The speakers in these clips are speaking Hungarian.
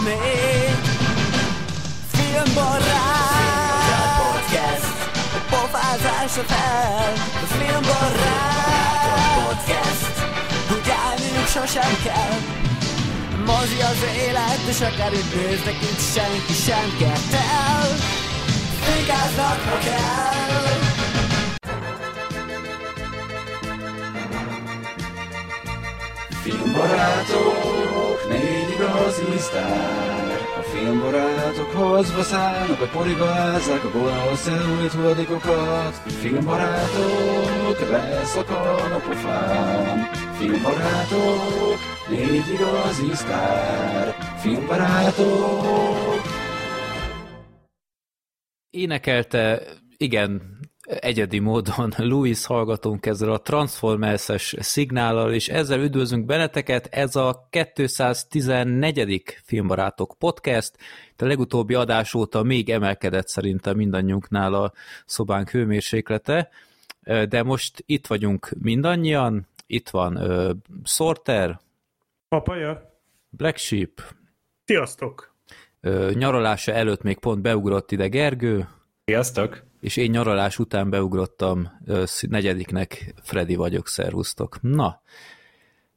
még Filmbarát. Podcast fel. A filmbarát. Úgy állniuk sosem kell. Mozi az élet, és akár itt néznek, itt senki sem kettel Fikáznak, ha kell. Filmbarátok, négy igazi sztár. A filmbarátokhoz vaszálnak, a porigázzák a gonosz elújt hulladékokat. Filmbarátok, leszakad a pofám. Filmbarátok, négy igazi sztár. Filmbarátok. énekelte, igen, egyedi módon Louis hallgatónk ezzel a Transformers-es szignállal, és ezzel üdvözlünk benneteket, ez a 214. Filmbarátok podcast, a legutóbbi adás óta még emelkedett szerintem mindannyiunknál a szobánk hőmérséklete, de most itt vagyunk mindannyian, itt van uh, Sorter, Papaja? Black Sheep, Sziasztok! uh, nyaralása előtt még pont beugrott ide Gergő, Sziasztok! És én nyaralás után beugrottam negyediknek, Freddy vagyok, szervusztok. Na,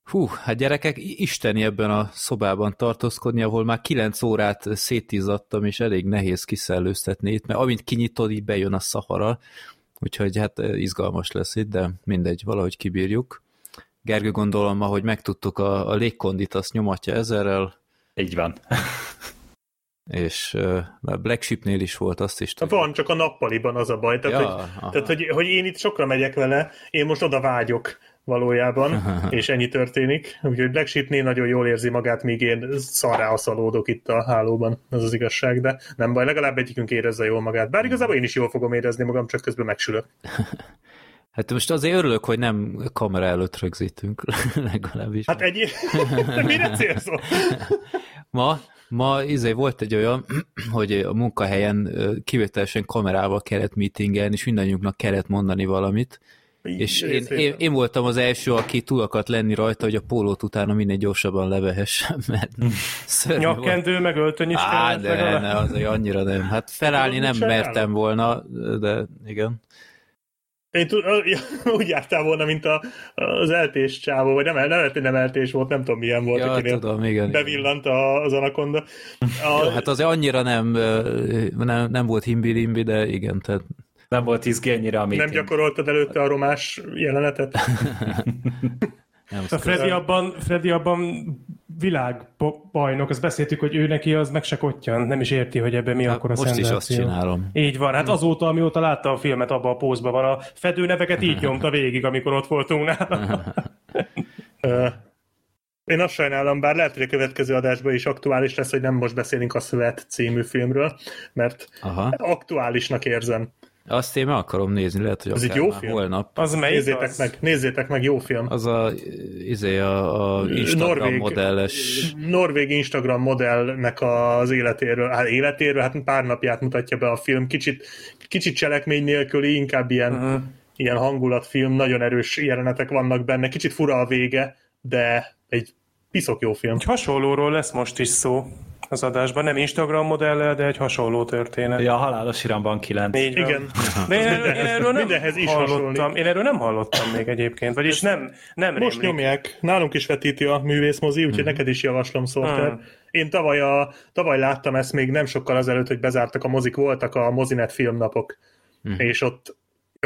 hú, hát gyerekek, isteni ebben a szobában tartózkodni, ahol már kilenc órát szétizzadtam, és elég nehéz kiszellőztetni itt, mert amint kinyitod, így bejön a szahara, úgyhogy hát izgalmas lesz itt, de mindegy, valahogy kibírjuk. Gergő gondolom, ahogy megtudtuk, a, a légkondit azt nyomatja ezerrel, Így van. és ö, már Black Sheepnél is volt, azt is tudjuk. Van, csak a nappaliban az a baj. Tehát, Ja, hogy, aha. tehát hogy, hogy én itt sokra megyek vele, én most oda vágyok valójában, és ennyi történik. Úgyhogy Black Sheepnél nagyon jól érzi magát, míg én szarrá aszalódok itt a hálóban, az az igazság, de nem baj, legalább egyikünk érezze jól magát. Bár igazából én is jól fogom érezni magam, csak közben megsülök. Hát most azért örülök, hogy nem kamera előtt rögzítünk, legalábbis. Hát egy... Mire célszol? Ma, ma izé volt egy olyan, hogy a munkahelyen kivételesen kamerával kellett meetingelni, és mindannyiunknak kellett mondani valamit, és én, én, én voltam az első, aki túl akart lenni rajta, hogy a pólót utána minél gyorsabban levehessem, mert szörnyű volt. Nyakkendő, meg öltöny is Á, kellett de legalább. ne, azért annyira nem. Hát felállni nem mertem volna, de igen. Én tud, úgy jártál volna, mint a, az eltés csávó, vagy nem, nem, hogy nem eltés volt, nem tudom milyen volt, Ja, akinél tudom, igen. bevillant a, az anakonda. A, Jó, hát azért annyira nem, nem, nem volt himbi-limbi, de igen, tehát Nem volt izgi ennyire a nem gyakoroltad előtte a romás jelenetet? nem A Freddy abban, Freddy abban világbajnok, azt beszéltük, hogy ő neki az meg se kottyan, nem is érti, hogy ebben mi Hát akkor a most is azt csinálom. Így van, hát azóta, amióta látta a filmet, abban a pózban van, a fedőneveket így nyomta végig, amikor ott voltunk nála. Én azt sajnálom, bár lehet, hogy a következő adásban is aktuális lesz, hogy nem most beszélünk a Szövet című filmről, mert Aha. aktuálisnak érzem. Azt én meg akarom nézni, lehet, hogy Ez egy jó már film? holnap. Az melyik Nézzétek az? meg, nézzétek meg, jó film. Az a, izé, a, a Instagram Norvég- modelles. Norvég Instagram modellnek az életéről, hát életéről, hát pár napját mutatja be a film, kicsit, kicsit cselekmény nélküli, inkább ilyen, uh-huh. ilyen hangulatfilm, nagyon erős jelenetek vannak benne, kicsit fura a vége, de egy piszok jó film. Egy hasonlóról lesz most is szó az adásban, nem Instagram modellel, de egy hasonló történet. Ja, a halálos iramban 9. Így. Igen. De én erről, én erről nem Mindenhez is hallottam. hasonlít. Én erről nem hallottam még egyébként, vagyis nem, nem Most rémlik. nyomják, nálunk is vetíti a művészmozi, úgyhogy neked is javaslom, Sorter. Mhm. Én tavaly, a, tavaly láttam ezt még nem sokkal azelőtt, hogy bezártak a mozik, voltak a Mozinet filmnapok, és ott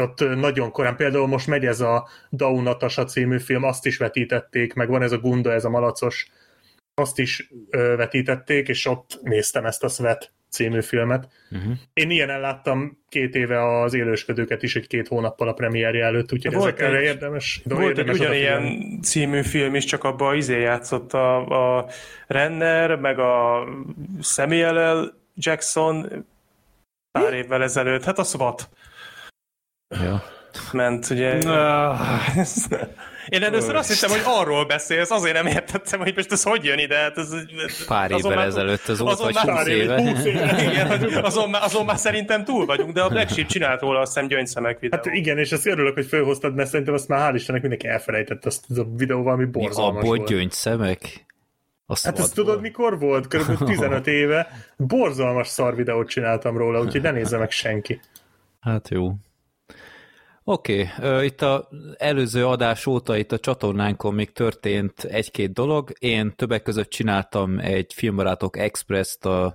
ott nagyon korán, például most megy ez a Natasha című film, azt is vetítették, meg van ez a Gunda, ez a malacos, azt is ö, vetítették, és ott néztem ezt a Svet című filmet. Uh-huh. Én ilyen láttam két éve az élősködőket is, egy két hónappal a premierje előtt, úgyhogy Volt ezekre egy- érdemes, Volt egy érdemes odafigyelni. ugyanilyen című film is, csak abban izé játszott a, a Renner, meg a Samuel L. Jackson pár évvel ezelőtt. Hát a SWAT Ja. ment, ugye. Én először azt hittem, hogy arról beszélsz, azért nem értettem, hogy most ez hogy jön ide. Hát ez, ez, Pár évvel már- ezelőtt, az volt, azon vagy már 20 éve. Igen, azon, már, azon már szerintem túl vagyunk, de a Black Sheep csinált róla azt hiszem gyöngyszemek videót. Hát igen, és azt örülök, hogy felhoztad, mert szerintem azt már hál' Istennek mindenki elfelejtett azt a videóval, ami Mi borzalmas abból volt. gyöngyszemek? A Hát ezt tudod, mikor volt? Körülbelül 15 éve. Borzalmas szar videót csináltam róla, úgyhogy ne nézze meg senki. Hát jó. Oké, okay. itt a előző adás óta itt a csatornánkon még történt egy-két dolog. Én többek között csináltam egy Filmbarátok Express-t a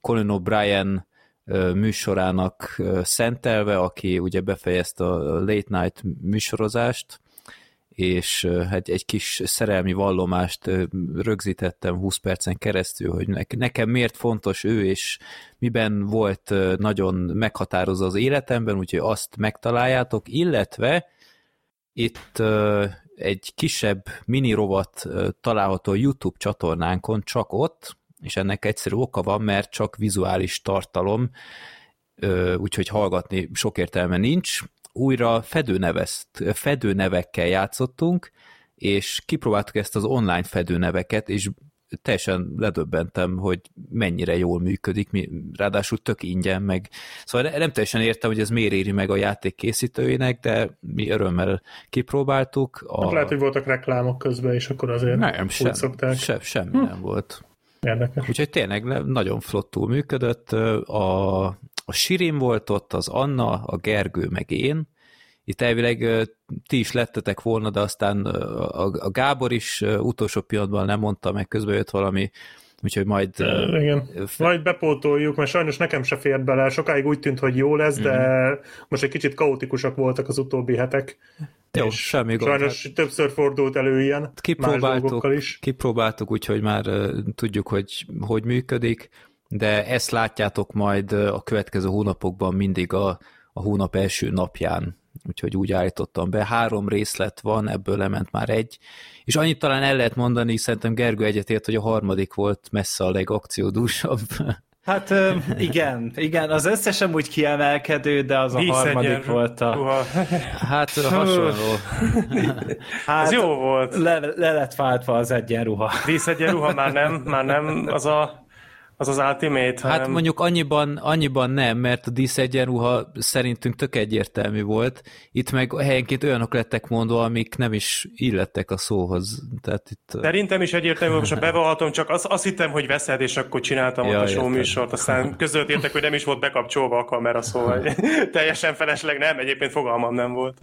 Colin O'Brien műsorának szentelve, aki ugye befejezte a Late Night műsorozást, és ö, egy, kis szerelmi vallomást rögzítettem 20 percen keresztül, hogy ne- nekem miért fontos ő, és miben volt nagyon meghatározó az életemben, úgyhogy azt megtaláljátok, illetve itt egy kisebb mini rovat található YouTube csatornánkon, csak ott, és ennek egyszerű oka van, mert csak vizuális tartalom, úgyhogy hallgatni sok értelme nincs. Újra fedőnevezt, fedőnevekkel játszottunk, és kipróbáltuk ezt az online fedőneveket, és teljesen ledöbbentem, hogy mennyire jól működik, mi, ráadásul tök ingyen, meg szóval nem teljesen értem, hogy ez miért éri meg a játék készítőinek, de mi örömmel kipróbáltuk. A... Hát lehet, hogy voltak reklámok közben, és akkor azért Nem, sem, szokták. sem, semmi nem volt. Érdekes. Úgyhogy tényleg le- nagyon flottul működött. A, a Sirin volt ott, az Anna, a Gergő, meg én. Itt elvileg ti is lettetek volna, de aztán a, Gábor is utolsó pillanatban nem mondta, meg közben jött valami, úgyhogy majd... ö, Igen. Majd bepótoljuk, mert sajnos nekem se fért bele. Sokáig úgy tűnt, hogy jó lesz, de most egy kicsit kaotikusak voltak az utóbbi hetek. Jó, és semmi gond. Sajnos többször fordult elő ilyen, más kipróbáltuk, dolgokkal is. kipróbáltuk, úgyhogy már tudjuk, hogy hogy működik, de ezt látjátok majd a következő hónapokban mindig a, a hónap első napján, úgyhogy úgy állítottam be. Három részlet van, ebből lement már egy, és annyit talán el lehet mondani, szerintem Gergő egyetért, hogy a harmadik volt messze a legakciódúsabb. Hát igen, igen, az összesen úgy kiemelkedő, de az a harmadik Vízegyen- volt a... Uha. Hát hasonló. Hát, Ez jó volt. Le, le lett váltva az egyenruha. Díszegyenruha már nem, már nem az a, az, az Ultimate, Hát hanem mondjuk annyiban, annyiban nem, mert a dísz egyenruha szerintünk tök egyértelmű volt. Itt meg helyenként olyanok lettek mondva, amik nem is illettek a szóhoz. Tehát itt... Szerintem is egyértelmű, most bevallhatom, csak azt, azt hittem, hogy veszed, és akkor csináltam Ja, ott a show műsort, aztán között értek, hogy nem is volt bekapcsolva a kamera, szóval teljesen felesleg nem, egyébként fogalmam nem volt.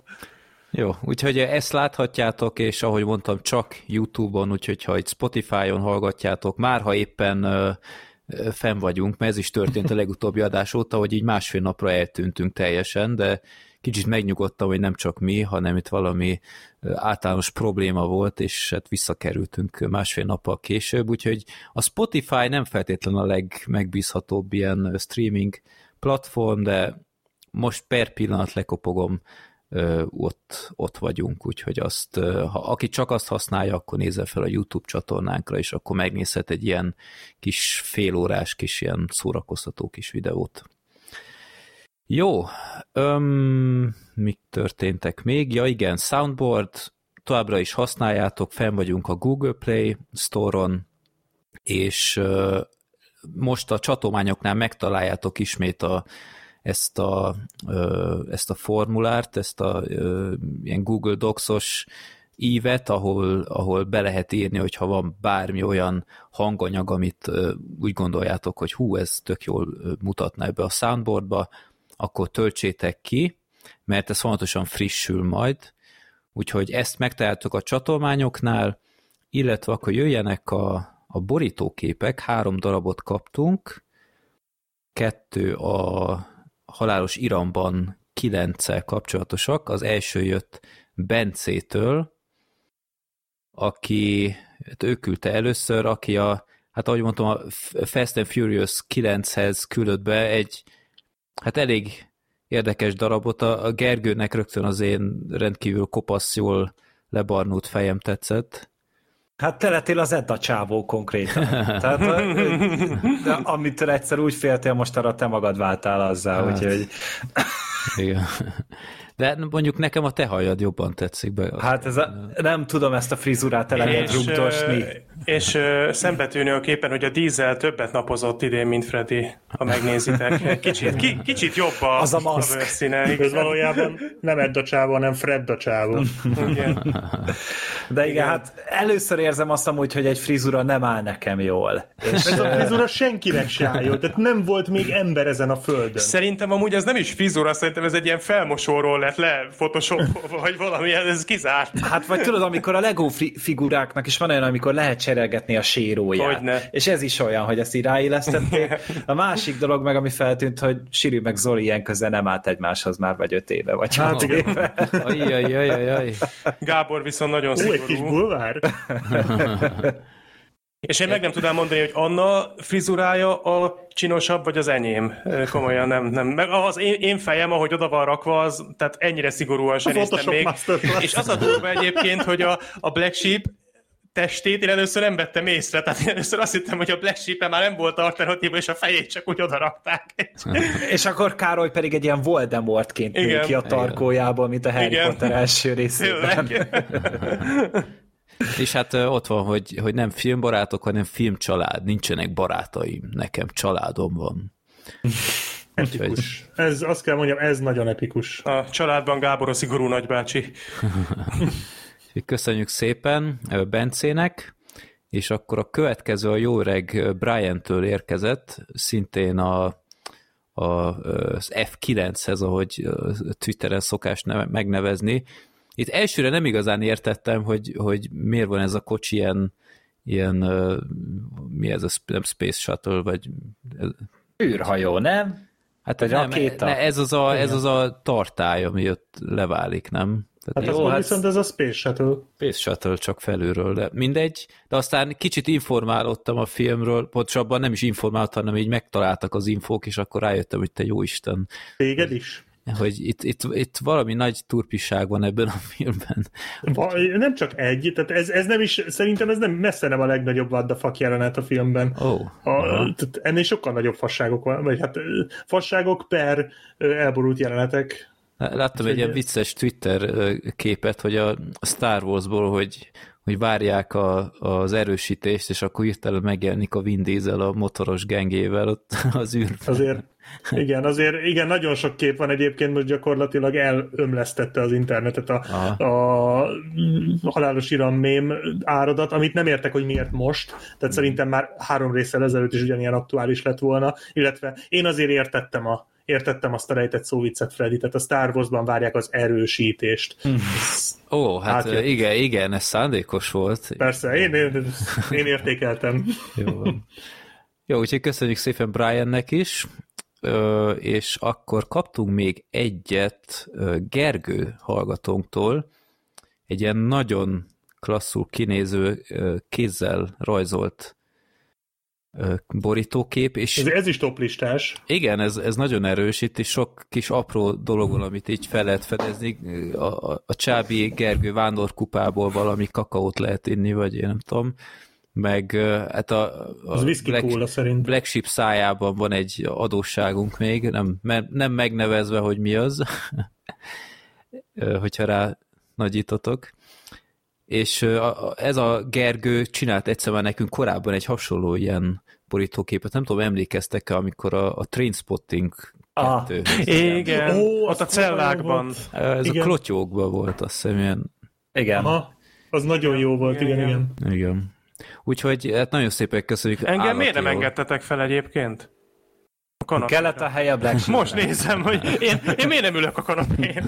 Jó, úgyhogy ezt láthatjátok, és ahogy mondtam, csak YouTube-on, úgyhogy ha itt Spotify-on hallgatjátok, már ha éppen ö, fenn vagyunk, mert ez is történt a legutóbbi adás óta, hogy így másfél napra eltűntünk teljesen, de kicsit megnyugodtam, hogy nem csak mi, hanem itt valami általános probléma volt, és hát visszakerültünk másfél nappal később, úgyhogy a Spotify nem feltétlenül a legmegbízhatóbb ilyen streaming platform, de most per pillanat lekopogom, ott, ott vagyunk, úgyhogy azt, ha aki csak azt használja, akkor nézze fel a YouTube csatornánkra, és akkor megnézhet egy ilyen kis félórás, kis ilyen szórakoztató kis videót. Jó, öm, mik történtek még? Ja igen, Soundboard, továbbra is használjátok, fenn vagyunk a Google Play Store-on, és most a csatományoknál megtaláljátok ismét a, ezt, a, ezt a formulárt, ezt a ilyen Google Docs-os ívet, ahol, ahol be lehet írni, hogyha van bármi olyan hanganyag, amit úgy gondoljátok, hogy hú, ez tök jól ö, mutatna ebbe a soundboardba, akkor töltsétek ki, mert ez fontosan frissül majd, úgyhogy ezt megtaláltok a csatolmányoknál, illetve akkor jöjjenek a, a borítóképek, három darabot kaptunk, kettő a halálos iramban kilenccel kapcsolatosak. Az első jött Bencétől, aki, hát ő küldte először, aki a, hát ahogy mondtam, a Fast and Furious 9-hez küldött be egy, hát elég érdekes darabot. A a Gergőnek rögtön az én rendkívül kopasz, jól lebarnult fejem tetszett. Hát te lettél az Edda csávó konkrétan. Tehát, de amitől egyszer úgy féltél, most arra te magad váltál azzá, Hát. úgyhogy... Igen. De mondjuk nekem a te hajad jobban tetszik be. Hát ez a, nem tudom ezt a frizurát És, rugdosni. és ö, szembetűnő a képen, hogy a dízel többet napozott idén, mint Freddy, ha megnézitek. Kicsit, ki, kicsit jobb a, Az a maszk. bőrszíne. Ez igen. valójában nem Ed a csávó, hanem Fred a csávó. Igen. De igen, hát először érzem azt amúgy, hogy egy frizura nem áll nekem jól. És Ez a frizura senkinek se áll jól, tehát nem volt még ember ezen a földön. Szerintem amúgy ez nem is frizura, szerintem ez egy ilyen felmosóról lett le Photoshop, vagy valami, ez kizárt. Hát vagy tudod, amikor a Lego fi- figuráknak is van olyan, amikor lehet cserélgetni a séróját. Hogyne. És ez is olyan, hogy ezt így ráillesztették. A másik dolog meg, ami feltűnt, hogy Siri meg Zoli ilyen közel nem állt egymáshoz már vagy öt éve, vagy Hát hat éve. Ajjajajajaj. Gábor viszont nagyon Ó, egy kis szigorú. bulvár. És én meg nem tudám mondani, hogy Anna frizurája a csinosabb, vagy az enyém. Komolyan nem. nem. Meg az én, én fejem, ahogy oda van rakva, az, tehát ennyire szigorúan sem néztem még. És az a durva egyébként, hogy a, a Black Sheep testét én először nem vettem észre, tehát én először azt hittem, hogy a Black sheep már nem volt alternatíva, és a fejét csak úgy oda rakták. És akkor Károly pedig egy ilyen Voldemortként nő ki a tarkójából, mint a Harry Igen. Potter első részében. És hát ott van, hogy, hogy nem filmbarátok, hanem filmcsalád. Nincsenek barátaim, nekem családom van. Epikus. Ez, azt kell mondjam, ez nagyon epikus. A családban Gábor a szigorú nagybácsi. Köszönjük szépen Bencének, és akkor a következő a jó öreg Brian-től érkezett, szintén a, a, az F9-hez, ahogy Twitteren szokás neve, megnevezni. Itt elsőre nem igazán értettem, hogy, hogy miért van ez a kocsi ilyen, ilyen ö, mi ez a nem Space Shuttle, vagy űrhajó, nem? hát Vagy nem, rakéta? ne, ez, az a, ez az a tartály, ami ott leválik, nem? Tehát Hát Jó, ez hát- viszont ez a Space Shuttle. Space Shuttle csak felülről, de mindegy. De aztán kicsit informálódtam a filmről, pontosabban nem is informáltam, hanem így megtaláltak az infók, és akkor rájöttem, hogy te jó Isten, Téged is? Hogy itt, itt, itt valami nagy turpiság van ebben a filmben. Va- Nem csak egy, tehát ez, ez nem is, szerintem ez nem messze nem a legnagyobb what the fuck jelenet a filmben. Oh, A, tehát ennél sokkal nagyobb fasságok van, vagy hát fasságok per elborult jelenetek. Láttam egy ilyen vicces Twitter képet, hogy a a Star Warsból, hogy, hogy várják a, az erősítést, és akkor hirtelen megjelenik a Vin Diesel a motoros gengével ott az űrben. Azért, igen, azért, igen, nagyon sok kép van egyébként, most gyakorlatilag elömlesztette az internetet a, Aha. a halálos iram mém áradat, amit nem értek, hogy miért most, tehát szerintem már három részsel ezelőtt is ugyanilyen aktuális lett volna, illetve én azért értettem a értettem azt a rejtett szóviccet, Freddy, tehát a Star Wars-ban várják az erősítést. Ó, hát Átjött. igen, igen, ez szándékos volt. Persze, én, én, én értékeltem. Jó. Jó, úgyhogy köszönjük szépen Briannek is, és akkor kaptunk még egyet Gergő hallgatónktól, egy ilyen nagyon klasszul kinéző kézzel rajzolt borítókép, és Ez, ez is toplistás. igen, ez, ez nagyon erős, itt is sok kis apró dolog van, amit így fel lehet fedezni. A, a, a Csábi Gergő vándorkupából valami kakaót lehet inni, vagy én nem tudom. Meg hát a, a Az whisky cola szerint. Black Sheep szájában van egy adósságunk még, nem, nem megnevezve, hogy mi az, hogyha rá nagyítotok. És ö, a- a- ez a Gergő csinált egyszer már nekünk korábban egy hasonló ilyen borítóképet. Nem tudom, emlékeztek-e, amikor a, a Trainspotting Ah, 2 Igen, Ó, ott a cellákban. volt. Ez Igen. a klotyókban volt, azt hiszem, ilyen, igen. Aha, az nagyon jó volt, igen, Igen, igen. igen. Úgyhogy hát nagyon szépen köszönjük. Engem állati miért nem jól. engedtetek fel egyébként? A kanapéra. Kellett a helye a Black Sheep-nek. Most nézem, hogy én, én miért nem ülök a kanapén.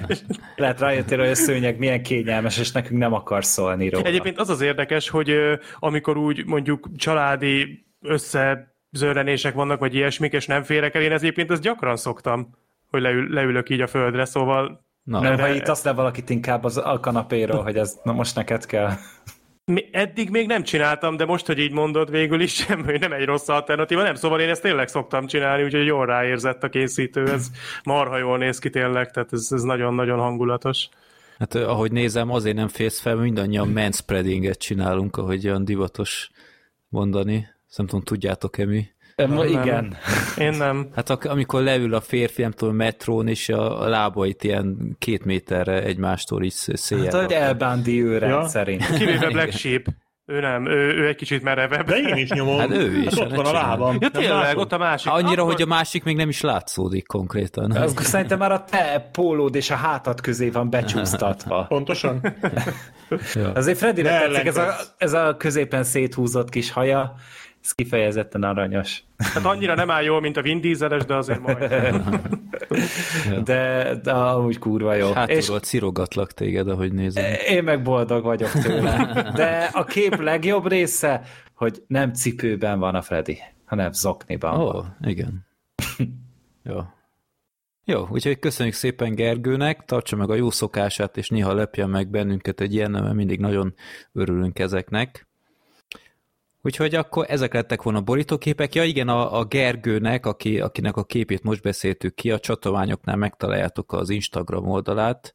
Lehet rájöttél, hogy a szőnyeg milyen kényelmes, és nekünk nem akar szólni róla. Egyébként az az érdekes, hogy amikor úgy mondjuk családi összezörrenések vannak, vagy ilyesmik, és nem férek el, én ez egyébként ezt gyakran szoktam, hogy leül, leülök így a földre, szóval Na, Nem, Erre- ha itt azt le valakit inkább az a kanapéról, hogy ez na most neked kell. Eddig még nem csináltam, de most, hogy így mondod, végül is semmi, nem egy rossz alternatíva, nem, szóval én ezt tényleg szoktam csinálni, úgyhogy jól ráérzett a készítő, ez marha jól néz ki tényleg, tehát ez, ez nagyon-nagyon hangulatos. Hát ahogy nézem, azért nem félsz fel, mindannyian manspreadinget csinálunk, ahogy olyan divatos mondani. Ezt Nem tudom, tudjátok-e mi? Nem. igen. Én nem. Hát amikor leül a férfi, nem tudom, metrón, és a, a lábait ilyen két méterre egymástól is széjjel. Hát, hogy elbándi őre Ja. ja. szerint. Kivéve Black Sheep. Ő nem, ő, ő egy kicsit merevebb. De én is nyomom. Hát ő is, Hát ott ne van a lábam. Ja, tényleg, ott a másik. Annyira, Akkor- hogy a másik még nem is látszódik konkrétan. Az szerintem már a te pólód és a hátad közé van becsúsztatva. Pontosan. Azért Freddyre Ne tetszik ez a, ez a középen széthúzott kis haja, ez kifejezetten aranyos. Hát annyira nem áll jól, mint a Vin Dieseles, de azért majd. De, de amúgy kurva jó. és Hátulról cirogatlak téged, ahogy nézem. én meg boldog vagyok tőle. De a kép legjobb része, hogy nem cipőben van a Freddy, hanem zokniban Ó, van. igen. jó. Jó, úgyhogy köszönjük szépen Gergőnek, tartsa meg a jó szokását, és néha lepjen meg bennünket egy ilyen, mert mindig nagyon örülünk ezeknek. Úgyhogy akkor ezek lettek volna a borítóképek. Ja igen, a, a Gergőnek, aki, akinek a képét most beszéltük ki, a csatományoknál megtaláljátok az Instagram oldalát,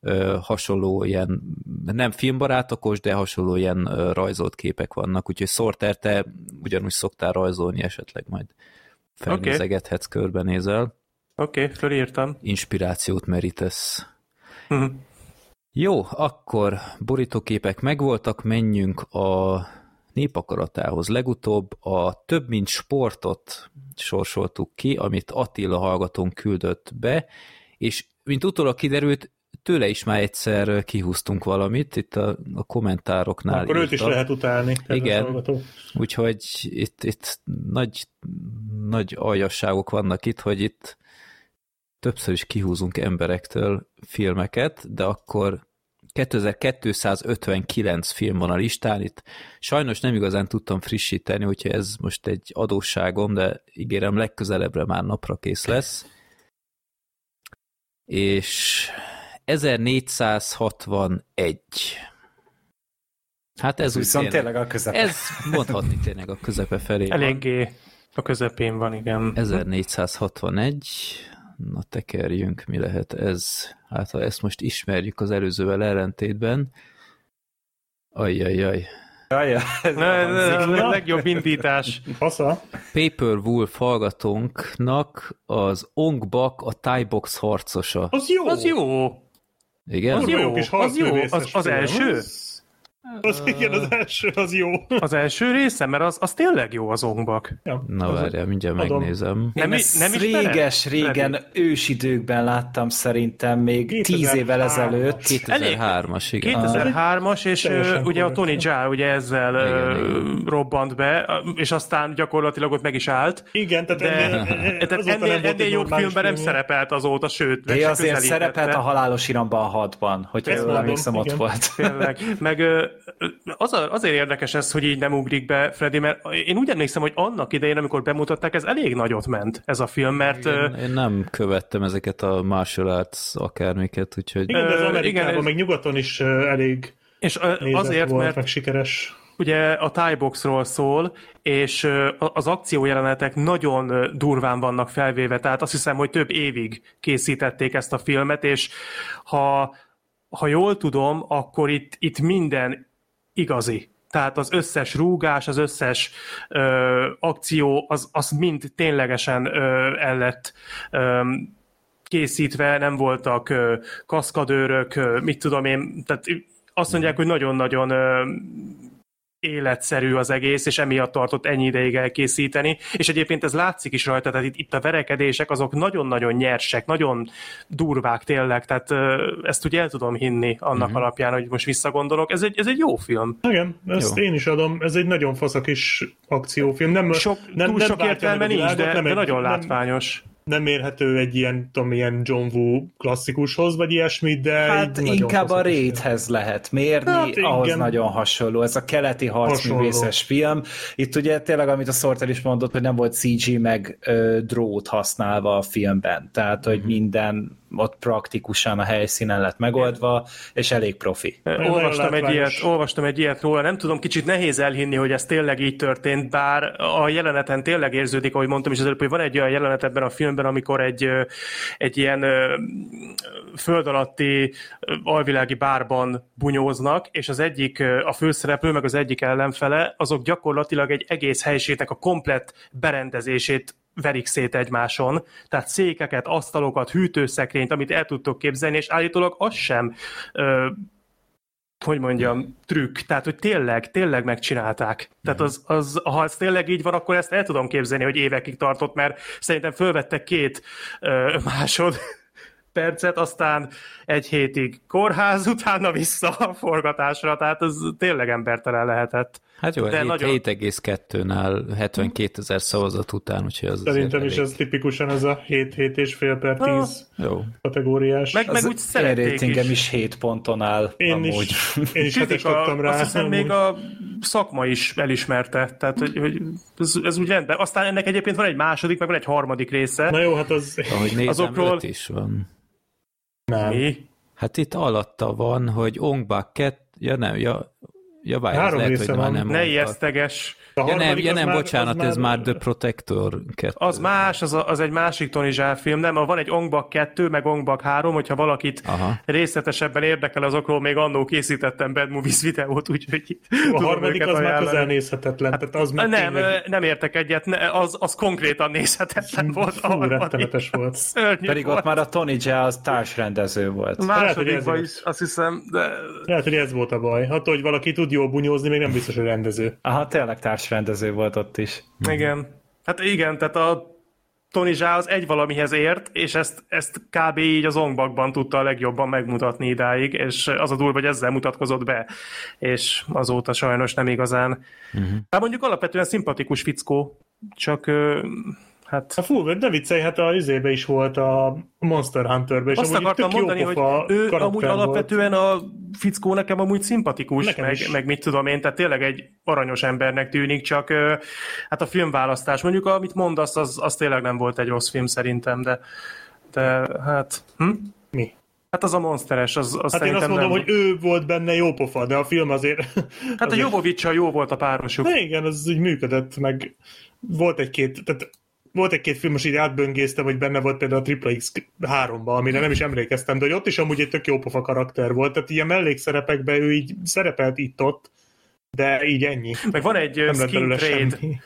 ö, hasonló ilyen, nem filmbarátokos, de hasonló ilyen ö, rajzolt képek vannak, úgyhogy Sorter, te ugyanúgy szoktál rajzolni, esetleg majd felnézegethetsz, körbenézel, Oké, okay, fölírtam. inspirációt merítesz. Mhm. Jó, akkor borítóképek megvoltak, menjünk a népakaratához. Legutóbb a több mint sportot sorsoltuk ki, amit Attila hallgatón küldött be, és mint utólag kiderült, tőle is már egyszer kihúztunk valamit, itt a, a kommentároknál. Akkor őt is írta. lehet utálni. Igen. Úgyhogy itt, itt nagy, nagy aljasságok vannak itt, hogy itt többször is kihúzunk emberektől filmeket, de akkor 2259 film van a listán, itt sajnos nem igazán tudtam frissíteni, úgyhogy ez most egy adósságom, de ígérem legközelebbre már napra kész lesz. És 1461. Hát ez Ez úgy viszont tényleg- tényleg a közepe. ez mondhatni tényleg a közepe felé van. Eléggé a közepén van, igen. 1461. Na tekerjünk, mi lehet ez? Hát ha ezt most ismerjük az előzővel ellentétben. Ajjajjaj. Jaj, ez Ne, ne, hangzik. ne, a legjobb indítás. Fasza. Paper Wolf hallgatónknak az Ong Bak a Thai Box harcosa. Az jó. Az jó. Igen? Az Kurva jó, jó kis az jó. Az- az első? Az, az igen, az első, az jó. Az első része, mert az, az tényleg jó az ongbak. Ja, Na várjál, mindjárt adom. megnézem. Én Nem, ezt nem réges, régen, ősidőkben láttam szerintem, még tíz évvel 2003-as. ezelőtt. 2003-as, igen. 2003-as, és Teljesen ugye a. Tony Jaa ugye ezzel Igen, robbant be, és aztán gyakorlatilag ott meg is állt. Igen, tehát De ennél, tehát ennél, ennél jobb filmben nem szerepelt azóta, sőt, De azért szerepelt a halálos iramban a hatban, hogyha jól emlékszem, ott volt. Tényleg. Meg az a, azért érdekes ez, hogy így nem ugrik be Freddy, mert én úgy emlékszem, hogy annak idején, amikor bemutatták, ez elég nagyot ment, ez a film, mert ö, Én, nem követtem ezeket a martial arts akármiket, úgyhogy Igen, de ez Ö, Amerikában, igen, meg nyugaton is elég és azért, volt, mert meg sikeres. ugye a Thai boxról szól, és az akciójelenetek nagyon durván vannak felvéve, tehát azt hiszem, hogy több évig készítették ezt a filmet, és ha, ha jól tudom, akkor itt, itt minden igazi. Tehát az összes rúgás, az összes ö, akció, az, az mind ténylegesen ö, el lett ö, készítve, nem voltak ö, kaszkadőrök, ö, mit tudom én, tehát azt mondják, hogy nagyon-nagyon életszerű az egész, és emiatt tartott ennyi ideig elkészíteni, és egyébként ez látszik is rajta, tehát itt, itt a verekedések azok nagyon-nagyon nyersek, nagyon durvák tényleg, tehát ezt ugye el tudom hinni annak uh-huh. alapján, hogy most visszagondolok. Ez egy, ez egy jó film. Igen, ezt Jó. én is adom. Ez egy nagyon fasz a kis akciófilm. Nem, Sok, nem, túl nem sok értelme nincs, világot, de, nem de nagyon látványos. nem mérhető egy ilyen, tudom, ilyen John Woo klasszikushoz, vagy ilyesmit, de Hát inkább a réthez lehet mérni, Hát hát, igen. ahhoz nagyon hasonló. Ez a keleti harcművészes film. Itt ugye tényleg, amit a Sorter is mondott, hogy nem volt CG meg ö, drót használva a filmben. Tehát, hogy minden ott praktikusan a helyszínen lett megoldva, és elég profi. Olvastam egy, ilyet, olvastam egy ilyet róla, nem tudom, kicsit nehéz elhinni, hogy ez tényleg így történt, bár a jeleneten tényleg érződik, ahogy mondtam is az előbb, hogy van egy olyan jelenet ebben a filmben, amikor egy, egy ilyen föld alatti alvilági bárban bunyóznak, és az egyik, a főszereplő, meg az egyik ellenfele, azok gyakorlatilag egy egész helysétek a komplett berendezését verik szét egymáson, tehát székeket, asztalokat, hűtőszekrényt, amit el tudtok képzelni, és állítólag az sem ö, hogy mondjam, trükk, tehát hogy tényleg, tényleg megcsinálták. Tehát az, az, ha ez tényleg így van, akkor ezt el tudom képzelni, hogy évekig tartott, mert szerintem fölvettek két ö, másod percet, aztán egy hétig kórház, utána vissza a forgatásra, tehát ez tényleg embertelen lehetett. Hát jó, De 7,2-nál 72 ezer szavazat után, úgyhogy az Szerintem is ez tipikusan ez a 7 7 és fél per 10 ah, jó. kategóriás. Meg, meg úgy szerették is. is 7 ponton áll. Én amúgy. is, én is hetes kaptam rá. Azt hiszem amúgy. még a szakma is elismerte, tehát hogy, hogy ez, ez úgy rendben. Aztán ennek egyébként van egy második, meg van egy harmadik része. Na jó, hát az... Ahogy nézem, azokról... is van. Nem. Mi? Hát itt alatta van, hogy Ongbak 2, ja nem, ja, ja várj, Három lehet, hogy már nem Ne ijeszteges. A ja nem, ja nem már, bocsánat, ez már The Protector 2. Az más, az, a, az egy másik Tony Zsár film, nem? Van egy Ongbak 2, meg Ongbak 3, hogyha valakit Aha. részletesebben érdekel azokról, még annó készítettem Bad Movies videót, úgyhogy A harmadik az már közel nézhetetlen. Hát, tehát az már nem, tényleg... nem értek egyet, az, az konkrétan nézhetetlen volt. A rettenetes volt. Szörnyű Pedig volt. ott már a Tony Zsár az társrendező volt. Másodikban is, azt hiszem, de... Lehet, hogy ez volt a baj. Hát, hogy valaki tud jól bunyózni, még nem biztos, hogy rendező. Aha, tényleg társ társrendező volt ott is. Igen. Hát igen, tehát a Tony Zsá az egy valamihez ért, és ezt, ezt kb. így az ongbakban tudta a legjobban megmutatni idáig, és az a durva, hogy ezzel mutatkozott be, és azóta sajnos nem igazán. Uh-huh. Hát mondjuk alapvetően szimpatikus fickó, csak Hát... A fú, de viccelj, hát a izébe is volt a Monster Hunterbe, és Azt akartam mondani, hogy ő amúgy volt. alapvetően a fickó nekem amúgy szimpatikus, meg, meg mit tudom én, tehát tényleg egy aranyos embernek tűnik, csak hát a filmválasztás, mondjuk amit mondasz, az, az tényleg nem volt egy rossz film szerintem, de, de hát... Hm? Mi? Hát az a monsteres, az, az Hát én azt mondom, nem... hogy ő volt benne jó pofa, de a film azért... Hát azért... a jovovics jó volt a párosuk. De igen, az úgy működött, meg volt egy-két, tehát volt egy-két film, most így átböngésztem, hogy benne volt például a Triple X 3-ba, amire nem is emlékeztem, de hogy ott is amúgy egy tök jó pofa karakter volt, tehát ilyen mellékszerepekben ő így szerepelt itt-ott, de így ennyi. Meg van egy nem Skin Trade semmi.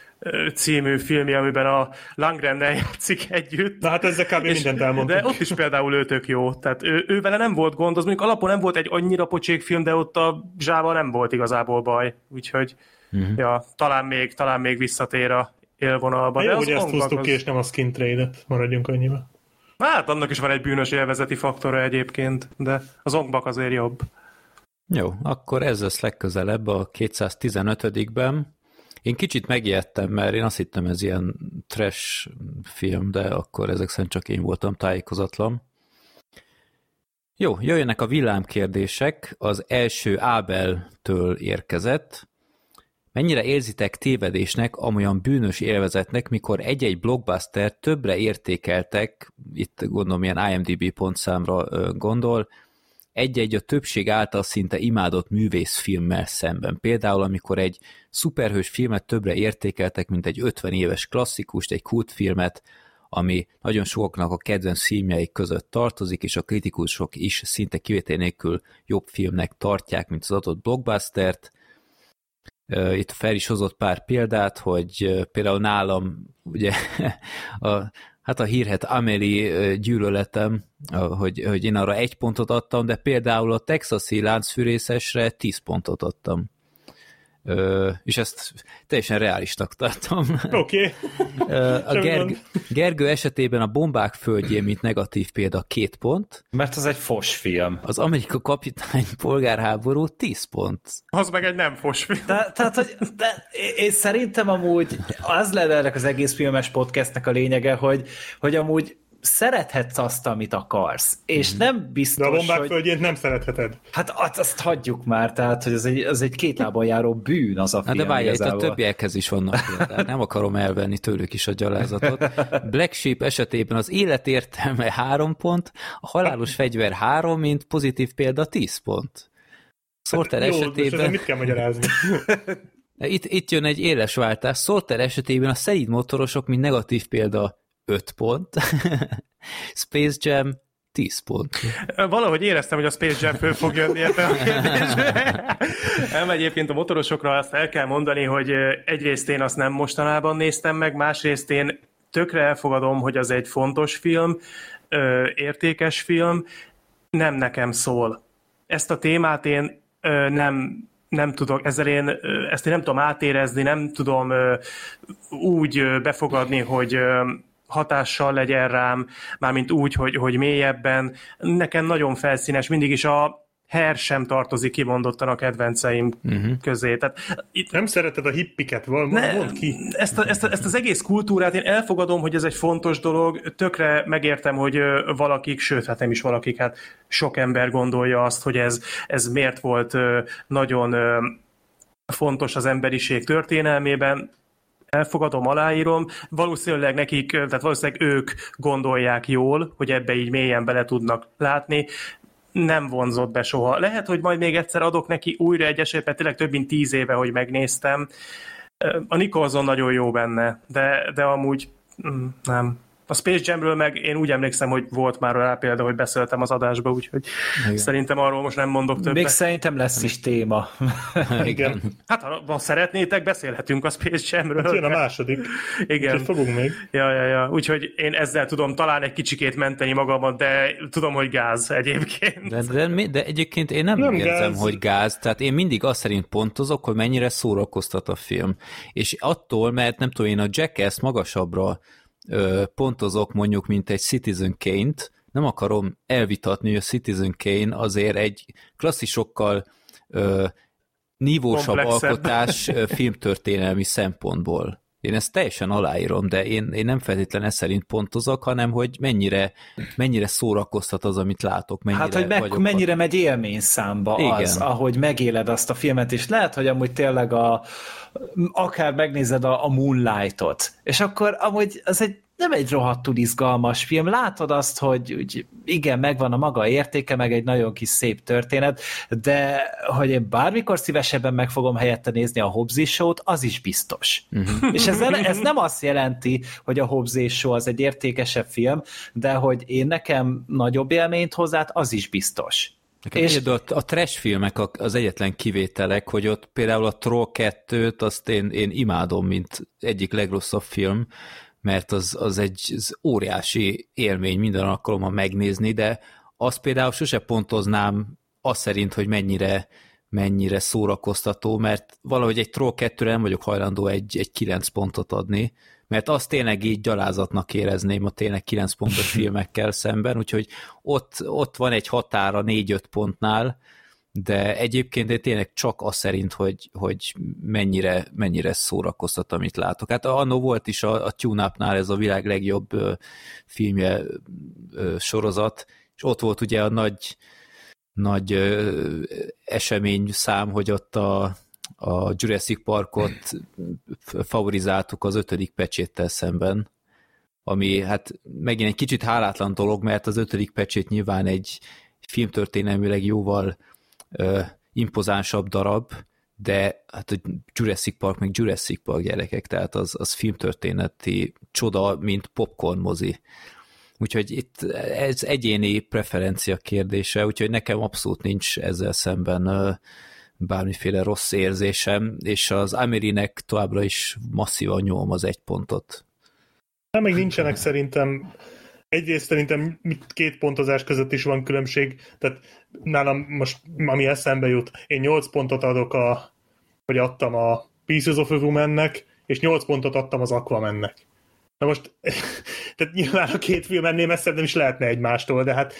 című filmje, amiben a Langren játszik együtt. Na hát ezzel kb. mindent elmondtam. De ott is például ő tök jó. Tehát ő, ő vele nem volt gond, az mondjuk alapon nem volt egy annyira pocsék film, de ott a zsába nem volt igazából baj. Úgyhogy uh-huh. ja, talán még, talán még visszatér a élvonalba. Jó, hogy ezt húztuk az... ki, és nem a skin trade-et, maradjunk annyiba. Hát annak is van egy bűnös élvezeti faktora egyébként, de az ongbak azért jobb. Jó, akkor ez lesz legközelebb a 215-ben. Én kicsit megijedtem, mert én azt hittem ez ilyen trash film, de akkor ezek szerint csak én voltam tájékozatlan. Jó, jöjjenek a villámkérdések. Az első Ábel-től érkezett. Mennyire érzitek tévedésnek, amolyan bűnös élvezetnek, mikor egy-egy blockbuster többre értékeltek, itt gondolom ilyen IMDB pontszámra gondol, egy-egy a többség által szinte imádott művészfilmmel szemben. Például, amikor egy szuperhős filmet többre értékeltek, mint egy 50 éves klasszikust, egy kultfilmet, ami nagyon sokaknak a kedvenc filmjeik között tartozik, és a kritikusok is szinte kivétel nélkül jobb filmnek tartják, mint az adott blockbustert, itt fel is hozott pár példát, hogy például nálam ugye a, hát a hírhet Amelie gyűlöletem, hogy, hogy én arra egy pontot adtam, de például a texasi láncfűrészesre tíz pontot adtam. Ö, és ezt teljesen reálisnak tartom. Oké. Okay. a Gerg, Gergő esetében a bombák földjén, mint negatív példa, két pont. Mert az egy fos film. Az Amerika kapitány polgárháború tíz pont. Az meg egy nem fos film. De, tehát, hogy, de, én szerintem amúgy az lenne ennek az egész filmes podcastnek a lényege, hogy, hogy amúgy szerethetsz azt, amit akarsz, és mm. nem biztos, De a bombák hogy... földjét nem szeretheted. Hát azt, azt hagyjuk már, tehát hogy ez egy, ez egy két lábon járó bűn az a film. Na de várj, itt a többiekhez is vannak példák. Nem akarom elvenni tőlük is a gyalázatot. Black Sheep esetében az élet értelme három pont, a halálos fegyver három, mint pozitív példa tíz pont. Sorter hát, esetében... mit kell magyarázni? Itt, itt jön egy éles váltás. Sorter esetében a szelíd motorosok, mint negatív példa 5 pont, Space Jam 10 pont. Valahogy éreztem, hogy a Space Jam föl fog jönni ebben a kérdésben. Nem, egyébként a motorosokra azt el kell mondani, hogy egyrészt én azt nem mostanában néztem meg, másrészt én tökre elfogadom, hogy az egy fontos film, értékes film, nem nekem szól. Ezt a témát én nem nem tudok, ezzel én, ezt én nem tudom átérezni, nem tudom úgy befogadni, hogy hatással legyen rám, mármint úgy, hogy, hogy mélyebben. Nekem nagyon felszínes, mindig is a Her sem tartozik kimondottan a kedvenceim uh-huh. közé. Tehát, itt, nem szereted a hippiket, val- ne, mondd ki. Ezt, a, ezt, a, ezt az egész kultúrát én elfogadom, hogy ez egy fontos dolog, tökre megértem, hogy valakik, sőt, hát nem is valakik, hát sok ember gondolja azt, hogy ez, ez miért volt nagyon fontos az emberiség történelmében, elfogadom, aláírom, valószínűleg nekik, tehát valószínűleg ők gondolják jól, hogy ebbe így mélyen bele tudnak látni, nem vonzott be soha. Lehet, hogy majd még egyszer adok neki újra egy esélyt, mert tényleg több mint tíz éve, hogy megnéztem. A Nicholson nagyon jó benne, de, de amúgy mm, nem. A Space Jamről meg én úgy emlékszem, hogy volt már rá példa, hogy beszéltem az adásba, úgyhogy Igen. szerintem arról most nem mondok többet. Még szerintem lesz is téma. Igen. Hát ha szeretnétek, beszélhetünk a Space Jamről. Hát jön a második. Igen. Úgyhogy fogunk még. Ja, ja, ja. Úgyhogy én ezzel tudom talán egy kicsikét menteni magamat, de tudom, hogy gáz egyébként. De, de, de egyébként én nem, nem érzem, gáz. hogy gáz. Tehát én mindig azt szerint pontozok, hogy mennyire szórakoztat a film. És attól, mert nem tudom, én a Jackass magasabbra pontozok mondjuk, mint egy Citizen Kane-t, nem akarom elvitatni, hogy a Citizen Kane azért egy klasszisokkal ö, nívósabb Komplexebb. alkotás filmtörténelmi szempontból. Én ezt teljesen aláírom, de én, én nem feltétlenül ezt szerint pontozok, hanem hogy mennyire, mennyire szórakoztat az, amit látok. Mennyire hát, hogy meg, mennyire a... megy élmény számba Igen. az, ahogy megéled azt a filmet, és lehet, hogy amúgy tényleg a, akár megnézed a, a Moonlight-ot, és akkor amúgy az egy nem egy rohadtul izgalmas film. Látod azt, hogy úgy, igen, megvan a maga értéke, meg egy nagyon kis szép történet, de hogy én bármikor szívesebben meg fogom helyette nézni a Hobbs Show-t, az is biztos. Uh-huh. És ez, ez nem azt jelenti, hogy a Hobbs Show az egy értékesebb film, de hogy én nekem nagyobb élményt hozzát, az is biztos. Nekem és a, a trash filmek az egyetlen kivételek, hogy ott például a Troll 2-t azt én, én imádom, mint egyik legrosszabb film, mert az, az egy az óriási élmény minden alkalommal megnézni, de azt például sose pontoznám azt szerint, hogy mennyire, mennyire szórakoztató, mert valahogy egy Troll 2 nem vagyok hajlandó egy, egy 9 pontot adni, mert azt tényleg így gyalázatnak érezném a tényleg 9 pontos filmekkel szemben, úgyhogy ott, ott van egy határa 4-5 pontnál, de egyébként én tényleg csak az szerint, hogy, hogy mennyire, mennyire szórakoztat, amit látok. Hát annó volt is a, a tune ez a világ legjobb ö, filmje ö, sorozat, és ott volt ugye a nagy, nagy ö, esemény szám, hogy ott a, a Jurassic Parkot favorizáltuk az ötödik pecséttel szemben, ami hát megint egy kicsit hálátlan dolog, mert az ötödik pecsét nyilván egy filmtörténelmileg jóval impozánsabb darab, de hát a Jurassic Park meg Jurassic Park gyerekek, tehát az, az filmtörténeti csoda, mint popcorn mozi. Úgyhogy itt ez egyéni preferencia kérdése, úgyhogy nekem abszolút nincs ezzel szemben bármiféle rossz érzésem, és az Amerinek továbbra is masszívan nyom az egy pontot. Nem, még nincsenek szerintem egyrészt szerintem két pontozás között is van különbség, tehát nálam most, ami eszembe jut, én 8 pontot adok a, hogy adtam a Pieces of a Woman-nek, és 8 pontot adtam az Aquaman-nek. Na most, tehát nyilván a két film ennél messzebb nem is lehetne egymástól, de hát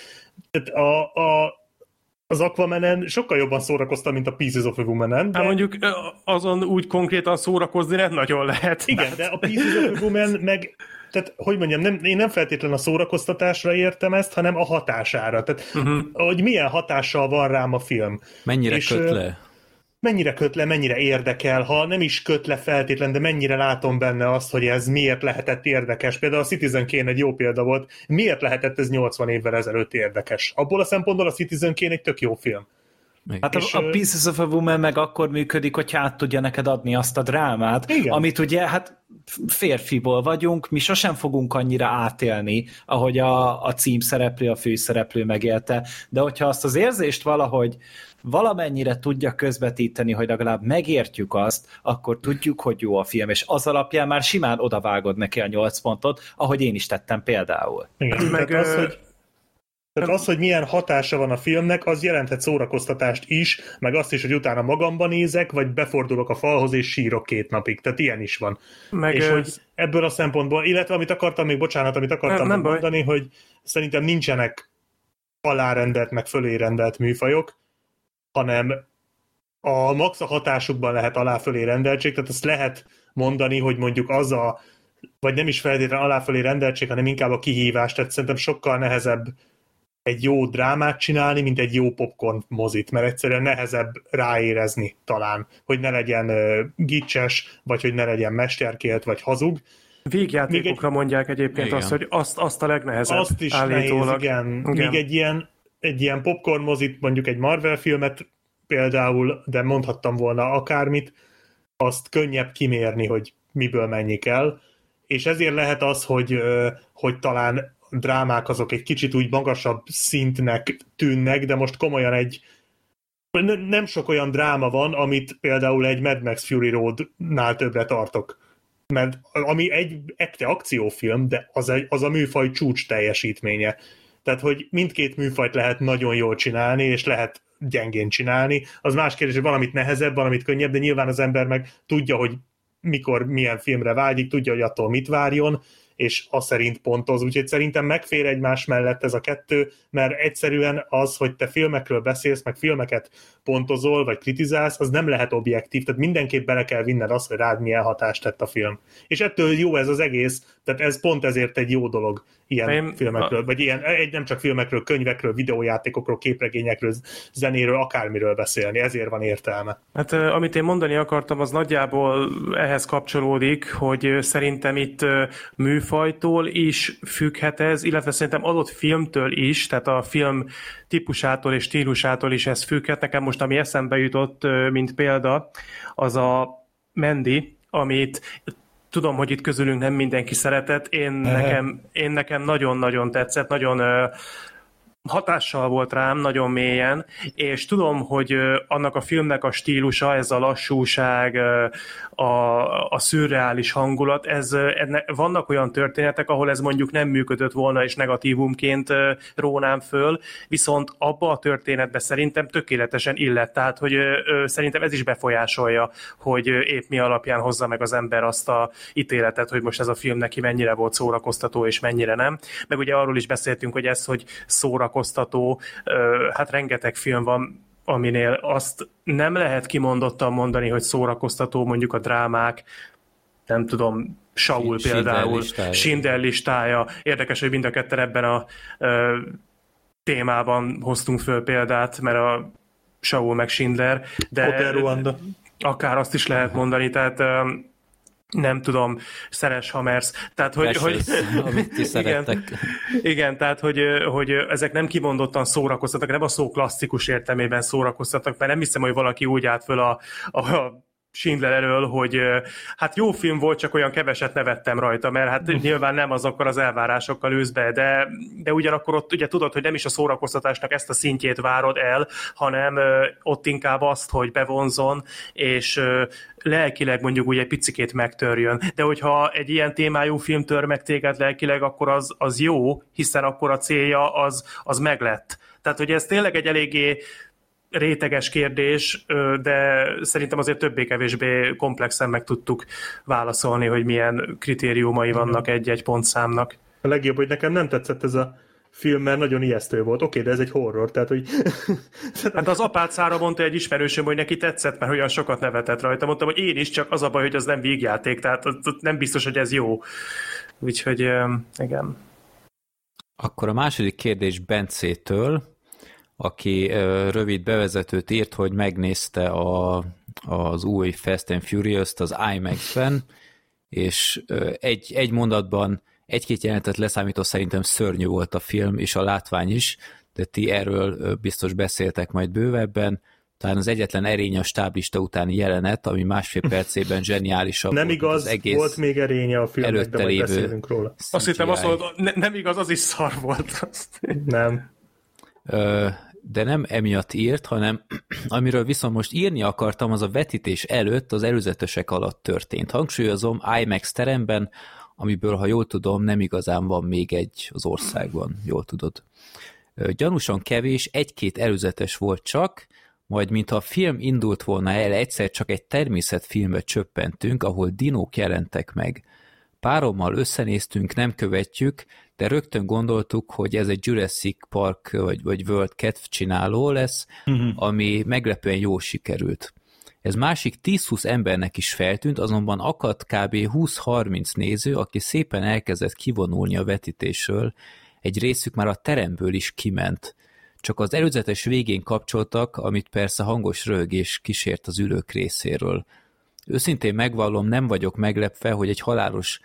tehát a, a, az Aquamanen sokkal jobban szórakoztam, mint a Pieces of a Woman-en. De... Hát mondjuk azon úgy konkrétan szórakozni nem nagyon lehet. Igen, de a Pieces of a Woman meg tehát, hogy mondjam, nem, én nem feltétlenül a szórakoztatásra értem ezt, hanem a hatására. Tehát, uh-huh. hogy milyen hatással van rám a film. Mennyire és, köt le? Mennyire köt le, mennyire érdekel, ha nem is köt le feltétlen, de mennyire látom benne azt, hogy ez miért lehetett érdekes. Például a Citizen Kane egy jó példa volt. Miért lehetett ez 80 évvel ezelőtt érdekes? Abból a szempontból a Citizen Kane egy tök jó film. Hát a, a Pieces of a Woman meg akkor működik, hogyha át tudja neked adni azt a drámát, igen. amit ugye, hát férfiból vagyunk, mi sosem fogunk annyira átélni, ahogy a, a címszereplő, a főszereplő megélte, de hogyha azt az érzést valahogy valamennyire tudja közvetíteni, hogy legalább megértjük azt, akkor tudjuk, hogy jó a film, és az alapján már simán odavágod neki a nyolc pontot, ahogy én is tettem például. Igen, meg tehát az, hogy tehát az, hogy milyen hatása van a filmnek, az jelenthet szórakoztatást is, meg azt is, hogy utána magamban nézek, vagy befordulok a falhoz és sírok két napig. Tehát ilyen is van. Meg és ő... hogy ebből a szempontból, illetve amit akartam még, bocsánat, amit akartam nem, nem mondani, baj. hogy szerintem nincsenek alárendelt, meg fölérendelt műfajok, hanem a max a hatásukban lehet alá-fölé rendeltség, tehát azt lehet mondani, hogy mondjuk az a, vagy nem is feltétlenül alá-fölé rendeltség, hanem inkább a kihívás, tehát szerintem sokkal nehezebb egy jó drámát csinálni, mint egy jó popcorn mozit, mert egyszerűen nehezebb ráérezni talán, hogy ne legyen uh, gicses, vagy hogy ne legyen mesterkélt, vagy hazug. Végjátékokra egy... mondják egyébként igen. azt, hogy azt, azt a legnehezebb Azt is állítólag. nehéz, igen. igen. Még egy ilyen, egy ilyen popcorn mozit, mondjuk egy Marvel filmet például, de mondhattam volna akármit, azt könnyebb kimérni, hogy miből mennyi kell, és ezért lehet az, hogy, hogy talán drámák azok egy kicsit úgy magasabb szintnek tűnnek, de most komolyan egy nem sok olyan dráma van, amit például egy Mad Max Fury Road-nál többre tartok. Mert ami egy ekte akciófilm, de az, egy, az a műfaj csúcs teljesítménye. Tehát, hogy mindkét műfajt lehet nagyon jól csinálni, és lehet gyengén csinálni. Az más kérdés, hogy valamit nehezebb, valamit könnyebb, de nyilván az ember meg tudja, hogy mikor milyen filmre vágyik, tudja, hogy attól mit várjon, és az szerint pontoz. Úgyhogy szerintem megfér egymás mellett ez a kettő, mert egyszerűen az, hogy te filmekről beszélsz, meg filmeket pontozol, vagy kritizálsz, az nem lehet objektív, tehát mindenképp bele kell vinned azt, hogy rád milyen hatást tett a film. És ettől jó ez az egész, tehát ez pont ezért egy jó dolog ilyen Én, filmekről, a... vagy ilyen, egy nem csak filmekről, könyvekről, videójátékokról, képregényekről, zenéről, akármiről beszélni, ezért van értelme. Hát amit én mondani akartam, az nagyjából ehhez kapcsolódik, hogy szerintem itt műfajtól is függhet ez, illetve szerintem adott filmtől is, tehát a film típusától és stílusától is ez függhet. Nekem most ami eszembe jutott, mint példa, az a Mendi, amit tudom, hogy itt közülünk nem mindenki szeretett, én nekem, én nekem nagyon-nagyon tetszett, nagyon hatással volt rám nagyon mélyen, és tudom, hogy annak a filmnek a stílusa, ez a lassúság, a, a szürreális hangulat, ez, enne, vannak olyan történetek, ahol ez mondjuk nem működött volna, és negatívumként rónám föl, viszont abba a történetbe szerintem tökéletesen illet, tehát hogy szerintem ez is befolyásolja, hogy épp mi alapján hozza meg az ember azt a ítéletet, hogy most ez a film neki mennyire volt szórakoztató, és mennyire nem. Meg ugye arról is beszéltünk, hogy ez, hogy szórakoztató, szórakoztató, hát rengeteg film van, aminél azt nem lehet kimondottan mondani, hogy szórakoztató, mondjuk a drámák, nem tudom, Saul például, Schindler listája. Érdekes, hogy mind a ketten ebben a ö, témában hoztunk föl példát, mert a Saul meg Schindler, de akár azt is lehet mondani, tehát ö, nem tudom, Szeres Hammers, tehát hogy, hogy amit ti igen, igen, tehát hogy, hogy ezek nem kimondottan szórakoztatok, nem a szó klasszikus értelmében szórakoztatok, mert nem hiszem, hogy valaki úgy állt föl a, a Schindler elől, hogy hát jó film volt, csak olyan keveset nevettem rajta, mert hát hm. nyilván nem azokkal az elvárásokkal ősz be, de, de ugyanakkor ott ugye tudod, hogy nem is a szórakoztatásnak ezt a szintjét várod el, hanem ott inkább azt, hogy bevonzon, és lelkileg mondjuk úgy egy picikét megtörjön. De hogyha egy ilyen témájú film tör meg téged lelkileg, akkor az, az jó, hiszen akkor a célja az, az meglett. Tehát, hogy ez tényleg egy eléggé réteges kérdés, de szerintem azért többé-kevésbé komplexen meg tudtuk válaszolni, hogy milyen kritériumai mhm. vannak egy-egy pontszámnak. A legjobb, hogy nekem nem tetszett ez a film, mert nagyon ijesztő volt. Oké, de ez egy horror, tehát hogy... hát az apácára mondta egy ismerősöm, hogy neki tetszett, mert olyan sokat nevetett rajta. Mondtam, hogy én is, csak az a baj, hogy az nem vígjáték, tehát nem biztos, hogy ez jó. Úgyhogy igen. Akkor a második kérdés Bencétől, aki rövid bevezetőt írt, hogy megnézte a, az új Fast and Furious-t az IMAX-ben, és egy, egy mondatban egy-két jelentet leszámító szerintem szörnyű volt a film, és a látvány is, de ti erről biztos beszéltek majd bővebben, talán az egyetlen erény a stáblista utáni jelenet, ami másfél percében zseniálisabb Nem volt, igaz, az egész volt még erénye a filmnek, előtte de majd lévő beszélünk róla. Azt hittem, azt mondod, ne, nem igaz, az is szar volt. Azt. Nem. De nem emiatt írt, hanem amiről viszont most írni akartam, az a vetítés előtt az előzetesek alatt történt. Hangsúlyozom, IMAX teremben, amiből, ha jól tudom, nem igazán van még egy az országban, jól tudod. Gyanúsan kevés, egy-két előzetes volt csak, majd mintha a film indult volna el, egyszer csak egy természetfilmbe csöppentünk, ahol dinók jelentek meg. Párommal összenéztünk, nem követjük, de rögtön gondoltuk, hogy ez egy Jurassic Park vagy, vagy World kedvcsináló lesz, uh-huh. ami meglepően jól sikerült. Ez másik 10-20 embernek is feltűnt, azonban akadt kb. 20-30 néző, aki szépen elkezdett kivonulni a vetítésről, egy részük már a teremből is kiment. Csak az előzetes végén kapcsoltak, amit persze hangos röhögés kísért az ülők részéről. Őszintén megvallom, nem vagyok meglepve, hogy egy halálos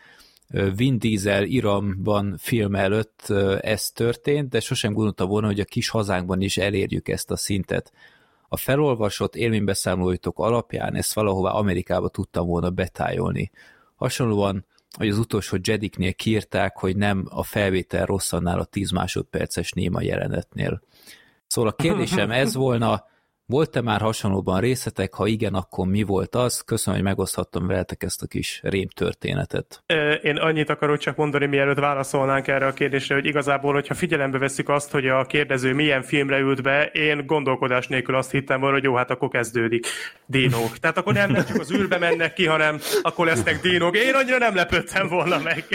Vin Diesel iramban film előtt ez történt, de sosem gondolta volna, hogy a kis hazánkban is elérjük ezt a szintet. A felolvasott élménybeszámolóitok alapján ezt valahová Amerikába tudtam volna betájolni. Hasonlóan, hogy az utolsó Jediknél kiírták, hogy nem a felvétel rossz annál a 10 másodperces néma jelenetnél. Szóval a kérdésem ez volna, volt-e már hasonlóban részletek? Ha igen, akkor mi volt az? Köszönöm, hogy megoszthattam veletek ezt a kis rém történetet. Én annyit akarok csak mondani, mielőtt válaszolnánk erre a kérdésre, hogy igazából, hogyha figyelembe veszük azt, hogy a kérdező milyen filmre ült be, én gondolkodás nélkül azt hittem volna, hogy jó, hát akkor kezdődik. Dinók. Tehát akkor nem, nem csak az űrbe mennek ki, hanem akkor lesznek dinók. Én annyira nem lepődtem volna meg.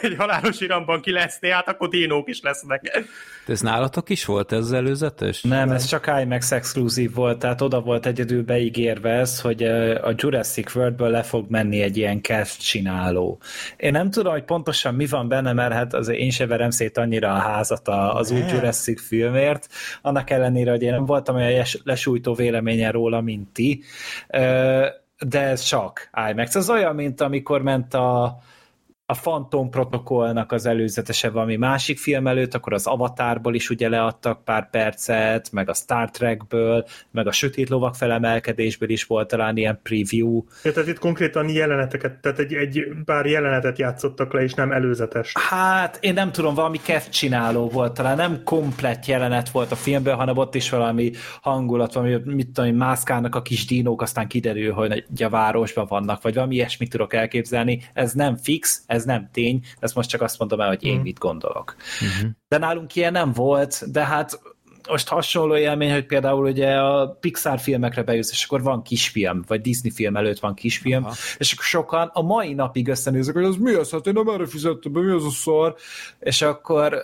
Egy halálos iramban ki leszni, hát akkor dinók is lesznek. De ez nálatok is volt ez előzetes? Nem, ez csak IMAX exkluzív volt, tehát oda volt egyedül beígérve ez, hogy a Jurassic Worldből le fog menni egy ilyen cast csináló. Én nem tudom, hogy pontosan mi van benne, mert hát azért én sem verem szét annyira a házat az új Jurassic filmért, annak ellenére, hogy én nem voltam olyan lesújtó véleményen róla, mint ti, de ez csak IMAX. Ez olyan, mint amikor ment a a Phantom protokollnak az előzetese valami másik film előtt, akkor az Avatarból is ugye leadtak pár percet, meg a Star Trekből, meg a Sötét Lovak felemelkedésből is volt talán ilyen preview. Ja, tehát itt konkrétan jeleneteket, tehát egy, egy pár jelenetet játszottak le, és nem előzetes. Hát, én nem tudom, valami kev csináló volt, talán nem komplett jelenet volt a filmben, hanem ott is valami hangulat, valami, mit tudom, mászkálnak a kis dinók, aztán kiderül, hogy a városban vannak, vagy valami ilyesmit tudok elképzelni. Ez nem fix, ez nem tény, ezt most csak azt mondom el, hogy én mit gondolok. De nálunk ilyen nem volt, de hát most hasonló élmény, hogy például ugye a Pixar filmekre bejössz, és akkor van kisfilm, vagy Disney film előtt van kisfilm, Aha. és akkor sokan a mai napig összenéznek, hogy az mi az, hát én nem erre fizettem be, mi az a szar, és akkor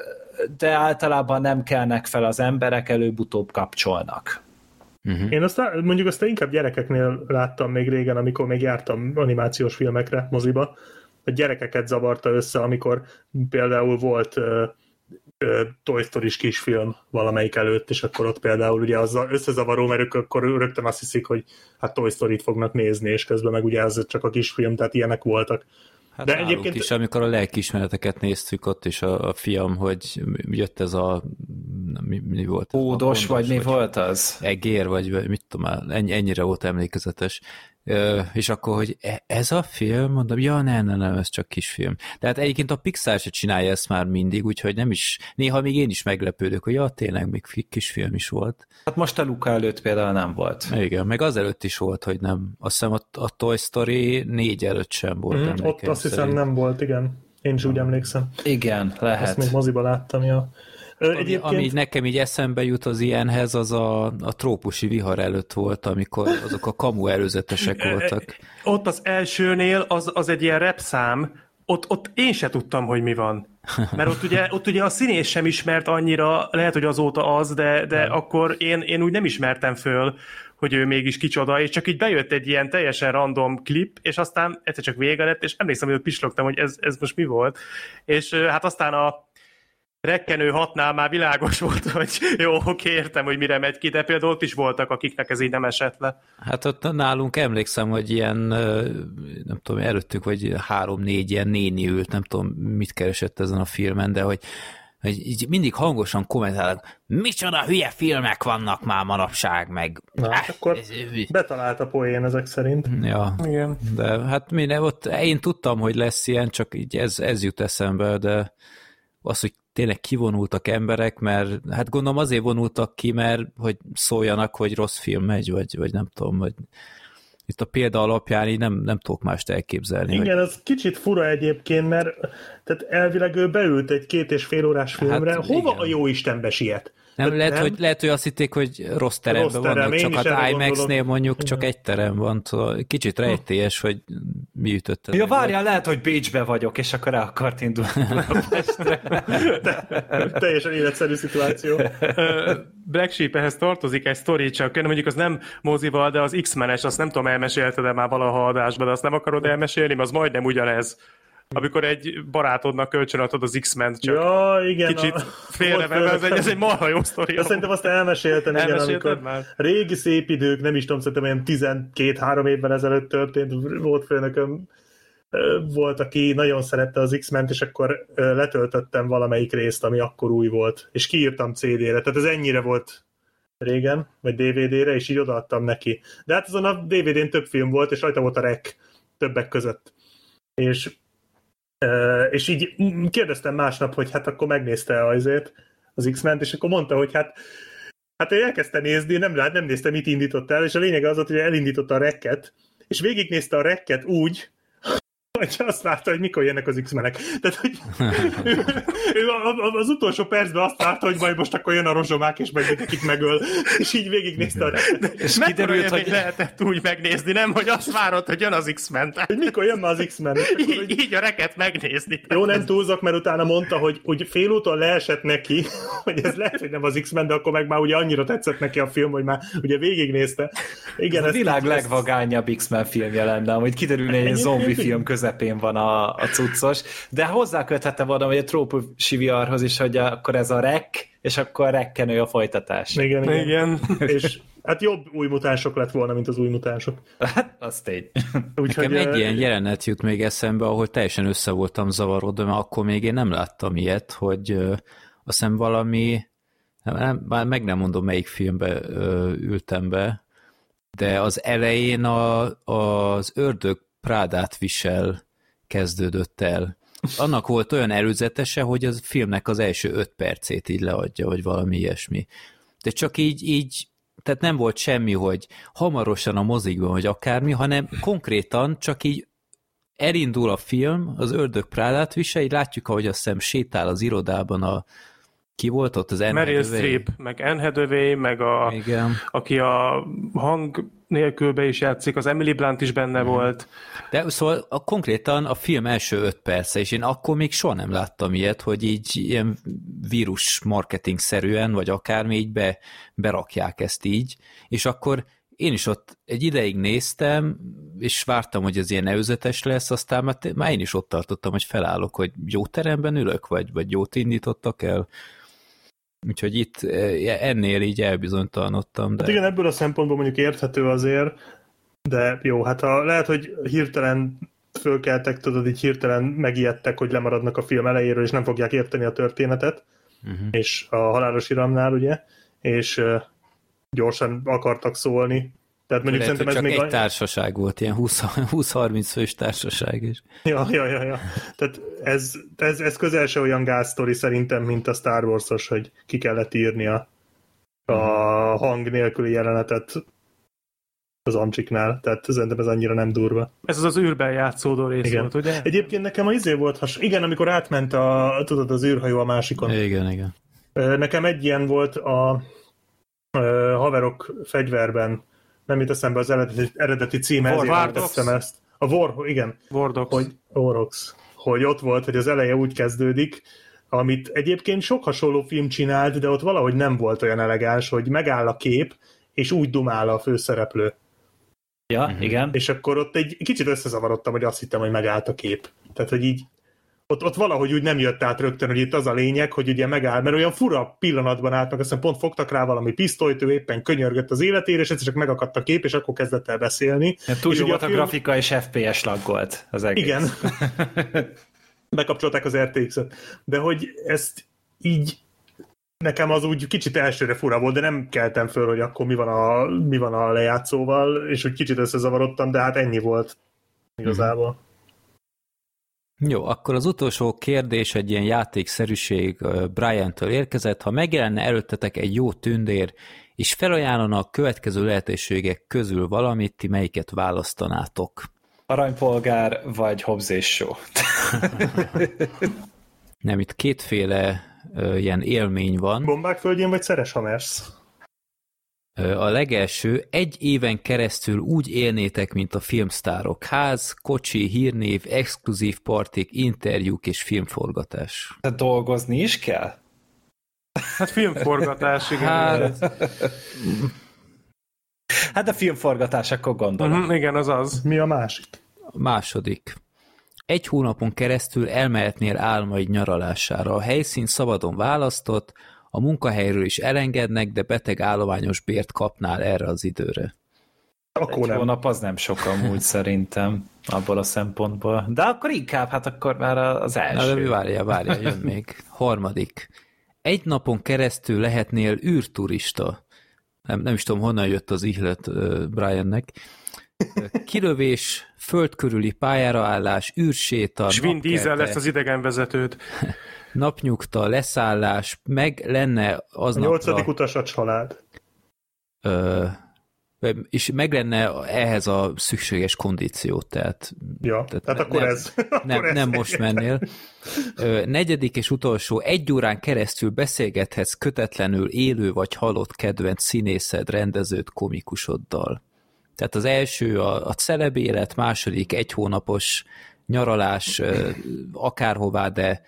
de általában nem kelnek fel az emberek, előbb-utóbb kapcsolnak. Uh-huh. Én azt mondjuk azt inkább gyerekeknél láttam még régen, amikor még jártam animációs filmekre, moziba, a gyerekeket zavarta össze, amikor például volt ö, ö, Toy story kisfilm valamelyik előtt, és akkor ott például ugye az összezavaró, mert ők akkor rögtön azt hiszik, hogy hát Toy Story-t fognak nézni, és közben meg ugye ez csak a kisfilm, tehát ilyenek voltak. Hát De egyébként is, amikor a lelkiismereteket néztük, ott is a, a fiam, hogy jött ez a mi, mi volt? A vagy mi volt az? Egér, vagy mit tudom, már, ennyi, ennyire volt emlékezetes. És akkor, hogy e- ez a film, mondom, ja, nem, nem, nem, ez csak kisfilm. Tehát egyébként a Pixar se csinálja ezt már mindig, úgyhogy nem is, néha még én is meglepődök, hogy ja, tényleg, még fi- kisfilm is volt. Hát most a Luca előtt például nem volt. Igen, meg az előtt is volt, hogy nem. Azt hiszem a, a Toy Story négy előtt sem volt. Mm, ott azt hiszem szerint. nem volt, igen. Én is úgy emlékszem. Igen, Ezt lehet. még moziba láttam, ja. Ami, Egyébként... ami nekem így eszembe jut az ilyenhez, az a, a trópusi vihar előtt volt, amikor azok a kamu előzetesek voltak. Ott az elsőnél az, az egy ilyen repszám, ott, ott én se tudtam, hogy mi van. Mert ott ugye, ott ugye a színész sem ismert annyira, lehet, hogy azóta az, de, de akkor én, én úgy nem ismertem föl, hogy ő mégis kicsoda, és csak így bejött egy ilyen teljesen random klip, és aztán egyszer csak vége lett, és emlékszem, hogy ott pislogtam, hogy ez, ez most mi volt. És hát aztán a rekkenő hatnál már világos volt, hogy jó, oké, értem, hogy mire megy ki, de például ott is voltak, akiknek ez így nem esett le. Hát ott nálunk emlékszem, hogy ilyen, nem tudom, előttük, vagy három-négy ilyen néni ült, nem tudom, mit keresett ezen a filmen, de hogy hogy így mindig hangosan kommentálnak, micsoda hülye filmek vannak már manapság, meg... Na, hát akkor betalált a poén ezek szerint. Ja, Igen. de hát minden, ott én tudtam, hogy lesz ilyen, csak így ez, ez jut eszembe, de az, hogy tényleg kivonultak emberek, mert hát gondolom azért vonultak ki, mert hogy szóljanak, hogy rossz film megy, vagy, vagy nem tudom, vagy itt a példa alapján így nem, nem tudok mást elképzelni. Igen, hogy... az kicsit fura egyébként, mert tehát elvileg ő beült egy két és fél órás filmre, hát, hova igen. a jó Istenbe siet? Nem, lehet, nem? Hogy, lehet, hogy azt hitték, hogy rossz teremben rossz terem, vannak, csak az IMAX-nél mondjuk csak egy terem van, szóval kicsit rejtélyes, hogy mi ütött. Ja, várjál, lehet, hogy Bécsbe vagyok, és akkor el akart indulni Teljesen életszerű szituáció. Black Sheep ehhez tartozik egy sztori, csak mondjuk az nem mozival, de az X-menes, azt nem tudom, elmesélted de már valaha adásban, de azt nem akarod elmesélni, az majdnem ugyanez amikor egy barátodnak kölcsönadod az X-Men, csak ja, igen, kicsit félrevenve, ez egy, ez egy marha jó sztori. De szerintem azt elmeséltem, igen, amikor már? régi szép idők, nem is tudom, szerintem olyan 12-3 évvel ezelőtt történt, volt főnököm, volt, aki nagyon szerette az X-ment, és akkor letöltöttem valamelyik részt, ami akkor új volt, és kiírtam CD-re, tehát ez ennyire volt régen, vagy DVD-re, és így odaadtam neki. De hát azon a DVD-n több film volt, és rajta volt a rek többek között. És és így kérdeztem másnap, hogy hát akkor megnézte azért az X-ment, és akkor mondta, hogy hát Hát ő elkezdte nézni, nem, nem nézte, mit indított el, és a lényeg az volt, hogy elindította a rekket, és végignézte a rekket úgy, hogy azt látta, hogy mikor jönnek az X-menek. Tehát, hogy ő az utolsó percben azt látta, hogy majd most akkor jön a rozsomák, és meg mindenkit megöl, és így végignézte. A... És kiderült, hogy lehetett úgy megnézni, nem, hogy azt várod, hogy jön az X-men. Hogy mikor jön az X-men. Így, hogy... így a reket megnézni. Jó, nem túlzok, mert utána mondta, hogy, hogy félúton leesett neki, hogy ez lehet, hogy nem az X-men, de akkor meg már ugye annyira tetszett neki a film, hogy már ugye végignézte. Igen, ez a világ ezt, legvagányabb X-men filmje lenne, hogy kiderülne egy zombi film között közepén van a, a cuccos, de hozzáköthette volna, hogy a trópusi viharhoz is, hogy akkor ez a rek, és akkor rekkenő a folytatás. Igen, igen. igen. és hát jobb új mutánsok lett volna, mint az új mutánsok. Hát, az tény. Úgyhogy Nekem egy ilyen jelenet jut még eszembe, ahol teljesen össze voltam zavarodva, mert akkor még én nem láttam ilyet, hogy ö, azt hiszem valami, nem, már meg nem mondom, melyik filmbe ültem be, de az elején a, az ördög Prádát visel kezdődött el. Annak volt olyan előzetese, hogy az filmnek az első öt percét így leadja, vagy valami ilyesmi. De csak így, így tehát nem volt semmi, hogy hamarosan a mozikban, vagy akármi, hanem konkrétan csak így elindul a film, az ördög Prádát visel, így látjuk, ahogy azt hiszem sétál az irodában a, ki volt ott az Anne Meryl Streep, meg Anne Hathaway, meg a, Igen. aki a hang nélkülbe is játszik, az Emily Blunt is benne mm. volt. De szóval a, konkrétan a film első öt perce, és én akkor még soha nem láttam ilyet, hogy így ilyen vírus marketing szerűen, vagy akármi így be, berakják ezt így, és akkor én is ott egy ideig néztem, és vártam, hogy ez ilyen előzetes lesz, aztán már, már én is ott tartottam, hogy felállok, hogy jó teremben ülök, vagy, vagy jót indítottak el, Úgyhogy itt eh, ennél így elbizonytalanodtam. De... Hát igen, ebből a szempontból mondjuk érthető azért, de jó, hát ha lehet, hogy hirtelen fölkeltek, tudod, így hirtelen megijedtek, hogy lemaradnak a film elejéről, és nem fogják érteni a történetet, uh-huh. és a halálos iramnál, ugye, és uh, gyorsan akartak szólni, tehát mondjuk Lehet, szerintem ez csak még egy társaság volt, ilyen 20-30 fős társaság is. Ja, ja, ja, ja. Tehát ez, ez, ez közel se olyan gázsztori szerintem, mint a Star Wars-os, hogy ki kellett írni a, a hang nélküli jelenetet az Amcsiknál, tehát szerintem ez annyira nem durva. Ez az az űrben játszódó rész igen. volt, ugye? Egyébként nekem az izé volt, has... igen, amikor átment a, tudod, az űrhajó a másikon. Igen, igen. Nekem egy ilyen volt a, a haverok fegyverben, nem jut eszembe az eredeti, eredeti címe, War, ezért teszem ezt. A War, igen. Wardox. Hogy, Wardox. Hogy ott volt, hogy az eleje úgy kezdődik, amit egyébként sok hasonló film csinált, de ott valahogy nem volt olyan elegáns, hogy megáll a kép, és úgy dumál a főszereplő. Ja, uh-huh. igen. És akkor ott egy kicsit összezavarodtam, hogy azt hittem, hogy megállt a kép. Tehát, hogy így ott, ott valahogy úgy nem jött át rögtön, hogy itt az a lényeg, hogy ugye megáll, mert olyan fura pillanatban álltak, aztán pont fogtak rá valami pisztolyt, ő éppen könyörgött az életére, és egyszer csak megakadt a kép, és akkor kezdett el beszélni. Ja, túl jó volt a, film... grafika, és FPS laggolt az egész. Igen. Bekapcsolták az RTX-et. De hogy ezt így nekem az úgy kicsit elsőre fura volt, de nem keltem föl, hogy akkor mi van a, mi van a lejátszóval, és úgy kicsit összezavarodtam, de hát ennyi volt igazából. Mm-hmm. Jó, akkor az utolsó kérdés egy ilyen játékszerűség Brian-től érkezett. Ha megjelenne előttetek egy jó tündér, és felajánlana a következő lehetőségek közül valamit, ti melyiket választanátok? Aranypolgár vagy Hobbs és Show? Nem, itt kétféle ö, ilyen élmény van. Bombák földjén vagy Szeres Hamersz? A legelső, egy éven keresztül úgy élnétek, mint a filmsztárok. Ház, kocsi, hírnév, exkluzív partik, interjúk és filmforgatás. Tehát dolgozni is kell? Hát filmforgatás, igen. Hát, Hát a filmforgatás, akkor gondolom. uh-huh, igen, az az. Mi a másik? a második. Egy hónapon keresztül elmehetnél álmaid nyaralására. A helyszín szabadon választott, a munkahelyről is elengednek, de beteg állományos bért kapnál erre az időre. Akkor Egy nem. hónap az nem sok amúgy szerintem abból a szempontból. De akkor inkább, hát akkor már az első. Na, de várjál, várjál, jön még. Harmadik. Egy napon keresztül lehetnél űrturista. Nem, nem is tudom, honnan jött az ihlet Briannek. Kilövés, földkörüli pályára állás, űrséta, És Vin napkelte, lesz az idegenvezetőd. napnyugta, leszállás, meg lenne A aznapra... nyolcadik utas a család. Ö, és meg lenne ehhez a szükséges kondíció, tehát, Ja, tehát, tehát akkor nem, ez. nem, akkor ez nem most mennél. Ö, negyedik és utolsó, egy órán keresztül beszélgethetsz kötetlenül élő vagy halott kedvenc színészed, rendezőt, komikusoddal. Tehát az első a, a celeb élet, második egy hónapos nyaralás akárhová, de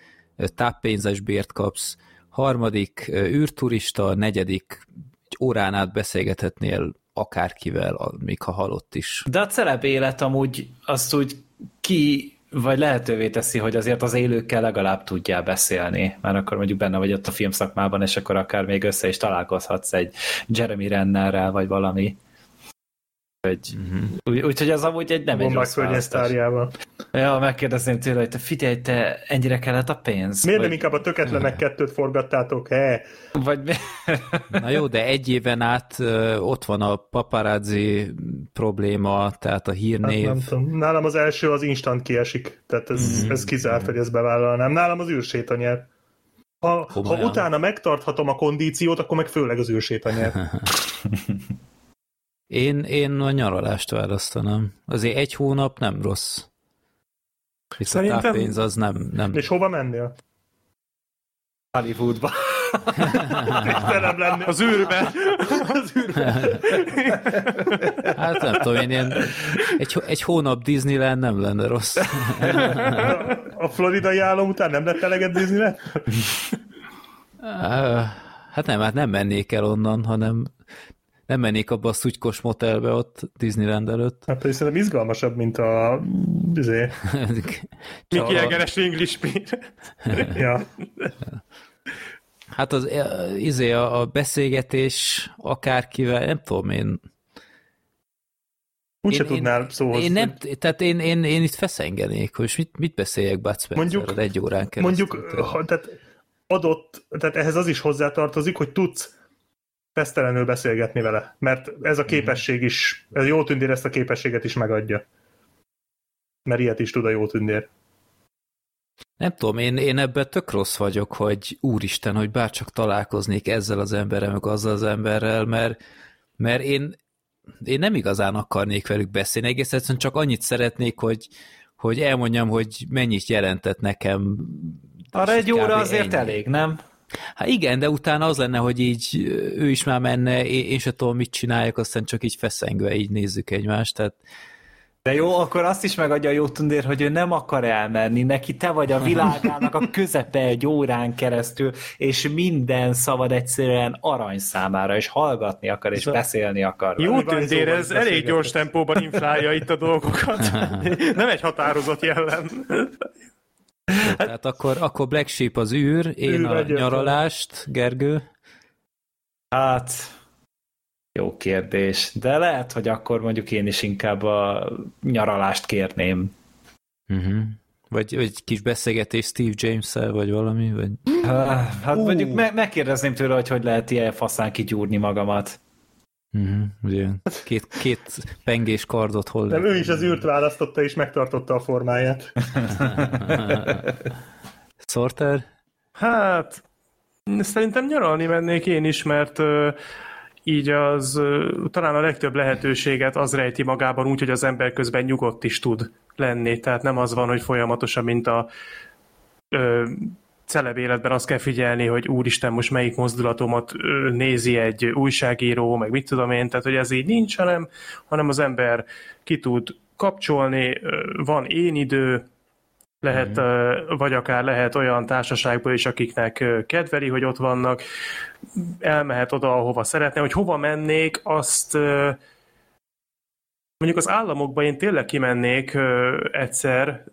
táppénzes bért kapsz, harmadik űrturista, negyedik egy órán át beszélgethetnél akárkivel, még ha halott is. De a celeb élet amúgy azt úgy ki vagy lehetővé teszi, hogy azért az élőkkel legalább tudjál beszélni, mert akkor mondjuk benne vagy ott a filmszakmában, és akkor akár még össze is találkozhatsz egy Jeremy Rennerrel, vagy valami. Hogy, Mhm. úgy, úgyhogy az amúgy egy nem egy rossz sztárjával. Ja, megkérdezném tőle, hogy te figyelj, te ennyire kellett a pénz? Miért nem vagy, inkább a töketlenek kettőt forgattátok? He? vagy mi? Na jó, de egy éven át ott van a paparazzi probléma, tehát a Hát hírnév. nem tudom. Nálam az első az instant kiesik. Tehát ez, Mhm. ez kizárt, hogy ezt bevállalnám. Nálam az űrséta nyer. Ha, ha utána megtarthatom a kondíciót, akkor meg főleg az űrséta nyer. Én, én a nyaralást választanám. Azért egy hónap nem rossz. Hisz Szerintem- a táppénz az nem... nem. És hova mennél? Hollywoodba. Velem lennél. Az űrbe. Az űrbe. Hát nem tudom, én ilyen egy, egy hónap Disneyland nem lenne rossz. A floridai állam után nem lett eleged Disneyland? Hát nem, hát nem mennék el onnan, hanem nem mennék abba a szutykos motelbe ott Disneyland előtt. Hát pedig szerintem izgalmasabb, mint a... Izé. Miki Egeres English. Ja. Hát az eh, izé a, a beszélgetés akárkivel, nem tudom én. Úgyse Én- tudnál szóhoz. Én nem, tehát én, én, én itt feszengenék, hogy mit, mit beszéljek Bud Mondjuk- egy órán keresztül. Mondjuk, ha, tehát adott, tehát ehhez az is hozzátartozik, hogy tudsz fesztelenül beszélgetni vele, mert ez a képesség is, ez jó tündér ezt a képességet is megadja. Mert ilyet is tud a jó tündér. Nem tudom, én, én ebben tök rossz vagyok, hogy úristen, hogy bárcsak találkoznék ezzel az emberrel, meg azzal az emberrel, mert, mert én, én nem igazán akarnék velük beszélni, egész egyszerűen csak annyit szeretnék, hogy, hogy elmondjam, hogy mennyit jelentett nekem. Arra egy óra azért ennyi. elég, nem? Hát igen, de utána az lenne, hogy így ő is már menne, én, én se tudom, mit csináljak, aztán csak így feszengve így nézzük egymást, tehát De jó, akkor azt is megadja a jó tundér, hogy ő nem akar elmenni, neki te vagy a világának a közepe egy órán keresztül, és minden szabad egyszerűen arany számára, és hallgatni akar, és beszélni akar. Jó tündér, ez elég gyors tempóban inflálja itt a dolgokat. Nem egy határozott jellem. Jó, tehát akkor, akkor Black Sheep az űr, én Űr a nyaralást, Gergő. Hát, jó kérdés. De lehet, hogy akkor mondjuk én is inkább a nyaralást kérném. Uh-huh. Vagy, vagy egy kis beszélgetés Steve James-szel, vagy valami? Vagy... Hát uh. mondjuk me- megkérdezném tőle, hogy hogy lehet ilyen faszán kigyúrni magamat. Uh-huh, ugye. Két, két pengés kardot hol Nem, ő is az űrt választotta, és megtartotta a formáját. Sorter? Hát, szerintem nyaralni mennék én is, mert uh, így az uh, talán a legtöbb lehetőséget az rejti magában úgy, hogy az ember közben nyugodt is tud lenni. Tehát nem az van, hogy folyamatosan, mint a celeb életben azt kell figyelni, hogy úristen, most melyik mozdulatomat nézi egy újságíró, meg mit tudom én, tehát hogy ez így nincs, hanem, hanem az ember ki tud kapcsolni, van én idő, lehet, mm. vagy akár lehet olyan társaságból is, akiknek kedveli, hogy ott vannak, elmehet oda, ahova szeretne, hogy hova mennék, azt mondjuk az államokba én tényleg kimennék egyszer,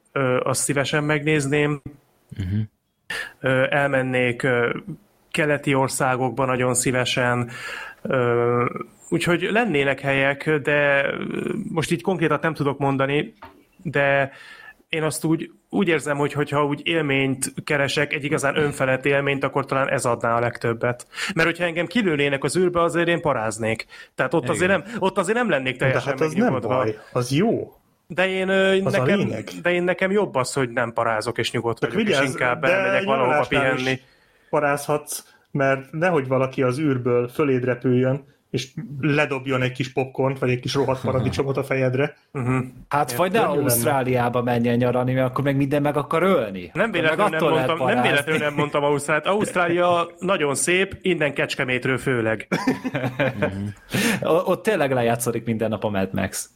azt szívesen megnézném, uh-huh elmennék keleti országokba nagyon szívesen, úgyhogy lennének helyek, de most így konkrétat nem tudok mondani, de én azt úgy, úgy érzem, hogy hogyha úgy élményt keresek, egy igazán önfelett élményt, akkor talán ez adná a legtöbbet. Mert hogyha engem kilőnének az űrbe, azért én paráznék. Tehát ott, azért nem, ott azért nem lennék teljesen De hát az nem baj, az jó. De én, az nekem, de én nekem jobb az, hogy nem parázok és nyugodt vagyok, vigyázz, és inkább elmegyek valahova pihenni. Parázhatsz, mert nehogy valaki az űrből föléd repüljön, és ledobjon egy kis popcornt, vagy egy kis rohadt paradicsomot a fejedre. Uh-huh. Hát vagy ne Ausztráliába menjen nyarani, mert akkor meg minden meg akar ölni. Nem véletlenül nem, mondtam, nem, véletlenül nem mondtam Ausztráliát. Ausztrália nagyon szép, innen Kecskemétről főleg. Ott tényleg lejátszódik minden nap a Mad Max.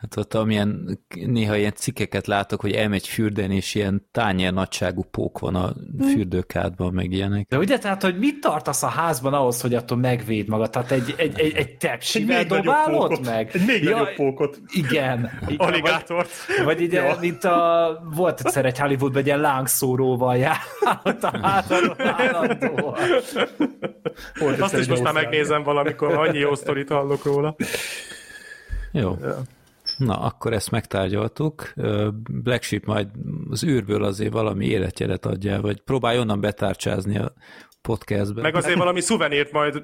Hát ott amilyen, néha ilyen cikkeket látok, hogy elmegy fürdeni, és ilyen tányér nagyságú pók van a fürdőkádban, meg ilyenek. De ugye, tehát, hogy mit tartasz a házban ahhoz, hogy attól megvéd magad? Tehát egy, egy, egy, egy tepsivel dobálod meg? Egy még ja, nagyobb pókot. Igen. Aligátort. Vagy, vagy ide, ja. mint a, volt egyszer egy Hollywoodban egy ilyen lángszóróval járt a házban Azt is most már megnézem valamikor, annyi jó sztorit hallok róla. Jó. Ja. Na, akkor ezt megtárgyaltuk. Black Sheep majd az űrből azért valami életjelet adja, vagy próbálj onnan betárcsázni a podcastbe. Meg azért valami szuvenírt majd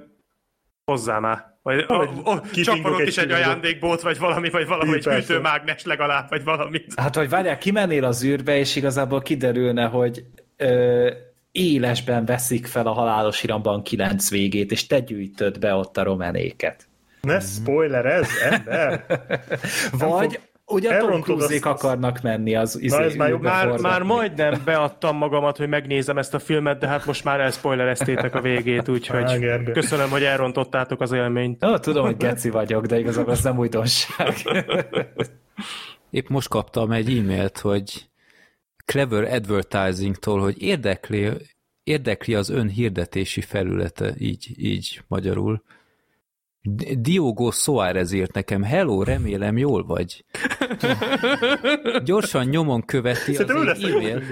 hozzá már. Vagy oh, oh, csapolok is egy ajándékbót, vagy valami, vagy valami, egy hűtőmágnes legalább, vagy valamit. Hát, hogy várják, kimennél az űrbe, és igazából kiderülne, hogy ö, élesben veszik fel a halálos iramban kilenc végét, és te gyűjtöd be ott a romenéket. Ne spoiler ez, ember! Vagy ugye Tom cruise akarnak menni az izé, Na, ez már, már, már majdnem beadtam magamat, hogy megnézem ezt a filmet, de hát most már elspoilereztétek a végét, úgyhogy köszönöm, hogy elrontottátok az élményt. Ó, tudom, hogy geci vagyok, de igazából ez nem újdonság. Épp most kaptam egy e-mailt, hogy Clever Advertising-tól, hogy érdekli, érdekli az ön hirdetési felülete, így, így magyarul. Diogo Soares írt nekem, hello, remélem jól vagy. Gyorsan nyomon követi Szerintem az én e-mail.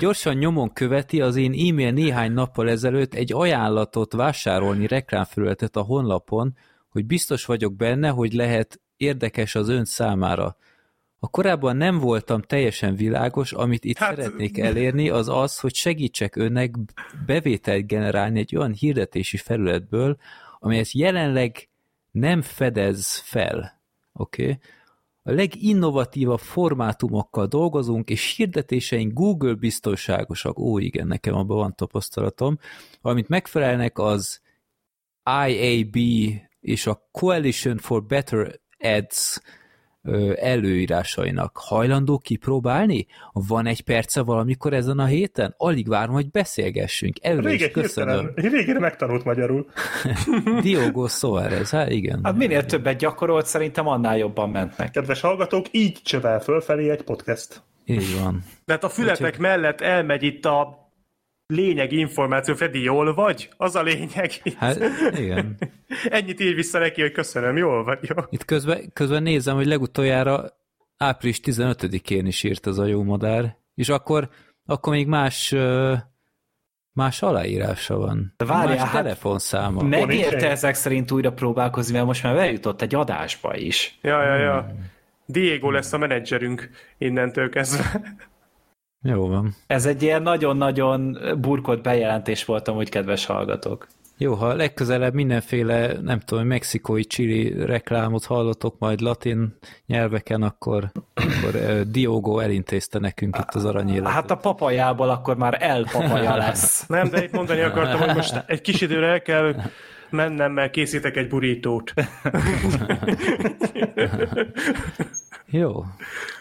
Gyorsan nyomon követi az én e-mail néhány nappal ezelőtt egy ajánlatot vásárolni reklámfelületet a honlapon, hogy biztos vagyok benne, hogy lehet érdekes az ön számára. A korábban nem voltam teljesen világos, amit itt hát... szeretnék elérni, az az, hogy segítsek önnek bevételt generálni egy olyan hirdetési felületből, amelyet jelenleg nem fedez fel. Oké? Okay? A leginnovatívabb formátumokkal dolgozunk, és hirdetéseink Google biztonságosak. Ó, igen, nekem abban van tapasztalatom. Valamint megfelelnek az IAB és a Coalition for Better Ads előírásainak. Hajlandó kipróbálni? Van egy perce valamikor ezen a héten? Alig várom, hogy beszélgessünk. Előre is köszönöm. Végére megtanult magyarul. Diogo Soares, hát igen. Hát minél többet gyakorolt, szerintem annál jobban mentnek. Kedves hallgatók, így csövel fölfelé egy podcast. Így van. De hát a fületek Úgyhogy... mellett elmegy itt a lényeg információ, Freddy, jól vagy? Az a lényeg. Hát, igen. Ennyit ír vissza neki, hogy köszönöm, jól vagy, jó. Itt közben, közben nézem, hogy legutoljára április 15-én is írt az a jó madár, és akkor, akkor még más más aláírása van. De várjál, más hát telefonszáma. Megérte ezek szerint újra próbálkozni, mert most már eljutott egy adásba is. Ja, ja, ja. Hmm. Diego lesz a menedzserünk innentől kezdve. Jó van. Ez egy ilyen nagyon-nagyon burkolt bejelentés volt amúgy, kedves hallgatók. Jó, ha legközelebb mindenféle, nem tudom, mexikói csili reklámot hallotok majd latin nyelveken, akkor, akkor Diogo elintézte nekünk itt az aranyéletet. Hát a papajából akkor már elpapaja lesz. Nem, de itt mondani akartam, hogy most egy kis időre el kell mennem, mert készítek egy burítót. Jó.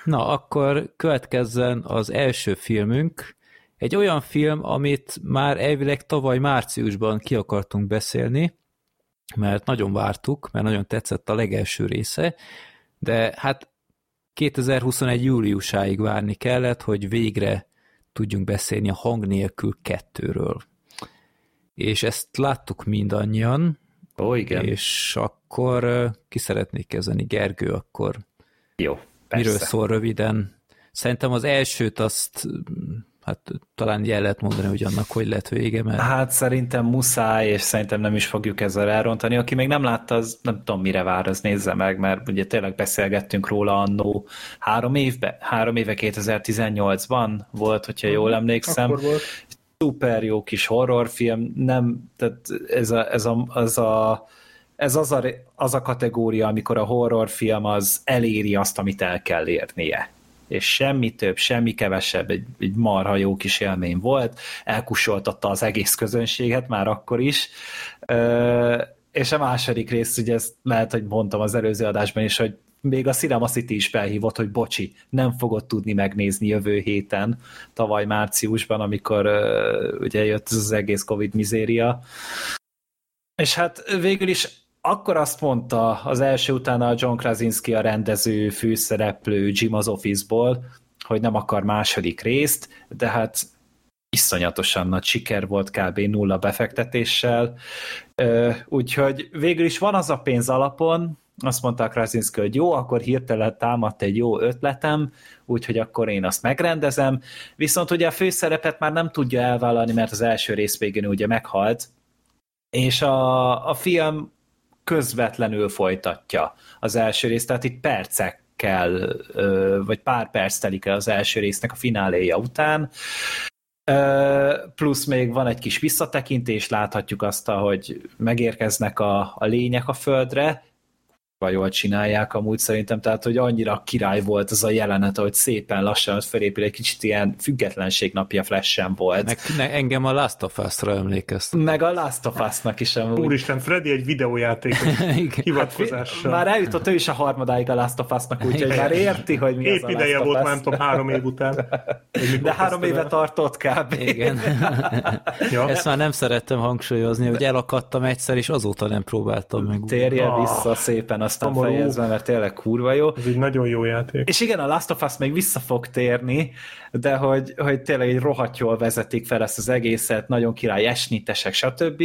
Na, akkor következzen az első filmünk, egy olyan film, amit már elvileg tavaly márciusban ki akartunk beszélni, mert nagyon vártuk, mert nagyon tetszett a legelső része, de hát 2021. júliusáig várni kellett, hogy végre tudjunk beszélni a hang nélkül kettőről. És ezt láttuk mindannyian. Ó, igen. És akkor ki szeretnék kezdeni? Gergő, akkor Jó, persze. miről szól röviden? Szerintem az elsőt azt hát talán el lehet mondani, hogy annak hogy lett vége, mert... Hát szerintem muszáj, és szerintem nem is fogjuk ezzel elrontani. Aki még nem látta, az nem tudom mire vár, az nézze meg, mert ugye tényleg beszélgettünk róla annó három évbe, három éve 2018-ban volt, hogyha jól mhm. emlékszem. Akkor volt. Szuper jó kis horrorfilm, nem, tehát ez a, ez a, az a ez az a, az a kategória, amikor a horrorfilm az eléri azt, amit el kell érnie. És semmi több, semmi kevesebb, egy, egy marha jó kis élmény volt, elkusoltatta az egész közönséget már akkor is, és a második rész, ugye ezt lehet, hogy mondtam az előző adásban is, hogy még a Cinema City is felhívott, hogy bocsi, nem fogod tudni megnézni jövő héten, tavaly márciusban, amikor uh, ugye jött az egész Covid mizéria. És hát végül is akkor azt mondta az első utána a John Krasinski a rendező főszereplő Jim az Office-ból, hogy nem akar második részt, de hát iszonyatosan nagy siker volt kb. nulla befektetéssel, úgyhogy végül is van az a pénz alapon, azt mondta Krasinski, hogy jó, akkor hirtelen támadt egy jó ötletem, úgyhogy akkor én azt megrendezem, viszont ugye a főszerepet már nem tudja elvállalni, mert az első rész végén ugye meghalt, és a, a film közvetlenül folytatja az első részt, tehát itt percekkel, vagy pár perc telik el az első résznek a fináléja után, plusz még van egy kis visszatekintés, láthatjuk azt, hogy megérkeznek a, a lények a földre, jól csinálják amúgy szerintem, tehát hogy annyira király volt az a jelenet, hogy szépen lassan felépül, egy kicsit ilyen függetlenség napja flash volt. Meg, ne, engem a Last of Us-ra emlékeztem. Meg a Last of Us-nak is amúgy. Úristen, Freddy egy videójáték hivatkozással. Hát, már eljutott ő is a harmadáig a Last of Us-nak, úgyhogy már érti, hogy mi Épp az a ideje Last volt, már nem tudom, három év után. De három éve tartott kb. Igen. ja. Ezt már nem szerettem hangsúlyozni, hogy elakadtam egyszer, és azóta nem próbáltam meg. Térjen ah. vissza szépen a aztán Szomorú. fejezve, mert tényleg kurva jó. Ez egy nagyon jó játék. És igen, a Last of Us még vissza fog térni, de hogy, hogy tényleg egy rohadt jól vezetik fel ezt az egészet, nagyon király esnitesek, stb.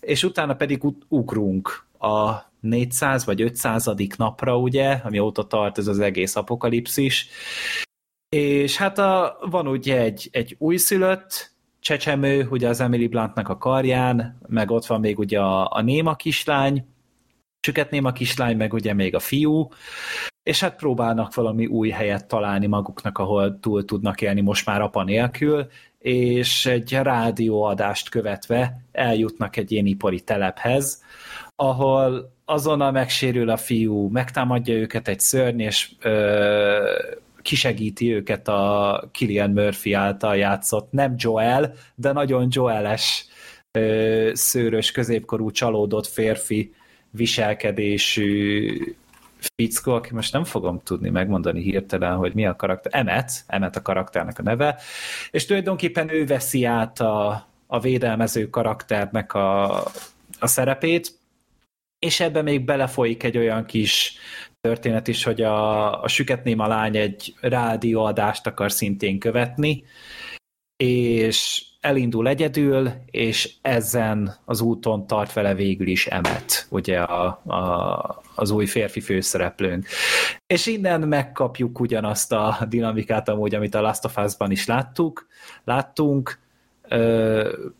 És utána pedig ugrunk a 400 vagy 500. napra, ugye, ami óta tart ez az egész apokalipszis. És hát a, van ugye egy, egy újszülött csecsemő, ugye az Emily Bluntnak a karján, meg ott van még ugye a, a néma kislány, csüketném a kislány, meg ugye még a fiú, és hát próbálnak valami új helyet találni maguknak, ahol túl tudnak élni most már apa nélkül, és egy rádióadást követve eljutnak egy ilyen ipari telephez, ahol azonnal megsérül a fiú, megtámadja őket egy szörny, és ö, kisegíti őket a Killian Murphy által játszott, nem Joel, de nagyon Joeles szőrös, középkorú csalódott férfi, viselkedésű fickó, aki most nem fogom tudni megmondani hirtelen, hogy mi a karakter, Emet, Emet a karakternek a neve, és tulajdonképpen ő veszi át a, a védelmező karakternek a, a szerepét, és ebbe még belefolyik egy olyan kis történet is, hogy a, a Süketnéma lány egy rádióadást akar szintén követni, és elindul egyedül, és ezen az úton tart vele végül is Emet, ugye a, a, az új férfi főszereplőnk. És innen megkapjuk ugyanazt a dinamikát amúgy, amit a Last of Us-ban is láttuk, láttunk,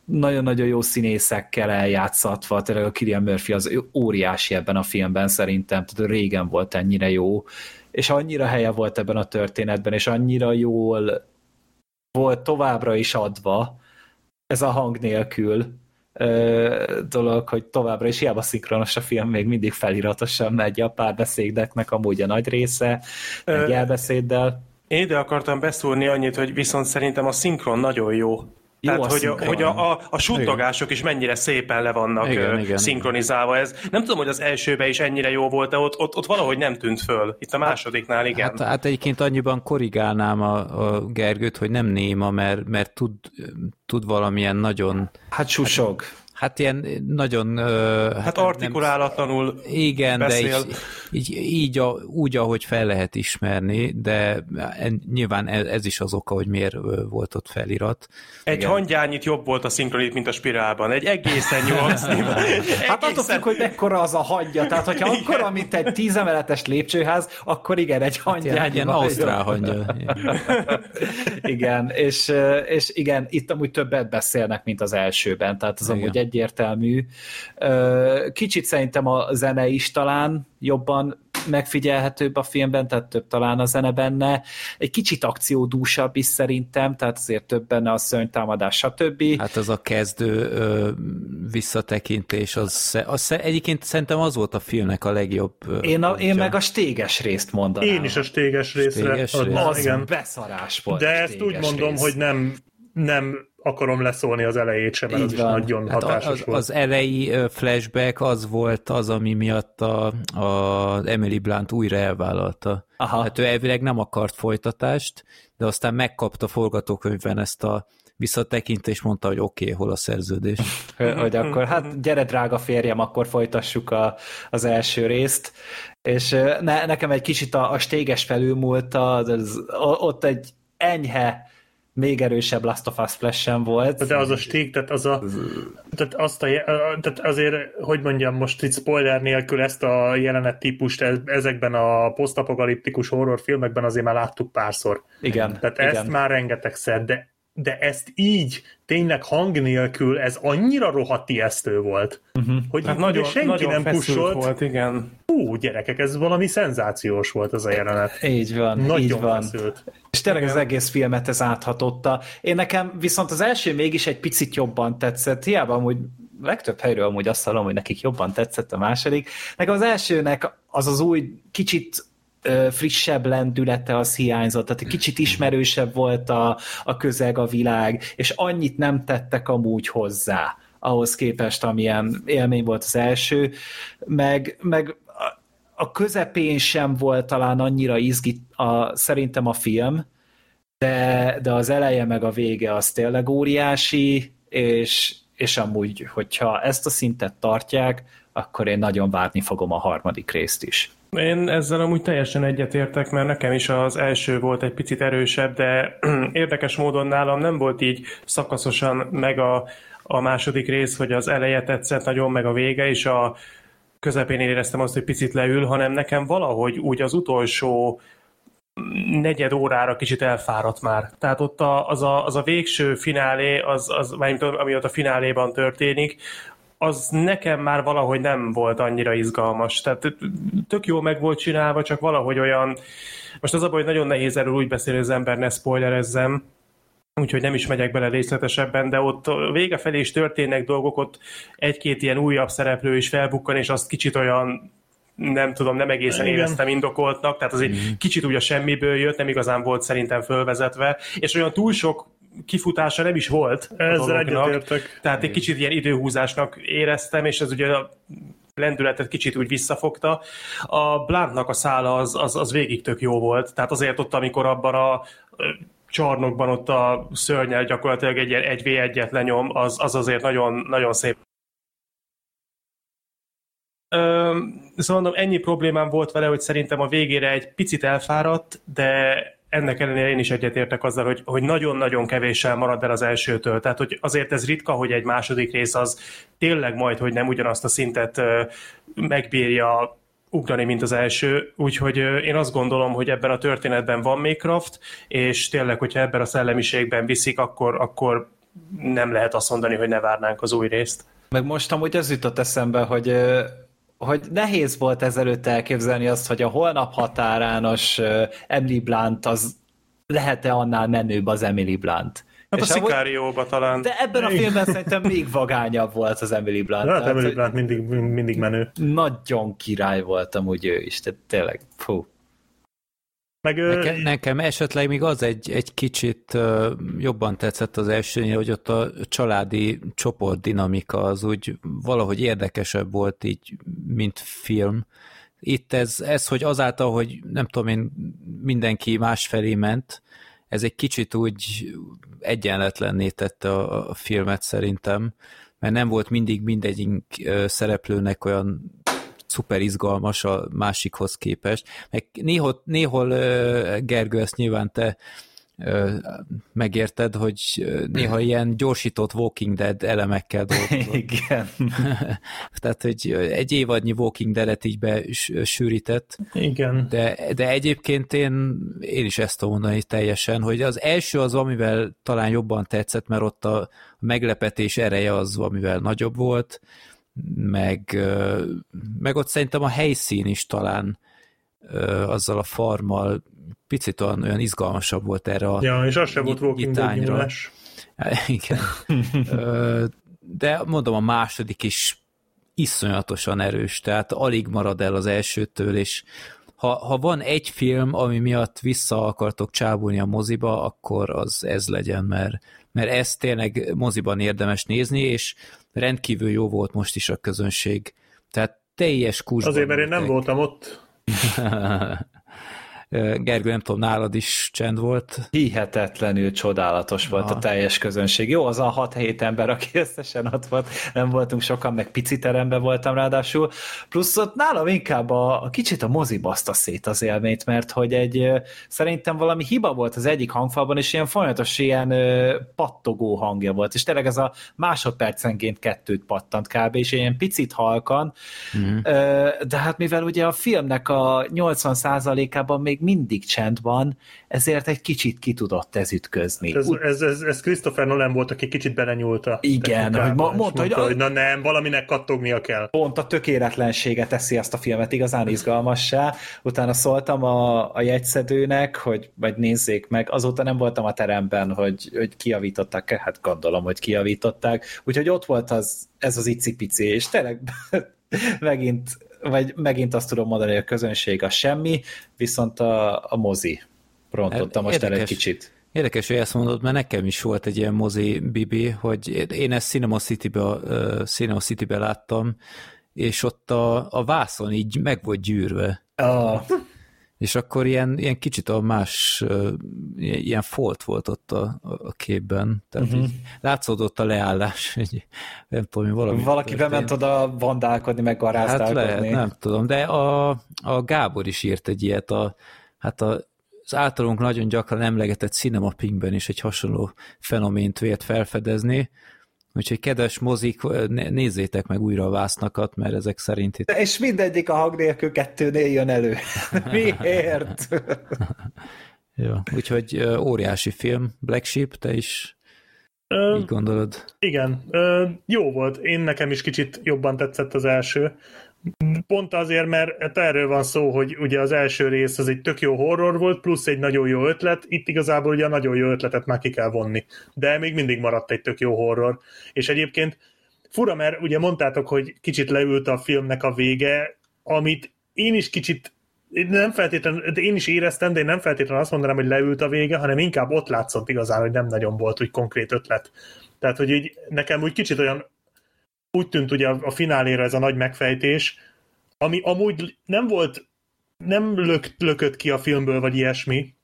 nagyon-nagyon jó színészekkel eljátszatva, tényleg a Killian Murphy az óriási ebben a filmben szerintem, tehát régen volt ennyire jó, és annyira helye volt ebben a történetben, és annyira jól volt továbbra is adva ez a hang nélkül ö, dolog, hogy továbbra is hiába szinkronos a film, még mindig feliratosan megy a párbeszédeknek amúgy a nagy része, egy elbeszéddel. Én ide akartam beszúrni annyit, hogy viszont szerintem a szinkron nagyon jó. Jó Tehát, hogy, a, hogy a, a, a suttogások is mennyire szépen le vannak igen, igen, szinkronizálva. Ez, nem tudom, hogy az elsőben is ennyire jó volt, de ott, ott, ott valahogy nem tűnt föl. Itt a másodiknál, igen. Hát, hát egyébként annyiban korrigálnám a, a Gergőt, hogy nem néma, mert, mert tud, tud valamilyen nagyon... Hát susog. Hát, Hát ilyen nagyon... Hát, hát artikulálatlanul nem, Igen, beszél. de így, így, így a, úgy, ahogy fel lehet ismerni, de nyilván ez, ez is az oka, hogy miért volt ott felirat. Egy igen. hangyányit jobb volt a szinkronit, mint a spirálban. Egy egészen nyugodni. hát attól függ, hogy mekkora az a hangya. Tehát, hogyha akkora, mint egy tízemeletes lépcsőház, akkor igen, egy hangyány. Hát ilyen, ilyen ausztrál hangya. igen, és, és igen, itt amúgy többet beszélnek, mint az elsőben. Tehát az igen. amúgy egyértelmű. Kicsit szerintem a zene is talán jobban megfigyelhetőbb a filmben, tehát több talán a zene benne. Egy kicsit akciódúsabb is szerintem, tehát azért több benne a szörnytámadás, stb. Hát az a kezdő ö, visszatekintés, az, az egyébként szerintem az volt a filmnek a legjobb. Ö, én, a, én meg a stéges részt mondanám. Én is a stéges részre. Stéges rész. Az igen. beszarás volt. De ezt úgy mondom, rész. hogy nem, nem akarom leszólni az elejét sem, mert Így az van. is nagyon hát hatásos az, volt. Az elejé flashback az volt az, ami miatt a, a Emily Blunt újra elvállalta. Aha. Hát ő elvileg nem akart folytatást, de aztán megkapta forgatókönyvben ezt a visszatekintést, mondta, hogy oké, okay, hol a szerződés. hogy akkor, hát gyere drága férjem, akkor folytassuk a, az első részt. És ne, nekem egy kicsit a, a stéges felülmúlta, az, ott egy enyhe még erősebb Last of Us Flash volt. De az a stík, tehát az a, tehát azt a, tehát azért, hogy mondjam most itt spoiler nélkül ezt a jelenet típust ezekben a posztapokaliptikus horrorfilmekben azért már láttuk párszor. Igen. Tehát igen. ezt már rengetegszer, de de ezt így, tényleg hang nélkül, ez annyira rohadt ijesztő volt, uh-huh. hogy hát nagyon, senki nagyon nem pussolt. volt, igen. Hú, gyerekek, ez valami szenzációs volt az a jelenet. Így van, nagyon így van. Feszült. És tényleg igen. az egész filmet ez áthatotta. Én nekem viszont az első mégis egy picit jobban tetszett, hiába amúgy legtöbb helyről amúgy azt hallom, hogy nekik jobban tetszett a második. Nekem az elsőnek az az új, kicsit frissebb lendülete az hiányzott, tehát egy kicsit ismerősebb volt a, a közeg, a világ, és annyit nem tettek amúgy hozzá ahhoz képest, amilyen élmény volt az első, meg, meg a közepén sem volt talán annyira izgi a, szerintem a film, de, de az eleje meg a vége az tényleg óriási, és, és amúgy, hogyha ezt a szintet tartják, akkor én nagyon várni fogom a harmadik részt is. Én ezzel amúgy teljesen egyetértek, mert nekem is az első volt egy picit erősebb, de érdekes módon nálam nem volt így szakaszosan meg a, a második rész, hogy az eleje tetszett nagyon, meg a vége, és a közepén éreztem azt, hogy picit leül, hanem nekem valahogy úgy az utolsó negyed órára kicsit elfáradt már. Tehát ott a, az, a, az a végső finálé, az, az, ami ott a fináléban történik, az nekem már valahogy nem volt annyira izgalmas. Tehát tök jó meg volt csinálva, csak valahogy olyan... Most az a baj, hogy nagyon nehéz erről úgy beszélni, az ember ne spoilerezzem, úgyhogy nem is megyek bele részletesebben, de ott vége felé is történnek dolgok, ott egy-két ilyen újabb szereplő is felbukkan, és azt kicsit olyan nem tudom, nem egészen Igen. éreztem indokoltnak, tehát azért mm. kicsit úgy a semmiből jött, nem igazán volt szerintem fölvezetve, és olyan túl sok kifutása nem is volt. Ezzel egyetértek. Tehát egy kicsit ilyen időhúzásnak éreztem, és ez ugye a lendületet kicsit úgy visszafogta. A Bluntnak a szála az, az, az végig tök jó volt, tehát azért ott, amikor abban a csarnokban ott a szörnyel gyakorlatilag egy egy v 1 lenyom, az, az azért nagyon, nagyon szép. Ö, szóval mondom, ennyi problémám volt vele, hogy szerintem a végére egy picit elfáradt, de ennek ellenére én is egyetértek azzal, hogy, hogy nagyon-nagyon kevéssel marad el az elsőtől. Tehát, hogy azért ez ritka, hogy egy második rész az tényleg majd, hogy nem ugyanazt a szintet megbírja ugrani, mint az első, úgyhogy én azt gondolom, hogy ebben a történetben van még Kraft, és tényleg, hogyha ebben a szellemiségben viszik, akkor, akkor nem lehet azt mondani, hogy ne várnánk az új részt. Meg most amúgy ez jutott eszembe, hogy hogy nehéz volt ezelőtt elképzelni azt, hogy a holnap határános Emily Blunt az lehet-e annál menőbb az Emily Blunt. Hát és a Szikárióba talán. De ebben a filmben szerintem még vagányabb volt az Emily Blunt. Hát Emily Blunt mindig, mindig menő. Nagyon király volt amúgy ő is, tehát tényleg, fú. Meg, nekem, nekem esetleg még az egy, egy kicsit jobban tetszett az elsőnél, hogy ott a családi csoport dinamika az úgy valahogy érdekesebb volt így, mint film. Itt ez, ez, hogy azáltal, hogy nem tudom én, mindenki másfelé ment, ez egy kicsit úgy egyenletlenné tette a, a filmet szerintem, mert nem volt mindig mindegyik szereplőnek olyan szuper izgalmas a másikhoz képest. Meg néhol, néhol Gergő, ezt nyilván te megérted, hogy néha ilyen gyorsított Walking Dead elemekkel dolgozol. Igen. Tehát, hogy egy évadnyi Walking Dead-et így besűrített. Igen. De, de egyébként én, én is ezt tudom mondani teljesen, hogy az első az, amivel talán jobban tetszett, mert ott a meglepetés ereje az, amivel nagyobb volt, meg, meg ott szerintem a helyszín is talán azzal a farmal picit olyan, olyan izgalmasabb volt erre a Ja, és az sem volt Walking Igen. De mondom, a második is iszonyatosan erős, tehát alig marad el az elsőtől, és ha, ha van egy film, ami miatt vissza akartok csábulni a moziba, akkor az ez legyen, mert, mert ez tényleg moziban érdemes nézni, és rendkívül jó volt most is a közönség. Tehát teljes kurzban. Azért, mert én nem voltam ott. Gergő, nem tudom, nálad is csend volt. Hihetetlenül csodálatos volt Aha. a teljes közönség. Jó, az a 6-7 ember, aki összesen ott volt, nem voltunk sokan, meg pici teremben voltam ráadásul. Plusz ott nálam inkább a, a kicsit a mozi baszta szét az élményt, mert hogy egy szerintem valami hiba volt az egyik hangfalban, és ilyen folyamatos ilyen pattogó hangja volt, és tényleg ez a másodpercenként kettőt pattant kb. és ilyen picit halkan, mm. de hát mivel ugye a filmnek a 80%-ában még még mindig csend van, ezért egy kicsit ki tudott ez ütközni. Ez, ez, ez, ez Christopher Nolan volt, aki kicsit belenyúlta. Igen, hogy ma, mondta, mondta, hogy, hogy na nem, valaminek kattognia kell. Pont a tökéletlensége teszi ezt a filmet igazán izgalmassá. Utána szóltam a, a jegyszedőnek, hogy vagy nézzék meg, azóta nem voltam a teremben, hogy, hogy kiavították, hát gondolom, hogy kiavították, úgyhogy ott volt az, ez az icipici, és tényleg megint vagy megint azt tudom mondani, hogy a közönség a semmi, viszont a, a mozi rontotta most el egy kicsit. Érdekes, hogy ezt mondod, mert nekem is volt egy ilyen mozi bibi, hogy én ezt Cinema City-be, uh, Cinema City-be láttam, és ott a, a vászon így meg volt gyűrve. Oh és akkor ilyen, ilyen kicsit a más, ilyen folt volt ott a, a képben, tehát uh-huh. látszódott a leállás, hogy nem tudom, valami Valaki történt. bement oda vandálkodni, meg garázdálkodni. Hát lehet, nem tudom, de a, a Gábor is írt egy ilyet, a, hát a, az általunk nagyon gyakran emlegetett Cinema Pinkben is egy hasonló fenomént vélt felfedezni, Úgyhogy kedves mozik, nézzétek meg újra a vásznakat, mert ezek szerint itt... És mindegyik a hang nélkül kettőnél jön elő. Miért? Jó, úgyhogy óriási film, Black Sheep, te is Ö, így gondolod? Igen, ö, jó volt. Én nekem is kicsit jobban tetszett az első. Pont azért, mert hát erről van szó, hogy ugye az első rész az egy tök jó horror volt, plusz egy nagyon jó ötlet, itt igazából ugye a nagyon jó ötletet már ki kell vonni. De még mindig maradt egy tök jó horror. És egyébként fura, mert ugye mondtátok, hogy kicsit leült a filmnek a vége, amit én is kicsit nem feltétlenül, de én is éreztem, de én nem feltétlenül azt mondanám, hogy leült a vége, hanem inkább ott látszott igazán, hogy nem nagyon volt úgy konkrét ötlet. Tehát, hogy így nekem úgy kicsit olyan úgy tűnt ugye a, fináléra ez a nagy megfejtés, ami amúgy nem volt, nem lök, lökött ki a filmből, vagy ilyesmi,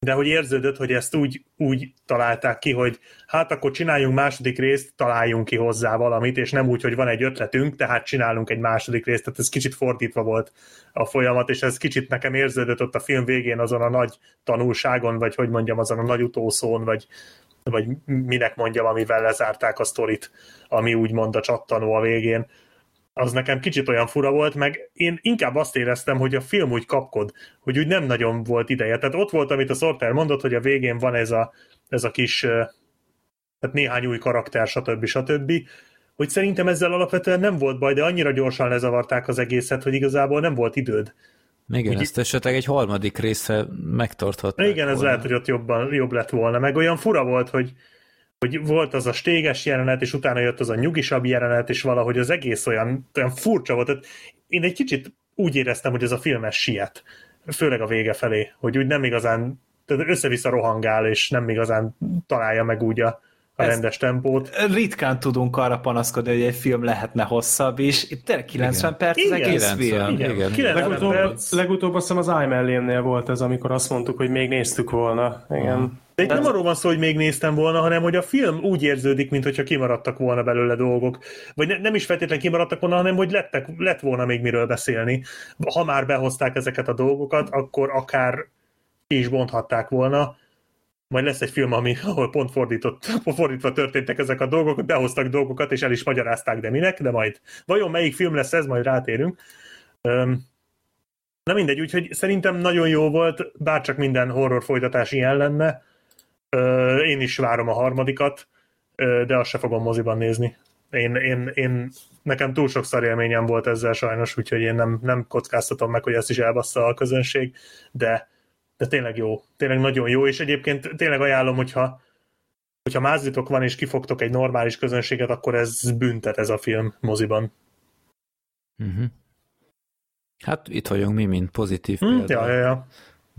de hogy érződött, hogy ezt úgy, úgy találták ki, hogy hát akkor csináljunk második részt, találjunk ki hozzá valamit, és nem úgy, hogy van egy ötletünk, tehát csinálunk egy második részt, tehát ez kicsit fordítva volt a folyamat, és ez kicsit nekem érződött ott a film végén azon a nagy tanulságon, vagy hogy mondjam, azon a nagy utószón, vagy, vagy minek mondjam, amivel lezárták a sztorit, ami úgymond a csattanó a végén, az nekem kicsit olyan fura volt, meg én inkább azt éreztem, hogy a film úgy kapkod, hogy úgy nem nagyon volt ideje. Tehát ott volt, amit a Sorter mondott, hogy a végén van ez a, ez a kis, tehát néhány új karakter, stb. stb., hogy szerintem ezzel alapvetően nem volt baj, de annyira gyorsan lezavarták az egészet, hogy igazából nem volt időd. Igen, Úgy, ezt esetleg egy harmadik része megtarthatnak. Igen, ez volna. lehet, hogy ott jobban, jobb lett volna. Meg olyan fura volt, hogy, hogy volt az a stéges jelenet, és utána jött az a nyugisabb jelenet, és valahogy az egész olyan, olyan furcsa volt. Tehát én egy kicsit úgy éreztem, hogy ez a filmes siet, főleg a vége felé, hogy úgy nem igazán, tehát össze-vissza rohangál, és nem igazán találja meg úgy a, a rendes tempót. Ritkán tudunk arra panaszkodni, hogy egy film lehetne hosszabb is. Itt tényleg 90 igen. perc igen, az egész 90, film. Igen, igen. 90 legutóbb, perc. legutóbb azt hiszem az iMellénnél volt ez, amikor azt mondtuk, hogy még néztük volna. Igen. De itt nem arról van szó, hogy még néztem volna, hanem hogy a film úgy érződik, mintha kimaradtak volna belőle dolgok. Vagy ne, nem is feltétlenül kimaradtak volna, hanem hogy lettek, lett volna még miről beszélni. Ha már behozták ezeket a dolgokat, akkor akár ki is bonthatták volna majd lesz egy film, ami, ahol pont fordított, fordítva történtek ezek a dolgok, behoztak dolgokat, és el is magyarázták, de minek, de majd. Vajon melyik film lesz ez, majd rátérünk. Na mindegy, úgyhogy szerintem nagyon jó volt, bárcsak minden horror folytatás ilyen lenne. Én is várom a harmadikat, de azt se fogom moziban nézni. Én, én, én, nekem túl sok szar élményem volt ezzel sajnos, úgyhogy én nem, nem kockáztatom meg, hogy ezt is elbassza a közönség, de de tényleg jó, tényleg nagyon jó, és egyébként tényleg ajánlom, hogyha hogyha mázlitok van és kifogtok egy normális közönséget, akkor ez büntet ez a film moziban. Uh-huh. Hát itt vagyunk mi, mint pozitív hmm, példa. Ja, ja, ja.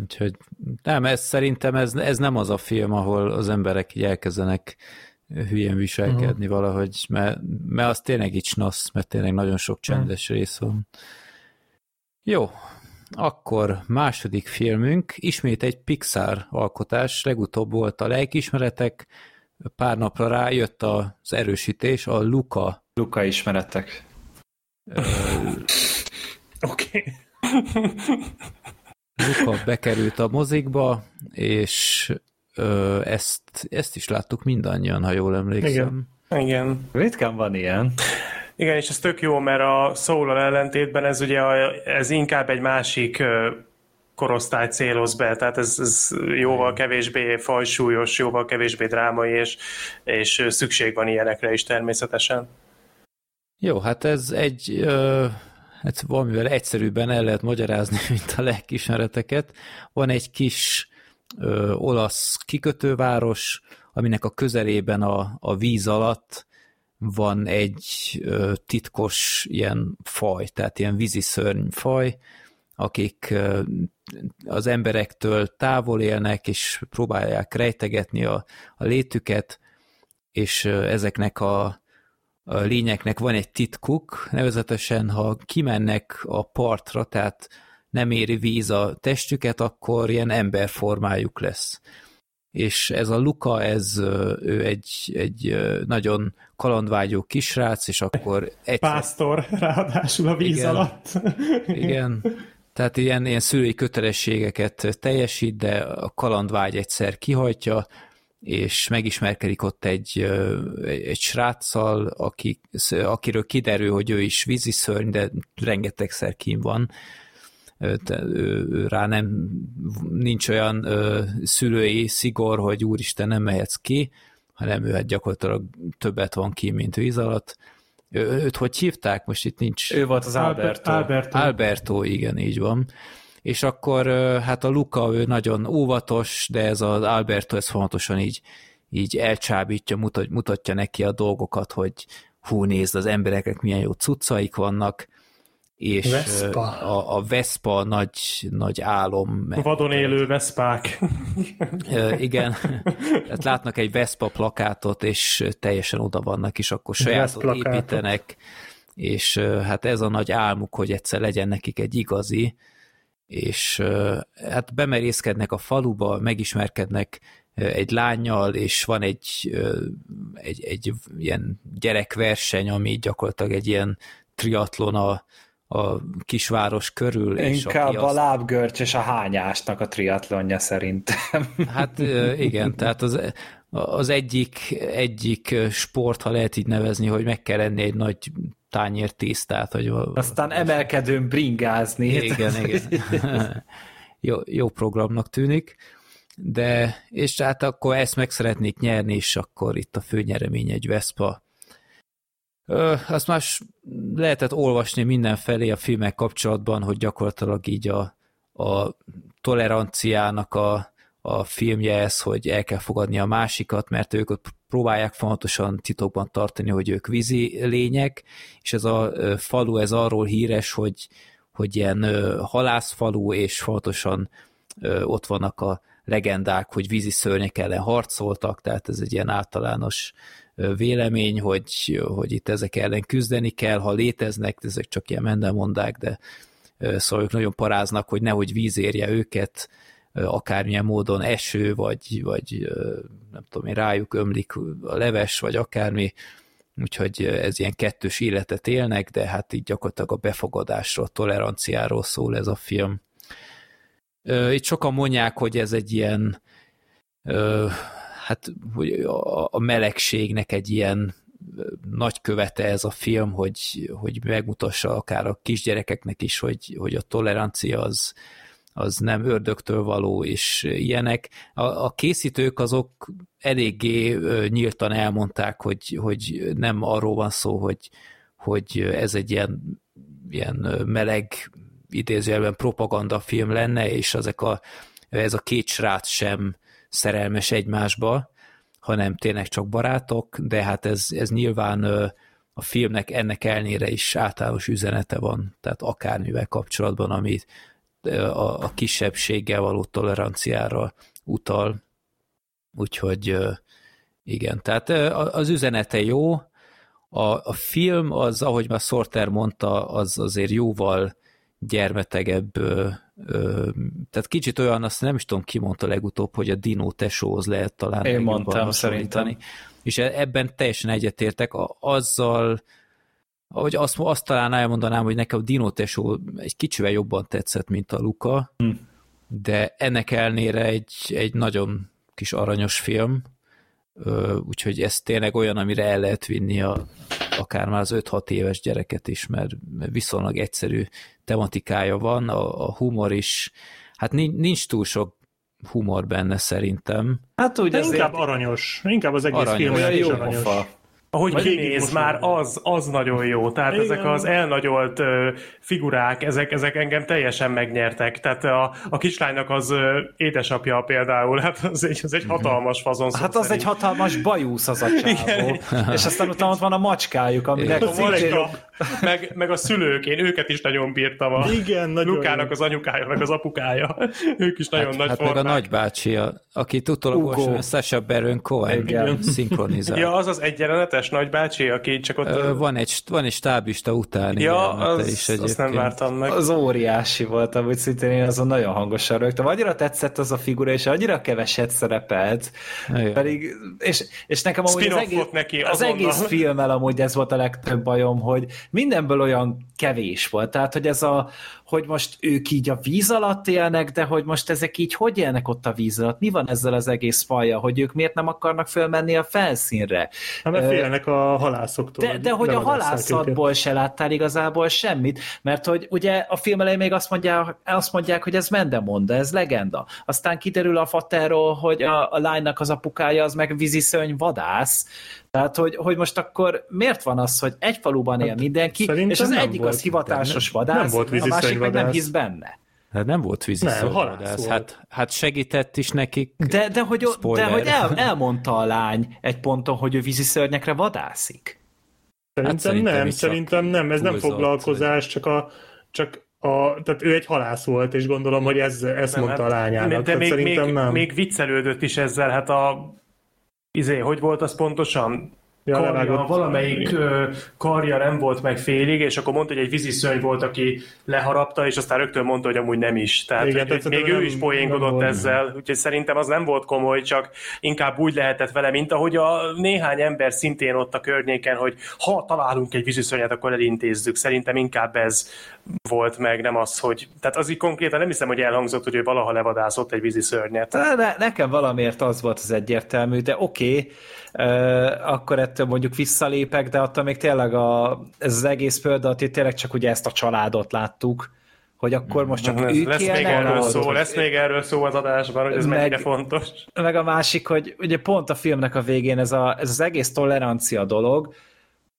Úgyhogy nem, ez szerintem ez, ez nem az a film, ahol az emberek így elkezdenek hülyén viselkedni uh-huh. valahogy, mert, mert az tényleg így snasz, mert tényleg nagyon sok csendes uh-huh. rész van. Jó, akkor második filmünk, ismét egy Pixar alkotás, legutóbb volt a lelkismeretek, pár napra rájött az erősítés, a Luka. Luka ismeretek. Oké. Luka bekerült a mozikba, és ö, ezt, ezt is láttuk mindannyian, ha jól emlékszem. Igen. Igen. Ritkán van ilyen. Igen, és ez tök jó, mert a soul ellentétben ez ugye ez inkább egy másik korosztály céloz be, tehát ez, ez jóval kevésbé fajsúlyos, jóval kevésbé drámai, és, és szükség van ilyenekre is természetesen. Jó, hát ez egy, ö, hát valamivel egyszerűbben el lehet magyarázni, mint a lelkismereteket. Van egy kis ö, olasz kikötőváros, aminek a közelében a, a víz alatt van egy ö, titkos ilyen faj, tehát ilyen víziszörny faj, akik ö, az emberektől távol élnek, és próbálják rejtegetni a, a létüket, és ö, ezeknek a, a lényeknek van egy titkuk, nevezetesen, ha kimennek a partra, tehát nem éri víz a testüket, akkor ilyen emberformájuk lesz és ez a Luka, ez ő egy, egy nagyon kalandvágyó kisrác, és akkor... Egy... Pásztor, ráadásul a víz igen, alatt. igen, tehát ilyen, ilyen szülői kötelességeket teljesít, de a kalandvágy egyszer kihajtja, és megismerkedik ott egy, egy sráccal, aki, akiről kiderül, hogy ő is víziszörny, de rengetegszer kín van, rá nem, nincs olyan ö, szülői szigor, hogy úristen nem mehetsz ki, hanem ő hát gyakorlatilag többet van ki, mint víz alatt. Ő, őt hogy hívták? Most itt nincs... Ő volt az Alberto. Alberto. Alberto, igen, így van. És akkor hát a Luca, ő nagyon óvatos, de ez az Alberto, ez fontosan így, így elcsábítja, mutat, mutatja neki a dolgokat, hogy hú, nézd, az embereknek milyen jó cuccaik vannak, és Vespa. A, a Vespa nagy, nagy álom. Vadon élő Veszpák. Igen, tehát látnak egy Vespa plakátot, és teljesen oda vannak, és akkor sajátot építenek, és hát ez a nagy álmuk, hogy egyszer legyen nekik egy igazi, és hát bemerészkednek a faluba, megismerkednek egy lányjal, és van egy, egy, egy ilyen gyerekverseny, ami gyakorlatilag egy ilyen triatlon a, a kisváros körül. Inkább és a, a lábgörcs és a hányásnak a triatlonja szerintem. Hát igen, tehát az, az egyik, egyik sport, ha lehet így nevezni, hogy meg kell enni egy nagy tányér tésztát. Hogy Aztán emelkedőn bringázni. Igen, igen. jó, jó programnak tűnik. De, és hát akkor ezt meg szeretnék nyerni, és akkor itt a főnyeremény egy Vespa azt már lehetett olvasni mindenfelé a filmek kapcsolatban, hogy gyakorlatilag így a, a toleranciának a, a filmje ez, hogy el kell fogadni a másikat, mert ők ott próbálják fontosan titokban tartani, hogy ők vízi lények, és ez a falu, ez arról híres, hogy, hogy ilyen halászfalu, és fontosan ott vannak a legendák, hogy vízi szörnyek ellen harcoltak, tehát ez egy ilyen általános vélemény, hogy, hogy itt ezek ellen küzdeni kell, ha léteznek, ezek csak ilyen mendelmondák, de szóval ők nagyon paráznak, hogy nehogy víz érje őket, akármilyen módon eső, vagy, vagy nem tudom én, rájuk ömlik a leves, vagy akármi, úgyhogy ez ilyen kettős életet élnek, de hát így gyakorlatilag a befogadásról, a toleranciáról szól ez a film. Itt sokan mondják, hogy ez egy ilyen hát hogy a melegségnek egy ilyen nagy követe ez a film, hogy, hogy megmutassa akár a kisgyerekeknek is, hogy, hogy a tolerancia az, az nem ördögtől való, és ilyenek. A, a készítők azok eléggé nyíltan elmondták, hogy, hogy nem arról van szó, hogy, hogy ez egy ilyen, ilyen meleg idézőjelben propaganda film lenne, és ezek a, ez a két srác sem szerelmes egymásba, hanem tényleg csak barátok, de hát ez, ez nyilván a filmnek ennek elnére is általános üzenete van, tehát akármivel kapcsolatban, ami a, a kisebbséggel való toleranciára utal. Úgyhogy igen, tehát az üzenete jó, a, a film az, ahogy már Sorter mondta, az azért jóval gyermetegebb, ö, ö, tehát kicsit olyan, azt nem is tudom, ki mondta legutóbb, hogy a Dino tesóhoz lehet talán Én mondtam, szerintem. És e, ebben teljesen egyetértek, azzal, ahogy azt, azt talán elmondanám, hogy nekem a Dino tesó egy kicsivel jobban tetszett, mint a Luka, hm. de ennek elnére egy, egy nagyon kis aranyos film, úgyhogy ez tényleg olyan, amire el lehet vinni a, akár már az 5-6 éves gyereket is, mert viszonylag egyszerű tematikája van, a, a humor is, hát nincs túl sok humor benne szerintem. Hát úgy inkább aranyos, inkább az egész aranyos. film jó aranyos. Pofa. Ahogy Vagy már, az, az nagyon jó. Tehát Igen. ezek az elnagyolt uh, figurák, ezek, ezek engem teljesen megnyertek. Tehát a, a kislánynak az édesapja például, hát az egy, az egy mhm. hatalmas fazon. Hát az egy hatalmas bajusz az a csávó. És aztán utána ott van a macskájuk, aminek a a, meg, meg a szülők, én őket is nagyon bírtam. A Igen, nagyon Lukának jó. az anyukája, meg az apukája. Ők is nagyon hát, nagy hát formák. meg a nagybácsi, aki utolagos Sasha Baron Cohen szinkronizál. Ja, az az egy jelenetes nagybácsi, aki csak ott... Ö, van, egy, van egy stábista utáni ja, az, is egyébként. azt nem vártam meg. Az óriási volt, amúgy szintén én azon nagyon hangosan rögtem. Annyira tetszett az a figura, és annyira keveset szerepelt. Igen. Pedig, és, és nekem amúgy az egész, neki az egész filmmel amúgy ez volt a legtöbb bajom, hogy mindenből olyan kevés volt. Tehát, hogy ez a, hogy most ők így a víz alatt élnek, de hogy most ezek így hogy élnek ott a víz alatt? Mi van ezzel az egész fajja, hogy ők miért nem akarnak fölmenni a felszínre? Hát mert félnek a halászoktól. De, de hogy a halászatból őket. se láttál igazából semmit, mert hogy ugye a film elején még azt mondják, azt mondják hogy ez Mendemonda, ez legenda. Aztán kiderül a faterról, hogy a, a lánynak az apukája az meg víziszöny vadász, tehát, hogy, hogy most akkor miért van az, hogy egy faluban él hát, mindenki, és az egyik az hivatásos vadász, nem volt a másik meg nem hisz benne. Hát nem volt vízi nem, vadász. Hát, hát segített is nekik. De, de hogy, de hogy el, elmondta a lány egy ponton, hogy ő vízi szörnyekre vadászik. Szerintem, hát szerintem nem, szerintem nem, ez nem foglalkozás, csak a, csak a, tehát ő egy halász volt, és gondolom, hogy ez, ezt nem, mondta hát, a lányának. De még, még, nem. még viccelődött is ezzel, hát a izé, hogy volt az pontosan? Ja, karja, valamelyik karja nem volt meg félig, és akkor mondta, hogy egy víziszörny volt, aki leharapta, és aztán rögtön mondta, hogy amúgy nem is. Tehát Igen, hogy, tehát még ő is poénkodott ezzel, úgyhogy szerintem az nem volt komoly, csak inkább úgy lehetett vele, mint ahogy a néhány ember szintén ott a környéken, hogy ha találunk egy víziszörnyet, akkor elintézzük. Szerintem inkább ez volt meg, nem az, hogy... Tehát az így konkrétan nem hiszem, hogy elhangzott, hogy ő valaha levadászott egy víziszörnyet. Ne, nekem valamiért az volt az egyértelmű, de oké, okay, akkor ettől mondjuk visszalépek, de attól még tényleg a, ez az egész példa, tényleg csak ugye ezt a családot láttuk, hogy akkor most csak lesz, ők lesz még erről szó, lesz még erről szó az adásban, hogy ez meg, mennyire fontos. Meg a másik, hogy ugye pont a filmnek a végén ez, a, ez az egész tolerancia dolog,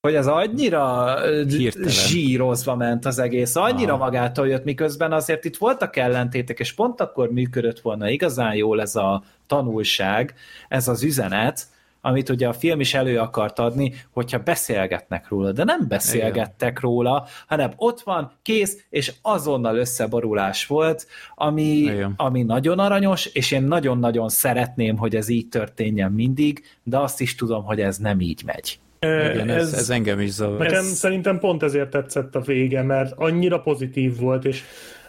hogy az annyira Hirtelen. zsírozva ment az egész, annyira Aha. magától jött, miközben azért itt voltak ellentétek, és pont akkor működött volna igazán jól ez a tanulság, ez az üzenet, amit ugye a film is elő akart adni, hogyha beszélgetnek róla, de nem beszélgettek Igen. róla, hanem ott van, kész, és azonnal összeborulás volt, ami, ami nagyon aranyos, és én nagyon-nagyon szeretném, hogy ez így történjen mindig, de azt is tudom, hogy ez nem így megy. Igen, ez, ez, ez engem is zavar. Nekem ez... szerintem pont ezért tetszett a vége, mert annyira pozitív volt, és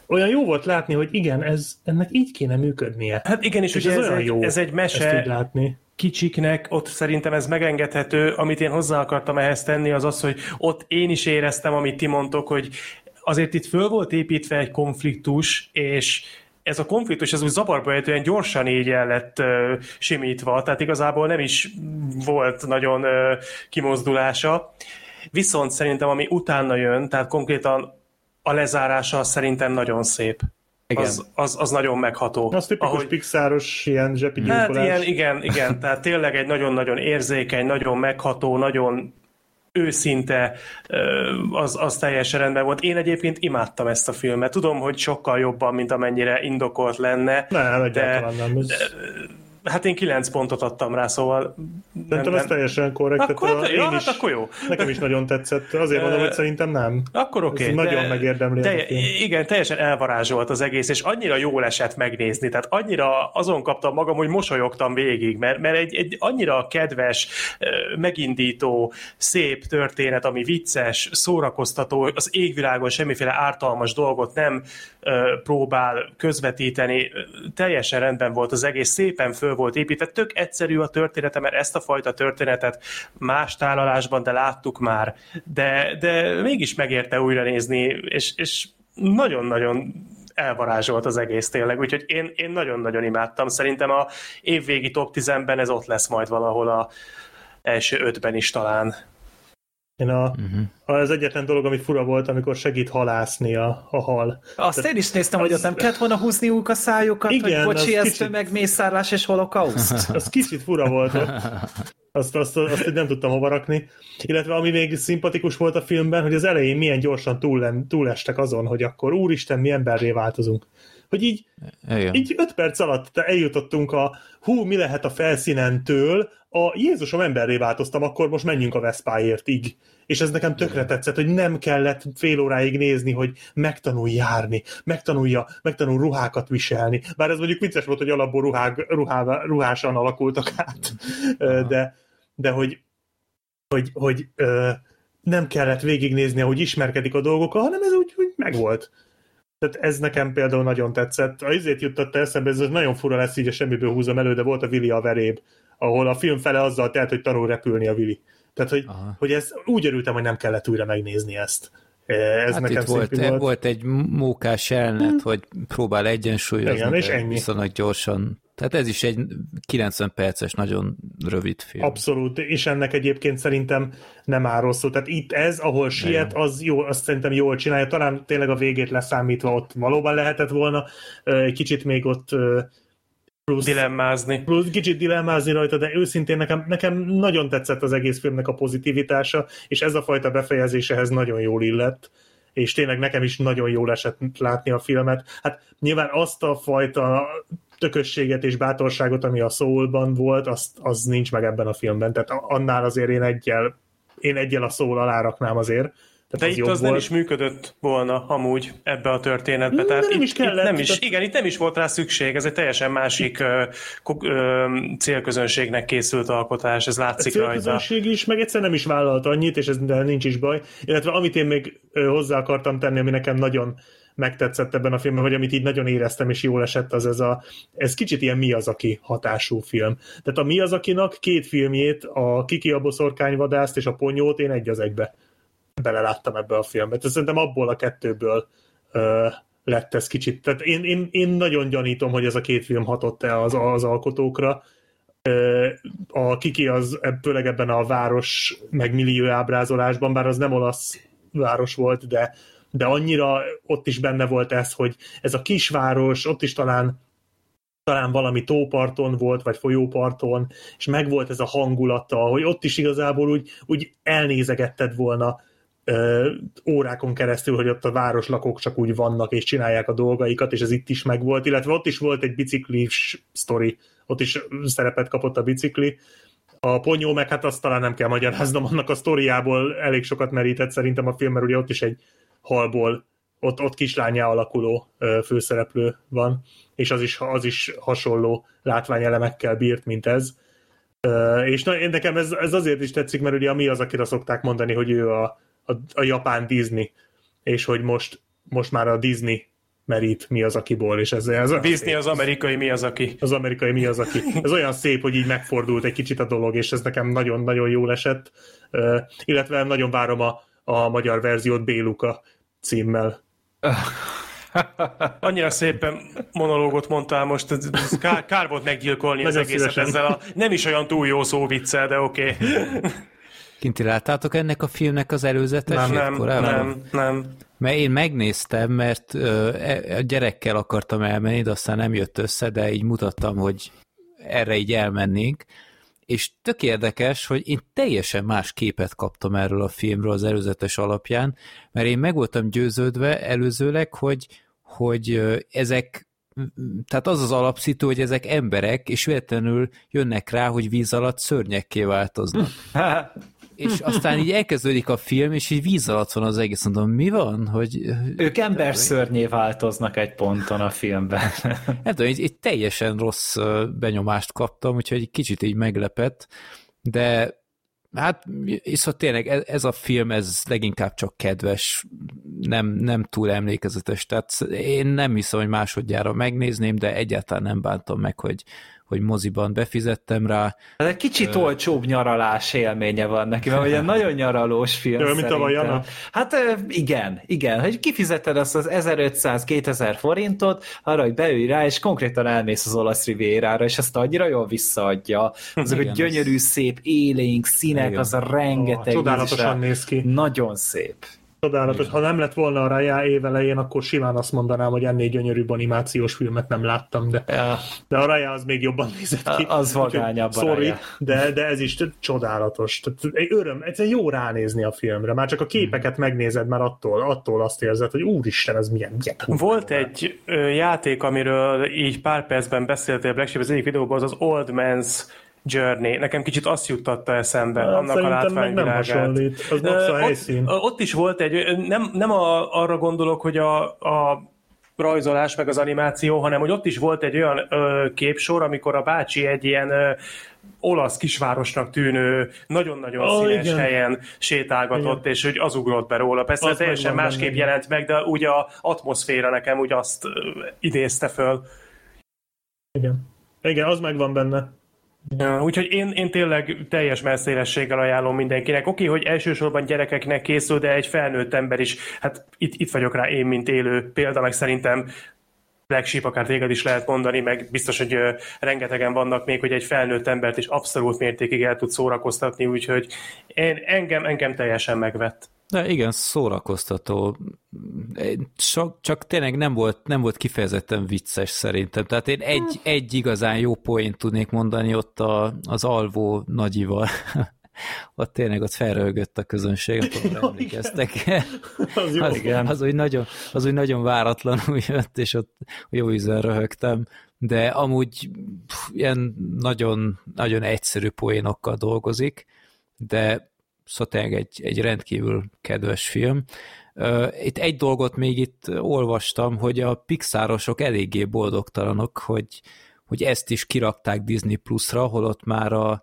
olyan jó volt látni, hogy igen, ez, ennek így kéne működnie. Hát igen, és, és ez, ez, olyan egy, jó ez egy mese látni. kicsiknek, ott szerintem ez megengedhető, amit én hozzá akartam ehhez tenni, az az, hogy ott én is éreztem, amit ti mondtok, hogy azért itt föl volt építve egy konfliktus, és ez a konfliktus, ez úgy zavarba ejtően gyorsan így el lett uh, simítva, tehát igazából nem is volt nagyon uh, kimozdulása. Viszont szerintem, ami utána jön, tehát konkrétan a lezárása szerintem nagyon szép. Igen. Az, az, az nagyon megható. Az tipikus ahogy... pixáros ilyen zsepigyilkolás. Hát ilyen, igen, igen, tehát tényleg egy nagyon-nagyon érzékeny, nagyon megható, nagyon őszinte, az, az teljesen rendben volt. Én egyébként imádtam ezt a filmet. Tudom, hogy sokkal jobban, mint amennyire indokolt lenne. Nem, de, nem. Ez... De, Hát én kilenc pontot adtam rá, szóval... Szerintem ez teljesen korrekt. Akkor, hát, én ja, is, hát akkor jó. Nekem is nagyon tetszett. Azért mondom, hogy szerintem nem. Akkor oké. Okay, nagyon megérdemli. Te, igen, teljesen elvarázsolt az egész, és annyira jól esett megnézni. Tehát annyira azon kaptam magam, hogy mosolyogtam végig, mert, mert egy, egy annyira kedves, megindító, szép történet, ami vicces, szórakoztató, az égvilágon semmiféle ártalmas dolgot nem próbál közvetíteni. Teljesen rendben volt az egész, szépen föl volt építve. Tök egyszerű a története, mert ezt a fajta történetet más tálalásban, de láttuk már, de, de mégis megérte újra nézni, és, és nagyon-nagyon elvarázsolt az egész tényleg, úgyhogy én, én nagyon-nagyon imádtam. Szerintem a évvégi top 10-ben ez ott lesz majd valahol a első ötben is talán. Én a, uh-huh. az egyetlen dolog, ami fura volt, amikor segít halászni a, a hal. Azt Tehát, én is néztem, az, hogy ott nem kellett volna húzniuk a szájukat, igen, hogy bocsi, ez kicsit, megmészárlás és holokauszt. Az kicsit fura volt ott. Azt, azt, azt, azt nem tudtam hova rakni. Illetve ami még szimpatikus volt a filmben, hogy az elején milyen gyorsan túl, túlestek azon, hogy akkor úristen, mi emberré változunk. Hogy így, így öt perc alatt eljutottunk a hú, mi lehet a felszínentől, a Jézusom emberré változtam, akkor most menjünk a Veszpáért így. És ez nekem tökre tetszett, hogy nem kellett fél óráig nézni, hogy megtanul járni, megtanulja, megtanul ruhákat viselni. Bár ez mondjuk vicces volt, hogy alapból ruhák, ruhá, ruhásan alakultak át. De, de hogy, hogy, hogy nem kellett végignézni, ahogy ismerkedik a dolgokkal, hanem ez úgy, úgy megvolt. Tehát ez nekem például nagyon tetszett. A izét juttatta eszembe, ez nagyon fura lesz, így a semmiből húzom elő, de volt a Vili a veréb, ahol a film fele azzal telt, hogy tanul repülni a Vili. Tehát, hogy, hogy ez, úgy örültem, hogy nem kellett újra megnézni ezt. E, ez hát nekem itt volt, volt. volt egy mókás elnet, hmm. hogy próbál egyensúlyozni, Igen, és ennyi. viszonylag gyorsan. Tehát ez is egy 90 perces, nagyon rövid film. Abszolút, és ennek egyébként szerintem nem áll rosszul. Tehát itt ez, ahol siet, az jó, azt szerintem jól csinálja. Talán tényleg a végét leszámítva ott valóban lehetett volna. Egy kicsit még ott plusz, dilemmázni. Plusz kicsit dilemmázni rajta, de őszintén nekem, nekem nagyon tetszett az egész filmnek a pozitivitása, és ez a fajta befejezésehez nagyon jól illett és tényleg nekem is nagyon jól esett látni a filmet. Hát nyilván azt a fajta tökösséget és bátorságot, ami a Soulban volt, azt, az nincs meg ebben a filmben. Tehát annál azért én egyel, én egyel a Soul alá raknám azért. Tehát De az itt az volt. nem is működött volna amúgy ebbe a történetbe. Tehát nem itt, is kellett. Itt nem is, tehát... Igen, itt nem is volt rá szükség. Ez egy teljesen másik ö, ö, célközönségnek készült alkotás, ez látszik rajta. A célközönség is, meg egyszer nem is vállalt annyit, és ez nincs is baj. Illetve amit én még hozzá akartam tenni, ami nekem nagyon megtetszett ebben a filmben, vagy amit így nagyon éreztem, és jól esett, az ez a, ez kicsit ilyen Miyazaki hatású film. Tehát a Miyazakinak két filmjét, a Kiki a boszorkányvadászt és a Ponyót én egy az egybe beleláttam ebbe a filmbe. Tehát szerintem abból a kettőből ö, lett ez kicsit. Tehát én, én, én nagyon gyanítom, hogy ez a két film hatott-e az, az alkotókra. Ö, a Kiki az főleg ebben a város meg millió ábrázolásban, bár az nem olasz város volt, de de annyira ott is benne volt ez, hogy ez a kisváros, ott is talán talán valami tóparton volt, vagy folyóparton, és megvolt ez a hangulata, hogy ott is igazából úgy, úgy elnézegetted volna órákon keresztül, hogy ott a városlakók csak úgy vannak, és csinálják a dolgaikat, és ez itt is megvolt, illetve ott is volt egy biciklis sztori, ott is szerepet kapott a bicikli, a ponyó, meg hát azt talán nem kell magyaráznom, annak a sztoriából elég sokat merített szerintem a film, mert ugye ott is egy halból, ott, ott kislányá alakuló főszereplő van, és az is, az is hasonló látványelemekkel bírt, mint ez. És na, nekem ez, ez azért is tetszik, mert ugye mi az, akire szokták mondani, hogy ő a, a, a japán Disney, és hogy most, most már a Disney merít mi az akiból, és ez, ez Disney az amerikai mi az aki. Az amerikai mi az aki. Ez olyan szép, hogy így megfordult egy kicsit a dolog, és ez nekem nagyon-nagyon jól esett. Uh, illetve nagyon várom a, a magyar verziót Béluka címmel. Annyira szépen monológot mondtál most, ez kár, kár volt meggyilkolni az egészet szívesen. ezzel a nem is olyan túl jó szó viccel, de oké. Okay. Kinti, láttátok ennek a filmnek az előzetesét nem, korábban? Nem, nem. Mert én megnéztem, mert e, a gyerekkel akartam elmenni, de aztán nem jött össze, de így mutattam, hogy erre így elmennénk, és tök érdekes, hogy én teljesen más képet kaptam erről a filmről az előzetes alapján, mert én meg voltam győződve előzőleg, hogy, hogy ezek tehát az az alapszító, hogy ezek emberek, és véletlenül jönnek rá, hogy víz alatt szörnyekké változnak. és aztán így elkezdődik a film, és így víz alatt van az egész. Mondom, mi van? Hogy, ők ember szörnyé változnak egy ponton a filmben. Nem tudom, egy, egy teljesen rossz benyomást kaptam, úgyhogy egy kicsit így meglepett, de hát viszont tényleg ez, ez a film, ez leginkább csak kedves, nem, nem túl emlékezetes, tehát én nem hiszem, hogy másodjára megnézném, de egyáltalán nem bántam meg, hogy, hogy moziban befizettem rá. Ez egy kicsit uh, olcsóbb nyaralás élménye van neki, mert ugye nagyon nyaralós film Jó, mint a Jana. Hát igen, igen, hogy kifizeted azt az 1500-2000 forintot, arra, hogy beülj rá, és konkrétan elmész az olasz rivérára, és ezt annyira jól visszaadja. Azok a gyönyörű, szép, élénk színek, igen. az a rengeteg. Oh, csodálatosan néz ki. Nagyon szép. Csodálatos. Ha nem lett volna a Raya évelején, akkor simán azt mondanám, hogy ennél gyönyörűbb animációs filmet nem láttam, de, ja. de a Raya az még jobban nézett ki. Az vagányabb Sorry, de, de ez is csodálatos. Tehát öröm, egy jó ránézni a filmre. Már csak a képeket megnézed, már attól, attól azt érzed, hogy úristen, ez milyen, milyen Volt egy ö, játék, amiről így pár percben beszéltél Black Sheep az egyik videóban, az az Old Man's Journey. Nekem kicsit azt juttatta eszembe, hát, annak a látványvilágát. Nem az helyszín. Ott, ott is volt egy, nem, nem a, arra gondolok, hogy a, a rajzolás meg az animáció, hanem hogy ott is volt egy olyan ö, képsor, amikor a bácsi egy ilyen ö, olasz kisvárosnak tűnő, nagyon-nagyon oh, színes igen. helyen sétálgatott, igen. és hogy az ugrott be róla. Persze az teljesen másképp benne. jelent meg, de ugye a atmoszféra nekem úgy azt idézte föl. Igen. Igen, az megvan benne. Ja, úgyhogy én, én tényleg teljes messzélességgel ajánlom mindenkinek. Oké, hogy elsősorban gyerekeknek készül, de egy felnőtt ember is, hát itt, itt vagyok rá én, mint élő példa, meg szerintem Black Sheep, akár téged is lehet mondani, meg biztos, hogy rengetegen vannak még, hogy egy felnőtt embert is abszolút mértékig el tud szórakoztatni, úgyhogy én, engem, engem teljesen megvett. De igen, szórakoztató. Csak, csak tényleg nem volt, nem volt kifejezetten vicces szerintem. Tehát én egy, egy igazán jó poént tudnék mondani ott a, az alvó nagyival. ott tényleg ott felröhögött a közönség, akkor emlékeztek. az, jó. az, igen. az, úgy nagyon, az úgy nagyon váratlanul jött, és ott jó ízen röhögtem, de amúgy pff, ilyen nagyon, nagyon egyszerű poénokkal dolgozik, de szóval tényleg egy, egy rendkívül kedves film. Itt egy dolgot még itt olvastam, hogy a Pixárosok eléggé boldogtalanok, hogy, hogy ezt is kirakták Disney Plus-ra, holott már a,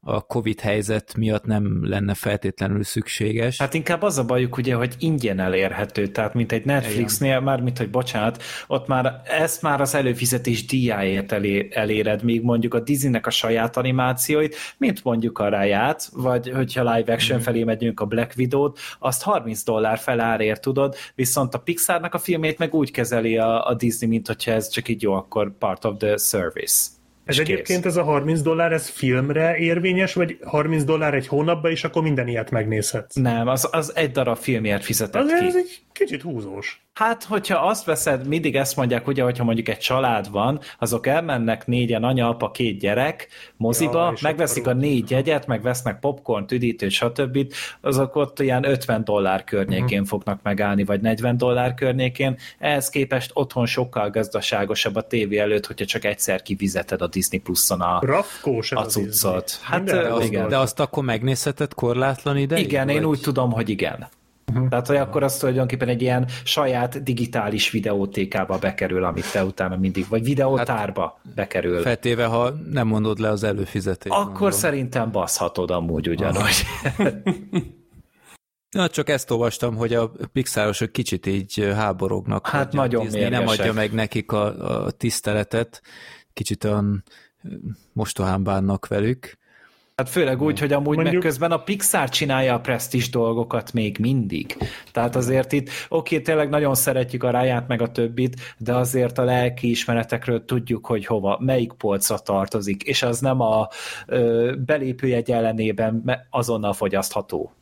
a Covid helyzet miatt nem lenne feltétlenül szükséges. Hát inkább az a bajuk ugye, hogy ingyen elérhető, tehát mint egy Netflixnél, már mint hogy bocsánat, ott már ezt már az előfizetés díjáért elé, eléred, míg mondjuk a Disneynek a saját animációit, mint mondjuk a Ráját, vagy hogyha live action mm. felé megyünk a Black Widow-t, azt 30 dollár felárért tudod, viszont a Pixarnak a filmét meg úgy kezeli a, a Disney, mint hogyha ez csak így jó, akkor part of the service. Ez és egyébként kész. ez a 30 dollár, ez filmre érvényes, vagy 30 dollár egy hónapban, és akkor minden ilyet megnézhetsz? Nem, az, az egy darab filmért fizetett az, ki. Ez egy kicsit húzós. Hát, hogyha azt veszed, mindig ezt mondják, ugye, hogyha mondjuk egy család van, azok elmennek négyen, anya, apa, két gyerek moziba, ja, megveszik a négy jegyet, meg vesznek popcorn, üdítőt, stb. Azok ott ilyen 50 dollár környékén uh-huh. fognak megállni, vagy 40 dollár környékén. Ehhez képest otthon sokkal gazdaságosabb a tévé előtt, hogyha csak egyszer kivizeted a Disney Plus-on a, a cuccot. Hát, de, igen. de azt akkor megnézheted korlátlan ideig? Igen, vagy? én úgy tudom, hogy igen. Uh-huh. Tehát, hogy akkor az tulajdonképpen egy ilyen saját digitális videótékába bekerül, amit te utána mindig, vagy videótárba hát, bekerül. Feltéve, ha nem mondod le az előfizetést. Akkor mondom. szerintem baszhatod amúgy ugyanúgy. Na, csak ezt olvastam, hogy a pixárosok kicsit így háborognak. Hát nagyon Disney nem adja meg nekik a, a tiszteletet, kicsit olyan mostohán bánnak velük. Hát főleg úgy, hogy amúgy Mondjuk... meg közben a Pixar csinálja a presztis dolgokat még mindig. Tehát azért itt, oké, tényleg nagyon szeretjük a ráját meg a többit, de azért a lelki ismeretekről tudjuk, hogy hova, melyik polcra tartozik, és az nem a ö, belépőjegy ellenében azonnal fogyasztható.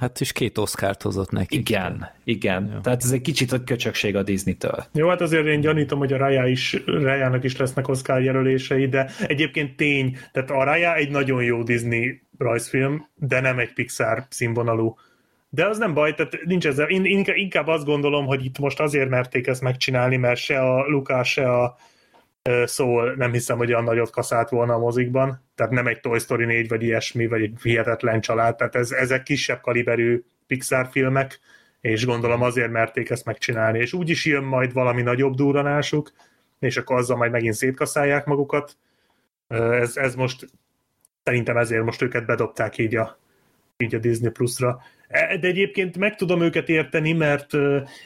Hát is két oszkárt hozott neki. Igen, igen. Jó. Tehát ez egy kicsit a köcsökség a Disney-től. Jó, hát azért én gyanítom, hogy a Raya is, Raya-nak is lesznek Oscar jelölései, de egyébként tény, tehát a Raya egy nagyon jó Disney rajzfilm, de nem egy Pixar színvonalú. De az nem baj, tehát nincs ezzel. Én inkább azt gondolom, hogy itt most azért merték ezt megcsinálni, mert se a Lukás, se a szól nem hiszem, hogy olyan nagyot kaszált volna a mozikban, tehát nem egy Toy Story 4 vagy ilyesmi, vagy egy hihetetlen család, tehát ez, ezek kisebb kaliberű Pixar filmek, és gondolom azért merték ezt megcsinálni, és úgy is jön majd valami nagyobb durranásuk, és akkor azzal majd megint szétkaszálják magukat. Ez, ez most szerintem ezért most őket bedobták így a, így a Disney Plus-ra. E, de egyébként meg tudom őket érteni, mert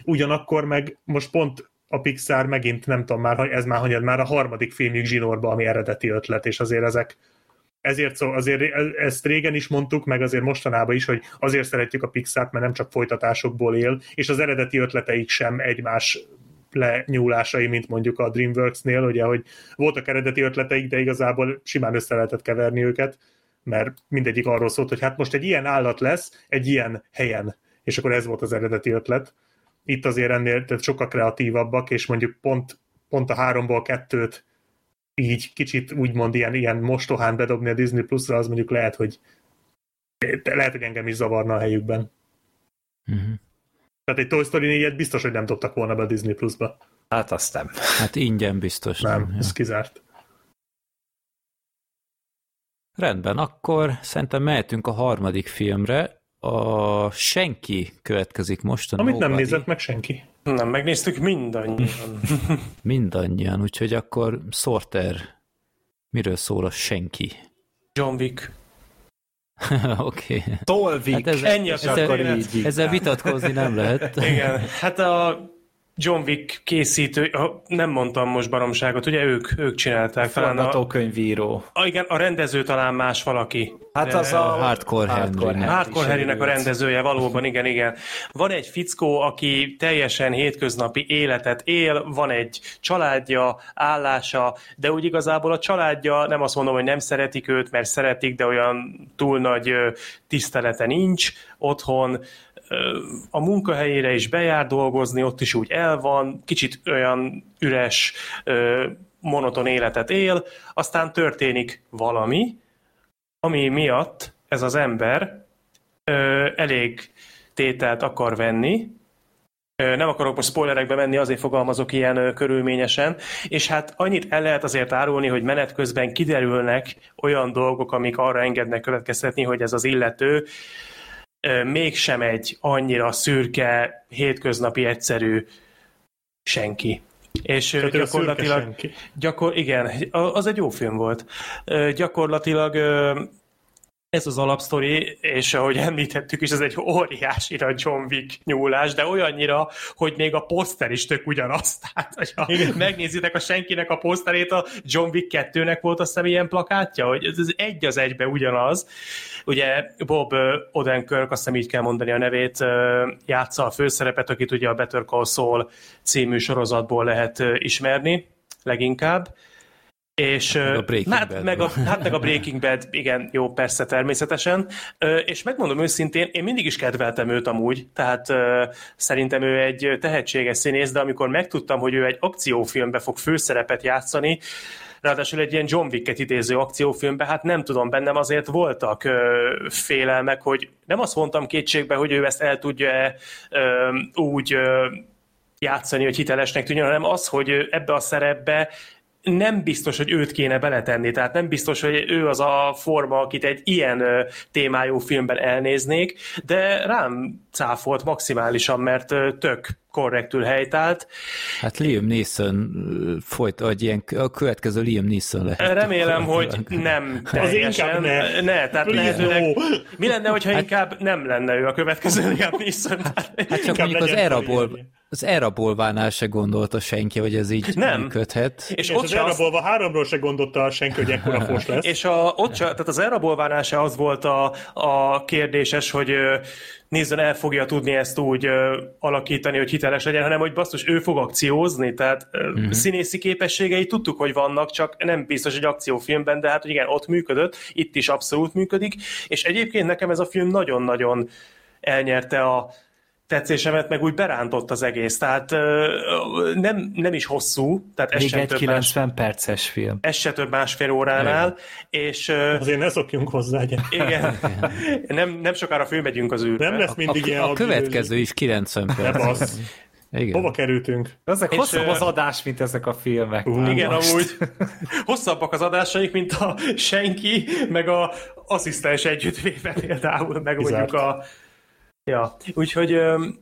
ugyanakkor meg most pont a Pixar megint nem tudom már, ez már hanyad, már a harmadik filmjük zsinórba, ami eredeti ötlet, és azért ezek ezért szó, azért ezt régen is mondtuk, meg azért mostanában is, hogy azért szeretjük a Pixart, mert nem csak folytatásokból él, és az eredeti ötleteik sem egymás lenyúlásai, mint mondjuk a DreamWorks-nél, ugye, hogy voltak eredeti ötleteik, de igazából simán össze lehetett keverni őket, mert mindegyik arról szólt, hogy hát most egy ilyen állat lesz, egy ilyen helyen, és akkor ez volt az eredeti ötlet itt azért ennél tehát sokkal kreatívabbak, és mondjuk pont, pont a háromból kettőt így kicsit úgymond ilyen, ilyen mostohán bedobni a Disney Plus-ra, az mondjuk lehet, hogy lehet, hogy engem is zavarna a helyükben. Uh-huh. Tehát egy Toy Story 4 biztos, hogy nem dobtak volna be a Disney Plus-ba. Hát azt nem. Hát ingyen biztos nem. Nem, ez ja. kizárt. Rendben, akkor szerintem mehetünk a harmadik filmre, a Senki következik most. A Amit Nobody. nem nézett meg senki. Nem, megnéztük mindannyian. mindannyian, úgyhogy akkor Sorter, miről szól a Senki? John Wick. Oké. okay. Tolvik. Hát ezzel, Ennyi ezzel, ezzel vitatkozni nem lehet. Igen, hát a John Wick készítő, nem mondtam most baromságot, ugye ők, ők csinálták. Forgatókönyvíró. A, igen, a rendező talán más valaki. Hát az a Hardcore Henry. Hardcore Henrynek a rendezője, valóban, igen, igen. Van egy fickó, aki teljesen hétköznapi életet él, van egy családja, állása, de úgy igazából a családja, nem azt mondom, hogy nem szeretik őt, mert szeretik, de olyan túl nagy tisztelete nincs otthon, a munkahelyére is bejár dolgozni, ott is úgy el van, kicsit olyan üres, monoton életet él, aztán történik valami, ami miatt ez az ember elég tételt akar venni, nem akarok most spoilerekbe menni, azért fogalmazok ilyen körülményesen, és hát annyit el lehet azért árulni, hogy menet közben kiderülnek olyan dolgok, amik arra engednek következtetni, hogy ez az illető mégsem egy annyira szürke, hétköznapi, egyszerű senki. És Tehát gyakorlatilag, gyakor, igen, az egy jó film volt. Gyakorlatilag ez az alapsztori, és ahogy említettük is, ez egy óriási a John Wick nyúlás, de olyannyira, hogy még a poszter is tök ugyanaz. Tehát, hogyha megnézitek a senkinek a poszterét, a John Wick 2-nek volt a ilyen plakátja, hogy ez, ez egy az egybe ugyanaz. Ugye Bob Odenkirk, azt hiszem így kell mondani a nevét, játsza a főszerepet, akit ugye a Better Call Saul című sorozatból lehet ismerni leginkább És, a Breaking hát, Bad. meg a, hát meg a Breaking Bad, igen, jó, persze, természetesen. És megmondom őszintén, én mindig is kedveltem őt amúgy, tehát szerintem ő egy tehetséges színész, de amikor megtudtam, hogy ő egy akciófilmbe fog főszerepet játszani, ráadásul egy ilyen John Wick-et idéző akciófilmben, hát nem tudom, bennem azért voltak ö, félelmek, hogy nem azt mondtam kétségbe, hogy ő ezt el tudja ö, úgy ö, játszani, hogy hitelesnek tűnjön, hanem az, hogy ebbe a szerepbe nem biztos, hogy őt kéne beletenni, tehát nem biztos, hogy ő az a forma, akit egy ilyen témájú filmben elnéznék, de rám cáfolt maximálisan, mert tök korrektül helytált. Hát Liam Neeson folyt, vagy ilyen, a következő Liam Neeson lehet. Remélem, hogy nem teljesen. inkább ne. ne tehát Please, lehetőleg, no. Mi lenne, hogyha hát, inkább nem lenne ő a következő Liam Neeson? Hát csak Inkább mondjuk az Eraból, az Erabolvánál se gondolta senki, hogy ez így Nem. működhet. És, És ott az se az, Erabolva háromról se gondolta senki, hogy ekkora fos lesz. és a, ott se, tehát az elrabolvánál se az volt a, a kérdéses, hogy nézzen, el fogja tudni ezt úgy ö, alakítani, hogy hiteles legyen, hanem hogy basszus, ő fog akciózni, tehát mm-hmm. színészi képességei tudtuk, hogy vannak, csak nem biztos, hogy akciófilmben, de hát hogy igen, ott működött, itt is abszolút működik, és egyébként nekem ez a film nagyon-nagyon elnyerte a tetszésemet, meg úgy berántott az egész, tehát nem, nem is hosszú, tehát ez Még sem, egy több más, 90 perces film. ez se több másfél óránál, és ö, Azért ne szokjunk hozzá, gyere. igen, nem, nem sokára fölmegyünk az űrbe. Nem lesz mindig A, ilyen a agilőző. következő is 90 Ne perc. Igen. Hova kerültünk? Ezek És, hosszabb az adás, mint ezek a filmek. Már Igen, most. amúgy hosszabbak az adásaik, mint a senki, meg a asszisztens együttvéve például, meg Kizárt. mondjuk a... Ja, úgyhogy öm,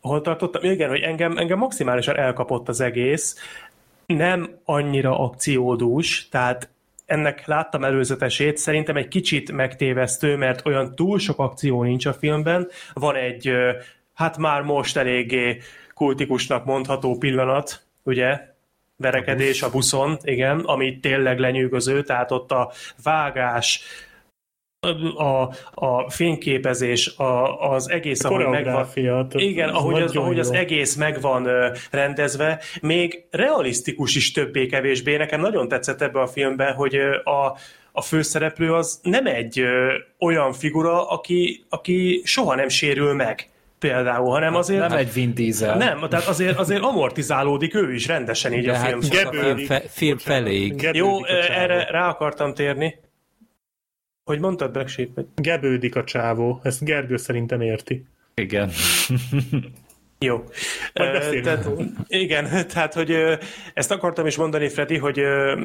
hol tartottam? Igen, hogy engem, engem maximálisan elkapott az egész. Nem annyira akciódús, tehát ennek láttam előzetesét, szerintem egy kicsit megtévesztő, mert olyan túl sok akció nincs a filmben. Van egy, hát már most eléggé kultikusnak mondható pillanat, ugye, verekedés a buszon, igen, ami tényleg lenyűgöző, tehát ott a vágás, a, a fényképezés, a, az egész, ahogy megvan, igen, ahogy, az, ahogy az egész meg van ö, rendezve, még realisztikus is többé-kevésbé. Nekem nagyon tetszett ebbe a filmben, hogy a, a főszereplő az nem egy ö, olyan figura, aki, aki soha nem sérül meg például, hanem azért... Nem egy Vin Diesel. nem, tehát azért, azért amortizálódik ő is rendesen így De a hát film. a film, Gebődik. fe, film feléig. Gebődik Jó, a erre rá akartam térni. Hogy mondtad, Black Sheep? Vagy- Gebődik a csávó. Ezt Gergő szerintem érti. Igen. Jó. Ö, tehát, igen, tehát, hogy ö, ezt akartam is mondani, Freddy, hogy ö,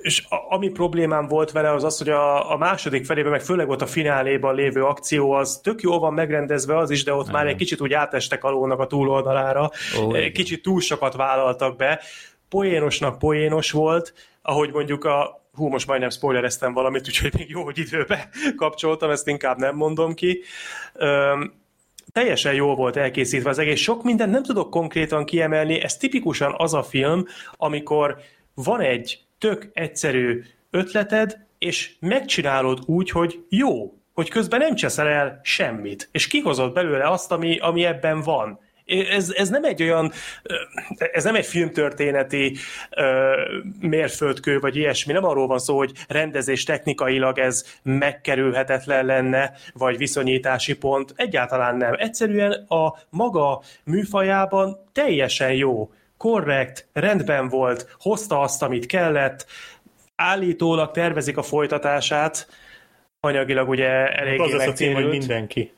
és a, ami problémám volt vele, az az, hogy a, a második felében, meg főleg ott a fináléban lévő akció, az tök jól van megrendezve az is, de ott már egy kicsit úgy átestek a lónak a túloldalára. Ó. Kicsit túl sokat vállaltak be. Poénosnak poénos volt, ahogy mondjuk a hú, most majdnem spoilereztem valamit, úgyhogy még jó, hogy időbe kapcsoltam, ezt inkább nem mondom ki. Öm, teljesen jól volt elkészítve az egész. Sok mindent nem tudok konkrétan kiemelni, ez tipikusan az a film, amikor van egy tök egyszerű ötleted, és megcsinálod úgy, hogy jó, hogy közben nem cseszel el semmit, és kihozod belőle azt, ami, ami ebben van. Ez, ez nem egy olyan, ez nem egy filmtörténeti mérföldkő, vagy ilyesmi, nem arról van szó, hogy rendezés technikailag ez megkerülhetetlen lenne, vagy viszonyítási pont, egyáltalán nem. Egyszerűen a maga műfajában teljesen jó, korrekt, rendben volt, hozta azt, amit kellett, állítólag tervezik a folytatását, anyagilag ugye eléggé Az lesz a cím, hogy mindenki.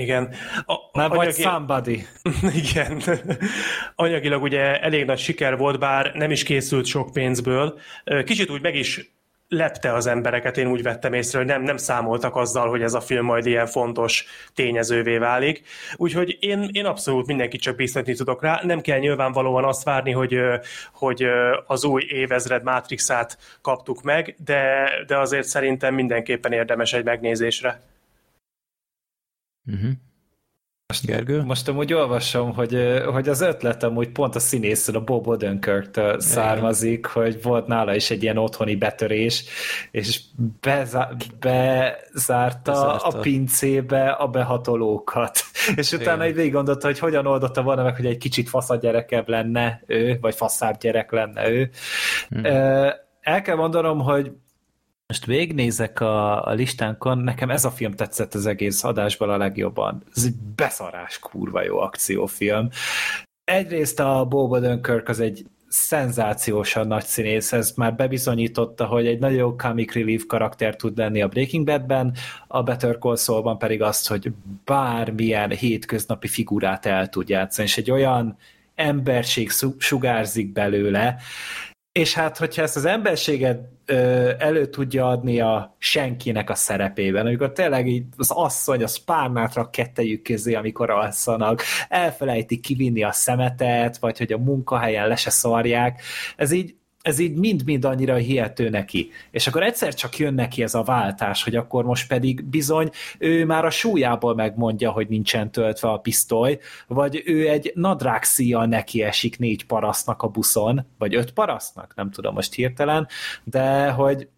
Igen. A, vagy anyagi- somebody. igen. Anyagilag ugye elég nagy siker volt, bár nem is készült sok pénzből. Kicsit úgy meg is lepte az embereket, én úgy vettem észre, hogy nem, nem számoltak azzal, hogy ez a film majd ilyen fontos tényezővé válik. Úgyhogy én, én abszolút mindenkit csak bíztatni tudok rá. Nem kell nyilvánvalóan azt várni, hogy, hogy az új évezred Matrixát kaptuk meg, de, de azért szerintem mindenképpen érdemes egy megnézésre. Uh-huh. Gergő? Most amúgy olvasom, hogy, hogy az ötletem úgy pont a színészről, a Bob Odenkirk-től származik, hogy volt nála is egy ilyen otthoni betörés, és bezá- bezárta Bezárta. a pincébe a behatolókat. És utána így végig gondolta, hogy hogyan oldotta volna meg, hogy egy kicsit faszagyerekebb lenne ő, vagy faszább gyerek lenne ő. Hmm. El kell mondanom, hogy most végnézek a, a listánkon, nekem ez a film tetszett az egész adásban a legjobban. Ez egy beszarás kurva jó akciófilm. Egyrészt a Bob Odenkirk az egy szenzációsan nagy színész, ez már bebizonyította, hogy egy nagyon jó comic relief karakter tud lenni a Breaking Badben, a Better Call Saul-ban pedig azt, hogy bármilyen hétköznapi figurát el tud játszani, és egy olyan emberség sugárzik belőle, és hát, hogyha ezt az emberséget ö, elő tudja adni a senkinek a szerepében, amikor tényleg így az asszony, a spárnátra kettejük közé, amikor alszanak, elfelejtik kivinni a szemetet, vagy hogy a munkahelyen le se szarják, ez így ez így mind-mind annyira hihető neki. És akkor egyszer csak jön neki ez a váltás, hogy akkor most pedig bizony ő már a súlyából megmondja, hogy nincsen töltve a pisztoly, vagy ő egy nadrágszíjjal neki esik négy parasznak a buszon, vagy öt parasznak, nem tudom most hirtelen, de hogy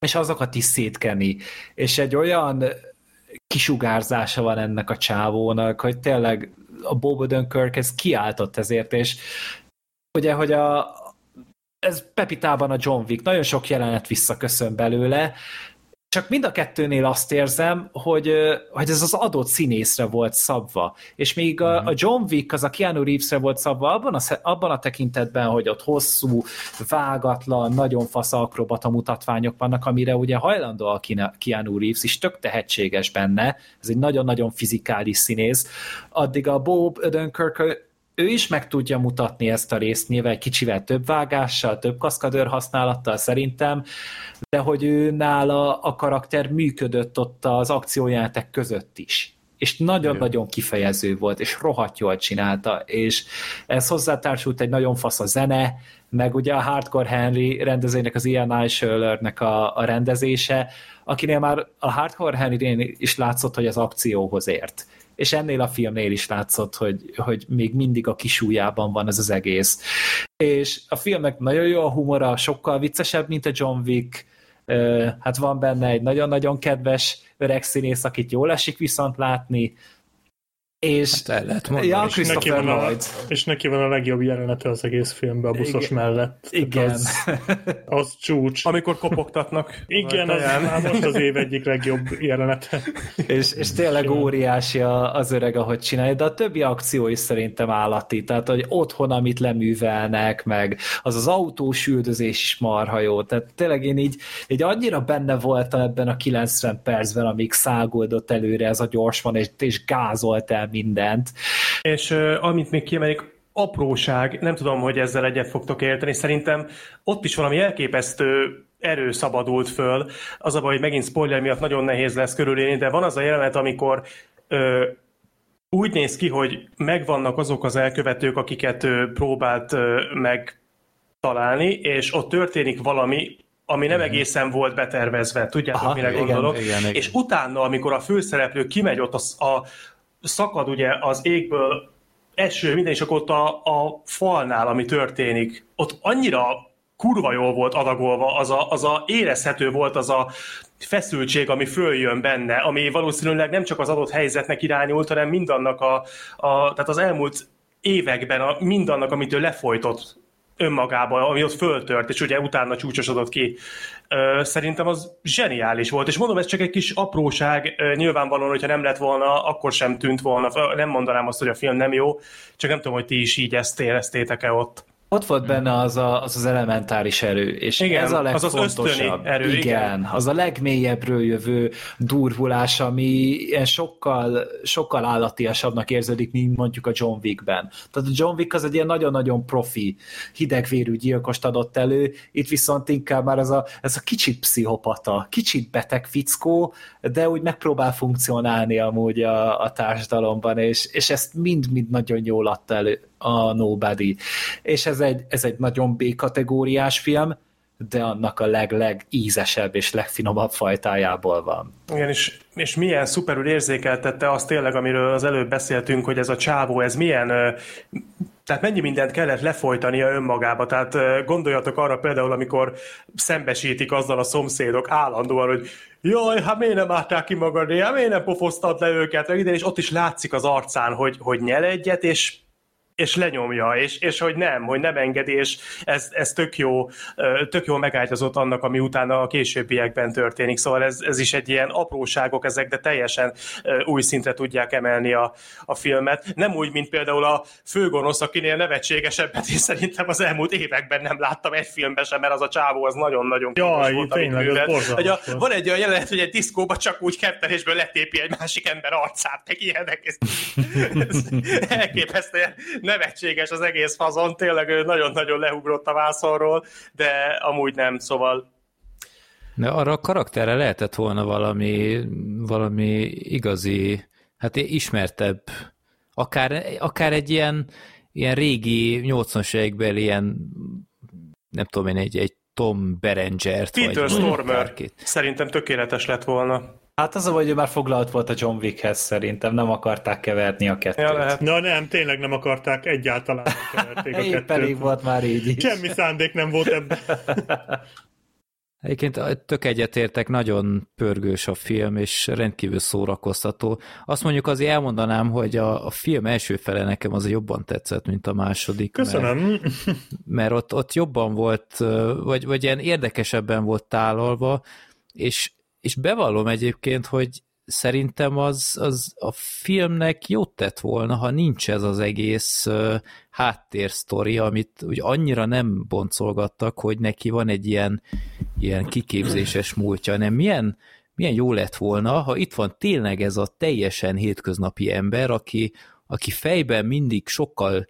és azokat is szétkeni. És egy olyan kisugárzása van ennek a csávónak, hogy tényleg a Bob Odenkirk ez kiáltott ezért, és ugye, hogy a, ez Pepitában a John Wick, nagyon sok jelenet visszaköszön belőle, csak mind a kettőnél azt érzem, hogy, hogy ez az adott színészre volt szabva. És még a, a John Wick az a Keanu Reevesre volt szabva abban a, abban a tekintetben, hogy ott hosszú, vágatlan, nagyon fasz akrobata mutatványok vannak, amire ugye hajlandó a Keanu Reeves is, tök tehetséges benne, ez egy nagyon-nagyon fizikális színész. Addig a Bob Odenkirk ő is meg tudja mutatni ezt a részt, nyilván kicsivel több vágással, több kaszkadőr használattal szerintem, de hogy ő nála a karakter működött ott az akciójátek között is. És nagyon-nagyon kifejező volt, és rohadt jól csinálta, és ez hozzátársult egy nagyon fasz a zene, meg ugye a Hardcore Henry rendezőnek, az Ian Eichlernek a, a rendezése, akinél már a Hardcore Henry is látszott, hogy az akcióhoz ért és ennél a filmnél is látszott, hogy, hogy még mindig a kisújában van ez az egész. És a filmnek nagyon jó a humora, sokkal viccesebb, mint a John Wick, hát van benne egy nagyon-nagyon kedves öreg színész, akit jól esik viszont látni, és, hát el lehet mondani. Ja, és, neki van a, és neki van a legjobb jelenete az egész filmben, a buszos Igen. mellett. Igen. Az, az csúcs. Amikor kopogtatnak. Igen, az már most az év egyik legjobb jelenete. és, és tényleg óriási az öreg, ahogy csinálja, de a többi akció is szerintem állati, tehát hogy otthon, amit leművelnek, meg az az autós üldözés is marha jó, tehát tényleg én így, így annyira benne voltam ebben a 90 percben, amíg szágoldott előre ez a gyorsvan, és, és gázolt el mindent. És uh, amit még kiemelik, apróság, nem tudom, hogy ezzel egyet fogtok érteni, szerintem ott is valami elképesztő erő szabadult föl. Az a baj, hogy megint spoiler miatt nagyon nehéz lesz körülélni, de van az a jelenet, amikor ö, úgy néz ki, hogy megvannak azok az elkövetők, akiket ö, próbált ö, megtalálni, és ott történik valami, ami nem egészen volt betervezve, tudjátok, Aha, mire igen, gondolok? igen, igen. És utána, amikor a főszereplő kimegy ott a, a szakad ugye az égből eső, minden, és akkor ott a, a falnál, ami történik, ott annyira kurva jól volt adagolva, az a, az a érezhető volt az a feszültség, ami följön benne, ami valószínűleg nem csak az adott helyzetnek irányult, hanem mindannak a, a tehát az elmúlt években a, mindannak, amit ő lefolytott önmagába, ami ott föltört, és ugye utána csúcsosodott ki. Szerintem az zseniális volt, és mondom, ez csak egy kis apróság, nyilvánvalóan, hogyha nem lett volna, akkor sem tűnt volna, nem mondanám azt, hogy a film nem jó, csak nem tudom, hogy ti is így ezt éreztétek-e ott. Ott volt benne az a, az, az elementáris erő, és Igen, ez a az az legfontosabb. ösztöni erő, igen, igen. az a legmélyebbről jövő durvulás, ami ilyen sokkal, sokkal állatiasabbnak érződik, mint mondjuk a John Wickben. Tehát a John Wick az egy ilyen nagyon-nagyon profi, hidegvérű gyilkost adott elő, itt viszont inkább már ez a, ez a kicsit pszichopata, kicsit beteg fickó, de úgy megpróbál funkcionálni amúgy a, a társadalomban, és, és ezt mind-mind nagyon jól adta elő a Nobody. És ez egy, ez egy nagyon B-kategóriás film, de annak a leg-leg ízesebb és legfinomabb fajtájából van. Igen, és, és milyen szuperül érzékeltette azt tényleg, amiről az előbb beszéltünk, hogy ez a csávó, ez milyen, tehát mennyi mindent kellett lefolytania önmagába. Tehát gondoljatok arra például, amikor szembesítik azzal a szomszédok állandóan, hogy jaj, hát miért nem álltál ki magad, hát miért nem pofoztad le őket, meg ide, és ott is látszik az arcán, hogy, hogy nyel egyet, és és lenyomja, és, és hogy nem, hogy nem engedi, és ez, ez tök, jó, tök jó megágyazott annak, ami utána a későbbiekben történik. Szóval ez, ez is egy ilyen apróságok ezek, de teljesen új szintre tudják emelni a, a filmet. Nem úgy, mint például a főgonosz, akinél nevetségesebbet én szerintem az elmúlt években nem láttam egy filmben sem, mert az a csávó az nagyon-nagyon Jaj, volt, tényleg, hogy a, Van egy olyan jelenet, hogy egy diszkóba csak úgy kettelésből letépi egy másik ember arcát, meg ilyenek. Ez, ez elképesztően nevetséges az egész fazon, tényleg ő nagyon-nagyon leugrott a vászonról, de amúgy nem, szóval de arra a karakterre lehetett volna valami, valami igazi, hát ismertebb, akár, akár egy ilyen, ilyen régi 80-as évekbeli ilyen, nem tudom én, egy, egy Tom Berenger-t. Peter Stormer szerintem tökéletes lett volna. Hát az a hogy ő már foglalt volt a John Wickhez szerintem, nem akarták keverni a kettőt. Ja, lehet. Na nem, tényleg nem akarták, egyáltalán keverték a kettőt. pedig volt már így is. Semmi szándék nem volt ebben. Egyébként tök egyetértek, nagyon pörgős a film, és rendkívül szórakoztató. Azt mondjuk azért elmondanám, hogy a, a film első fele nekem az jobban tetszett, mint a második. Köszönöm. Mert, mert ott, ott jobban volt, vagy, vagy ilyen érdekesebben volt tálalva, és és bevallom egyébként, hogy szerintem az, az a filmnek jót tett volna, ha nincs ez az egész uh, háttérsztori, amit úgy annyira nem boncolgattak, hogy neki van egy ilyen, ilyen kiképzéses múltja, hanem milyen, milyen jó lett volna, ha itt van tényleg ez a teljesen hétköznapi ember, aki, aki fejben mindig sokkal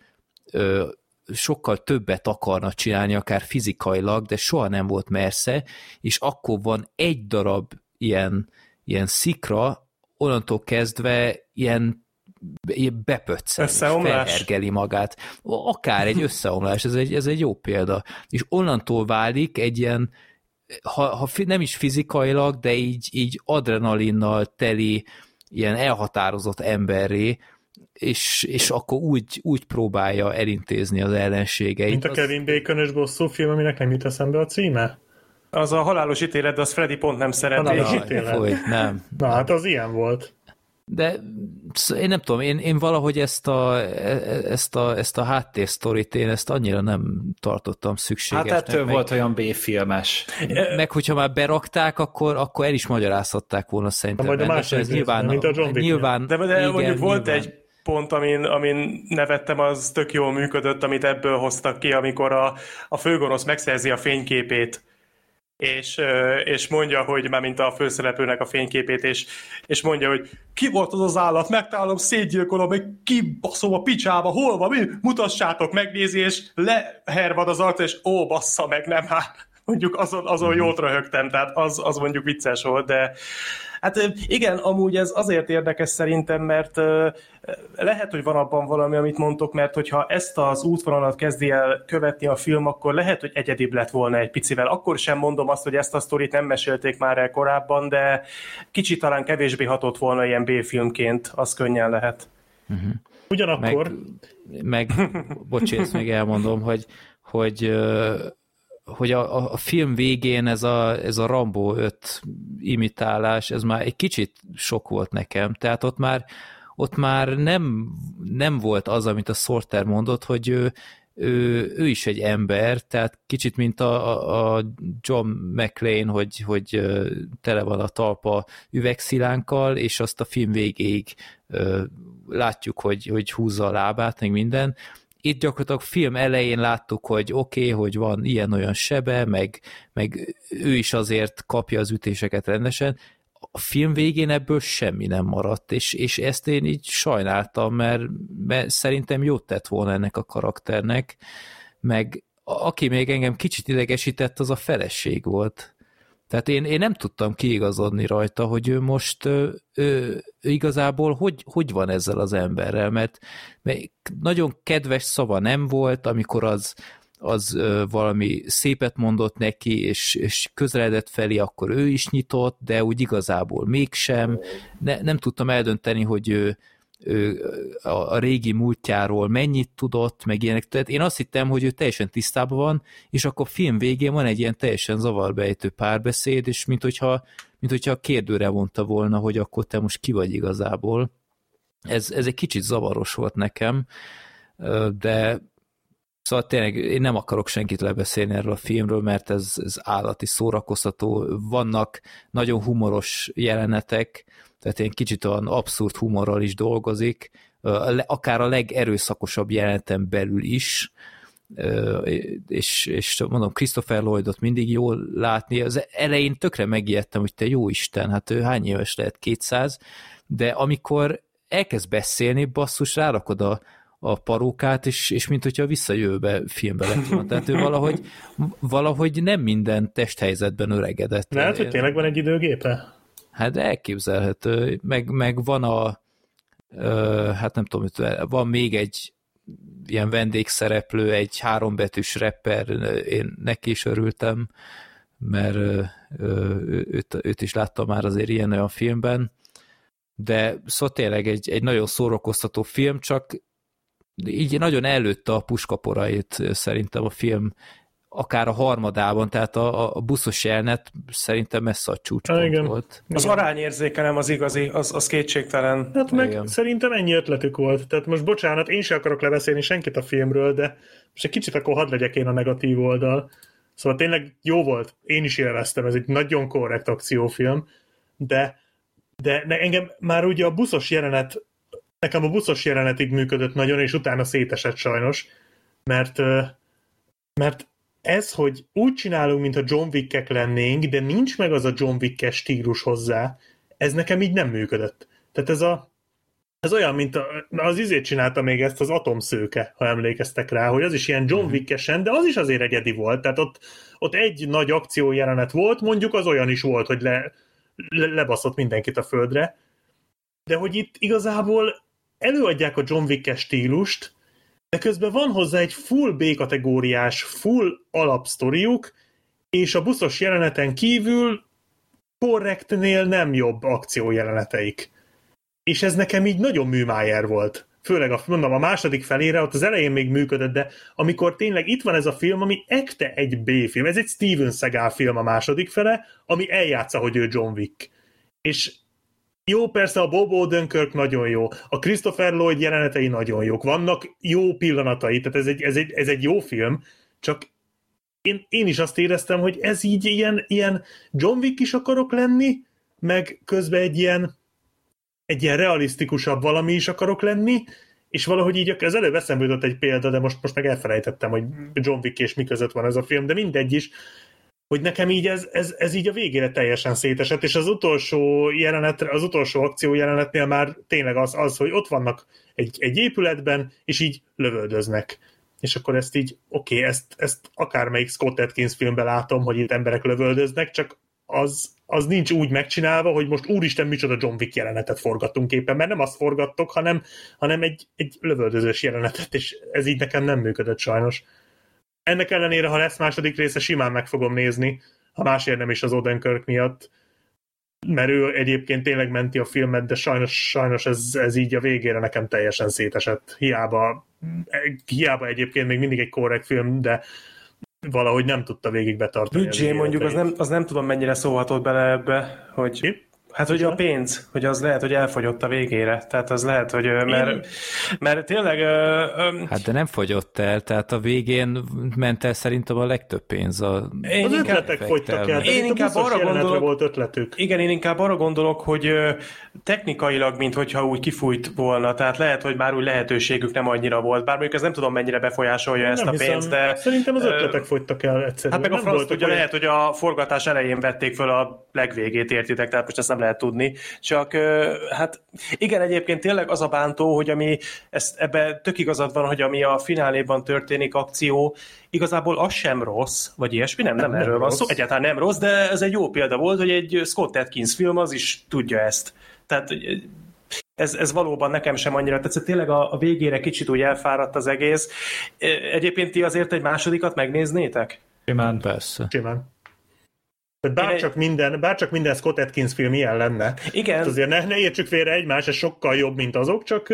ö, sokkal többet akarna csinálni, akár fizikailag, de soha nem volt mersze, és akkor van egy darab ilyen, ilyen szikra, onnantól kezdve ilyen bepöccel, felhergeli magát. Akár egy összeomlás, ez egy, ez egy jó példa. És onnantól válik egy ilyen, ha, ha nem is fizikailag, de így, így adrenalinnal teli, ilyen elhatározott emberré, és, és akkor úgy, úgy próbálja elintézni az ellenségeit. Mint a Kevin Bacon-ös bosszú film, aminek nem jut eszembe a címe? Az a halálos ítélet, de az Freddy pont nem szereti. Halálos ítélet. Foly, nem. Na hát az ilyen volt. De én nem tudom, én, én valahogy ezt a, ezt a, ezt a háttérsztorit, én ezt annyira nem tartottam szükségesnek. Hát ettől meg, volt olyan B-filmes. Meg hogyha már berakták, akkor, akkor el is magyarázhatták volna szerintem. majd a másik ez nyilván, mint a John nyilván, De, de igen, mondjuk volt nyilván. egy pont, amin, amin nevettem, az tök jól működött, amit ebből hoztak ki, amikor a, a főgonosz megszerzi a fényképét és, és mondja, hogy már mint a főszereplőnek a fényképét, és, és mondja, hogy ki volt az az állat, megtalálom, szétgyilkolom, meg kibaszom a picsába, hol van, mi? Mutassátok, megnézi, és lehervad az arc, és ó, bassza meg, nem hát. Mondjuk azon, azon mhm. jót röhögtem, tehát az, az mondjuk vicces volt, de Hát igen, amúgy ez azért érdekes szerintem, mert lehet, hogy van abban valami, amit mondtok, mert hogyha ezt az útvonalat kezdi el követni a film, akkor lehet, hogy egyedibb lett volna egy picivel. Akkor sem mondom azt, hogy ezt a sztorit nem mesélték már el korábban, de kicsit talán kevésbé hatott volna ilyen B-filmként, az könnyen lehet. Uh-huh. Ugyanakkor... Meg, meg bocsi, ezt még elmondom, hogy, hogy hogy a, a film végén ez a, ez a Rambo 5 imitálás, ez már egy kicsit sok volt nekem, tehát ott már, ott már nem, nem volt az, amit a Sorter mondott, hogy ő, ő, ő is egy ember, tehát kicsit mint a, a John McClane, hogy, hogy tele van a talpa üvegszilánkkal, és azt a film végéig látjuk, hogy, hogy húzza a lábát, meg minden itt gyakorlatilag film elején láttuk, hogy oké, okay, hogy van ilyen-olyan sebe, meg, meg ő is azért kapja az ütéseket rendesen, a film végén ebből semmi nem maradt, és, és ezt én így sajnáltam, mert, mert szerintem jót tett volna ennek a karakternek, meg aki még engem kicsit idegesített, az a feleség volt. Tehát én, én nem tudtam kiigazodni rajta, hogy ő most ő, ő, igazából hogy, hogy van ezzel az emberrel, mert, mert nagyon kedves szava nem volt, amikor az, az valami szépet mondott neki, és, és közeledett felé, akkor ő is nyitott, de úgy igazából mégsem. Ne, nem tudtam eldönteni, hogy ő, a, a régi múltjáról mennyit tudott, meg ilyenek. Tehát én azt hittem, hogy ő teljesen tisztában van, és akkor film végén van egy ilyen teljesen zavarbejtő párbeszéd, és mint hogyha, mint hogyha a kérdőre mondta volna, hogy akkor te most ki vagy igazából. Ez, ez egy kicsit zavaros volt nekem. de Szóval tényleg én nem akarok senkit lebeszélni erről a filmről, mert ez, ez állati szórakoztató. Vannak nagyon humoros jelenetek, tehát ilyen kicsit olyan abszurd humorral is dolgozik, akár a legerőszakosabb jeleneten belül is, és, és mondom, Christopher Lloydot mindig jól látni. Az elején tökre megijedtem, hogy te jó Isten, hát ő hány éves lehet, 200, de amikor elkezd beszélni, basszus, rárakod a, a parókát, és, és mint hogyha visszajövőbe filmbe lett volna. Tehát ő valahogy, valahogy nem minden testhelyzetben öregedett. Lehet, hogy tényleg van egy időgépe? Hát elképzelhető. Meg, meg van a hát nem tudom, van még egy ilyen vendégszereplő, egy hárombetűs rapper, én neki is örültem, mert őt, őt is láttam már azért ilyen olyan filmben, de szóval tényleg egy, egy nagyon szórakoztató film, csak így nagyon előtte a puskaporait szerintem a film akár a harmadában, tehát a, a buszos jelenet szerintem messze a csúcspont igen. volt. Az arányérzéke nem az igazi, az, az kétségtelen. Hát meg igen. szerintem ennyi ötletük volt. Tehát most bocsánat, én sem akarok lebeszélni senkit a filmről, de most egy kicsit akkor hadd legyek én a negatív oldal. Szóval tényleg jó volt, én is élveztem, ez egy nagyon korrekt akciófilm, de, de, de engem már ugye a buszos jelenet, nekem a buszos jelenetig működött nagyon, és utána szétesett sajnos, mert mert ez, hogy úgy csinálunk, mintha John Wick-ek lennénk, de nincs meg az a John wick stílus hozzá, ez nekem így nem működött. Tehát ez a ez olyan, mint a, az izét csinálta még ezt az atomszőke, ha emlékeztek rá, hogy az is ilyen John mhm. Wick-esen, de az is azért egyedi volt. Tehát ott, ott egy nagy akció jelenet volt, mondjuk az olyan is volt, hogy le, le, lebaszott mindenkit a földre, de hogy itt igazából előadják a John Wick stílust, de közben van hozzá egy full B-kategóriás, full alapsztoriuk, és a buszos jeleneten kívül korrektnél nem jobb akciójeleneteik. És ez nekem így nagyon műmájer volt. Főleg a, mondom, a második felére, ott az elején még működött, de amikor tényleg itt van ez a film, ami ekte egy B-film, ez egy Steven Seagal film a második fele, ami eljátsza, hogy ő John Wick. És jó, persze a Bob Odenkirk nagyon jó, a Christopher Lloyd jelenetei nagyon jók, vannak jó pillanatai, tehát ez egy, ez egy, ez egy jó film, csak én, én is azt éreztem, hogy ez így ilyen, ilyen John Wick is akarok lenni, meg közben egy ilyen, egy ilyen realisztikusabb valami is akarok lenni, és valahogy így az előbb eszembe jutott egy példa, de most, most meg elfelejtettem, hogy John Wick és mi között van ez a film, de mindegy is, hogy nekem így ez, ez, ez így a végére teljesen szétesett, és az utolsó jelenet, az utolsó akció jelenetnél már tényleg az, az hogy ott vannak egy, egy épületben, és így lövöldöznek. És akkor ezt így, oké, okay, ezt, ezt akármelyik Scott Atkins filmben látom, hogy itt emberek lövöldöznek, csak az, az nincs úgy megcsinálva, hogy most úristen, micsoda John Wick jelenetet forgattunk éppen, mert nem azt forgattok, hanem, hanem egy, egy lövöldözős jelenetet, és ez így nekem nem működött sajnos. Ennek ellenére, ha lesz második része, simán meg fogom nézni, ha másért nem is az Odenkirk miatt, mert ő egyébként tényleg menti a filmet, de sajnos, sajnos ez, ez így a végére nekem teljesen szétesett. Hiába, hiába egyébként még mindig egy korrekt film, de valahogy nem tudta végig betartani. Büdzsé mondjuk, az nem, az nem tudom mennyire szólhatott bele ebbe, hogy... Ki? Hát, hogy a pénz, hogy az lehet, hogy elfogyott a végére. Tehát az lehet, hogy mert, mert tényleg... Hát de nem fogyott el, tehát a végén ment el szerintem a legtöbb pénz. A én az inkább ötletek fogytak el. Én inkább arra gondolok, volt ötletük. Igen, én inkább arra gondolok, hogy technikailag, mint hogyha úgy kifújt volna, tehát lehet, hogy már úgy lehetőségük nem annyira volt, bár mondjuk ez nem tudom mennyire befolyásolja nem ezt nem a pénzt, hiszem. de... Szerintem az ötletek fogytak el egyszerűen. Hát meg a franc tudja, lehet, hogy a forgatás elején vették föl a legvégét, értitek, tehát most ezt nem lehet tudni. Csak hát igen, egyébként tényleg az a bántó, hogy ami, ezt, ebbe tök igazad van, hogy ami a fináléban történik akció, igazából az sem rossz, vagy ilyesmi, nem, nem, nem erről van szó, egyáltalán nem rossz, de ez egy jó példa volt, hogy egy Scott Atkins film az is tudja ezt. Tehát ez, ez valóban nekem sem annyira tetszett. Tényleg a, a végére kicsit úgy elfáradt az egész. Egyébként ti azért egy másodikat megnéznétek? Simán, persze. Simán. Tehát bárcsak, Én... minden, bárcsak minden Scott Atkins film ilyen lenne. Igen. Hát azért ne, ne értsük félre egymás, ez sokkal jobb, mint azok, csak,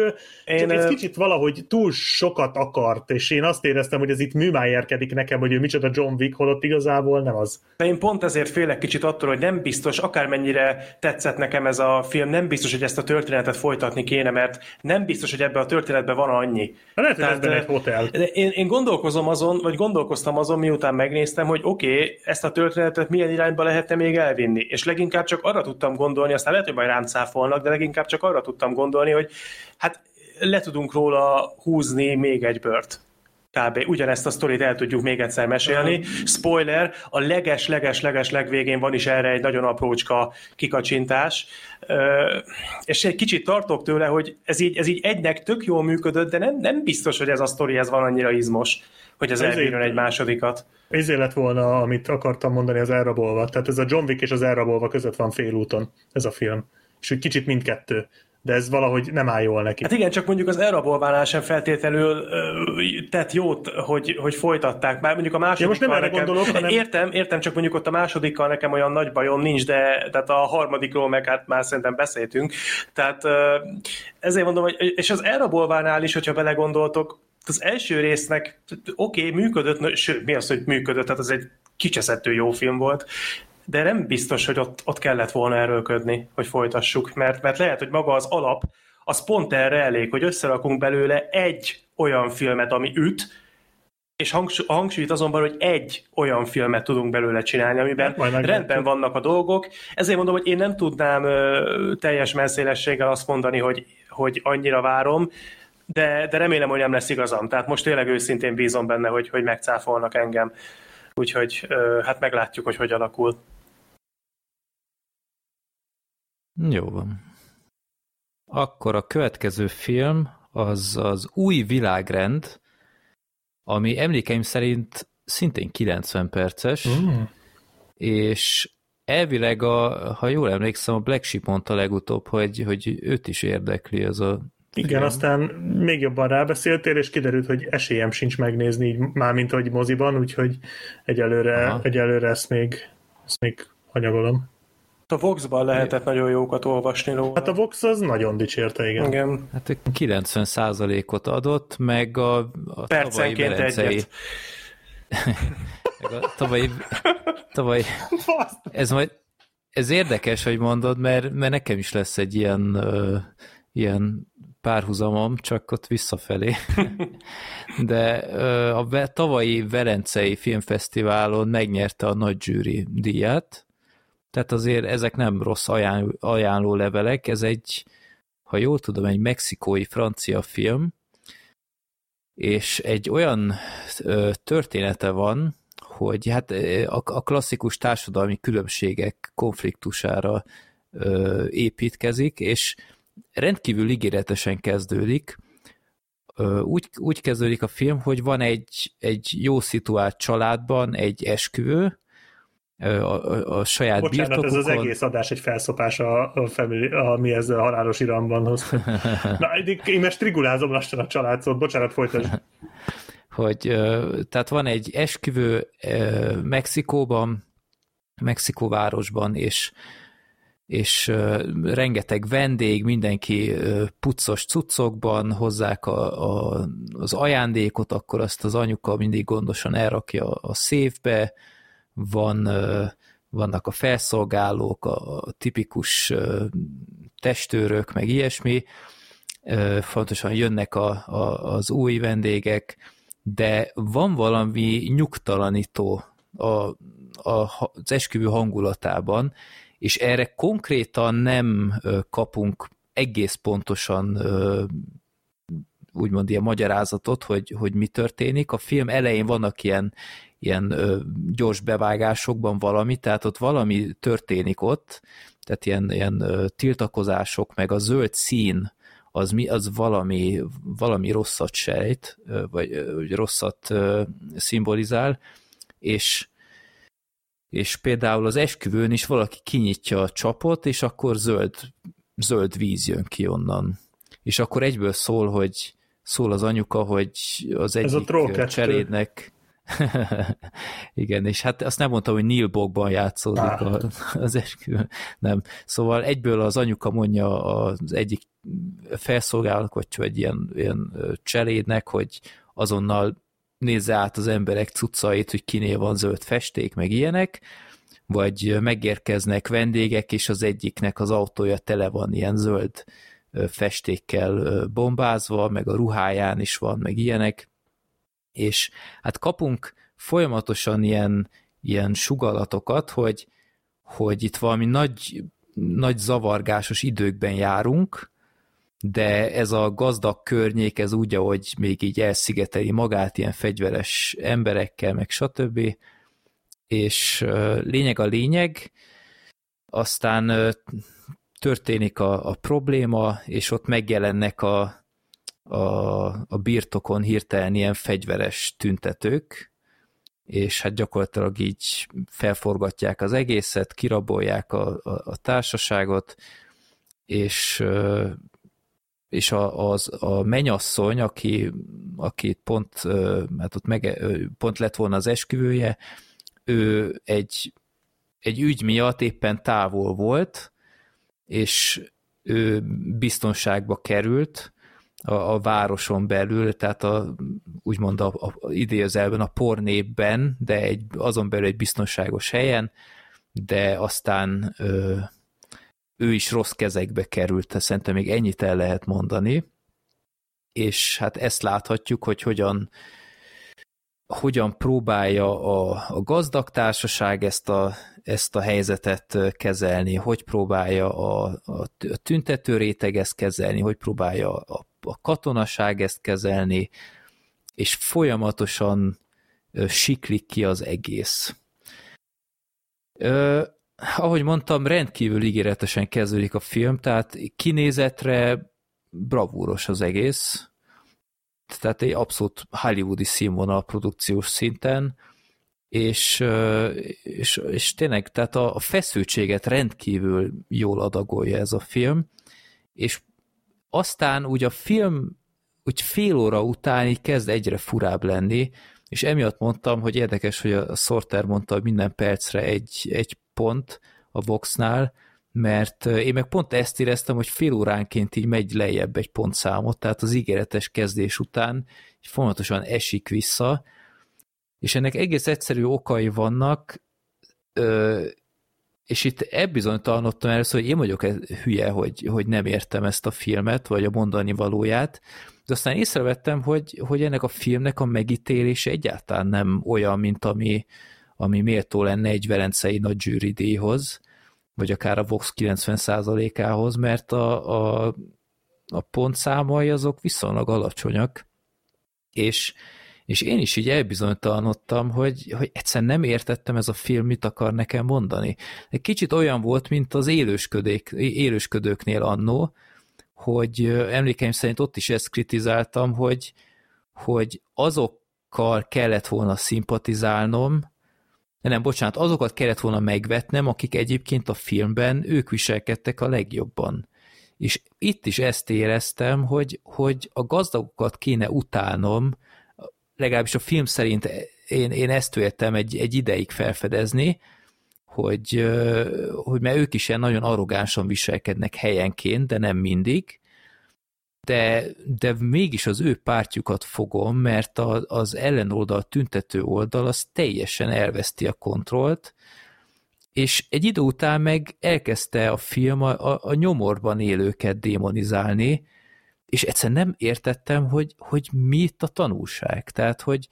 én, csak ez kicsit valahogy túl sokat akart, és én azt éreztem, hogy ez itt műmájerkedik nekem, hogy ő micsoda John Wick, holott igazából nem az. De én pont ezért félek kicsit attól, hogy nem biztos, akármennyire tetszett nekem ez a film, nem biztos, hogy ezt a történetet folytatni kéne, mert nem biztos, hogy ebbe a történetben van annyi. Lehet, hogy Tehát, egy hotel. Én, én gondolkozom azon, vagy gondolkoztam azon, miután megnéztem, hogy oké, okay, ezt a történetet milyen irányba irányba lehetne még elvinni. És leginkább csak arra tudtam gondolni, aztán lehet, hogy majd rám cáfolnak, de leginkább csak arra tudtam gondolni, hogy hát le tudunk róla húzni még egy bört kb. ugyanezt a sztorit el tudjuk még egyszer mesélni. Spoiler, a leges-leges-leges legvégén van is erre egy nagyon aprócska kikacsintás, és egy kicsit tartok tőle, hogy ez így, ez így egynek tök jól működött, de nem, nem biztos, hogy ez a sztori ez van annyira izmos, hogy ez elbírjon egy másodikat. Ezért lett volna, amit akartam mondani, az elrabolva. Tehát ez a John Wick és az elrabolva között van félúton, ez a film. És úgy kicsit mindkettő de ez valahogy nem áll jól neki. Hát igen, csak mondjuk az elrabolvánál sem feltétlenül uh, tett jót, hogy, hogy folytatták. Már mondjuk a másodikkal ja, most nem erre nekem... gondolok, hanem... Értem, értem, csak mondjuk ott a másodikkal nekem olyan nagy bajom nincs, de tehát a harmadikról meg hát már szerintem beszéltünk. Tehát uh, ezért mondom, hogy és az elrabolvánál is, hogyha belegondoltok, az első résznek oké, okay, működött, sőt, mi az, hogy működött, tehát az egy kicseszettő jó film volt, de nem biztos, hogy ott, ott kellett volna erőlködni, hogy folytassuk, mert, mert lehet, hogy maga az alap, az pont erre elég, hogy összerakunk belőle egy olyan filmet, ami üt, és hangsúlyt azonban, hogy egy olyan filmet tudunk belőle csinálni, amiben Majd rendben vannak a dolgok. Ezért mondom, hogy én nem tudnám ö, teljes messzélességgel azt mondani, hogy, hogy annyira várom, de, de remélem, hogy nem lesz igazam. Tehát most tényleg őszintén bízom benne, hogy, hogy megcáfolnak engem. Úgyhogy hát meglátjuk, hogy hogy alakul. Jó van. Akkor a következő film az az új világrend, ami emlékeim szerint szintén 90 perces, mm. és elvileg, a, ha jól emlékszem, a Black Sheep mondta legutóbb, hogy, hogy őt is érdekli ez a igen, aztán még jobban rábeszéltél, és kiderült, hogy esélyem sincs megnézni, így, mármint hogy moziban, úgyhogy egyelőre, egyelőre ezt még, ezt még anyagolom. A Vox-ban lehetett nagyon jókat olvasni róla. Hát a Vox az nagyon dicsérte, igen. igen. Hát 90%-ot adott, meg a, a tavalyi Velencei... meg a tavalyi... tavalyi... ez majd ez érdekes, hogy mondod, mert, mert nekem is lesz egy ilyen, uh, ilyen párhuzamom, csak ott visszafelé. De uh, a tavalyi Velencei Filmfesztiválon megnyerte a nagy zsűri díjat, tehát azért ezek nem rossz ajánló, ajánló levelek, ez egy, ha jól tudom, egy mexikói francia film, és egy olyan ö, története van, hogy hát a, a klasszikus társadalmi különbségek konfliktusára ö, építkezik, és rendkívül ígéretesen kezdődik. Ö, úgy, úgy kezdődik a film, hogy van egy, egy jó szituált családban egy esküvő, a, a, a saját Bocsánat, birtokukon. ez az egész adás egy felszopás a, a, family, a mi ez a halálos iramban hoz. Na, én most trigulázom lassan a családszót, bocsánat, folytasd. hogy tehát van egy esküvő Mexikóban, Mexikó városban, és és rengeteg vendég, mindenki puccos cuccokban hozzák a, a, az ajándékot, akkor azt az anyuka mindig gondosan elrakja a széfbe, van, vannak a felszolgálók, a tipikus testőrök, meg ilyesmi, fontosan jönnek a, a, az új vendégek, de van valami nyugtalanító a, a, az esküvő hangulatában, és erre konkrétan nem kapunk egész pontosan úgymond ilyen magyarázatot, hogy, hogy mi történik. A film elején vannak ilyen, ilyen ö, gyors bevágásokban valami, tehát ott valami történik ott, tehát ilyen, ilyen ö, tiltakozások, meg a zöld szín, az, mi, az valami, valami rosszat sejt, vagy, vagy rosszat ö, szimbolizál, és és például az esküvőn is valaki kinyitja a csapot, és akkor zöld, zöld víz jön ki onnan. És akkor egyből szól, hogy szól az anyuka, hogy az egyik cselédnek Igen, és hát azt nem mondtam, hogy Neil Bogban játszódik ah. az esküvő. Nem. Szóval egyből az anyuka mondja az egyik felszolgálók, vagy egy ilyen, ilyen cselédnek, hogy azonnal nézze át az emberek cuccait, hogy kinél van zöld festék, meg ilyenek, vagy megérkeznek vendégek, és az egyiknek az autója tele van ilyen zöld festékkel bombázva, meg a ruháján is van, meg ilyenek, és hát kapunk folyamatosan ilyen, ilyen sugalatokat, hogy, hogy itt valami nagy, nagy zavargásos időkben járunk, de ez a gazdag környék, ez úgy, ahogy még így elszigeteli magát ilyen fegyveres emberekkel, meg stb. És lényeg a lényeg, aztán történik a, a probléma, és ott megjelennek a, a, a birtokon hirtelen ilyen fegyveres tüntetők, és hát gyakorlatilag így felforgatják az egészet, kirabolják a, a, a társaságot, és és a, az, a menyasszony, aki, aki pont, hát ott meg, pont lett volna az esküvője, ő egy, egy ügy miatt éppen távol volt, és ő biztonságba került a, a városon belül, tehát a, úgymond a, a, idézelben a pornépben, de egy, azon belül egy biztonságos helyen, de aztán ö, ő is rossz kezekbe került, szerintem még ennyit el lehet mondani, és hát ezt láthatjuk, hogy hogyan hogyan próbálja a, a gazdag társaság ezt a, ezt a helyzetet kezelni, hogy próbálja a, a tüntető réteg ezt kezelni, hogy próbálja a, a katonaság ezt kezelni, és folyamatosan siklik ki az egész. Ö, ahogy mondtam, rendkívül ígéretesen kezdődik a film, tehát kinézetre bravúros az egész, tehát egy abszolút hollywoodi színvonal produkciós szinten, és, és, és tényleg, tehát a, feszültséget rendkívül jól adagolja ez a film, és aztán úgy a film úgy fél óra után így kezd egyre furább lenni, és emiatt mondtam, hogy érdekes, hogy a Sorter mondta, hogy minden percre egy, egy pont a Voxnál, mert én meg pont ezt éreztem, hogy fél óránként így megy lejjebb egy pontszámot, tehát az ígéretes kezdés után folyamatosan esik vissza, és ennek egész egyszerű okai vannak, és itt ebbizonytalanodtam először, hogy én vagyok hülye, hogy, hogy nem értem ezt a filmet, vagy a mondani valóját, de aztán észrevettem, hogy, hogy ennek a filmnek a megítélése egyáltalán nem olyan, mint ami, ami méltó lenne egy velencei nagy díjhoz, vagy akár a Vox 90%-ához, mert a, a, a pontszámai azok viszonylag alacsonyak, és, és én is így elbizonytalanodtam, hogy, hogy egyszerűen nem értettem ez a film, mit akar nekem mondani. Egy kicsit olyan volt, mint az élősködőknél annó, hogy emlékeim szerint ott is ezt kritizáltam, hogy, hogy azokkal kellett volna szimpatizálnom, nem, bocsánat, azokat kellett volna megvetnem, akik egyébként a filmben ők viselkedtek a legjobban. És itt is ezt éreztem, hogy, hogy a gazdagokat kéne utálnom, legalábbis a film szerint én, én ezt véltem egy, egy ideig felfedezni, hogy, hogy mert ők is ilyen nagyon arrogánsan viselkednek helyenként, de nem mindig, de, de mégis az ő pártjukat fogom, mert a, az ellenoldal, tüntető oldal az teljesen elveszti a kontrollt, és egy idő után meg elkezdte a film a, a, a nyomorban élőket démonizálni, és egyszerűen nem értettem, hogy, hogy mi itt a tanulság. Tehát, hogy,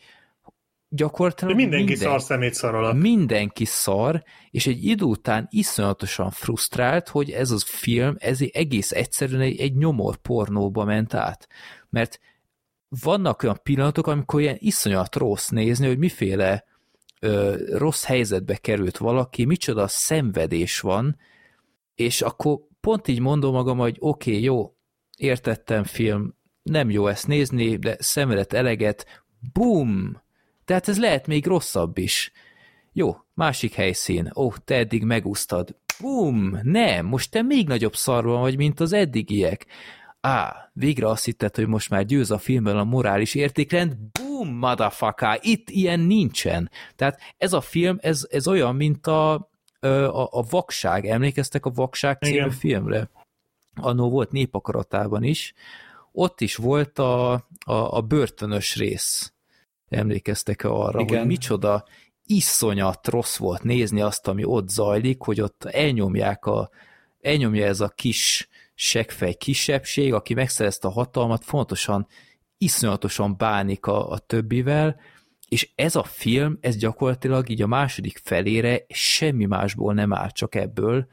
gyakorlatilag De mindenki minden, szar szemét szar alatt. Mindenki szar, és egy idő után iszonyatosan frusztrált, hogy ez az film, ez egész egyszerűen egy, egy nyomor pornóba ment át. Mert vannak olyan pillanatok, amikor ilyen iszonyat rossz nézni, hogy miféle ö, rossz helyzetbe került valaki, micsoda szenvedés van, és akkor pont így mondom magam, hogy oké, okay, jó, értettem film, nem jó ezt nézni, de szemelet eleget, bum, tehát ez lehet még rosszabb is. Jó, másik helyszín. Ó, oh, te eddig megúsztad. Bum, nem, most te még nagyobb szarban vagy, mint az eddigiek. Á, végre azt hitted, hogy most már győz a filmben a morális értékrend. Bum! motherfucker, itt ilyen nincsen. Tehát ez a film, ez, ez olyan, mint a, a, a Vakság, emlékeztek a Vakság című Igen. filmre? Annó volt népakaratában is, ott is volt a, a, a börtönös rész. Emlékeztek-e arra, Igen. hogy micsoda iszonyat rossz volt nézni azt, ami ott zajlik, hogy ott elnyomják a, elnyomja ez a kis seggfej kisebbség, aki megszerezte a hatalmat, fontosan, iszonyatosan bánik a, a többivel, és ez a film, ez gyakorlatilag így a második felére semmi másból nem áll, csak ebből.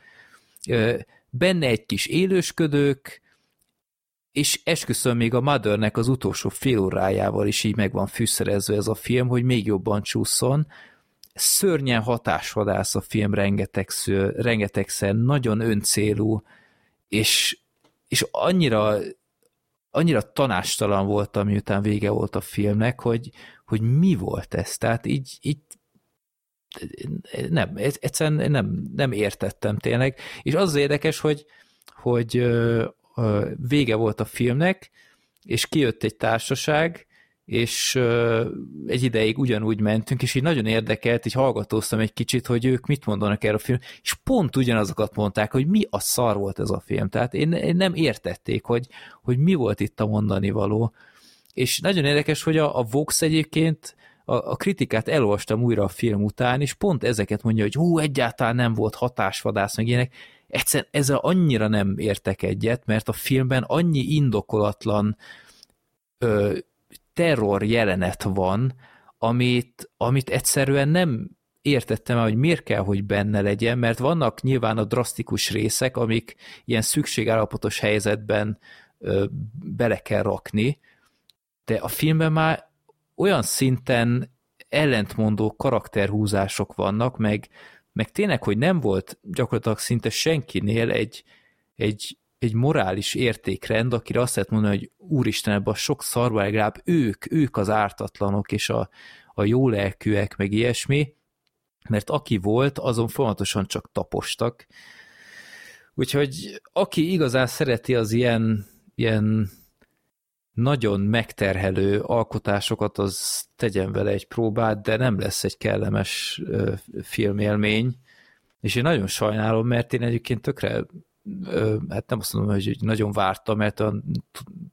Benne egy kis élősködők, és esküszöm még a Mothernek az utolsó fél órájával is így meg van fűszerezve ez a film, hogy még jobban csúszson. Szörnyen hatásvadász a film rengetegször, rengetegszer, nagyon öncélú, és, és annyira annyira tanástalan voltam, miután vége volt a filmnek, hogy, hogy mi volt ez. Tehát így, így nem, egyszerűen nem, nem értettem tényleg. És az, az érdekes, hogy, hogy vége volt a filmnek, és kijött egy társaság, és egy ideig ugyanúgy mentünk, és így nagyon érdekelt, így hallgatóztam egy kicsit, hogy ők mit mondanak erről a film, és pont ugyanazokat mondták, hogy mi a szar volt ez a film. Tehát én, nem értették, hogy, hogy mi volt itt a mondani való. És nagyon érdekes, hogy a, a Vox egyébként a, a kritikát elolvastam újra a film után, és pont ezeket mondja, hogy hú, egyáltalán nem volt hatásvadász, meg ilyenek. Egyszerűen ezzel annyira nem értek egyet, mert a filmben annyi indokolatlan ö, terror jelenet van, amit, amit egyszerűen nem értettem hogy miért kell, hogy benne legyen, mert vannak nyilván a drasztikus részek, amik ilyen szükségállapotos helyzetben ö, bele kell rakni, de a filmben már olyan szinten ellentmondó karakterhúzások vannak, meg, meg tényleg, hogy nem volt gyakorlatilag szinte senkinél egy, egy egy morális értékrend, akire azt lehet mondani, hogy úristen, ebben a sok szarba legalább ők, ők az ártatlanok és a, a jó lelkűek, meg ilyesmi, mert aki volt, azon folyamatosan csak tapostak. Úgyhogy aki igazán szereti az ilyen, ilyen nagyon megterhelő alkotásokat, az tegyen vele egy próbát, de nem lesz egy kellemes filmélmény. És én nagyon sajnálom, mert én egyébként tökre hát nem azt mondom, hogy nagyon vártam, mert olyan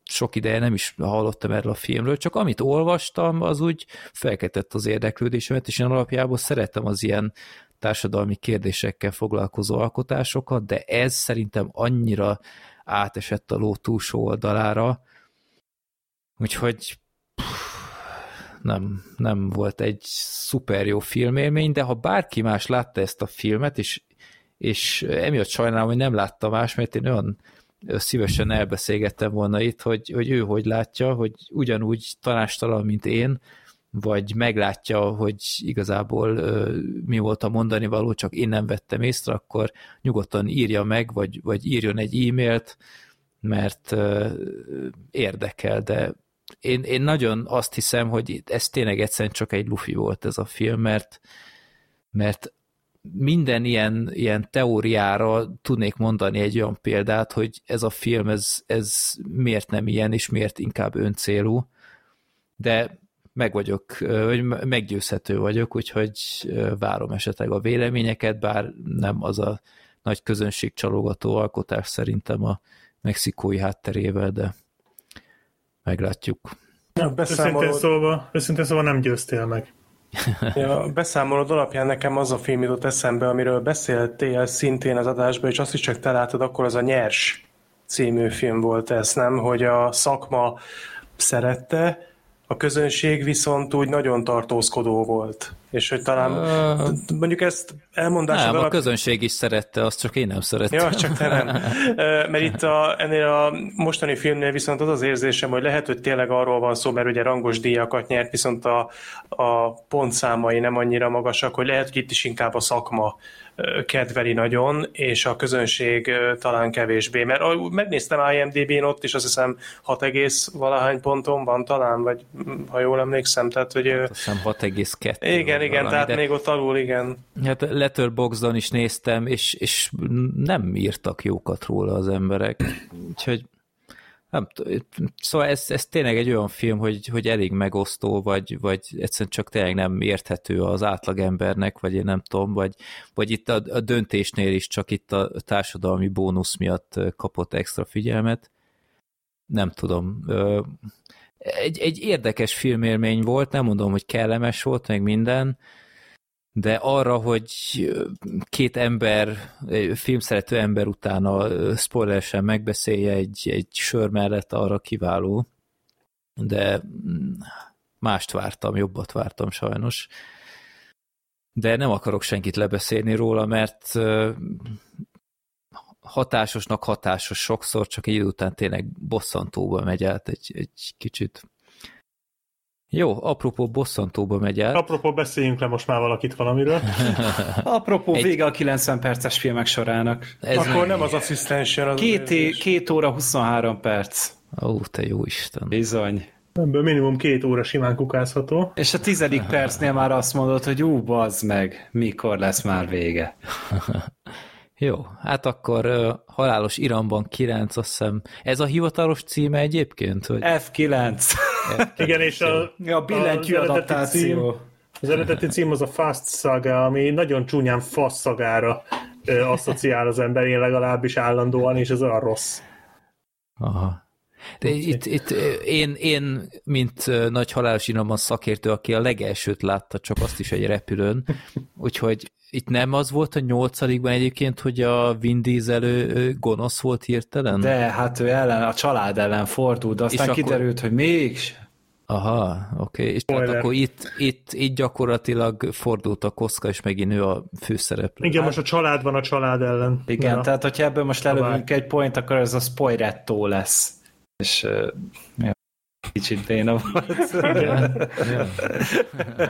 sok ideje nem is hallottam erről a filmről, csak amit olvastam, az úgy felkeltett az érdeklődésemet, és én alapjából szeretem az ilyen társadalmi kérdésekkel foglalkozó alkotásokat, de ez szerintem annyira átesett a ló túlsó oldalára, úgyhogy nem, nem volt egy szuper jó filmélmény, de ha bárki más látta ezt a filmet, és és emiatt sajnálom, hogy nem láttam más, mert én olyan szívesen elbeszélgettem volna itt, hogy, hogy ő hogy látja, hogy ugyanúgy tanástalan, mint én, vagy meglátja, hogy igazából ö, mi volt a mondani való, csak én nem vettem észre, akkor nyugodtan írja meg, vagy, vagy írjon egy e-mailt, mert ö, érdekel, de én, én nagyon azt hiszem, hogy ez tényleg egyszerűen csak egy lufi volt ez a film, mert, mert minden ilyen, ilyen teóriára tudnék mondani egy olyan példát, hogy ez a film, ez, ez miért nem ilyen, és miért inkább öncélú, de meg vagyok, vagy meggyőzhető vagyok, úgyhogy várom esetleg a véleményeket, bár nem az a nagy közönség csalogató alkotás szerintem a mexikói hátterével, de meglátjuk. Ja, beszámolod... Őszintén szóval, őszintén szóval nem győztél meg. Ja, beszámolod alapján nekem az a film jutott eszembe, amiről beszéltél szintén az adásban, és azt is csak te látod, akkor az a Nyers című film volt ez, nem? Hogy a szakma szerette, a közönség viszont úgy nagyon tartózkodó volt. És hogy talán uh, mondjuk ezt elmondásod Nem, alap... a közönség is szerette, azt csak én nem szerettem. Ja, csak te nem. Mert itt a, ennél a mostani filmnél viszont az az érzésem, hogy lehet, hogy tényleg arról van szó, mert ugye rangos díjakat nyert, viszont a, a pontszámai nem annyira magasak, hogy lehet, hogy itt is inkább a szakma kedveli nagyon, és a közönség talán kevésbé. Mert megnéztem IMDb-n ott is, azt hiszem 6, valahány ponton van talán, vagy ha jól emlékszem, tehát hogy... Azt hiszem 6,2. Igen, igen, valami, tehát de... még ott alul, igen. Hát Letterboxdon is néztem, és, és nem írtak jókat róla az emberek, úgyhogy nem szóval ez, ez tényleg egy olyan film, hogy, hogy elég megosztó, vagy, vagy egyszerűen csak tényleg nem érthető az átlagembernek, vagy én nem tudom, vagy, vagy itt a, a döntésnél is csak itt a társadalmi bónusz miatt kapott extra figyelmet. Nem tudom. Egy, egy érdekes filmélmény volt, nem mondom, hogy kellemes volt, meg minden, de arra, hogy két ember, filmszerető ember utána spoileresen megbeszélje egy, egy sör mellett, arra kiváló. De mm, mást vártam, jobbat vártam sajnos. De nem akarok senkit lebeszélni róla, mert hatásosnak hatásos sokszor, csak egy idő után tényleg bosszantóba megy át egy, egy kicsit. Jó, apropó bosszantóba megy el. Apropó beszéljünk le most már valakit valamiről. apropó Egy... vége a 90 perces filmek sorának. Ez Akkor nem az asszisztens Az két, é, két óra 23 perc. Ó, te jó Isten. Bizony. Ebből minimum két óra simán kukázható. És a tizedik percnél már azt mondod, hogy ú, bazd meg, mikor lesz már vége. Jó, hát akkor uh, Halálos Iramban 9, azt hiszem. Ez a hivatalos címe egyébként? Hogy... F9. F9. Igen, és a, a billentyű az adaptáció. Cím, az eredeti cím az a Fast Saga, ami nagyon csúnyán fasz szagára uh, asszociál az ember, én legalábbis állandóan, és ez olyan rossz. Aha. De itt, itt én, én, mint nagy halálos iramban szakértő, aki a legelsőt látta, csak azt is egy repülőn, úgyhogy itt nem az volt a nyolcadikban egyébként, hogy a Vin Diesel gonosz volt hirtelen? De, hát ő ellen, a család ellen fordult, de aztán és kiderült, akkor... hogy mégis. Aha, oké. Okay. És tehát akkor itt, itt, itt gyakorlatilag fordult a koszka, és megint ő a főszereplő. Igen, hát... most a család van a család ellen. Igen, tehát hogyha ebből most lelövünk egy point, akkor ez a spoilettó lesz. És uh, Kicsit béna volt.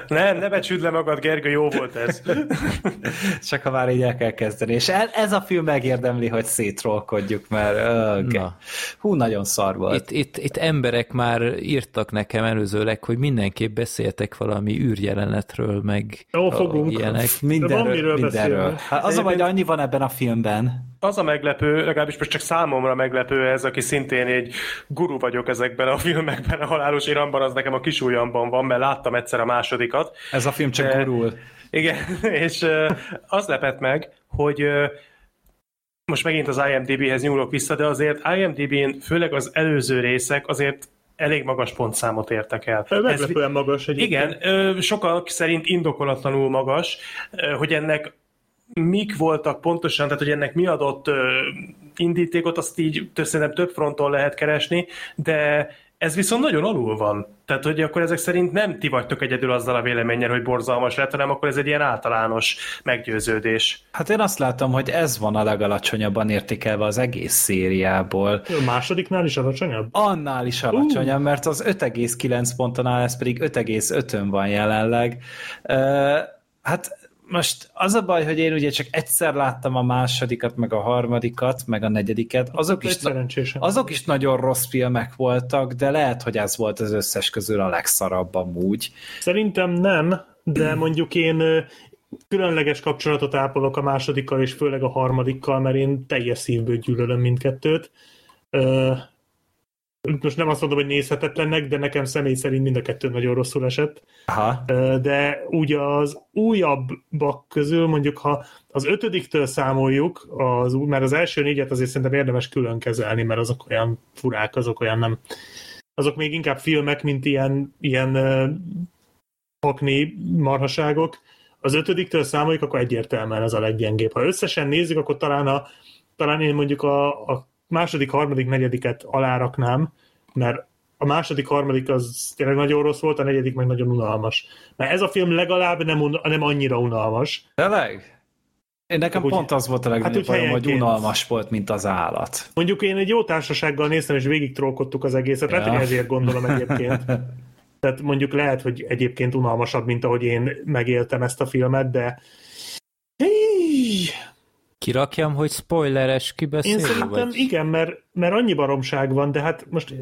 nem, ne becsüld le magad, Gergő, jó volt ez. Csak ha már így el kell kezdeni. És ez a film megérdemli, hogy szétrolkodjuk, mert okay. Na. hú, nagyon szar volt. Itt, itt, itt emberek már írtak nekem előzőleg, hogy mindenképp beszéltek valami űrjelenetről, meg Jó, fogunk. ilyenek. Mindenről, mindenről. Hát az a hogy annyi van ebben a filmben. Az a meglepő, legalábbis most csak számomra meglepő ez, aki szintén egy guru vagyok ezekben a filmekben, a halálos iramban, az nekem a kisújamban van, mert láttam egyszer a másodikat. Ez a film csak de, gurul. Igen, és az lepett meg, hogy most megint az IMDb-hez nyúlok vissza, de azért IMDb-n főleg az előző részek azért elég magas pontszámot értek el. Meglepően magas egyébként. Igen, sokak szerint indokolatlanul magas, hogy ennek mik voltak pontosan, tehát hogy ennek mi adott indítékot, azt így szerintem több fronton lehet keresni, de ez viszont nagyon alul van. Tehát, hogy akkor ezek szerint nem ti vagytok egyedül azzal a véleménnyel, hogy borzalmas lett, hanem akkor ez egy ilyen általános meggyőződés. Hát én azt látom, hogy ez van a legalacsonyabban értékelve az egész szériából. A másodiknál is alacsonyabb? Annál is alacsonyabb, uh. mert az 5,9 ponton áll, ez pedig 5,5-ön van jelenleg. Uh, hát most az a baj, hogy én ugye csak egyszer láttam a másodikat, meg a harmadikat, meg a negyediket. Azok, is, azok is nagyon rossz filmek voltak, de lehet, hogy ez volt az összes közül a legszarabb amúgy. Szerintem nem, de mondjuk én különleges kapcsolatot ápolok a másodikkal, és főleg a harmadikkal, mert én teljes szívből gyűlölöm mindkettőt most nem azt mondom, hogy nézhetetlennek, de nekem személy szerint mind a kettő nagyon rosszul esett. Aha. De úgy az újabbak közül, mondjuk ha az ötödiktől számoljuk, az, mert az első négyet azért szerintem érdemes külön kezelni, mert azok olyan furák, azok olyan nem... Azok még inkább filmek, mint ilyen, ilyen hakni marhaságok. Az ötödiktől számoljuk, akkor egyértelműen ez a leggyengébb. Ha összesen nézzük, akkor talán, a, talán én mondjuk a, a második, harmadik, negyediket aláraknám, mert a második, harmadik az tényleg nagyon rossz volt, a negyedik meg nagyon unalmas. Mert ez a film legalább nem, un- nem annyira unalmas. Tényleg? Én nekem úgy, pont az volt a legnagyobb hát, hogy unalmas volt, mint az állat. Mondjuk én egy jó társasággal néztem, és végig trollkodtuk az egészet, ja. lehet, hogy ezért gondolom egyébként. Tehát mondjuk lehet, hogy egyébként unalmasabb, mint ahogy én megéltem ezt a filmet, de Kirakjam, hogy spoileres kibeszélő? Én szerintem vagy? igen, mert, mert annyi baromság van, de hát most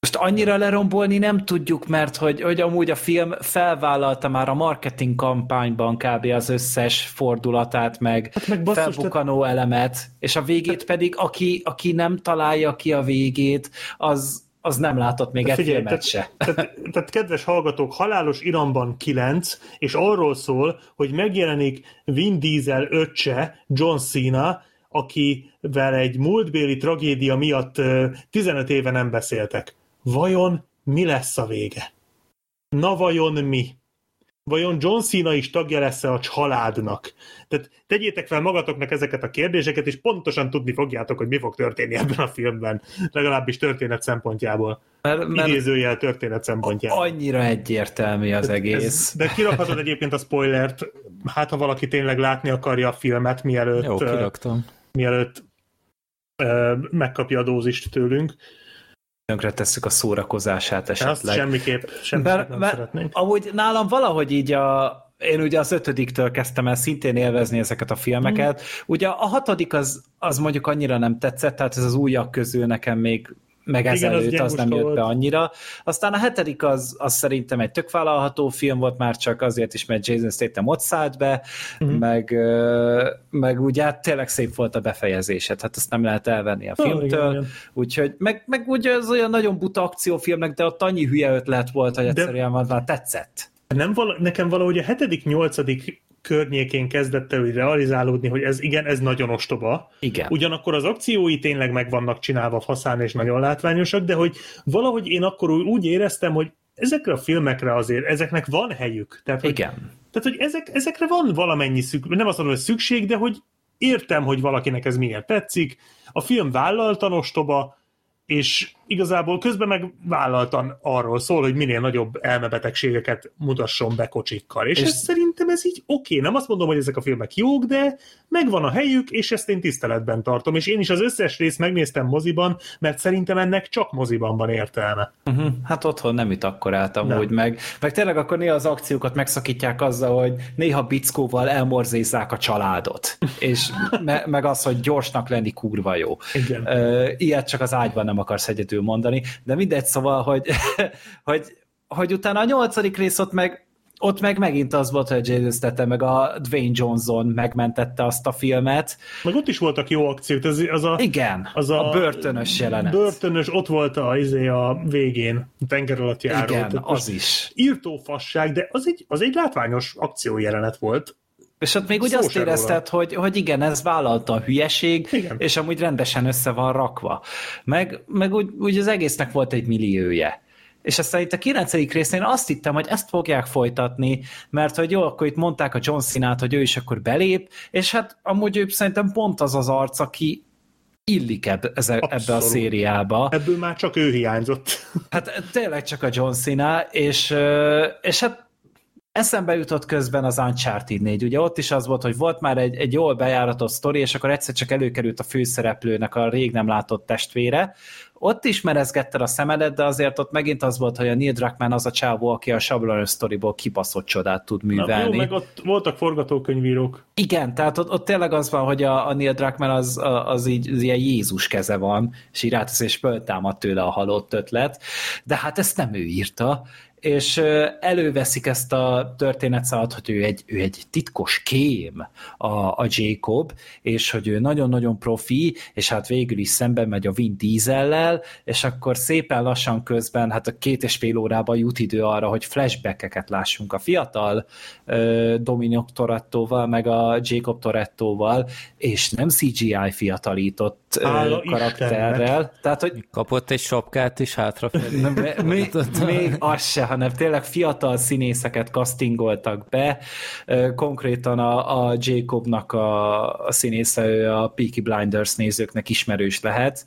Most annyira lerombolni nem tudjuk, mert hogy, hogy amúgy a film felvállalta már a marketing kampányban kb. az összes fordulatát, meg, hát meg basszus, felbukanó tehát... elemet, és a végét tehát... pedig, aki, aki nem találja ki a végét, az, az nem látott még egy filmet tehát, se. Tehát, tehát kedves hallgatók, Halálos Iramban 9, és arról szól, hogy megjelenik Vin Diesel öccse, John Cena, akivel egy múltbéli tragédia miatt 15 éve nem beszéltek. Vajon mi lesz a vége? Na vajon mi? Vajon John Cena is tagja lesz a családnak? Tehát tegyétek fel magatoknak ezeket a kérdéseket, és pontosan tudni fogjátok, hogy mi fog történni ebben a filmben. Legalábbis történet szempontjából. Mert, mert Idézőjel történet szempontjából. Annyira egyértelmű az egész. Ez, de kirakhatod egyébként a spoilert, hát ha valaki tényleg látni akarja a filmet, mielőtt, Jó, kiraktam. mielőtt megkapja a dózist tőlünk tönkre tesszük a szórakozását esetleg. Azt semmiképp, semmiképp bár, nem bár, szeretnénk. Amúgy nálam valahogy így a, én ugye az ötödiktől kezdtem el szintén élvezni ezeket a filmeket. Mm. Ugye a hatodik az, az mondjuk annyira nem tetszett, tehát ez az újak közül nekem még meg ezelőtt az, az nem jött volt. be annyira. Aztán a hetedik az, az szerintem egy tök vállalható film volt, már csak azért is, mert Jason Statham ott szállt be, uh-huh. meg, meg ugye hát tényleg szép volt a befejezése, tehát azt nem lehet elvenni a filmtől, oh, úgyhogy meg, meg ugye az olyan nagyon buta akciófilmnek, de ott annyi hülye ötlet volt, hogy egyszerűen de... már tetszett. Nem vala, nekem valahogy a hetedik, nyolcadik környékén kezdett el realizálódni, hogy ez igen, ez nagyon ostoba. Igen. Ugyanakkor az akciói tényleg meg vannak csinálva faszán és nagyon látványosak, de hogy valahogy én akkor úgy éreztem, hogy ezekre a filmekre azért, ezeknek van helyük. Tehát, hogy, igen. Tehát, hogy ezek, ezekre van valamennyi szükség, nem azt mondom, hogy szükség, de hogy értem, hogy valakinek ez miért tetszik. A film vállaltan ostoba, és igazából közben meg vállaltan arról szól, hogy minél nagyobb elmebetegségeket mutasson be kocsikkal. És, és ez szerintem ez így oké. Okay. Nem azt mondom, hogy ezek a filmek jók, de megvan a helyük, és ezt én tiszteletben tartom. És én is az összes részt megnéztem moziban, mert szerintem ennek csak moziban van értelme. Uh-huh. Hát otthon nem itt akkor álltam úgy meg. Meg tényleg akkor néha az akciókat megszakítják azzal, hogy néha bickóval elmorzézzák a családot. és me- meg az, hogy gyorsnak lenni kurva jó. Igen. Uh, ilyet csak az ágyban nem akarsz egyedül keresztül mondani, de mindegy, szóval, hogy, hogy, hogy utána a nyolcadik rész ott meg ott meg megint az volt, hogy Jason Statham meg a Dwayne Johnson megmentette azt a filmet. Meg ott is voltak jó akciók. Az, az a, Igen, az a, a börtönös jelenet. Börtönös, ott volt a, izé a végén, a tenger alatt járó. Igen, Tehát az is. Írtó fasság, de az egy, az egy látványos akciójelenet volt. És ott még úgy azt érezted, hogy, hogy igen, ez vállalta a hülyeség, igen. és amúgy rendesen össze van rakva. Meg, meg úgy, úgy az egésznek volt egy millióje. És aztán itt a 9. részén azt hittem, hogy ezt fogják folytatni, mert hogy jó, akkor itt mondták a John Cena-t, hogy ő is akkor belép, és hát amúgy ő szerintem pont az az arc, aki illik ebbe, ebbe a szériába. Ebből már csak ő hiányzott. Hát tényleg csak a John Cena, és, és hát Eszembe jutott közben az Uncharted 4, ugye ott is az volt, hogy volt már egy, egy jól bejáratott sztori, és akkor egyszer csak előkerült a főszereplőnek a rég nem látott testvére. Ott is merezgetted a szemedet, de azért ott megint az volt, hogy a Neil Druckmann az a csávó, aki a sablonos sztoriból kibaszott csodát tud művelni. Na, jó, meg ott voltak forgatókönyvírók. Igen, tehát ott, ott tényleg az van, hogy a, a Neil Druckmann az, az, így, az ilyen Jézus keze van, és így és föltámad tőle a halott ötlet, de hát ezt nem ő írta, és előveszik ezt a történetszálat, hogy ő egy, ő egy titkos kém a, a Jacob, és hogy ő nagyon-nagyon profi, és hát végül is szemben megy a Vin Diesellel, és akkor szépen lassan közben, hát a két és fél órában jut idő arra, hogy flashbackeket lássunk a fiatal Dominic Torettoval, meg a Jacob Torettoval, és nem CGI fiatalított Hála karakterrel. Istennek. Tehát, hogy... Kapott egy sapkát is hátrafelé. még, még az se, hanem tényleg fiatal színészeket castingoltak be. Konkrétan a, a Jacobnak a, a színésze, ő a Peaky Blinders nézőknek ismerős lehet.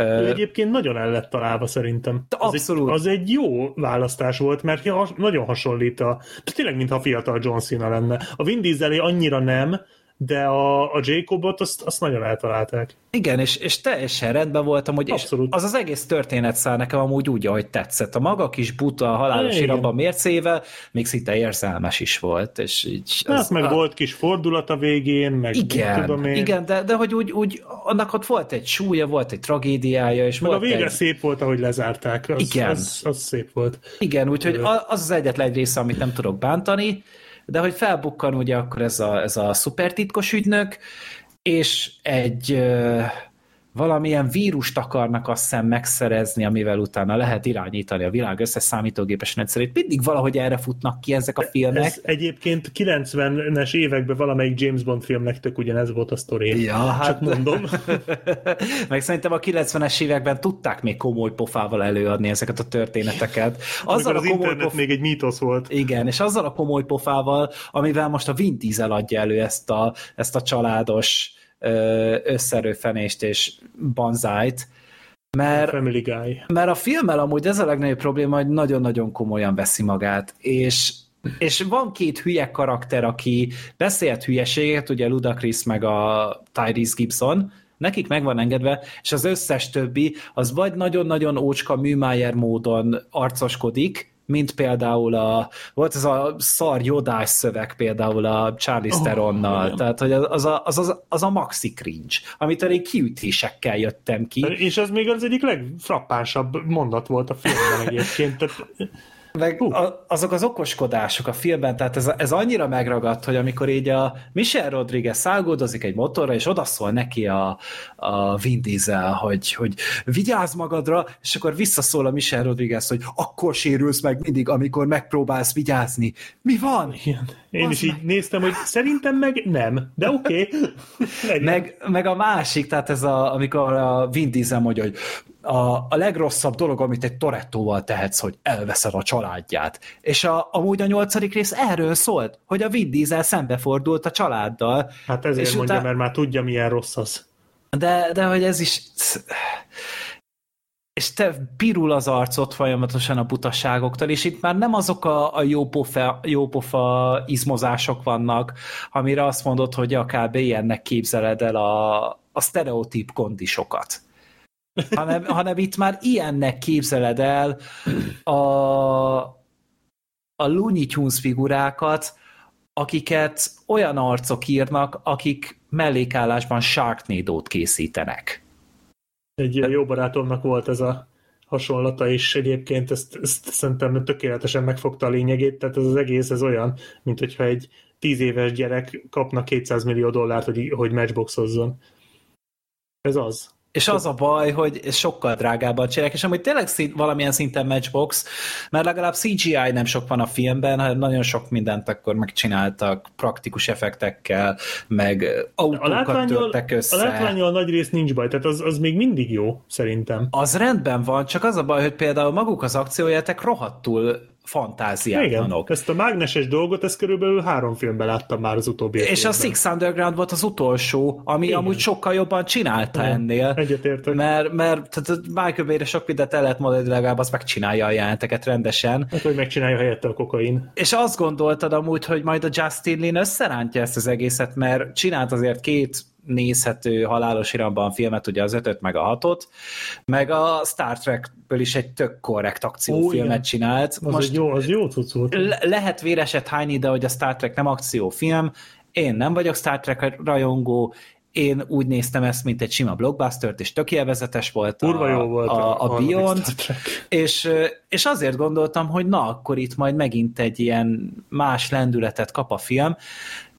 Ő egyébként nagyon el lett találva szerintem. Abszolút. Az egy, az egy jó választás volt, mert nagyon hasonlít a... Tényleg, mintha fiatal John Cena lenne. A Vin Diesel annyira nem, de a, a Jacobot azt, azt nagyon eltalálták. Igen, és, és teljesen rendben voltam, hogy és az az egész történet száll nekem amúgy úgy, ahogy tetszett. A maga kis buta, halálos iramban mércével még szinte érzelmes is volt. És így az, hát meg a... volt kis fordulat a végén, meg igen, tudom én. Igen, de, de hogy úgy, úgy, annak ott volt egy súlya, volt egy tragédiája, és meg volt a vége egy... szép volt, ahogy lezárták. Az, igen. Az, az szép volt. Igen, úgyhogy az az egyetlen egy része, amit nem tudok bántani, de hogy felbukkan ugye akkor ez a, ez a szupertitkos ügynök, és egy valamilyen vírust akarnak azt hiszem megszerezni, amivel utána lehet irányítani a világ összes számítógépes rendszerét. Mindig valahogy erre futnak ki ezek a filmek. Ez egyébként 90-es években valamelyik James Bond filmnek tök ugyanez volt a sztori. Ja, hát... Csak mondom. Meg szerintem a 90-es években tudták még komoly pofával előadni ezeket a történeteket. Azzal a komoly internet pof... még egy mítosz volt. Igen, és azzal a komoly pofával, amivel most a Vin Diesel adja elő ezt a, ezt a családos összerőfenést és banzájt, mert, Family Guy. mert a filmmel amúgy ez a legnagyobb probléma, hogy nagyon-nagyon komolyan veszi magát, és és van két hülye karakter, aki beszélt hülyeséget, ugye Ludacris meg a Tyrese Gibson, nekik meg van engedve, és az összes többi az vagy nagyon-nagyon ócska műmájer módon arcoskodik, mint például a, volt ez a szar jodás szöveg például a Charlie oh, Steronnal, tehát hogy az a, az, az, az a maxi cringe, amit elég kiütésekkel jöttem ki. És ez még az egyik legfrappánsabb mondat volt a filmben egyébként, tehát meg uh. a, azok az okoskodások a filmben, tehát ez, ez annyira megragadt, hogy amikor így a Michel Rodriguez szágódozik egy motorra, és odaszól neki a, a Vin Diesel, hogy, hogy vigyázz magadra, és akkor visszaszól a Michel Rodriguez, hogy akkor sérülsz meg mindig, amikor megpróbálsz vigyázni. Mi van? Igen. Én is így néztem, hogy szerintem meg nem, de oké. Okay. meg, meg a másik, tehát ez a, amikor a Vin Diesel mondja, hogy a, a legrosszabb dolog, amit egy Torettóval tehetsz, hogy elveszed a családját. És a, amúgy a nyolcadik rész erről szólt, hogy a Vin Diesel szembefordult a családdal. Hát ezért és mondja, után... mert már tudja, milyen rossz az. De, de hogy ez is... És te pirul az arcot folyamatosan a butaságoktól, és itt már nem azok a, a jópofa, jópofa izmozások vannak, amire azt mondod, hogy a kb. ilyennek képzeled el a, a sztereotíp kondisokat hanem, hanem itt már ilyennek képzeled el a, a Looney Tunes figurákat, akiket olyan arcok írnak, akik mellékállásban Sharknado-t készítenek. Egy jó barátomnak volt ez a hasonlata is egyébként, ezt, ezt szerintem tökéletesen megfogta a lényegét, tehát ez az egész ez olyan, mint hogyha egy tíz éves gyerek kapna 200 millió dollárt, hogy, hogy matchboxozzon. Ez az. És az a baj, hogy sokkal drágábban csinálják, és amúgy tényleg szint, valamilyen szinten matchbox, mert legalább CGI nem sok van a filmben, hanem nagyon sok mindent akkor megcsináltak praktikus effektekkel, meg autókat törtek össze. A látványol nagy rész nincs baj, tehát az, az még mindig jó, szerintem. Az rendben van, csak az a baj, hogy például maguk az akciójátek rohadtul fantáziátlanok. Igen, ezt a mágneses dolgot, ezt körülbelül három filmben láttam már az utóbbi És a Six Underground volt az utolsó, ami Igen. amúgy sokkal jobban csinálta Igen. ennél. Egyetértek. Mert, mert tehát Michael Bay-re sok mindent el lehet mondani, legalább azt megcsinálja a jelenteket rendesen. Hát, hogy megcsinálja helyette a kokain. És azt gondoltad amúgy, hogy majd a Justin Lin összerántja ezt az egészet, mert csinált azért két nézhető halálos iramban filmet, ugye az ötöt meg a hatot, meg a Star Trekből is egy tök korrekt akciófilmet Ó, csinált. Az Most jó, az jó cucc volt. Le- lehet véreset hányni, de hogy a Star Trek nem akciófilm, én nem vagyok Star Trek rajongó, én úgy néztem ezt, mint egy sima blockbuster és tök élvezetes volt a, jó volt a, a, a Beyond, és, és azért gondoltam, hogy na, akkor itt majd megint egy ilyen más lendületet kap a film,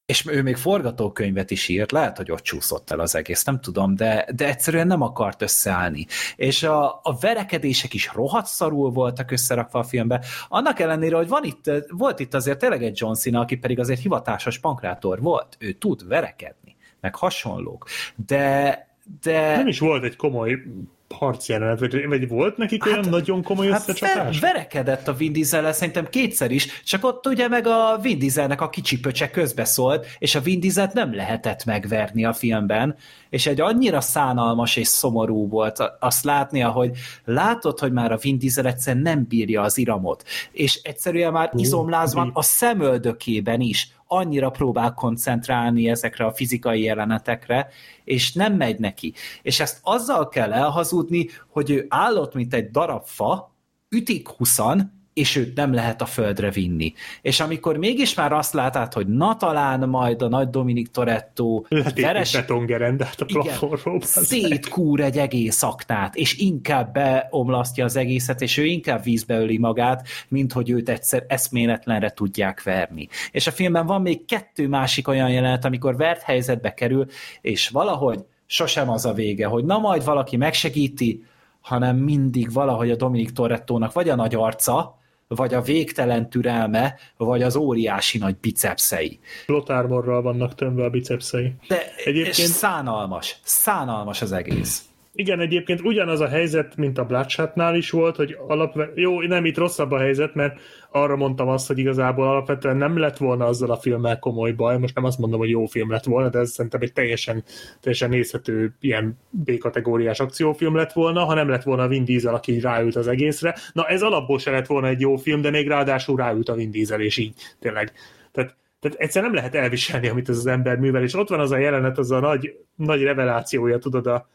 és ő még forgatókönyvet is írt, lehet, hogy ott csúszott el az egész, nem tudom, de, de egyszerűen nem akart összeállni. És a, a verekedések is rohadt szarul voltak összerakva a filmbe, annak ellenére, hogy van itt, volt itt azért tényleg egy John Cena, aki pedig azért hivatásos pankrátor volt, ő tud verekedni, meg hasonlók, de, de... Nem is volt egy komoly harcjelenet, vagy, vagy volt nekik hát, olyan nagyon komoly hát összecsapás? Ver, verekedett a Vin diesel szerintem kétszer is, csak ott ugye meg a Vin Dieselnek a kicsi pöcse közbeszólt, és a Vin Dieselt nem lehetett megverni a filmben, és egy annyira szánalmas és szomorú volt azt látni, hogy látod, hogy már a Vin Diesel egyszerűen nem bírja az iramot, és egyszerűen már izomlázban a szemöldökében is annyira próbál koncentrálni ezekre a fizikai jelenetekre, és nem megy neki. És ezt azzal kell elhazudni, hogy ő állott, mint egy darab fa, ütik huszan, és őt nem lehet a földre vinni. És amikor mégis már azt látod, hogy na talán majd a nagy Dominik Toretto veres... betongerendát a plafonról. Szétkúr egy egész aknát, és inkább beomlasztja az egészet, és ő inkább vízbe öli magát, mint hogy őt egyszer eszméletlenre tudják verni. És a filmben van még kettő másik olyan jelenet, amikor vert helyzetbe kerül, és valahogy sosem az a vége, hogy na majd valaki megsegíti, hanem mindig valahogy a Dominik Torettónak vagy a nagy arca, vagy a végtelen türelme, vagy az óriási nagy bicepszei. Plotármorral vannak tömve a bicepszei. De Egyébként... és szánalmas, szánalmas az egész. Igen, egyébként ugyanaz a helyzet, mint a Bloodshotnál is volt, hogy alapvetően, jó, nem itt rosszabb a helyzet, mert arra mondtam azt, hogy igazából alapvetően nem lett volna azzal a filmmel komoly baj, most nem azt mondom, hogy jó film lett volna, de ez szerintem egy teljesen, teljesen nézhető ilyen B-kategóriás akciófilm lett volna, ha nem lett volna Vin Diesel, aki ráült az egészre. Na ez alapból se lett volna egy jó film, de még ráadásul ráült a Vin Diesel, és így tényleg. Tehát tehát egyszer nem lehet elviselni, amit ez az ember művel, és ott van az a jelenet, az a nagy, nagy revelációja, tudod, a,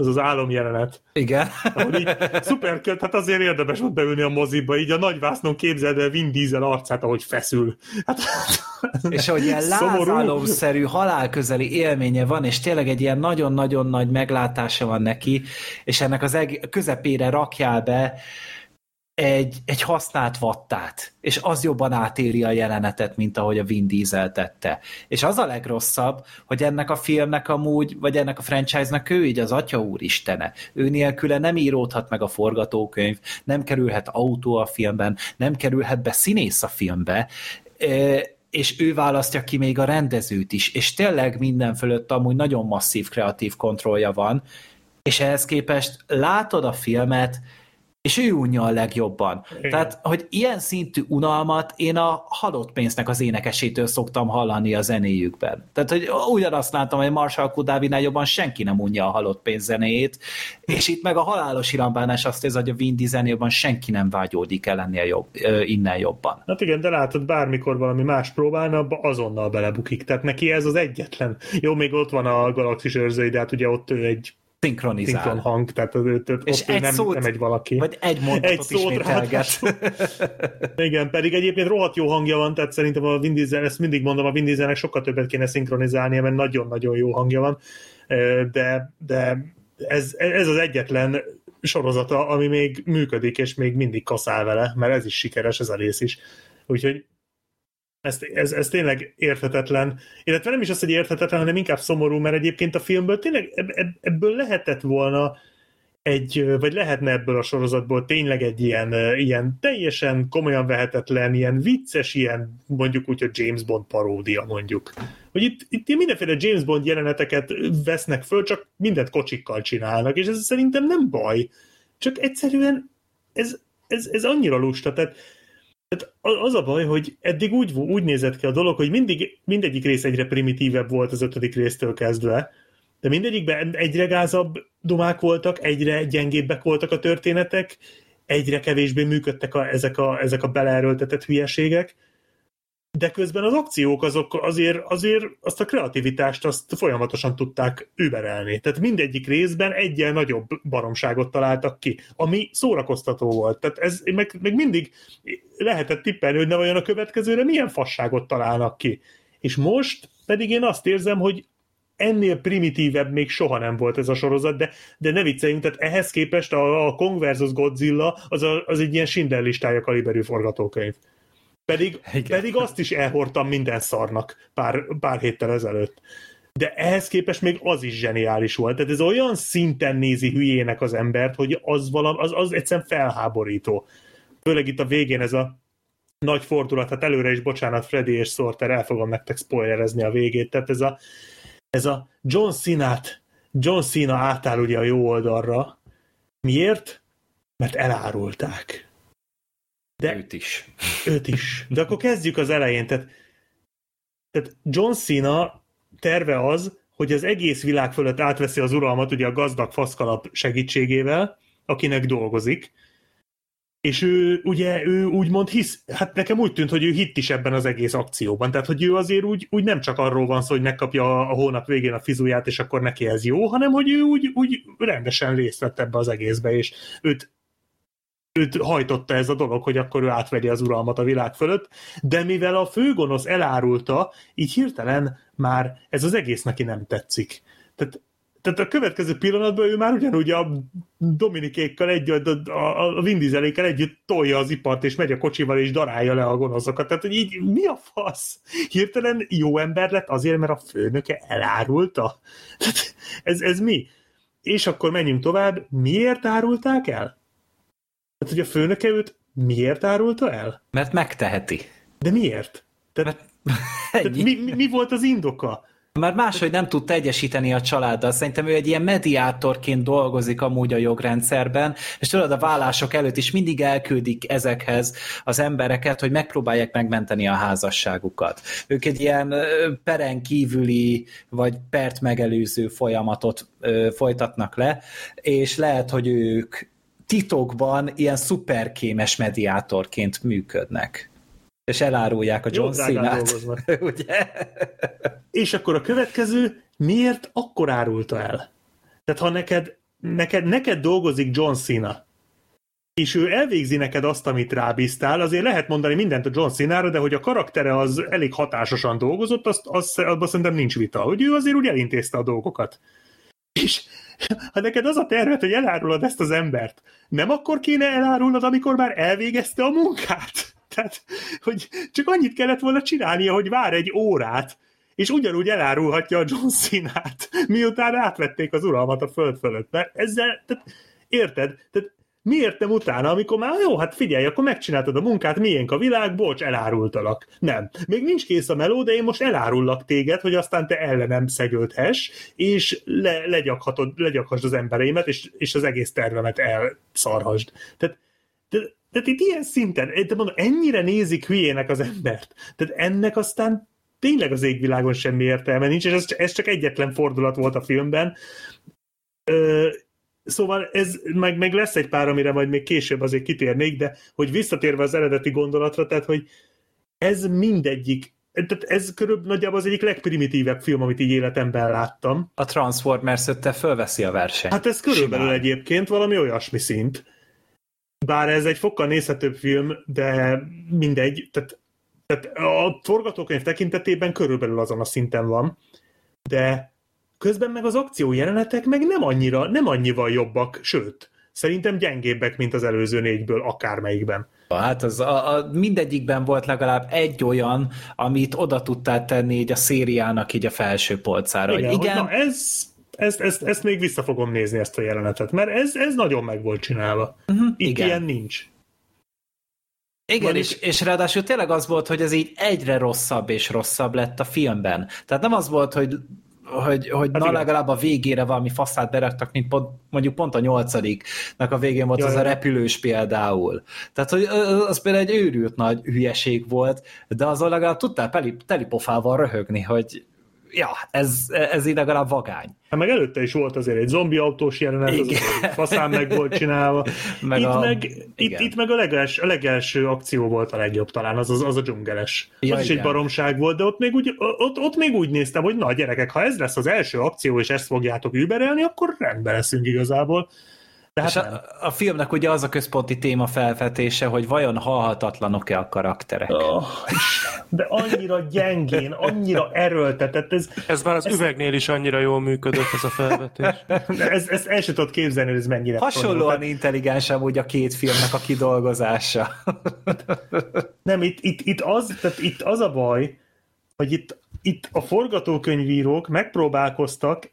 az az álomjelenet. Igen. Így szuper köt, hát azért érdemes volt beülni a moziba, így a nagyvásznon képzeld el Vin Diesel arcát, ahogy feszül. Hát, és ahogy ilyen lázálomszerű, halálközeli élménye van, és tényleg egy ilyen nagyon-nagyon nagy meglátása van neki, és ennek az eg- közepére rakjál be egy, egy használt vattát, és az jobban átéri a jelenetet, mint ahogy a Vin Diesel tette. És az a legrosszabb, hogy ennek a filmnek amúgy, vagy ennek a franchise-nak ő így az atya úristene. Ő nélküle nem íródhat meg a forgatókönyv, nem kerülhet autó a filmben, nem kerülhet be színész a filmbe, és ő választja ki még a rendezőt is, és tényleg minden fölött amúgy nagyon masszív kreatív kontrollja van, és ehhez képest látod a filmet, és ő unja a legjobban. Igen. Tehát, hogy ilyen szintű unalmat én a halott pénznek az énekesétől szoktam hallani a zenéjükben. Tehát, hogy ugyanazt látom, hogy Marshall Kudávinál jobban senki nem unja a halott pénz zenéjét, és itt meg a halálos irambánás azt érzi, hogy a Vin Dieselnél senki nem vágyódik el ennél jobb, innen jobban. Hát igen, de látod, bármikor valami más próbálna, azonnal belebukik. Tehát neki ez az egyetlen. Jó, még ott van a Galaxis őrzői, de hát ugye ott ő egy szinkronizál. Szinkron hang, tehát az, ott, és egy nem, szót, nem egy valaki. Vagy egy mondatot egy szót. Igen, pedig egyébként rohadt jó hangja van, tehát szerintem a Vin Diesel, ezt mindig mondom, a Vin Dieselnek sokkal többet kéne szinkronizálnia, mert nagyon-nagyon jó hangja van, de, de ez, ez az egyetlen sorozata, ami még működik, és még mindig kaszál vele, mert ez is sikeres, ez a rész is. Úgyhogy ez, ez, ez tényleg érthetetlen. Illetve nem is az, hogy érthetetlen, hanem inkább szomorú, mert egyébként a filmből tényleg ebből lehetett volna egy, vagy lehetne ebből a sorozatból tényleg egy ilyen, ilyen teljesen komolyan vehetetlen, ilyen vicces, ilyen mondjuk úgy, hogy James Bond paródia mondjuk. Hogy itt, itt mindenféle James Bond jeleneteket vesznek föl, csak mindent kocsikkal csinálnak, és ez szerintem nem baj. Csak egyszerűen ez, ez, ez annyira lusta, tehát tehát az a baj, hogy eddig úgy, úgy nézett ki a dolog, hogy mindig, mindegyik rész egyre primitívebb volt az ötödik résztől kezdve, de mindegyikben egyre gázabb dumák voltak, egyre gyengébbek voltak a történetek, egyre kevésbé működtek a, ezek, a, ezek a beleerőltetett hülyeségek, de közben az akciók azok azért, azért azt a kreativitást azt folyamatosan tudták überelni. Tehát mindegyik részben egyen nagyobb baromságot találtak ki, ami szórakoztató volt. Tehát ez meg, meg mindig lehetett tippelni, hogy ne vajon a következőre milyen fasságot találnak ki. És most pedig én azt érzem, hogy ennél primitívebb még soha nem volt ez a sorozat, de, de ne vicceljünk, tehát ehhez képest a, a Kong vs. Godzilla az, a, az egy ilyen Schindler listája kaliberű forgatókönyv. Pedig, pedig azt is elhordtam minden szarnak pár, pár héttel ezelőtt. De ehhez képest még az is zseniális volt. Tehát ez olyan szinten nézi hülyének az embert, hogy az, valam, az, az egyszerűen felháborító. Főleg itt a végén ez a nagy fordulat, hát előre is bocsánat, Freddy és Sorter, el fogom nektek spoilerezni a végét. Tehát ez a, ez a John Cena-t, John Cena átáll ugye a jó oldalra, Miért? Mert elárulták. De őt is. Őt is. De akkor kezdjük az elején. Tehát, tehát John Cena terve az, hogy az egész világ fölött átveszi az uralmat ugye a gazdag faszkalap segítségével, akinek dolgozik, és ő ugye, ő úgymond hisz, hát nekem úgy tűnt, hogy ő hitt is ebben az egész akcióban, tehát hogy ő azért úgy, úgy nem csak arról van szó, hogy megkapja a hónap végén a fizuját, és akkor neki ez jó, hanem hogy ő úgy, úgy rendesen részt vett ebbe az egészbe, és őt őt hajtotta ez a dolog, hogy akkor ő átvegye az uralmat a világ fölött, de mivel a főgonosz elárulta, így hirtelen már ez az egész neki nem tetszik. Tehát tehát a következő pillanatban ő már ugyanúgy a Dominikékkal együtt, a, a Vin Dieselékkel együtt tolja az ipart, és megy a kocsival, és darálja le a gonoszokat. Tehát, hogy így mi a fasz? Hirtelen jó ember lett azért, mert a főnöke elárulta? Tehát ez, ez mi? És akkor menjünk tovább. Miért árulták el? Tehát, hogy a főnöke őt miért árulta el? Mert megteheti. De miért? Tehát, Mert... tehát mi, mi, mi volt az indoka? Már máshogy nem tud egyesíteni a családdal. Szerintem ő egy ilyen mediátorként dolgozik amúgy a jogrendszerben, és tudod, a vállások előtt is mindig elküldik ezekhez az embereket, hogy megpróbálják megmenteni a házasságukat. Ők egy ilyen peren kívüli, vagy pert megelőző folyamatot folytatnak le, és lehet, hogy ők titokban ilyen szuperkémes mediátorként működnek. És elárulják a John Cena-t. ugye? És akkor a következő, miért akkor árulta el? Tehát ha neked, neked, neked dolgozik John Cena, és ő elvégzi neked azt, amit rábíztál, azért lehet mondani mindent a John Cena-ra, de hogy a karaktere az elég hatásosan dolgozott, azt, azt, azt szerintem nincs vita, hogy ő azért úgy elintézte a dolgokat. És ha neked az a tervet, hogy elárulod ezt az embert, nem akkor kéne elárulnod, amikor már elvégezte a munkát? Tehát, hogy csak annyit kellett volna csinálnia, hogy vár egy órát, és ugyanúgy elárulhatja a John Cena-t, miután átvették az uralmat a föld fölött. Mert ezzel, tehát, érted? Tehát Miért nem utána, amikor már jó, hát figyelj, akkor megcsináltad a munkát, miénk a világ, bocs, elárultalak. Nem. Még nincs kész a meló, de én most elárullak téged, hogy aztán te ellenem szegődhess, és le, legyakhatod, legyakhasd az embereimet, és, és az egész tervemet elszarhasd. Tehát, de, tehát itt ilyen szinten, de mondom, ennyire nézik hülyének az embert. Tehát ennek aztán tényleg az égvilágon semmi értelme nincs, és ez, ez csak egyetlen fordulat volt a filmben. Ö, Szóval ez, meg, meg lesz egy pár, amire majd még később azért kitérnék, de hogy visszatérve az eredeti gondolatra, tehát hogy ez mindegyik tehát ez körülbelül nagyjából az egyik legprimitívebb film, amit így életemben láttam. A Transformers te fölveszi a versenyt. Hát ez körülbelül Simán. egyébként valami olyasmi szint. Bár ez egy fokkal nézhetőbb film, de mindegy. Tehát, tehát a forgatókönyv tekintetében körülbelül azon a szinten van. De Közben meg az akció jelenetek meg nem annyira, nem annyival jobbak, sőt, szerintem gyengébbek, mint az előző négyből akármelyikben. Hát az a, a, mindegyikben volt legalább egy olyan, amit oda tudtál tenni így a szériának így a felső polcára. Igen, hogy igen, hogy na ez, ezt, ezt, ezt még vissza fogom nézni ezt a jelenetet, mert ez, ez nagyon meg volt csinálva. Uh-huh, Itt igen. ilyen nincs. Igen, és, és ráadásul tényleg az volt, hogy ez így egyre rosszabb és rosszabb lett a filmben. Tehát nem az volt, hogy hogy, hogy hát na igen. legalább a végére valami faszát beraktak, mint pont, mondjuk pont a nyolcadiknak a végén volt ja, az a repülős például. Tehát, hogy az például egy őrült nagy hülyeség volt, de azon legalább tudtál teli, telipofával röhögni, hogy ja, ez, ez így legalább vagány. Hát meg előtte is volt azért egy zombi autós jelenet, igen. az faszán meg volt csinálva. meg itt, a, meg, itt, itt meg a legelső, a legelső akció volt a legjobb talán, az, az, az a dzsungeles. Ja, az igen. is egy baromság volt, de ott még, úgy, ott, ott még úgy néztem, hogy na gyerekek, ha ez lesz az első akció, és ezt fogjátok überelni, akkor rendben leszünk igazából. De hát a, a filmnek ugye az a központi téma felvetése, hogy vajon halhatatlanok-e a karakterek. Oh, de annyira gyengén, annyira erőltetett. Ez, ez már az ez, üvegnél is annyira jól működött ez a felvetés. Ez, ez el sem tudod képzelni, hogy ez mennyire Hasonlóan fontos. intelligens amúgy a két filmnek a kidolgozása. Nem, itt, itt, itt, az, tehát itt az a baj, hogy itt, itt a forgatókönyvírók megpróbálkoztak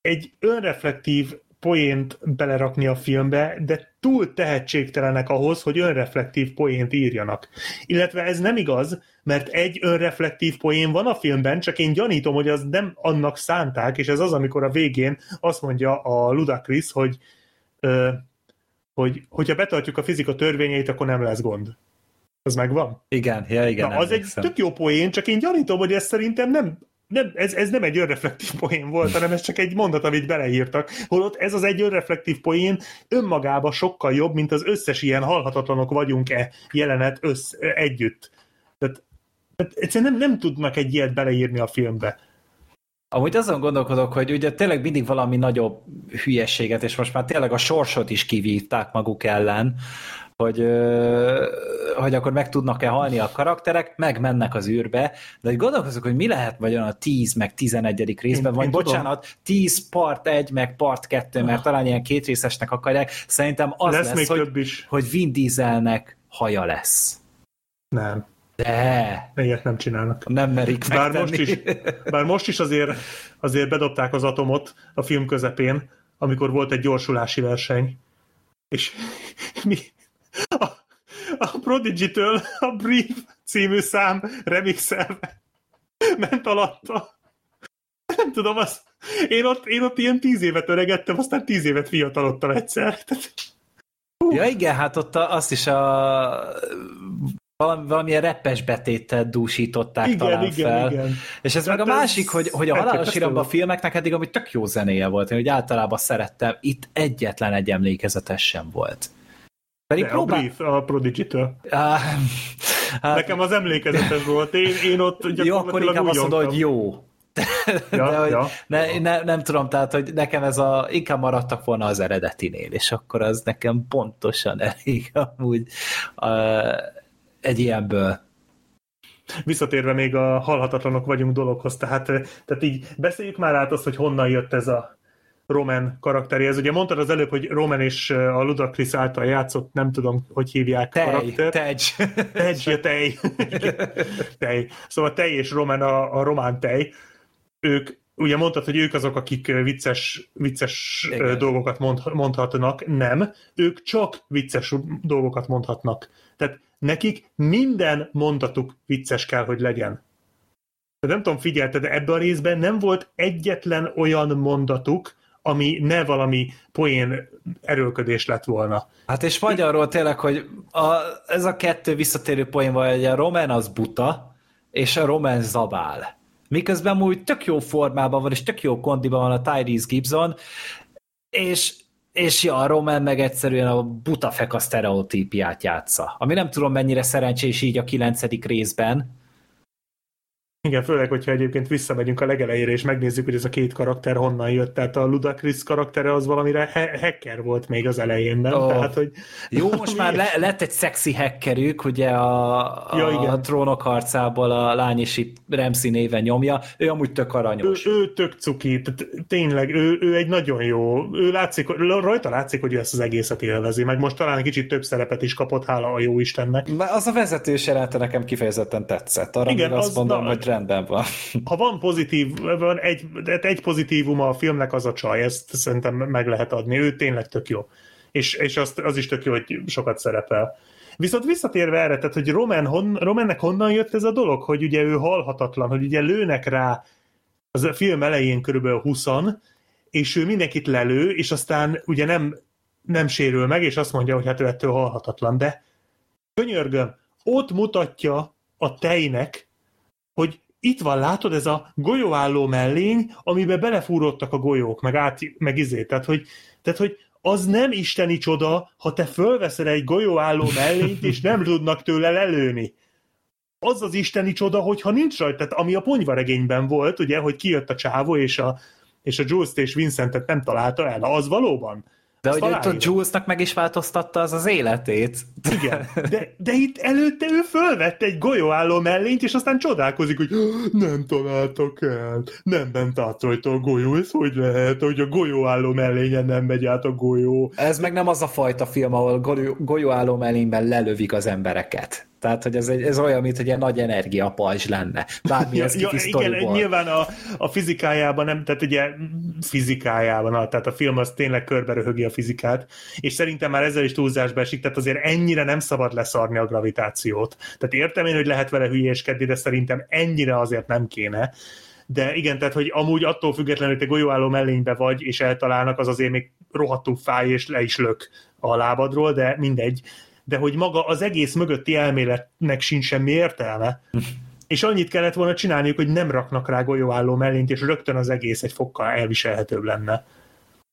egy önreflektív poént belerakni a filmbe, de túl tehetségtelenek ahhoz, hogy önreflektív poént írjanak. Illetve ez nem igaz, mert egy önreflektív poén van a filmben, csak én gyanítom, hogy az nem annak szánták, és ez az, amikor a végén azt mondja a Ludacris, hogy hogy hogyha betartjuk a fizika törvényeit, akkor nem lesz gond. Az megvan? Igen, ja, igen. Na, az egy tök jó poén, csak én gyanítom, hogy ez szerintem nem nem, ez, ez nem egy önreflektív poén volt, hanem ez csak egy mondat, amit beleírtak. Holott ez az egy önreflektív poén önmagában sokkal jobb, mint az összes ilyen halhatatlanok vagyunk-e jelenet össz, együtt. Tehát, tehát egyszerűen nem, nem tudnak egy ilyet beleírni a filmbe. Amúgy azon gondolkodok, hogy ugye tényleg mindig valami nagyobb hülyességet, és most már tényleg a sorsot is kivívták maguk ellen, hogy, hogy akkor meg tudnak-e halni a karakterek, megmennek az űrbe, de hogy gondolkozok, hogy mi lehet vagy a 10 meg 11. részben, én, vagy én bocsánat, tudom. 10 part 1 meg part 2, mert talán ilyen két részesnek akarják, szerintem az lesz, lesz hogy, is. hogy Vin Dieselnek haja lesz. Nem. De. Ilyet nem csinálnak. Nem merik bár most, is, bár most is azért, azért bedobták az atomot a film közepén, amikor volt egy gyorsulási verseny. És mi, a, a Prodigy-től a Brief című szám remixelve ment alatta. Nem tudom, az, én, ott, én ott ilyen tíz évet öregettem, aztán tíz évet fiatalodtam egyszer. Tehát, Ja igen, hát ott azt is a valami, valamilyen reppes betéttel dúsították igen, talán igen, fel. Igen. És ez hát meg a másik, hogy, hogy a halálos iramban a filmeknek eddig amúgy tök jó zenéje volt, én úgy általában szerettem, itt egyetlen egy emlékezetes sem volt. Pedig De próbál... a Brief, a Prodigy-től. Ah, hát... Nekem az emlékezetes volt, én, én ott Jó, akkor inkább azt mondod, hogy jó. Ja, De, hogy ja. Ne, ne, nem tudom, tehát, hogy nekem ez a, inkább maradtak volna az eredetinél, és akkor az nekem pontosan elég amúgy uh, egy ilyenből. Visszatérve még a halhatatlanok vagyunk dologhoz, tehát, tehát így beszéljük már át azt, hogy honnan jött ez a Roman karakteréhez. Ugye mondtad az előbb, hogy Roman és a Ludacris által játszott, nem tudom, hogy hívják tej, karakter. Tej, tej. ja, tej. tej. Szóval Tej és Roman a, a román Tej. Ők, ugye mondtad, hogy ők azok, akik vicces, vicces Igen. dolgokat mond, mondhatnak. Nem, ők csak vicces dolgokat mondhatnak. Tehát nekik minden mondatuk vicces kell, hogy legyen. Nem tudom, figyelte, de ebben a részben nem volt egyetlen olyan mondatuk, ami ne valami poén erőlködés lett volna. Hát és vagy arról tényleg, hogy a, ez a kettő visszatérő poén van, hogy a Roman az buta, és a Roman zabál. Miközben úgy tök jó formában van, és tök jó kondiban van a Tyrese Gibson, és és ja, a Roman meg egyszerűen a buta feka sztereotípiát játsza. Ami nem tudom mennyire szerencsés így a kilencedik részben, igen, főleg, hogyha egyébként visszamegyünk a legelejére, és megnézzük, hogy ez a két karakter honnan jött. Tehát a Ludacris karaktere az valamire he- hacker volt még az elején, nem? Oh. Tehát, hogy... Jó, most már le- lett egy szexi hackerük, ugye a, a, ja, igen. a trónok harcából a lány is itt Remszi néven nyomja, ő amúgy tök aranyos. Ő, ő tök cuki, tényleg, ő, ő egy nagyon jó, ő látszik, rajta látszik, hogy ő ezt az egészet élvezi, meg most talán egy kicsit több szerepet is kapott, hála a jó Istennek. Az a vezetős jelenete nekem kifejezetten tetszett. Arra igen, azt mondom, na, hogy rendben van. Ha van pozitív, van egy, egy pozitívum a filmnek, az a csaj, ezt szerintem meg lehet adni. Ő tényleg tök jó. És, és azt, az is tök jó, hogy sokat szerepel. Viszont visszatérve erre, tehát, hogy Roman, hon, Romannek honnan jött ez a dolog, hogy ugye ő halhatatlan, hogy ugye lőnek rá az a film elején körülbelül 20 és ő mindenkit lelő, és aztán ugye nem, nem sérül meg, és azt mondja, hogy hát ő ettől halhatatlan, de könyörgöm, ott mutatja a tejnek, hogy itt van, látod, ez a golyóálló mellény, amiben belefúrottak a golyók, meg, át, meg izé, tehát hogy, tehát, hogy az nem isteni csoda, ha te fölveszel egy golyóálló mellényt, és nem tudnak tőle lelőni. Az az isteni csoda, hogyha nincs rajta, tehát ami a ponyvaregényben volt, ugye, hogy kijött a csávó, és a, és a Jules és Vincentet nem találta el, az valóban de hogy a Julesnak meg is változtatta az az életét. Igen, de, de itt előtte ő fölvette egy golyóálló mellényt, és aztán csodálkozik, hogy nem találtak el, nem bent át rajta a golyó, ez hogy lehet, hogy a golyóálló mellényen nem megy át a golyó. Ez meg nem az a fajta film, ahol golyó, golyóálló mellényben lelövik az embereket. Tehát, hogy ez, egy, ez olyan, mint hogy egy nagy energiapajzs lenne. Bármi az ja, Igen, nyilván a, a fizikájában nem, tehát ugye fizikájában, tehát a film az tényleg körbe röhögi a fizikát, és szerintem már ezzel is túlzásba esik, tehát azért ennyire nem szabad leszarni a gravitációt. Tehát értem én, hogy lehet vele hülyéskedni, de szerintem ennyire azért nem kéne de igen, tehát hogy amúgy attól függetlenül, hogy te golyóálló mellénybe vagy, és eltalálnak, az azért még rohadtul fáj, és le is lök a lábadról, de mindegy. De hogy maga az egész mögötti elméletnek sincs semmi értelme. és annyit kellett volna csinálniuk, hogy nem raknak rá golyóálló mellényt, és rögtön az egész egy fokkal elviselhetőbb lenne.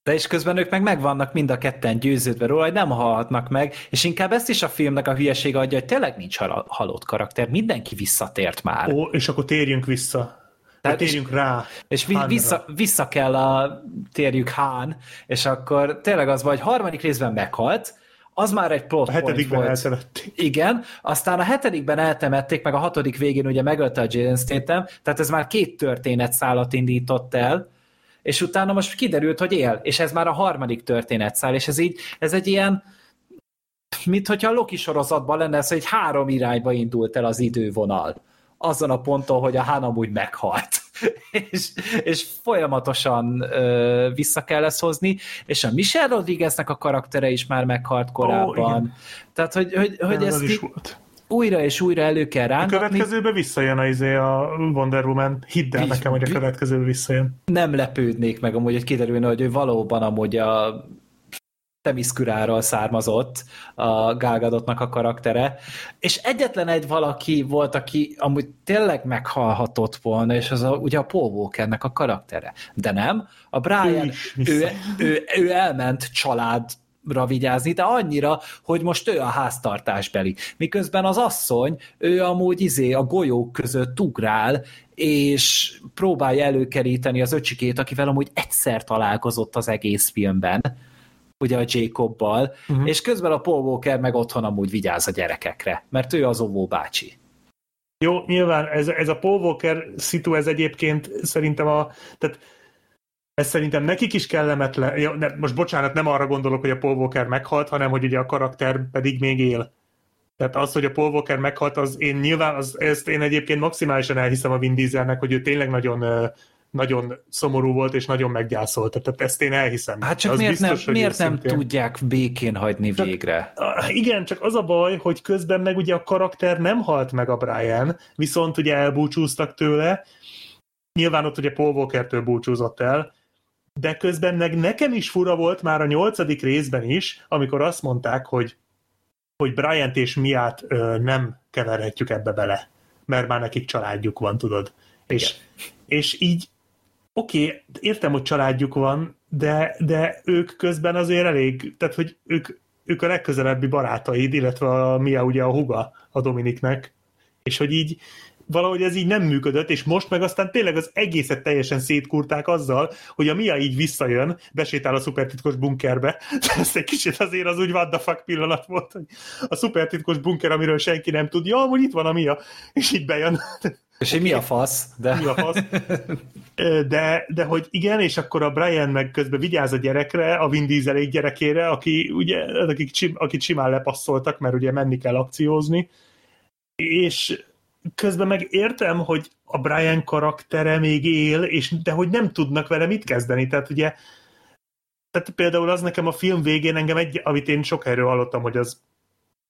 De és közben ők meg megvannak mind a ketten győződve róla, hogy nem halhatnak meg, és inkább ezt is a filmnek a hülyeség adja, hogy tényleg nincs hal- halott karakter, mindenki visszatért már. Ó, és akkor térjünk vissza. Tehát térjünk és, rá. És vi- vissza, vissza kell a térjük Hán, és akkor tényleg az vagy harmadik részben meghalt, az már egy plot A hetedikben volt. eltemették. Igen, aztán a hetedikben eltemették, meg a hatodik végén ugye megölte a Jaden Statham, tehát ez már két történetszálat indított el, és utána most kiderült, hogy él, és ez már a harmadik történetszál, és ez így, ez egy ilyen, mint hogyha a Loki sorozatban lenne, ez, hogy három irányba indult el az idővonal. Azon a ponton, hogy a Han amúgy meghalt. és, és folyamatosan ö, vissza kell ezt hozni, és a Michelle Rodrigueznek a karaktere is már meghalt korábban. igen. Tehát, hogy, hogy, hogy Ez is volt. újra és újra elő kell A rángatni. következőbe visszajön a, izé a Wonder Woman. Hidd el Így- nekem, hogy a következőbe visszajön. nem lepődnék meg amúgy, hogy kiderülne, hogy ő valóban amúgy a Temiszküráról származott a Gálgadotnak a karaktere, és egyetlen egy valaki volt, aki amúgy tényleg meghalhatott volna, és az a, ugye a Paul Walkernek a karaktere. De nem, a Ő Brian, ő, vissza. ő, ő elment családra vigyázni, de annyira, hogy most ő a háztartásbeli. Miközben az asszony, ő amúgy izé a golyók között ugrál, és próbálja előkeríteni az öcsikét, akivel amúgy egyszer találkozott az egész filmben, ugye a Jacobbal, uh-huh. és közben a Paul Walker meg otthon amúgy vigyáz a gyerekekre, mert ő az óvó bácsi. Jó, nyilván ez, ez a Paul Walker szitu, ez egyébként szerintem a... Tehát ez szerintem nekik is kellemetlen. Jó, ne, most bocsánat, nem arra gondolok, hogy a Paul Walker meghalt, hanem hogy ugye a karakter pedig még él. Tehát az, hogy a Paul Walker meghalt, az én nyilván, az, ezt én egyébként maximálisan elhiszem a Vin Dieselnek, hogy ő tényleg nagyon, nagyon szomorú volt, és nagyon meggyászolt. Tehát ezt én elhiszem. Hát csak Az miért, biztos, nem, miért nem őszintén. tudják békén hagyni végre? Ah, Igen, csak az a baj, hogy közben meg ugye a karakter nem halt meg a Brian, viszont ugye elbúcsúztak tőle, nyilván ott ugye Paul Walker-től búcsúzott el, de közben meg nekem is fura volt már a nyolcadik részben is, amikor azt mondták, hogy hogy Bryant és Miát ö, nem keverhetjük ebbe bele, mert már nekik családjuk van, tudod. És, és így oké, okay, értem, hogy családjuk van, de, de ők közben azért elég, tehát hogy ők, ők a legközelebbi barátaid, illetve a Mia ugye a huga a Dominiknek, és hogy így valahogy ez így nem működött, és most meg aztán tényleg az egészet teljesen szétkurták azzal, hogy a Mia így visszajön, besétál a szupertitkos bunkerbe, ez egy kicsit azért az úgy what the fuck pillanat volt, hogy a szupertitkos bunker, amiről senki nem tud, ja, amúgy itt van a Mia, és így bejön. És hogy mi a fasz? De... Mi a fasz? De, de hogy igen, és akkor a Brian meg közben vigyáz a gyerekre, a Vin Dieselék gyerekére, aki ugye, akik, akit simán lepasszoltak, mert ugye menni kell akciózni, és közben meg értem, hogy a Brian karaktere még él, és de hogy nem tudnak vele mit kezdeni, tehát ugye tehát például az nekem a film végén engem egy, amit én sok helyről hallottam, hogy az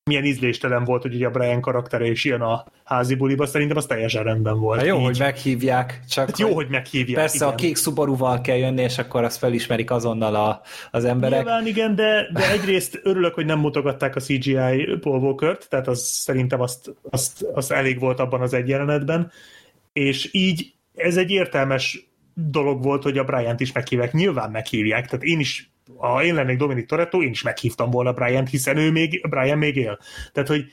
milyen ízléstelen volt, hogy ugye a Brian karaktere is jön a házi buliba, szerintem az teljesen rendben volt. Hát jó, Így. hogy meghívják, csak Hát jó, hogy meghívják. persze igen. a kék szubaruval kell jönni, és akkor azt felismerik azonnal a, az emberek. Nyilván igen, de, de egyrészt örülök, hogy nem mutogatták a CGI Paul Walkert, tehát az szerintem azt, azt, azt elég volt abban az egy jelenetben, és így ez egy értelmes dolog volt, hogy a Bryant is meghívják. Nyilván meghívják, tehát én is, ha én lennék Dominic Toretto, én is meghívtam volna Bryant, hiszen ő még, Brian még él. Tehát, hogy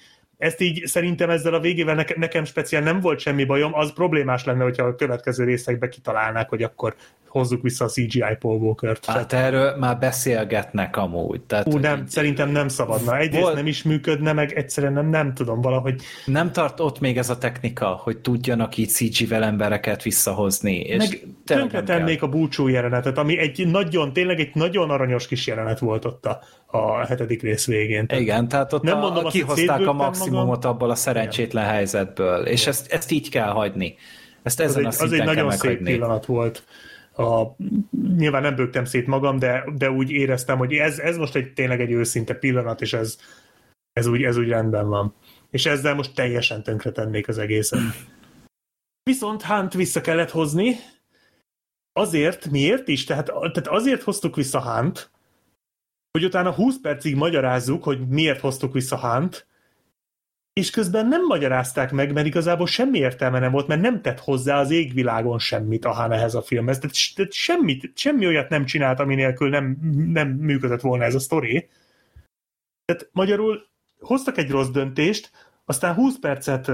ezt így szerintem ezzel a végével nekem, nekem speciál nem volt semmi bajom, az problémás lenne, hogyha a következő részekbe kitalálnák, hogy akkor hozzuk vissza a CGI Walkert. Hát erről már beszélgetnek amúgy. Tehát, Ú, nem, így szerintem nem szabadna. Egyrészt Volt- nem is működne, meg egyszerűen nem, nem tudom, valahogy nem tart ott még ez a technika, hogy tudjanak így CG-vel embereket visszahozni. És meg tönkretennék a búcsú jelenetet, ami egy nagyon, tényleg egy nagyon aranyos kis jelenet volt ott a, a hetedik rész végén. kell. Igen, tehát ott Nem a, mondom kihozták a maximumot magam. abból a szerencsétlen helyzetből, és ezt, ezt így kell hagyni. Ezt az ezen egy, a az szinten egy nagyon szép meghagyni. pillanat volt. A, nyilván nem bőgtem szét magam, de, de úgy éreztem, hogy ez, ez most egy tényleg egy őszinte pillanat, és ez, ez, úgy, ez úgy rendben van. És ezzel most teljesen tönkretennék az egészet. Viszont Hunt vissza kellett hozni, azért, miért is? Tehát, tehát azért hoztuk vissza Hunt, hogy utána 20 percig magyarázzuk, hogy miért hoztuk vissza Hunt, és közben nem magyarázták meg, mert igazából semmi értelme nem volt, mert nem tett hozzá az égvilágon semmit a Han ehhez a filmhez. Tehát, semmit, semmi olyat nem csinált, ami nélkül nem, nem működött volna ez a sztori. Tehát magyarul hoztak egy rossz döntést, aztán 20 percet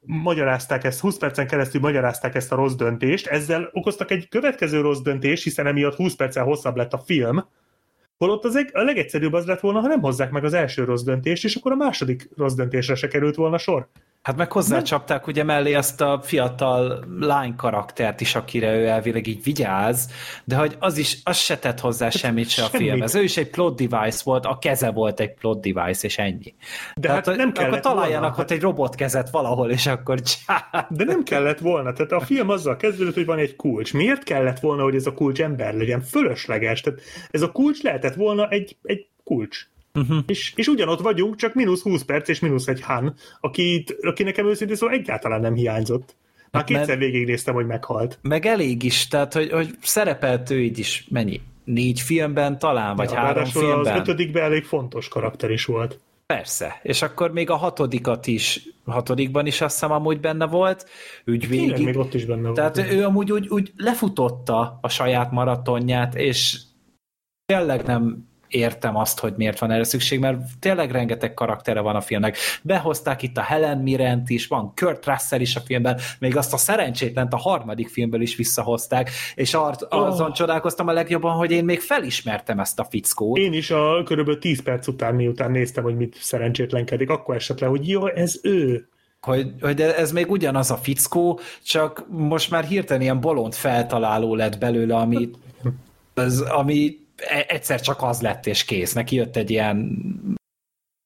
magyarázták ezt, 20 percen keresztül magyarázták ezt a rossz döntést, ezzel okoztak egy következő rossz döntést, hiszen emiatt 20 perccel hosszabb lett a film, Holott az egy, a legegyszerűbb az lett volna, ha nem hozzák meg az első rossz döntést, és akkor a második rossz döntésre se került volna sor. Hát meg hozzácsapták ugye mellé azt a fiatal lány karaktert is, akire ő elvileg így vigyáz, de hogy az is, az se tett hozzá hát semmit se a filmhez. Ő is egy plot device volt, a keze volt egy plot device, és ennyi. De Tehát, hát nem kellett Akkor találjanak volna. ott egy robotkezet valahol, és akkor csá. De nem kellett volna. Tehát a film azzal kezdődött, hogy van egy kulcs. Miért kellett volna, hogy ez a kulcs ember legyen? Fölösleges. Tehát ez a kulcs lehetett volna egy, egy kulcs. Uh-huh. És, és ugyanott vagyunk, csak mínusz 20 perc és mínusz egy Han, aki, aki nekem őszintén szóval egyáltalán nem hiányzott. Már hát kétszer végignéztem, hogy meghalt. Meg elég is, tehát hogy, hogy szerepelt ő így is mennyi? Négy filmben talán, vagy ja, három filmben? az ötödikben elég fontos karakter is volt. Persze, és akkor még a hatodikat is, hatodikban is azt hiszem amúgy benne volt, úgy végig. Tényleg, még ott is benne Tehát volt. ő amúgy úgy, úgy lefutotta a saját maratonját, és tényleg nem értem azt, hogy miért van erre szükség, mert tényleg rengeteg karaktere van a filmnek. Behozták itt a Helen Mirrent is, van Kurt Russell is a filmben, még azt a szerencsétlent a harmadik filmből is visszahozták, és ar- oh. azon csodálkoztam a legjobban, hogy én még felismertem ezt a fickót. Én is a körülbelül 10 perc után, miután néztem, hogy mit szerencsétlenkedik, akkor esett le, hogy jó, ez ő hogy, hogy ez még ugyanaz a fickó, csak most már hirtelen ilyen bolond feltaláló lett belőle, ami, az, ami egyszer csak az lett és kész. Neki jött egy ilyen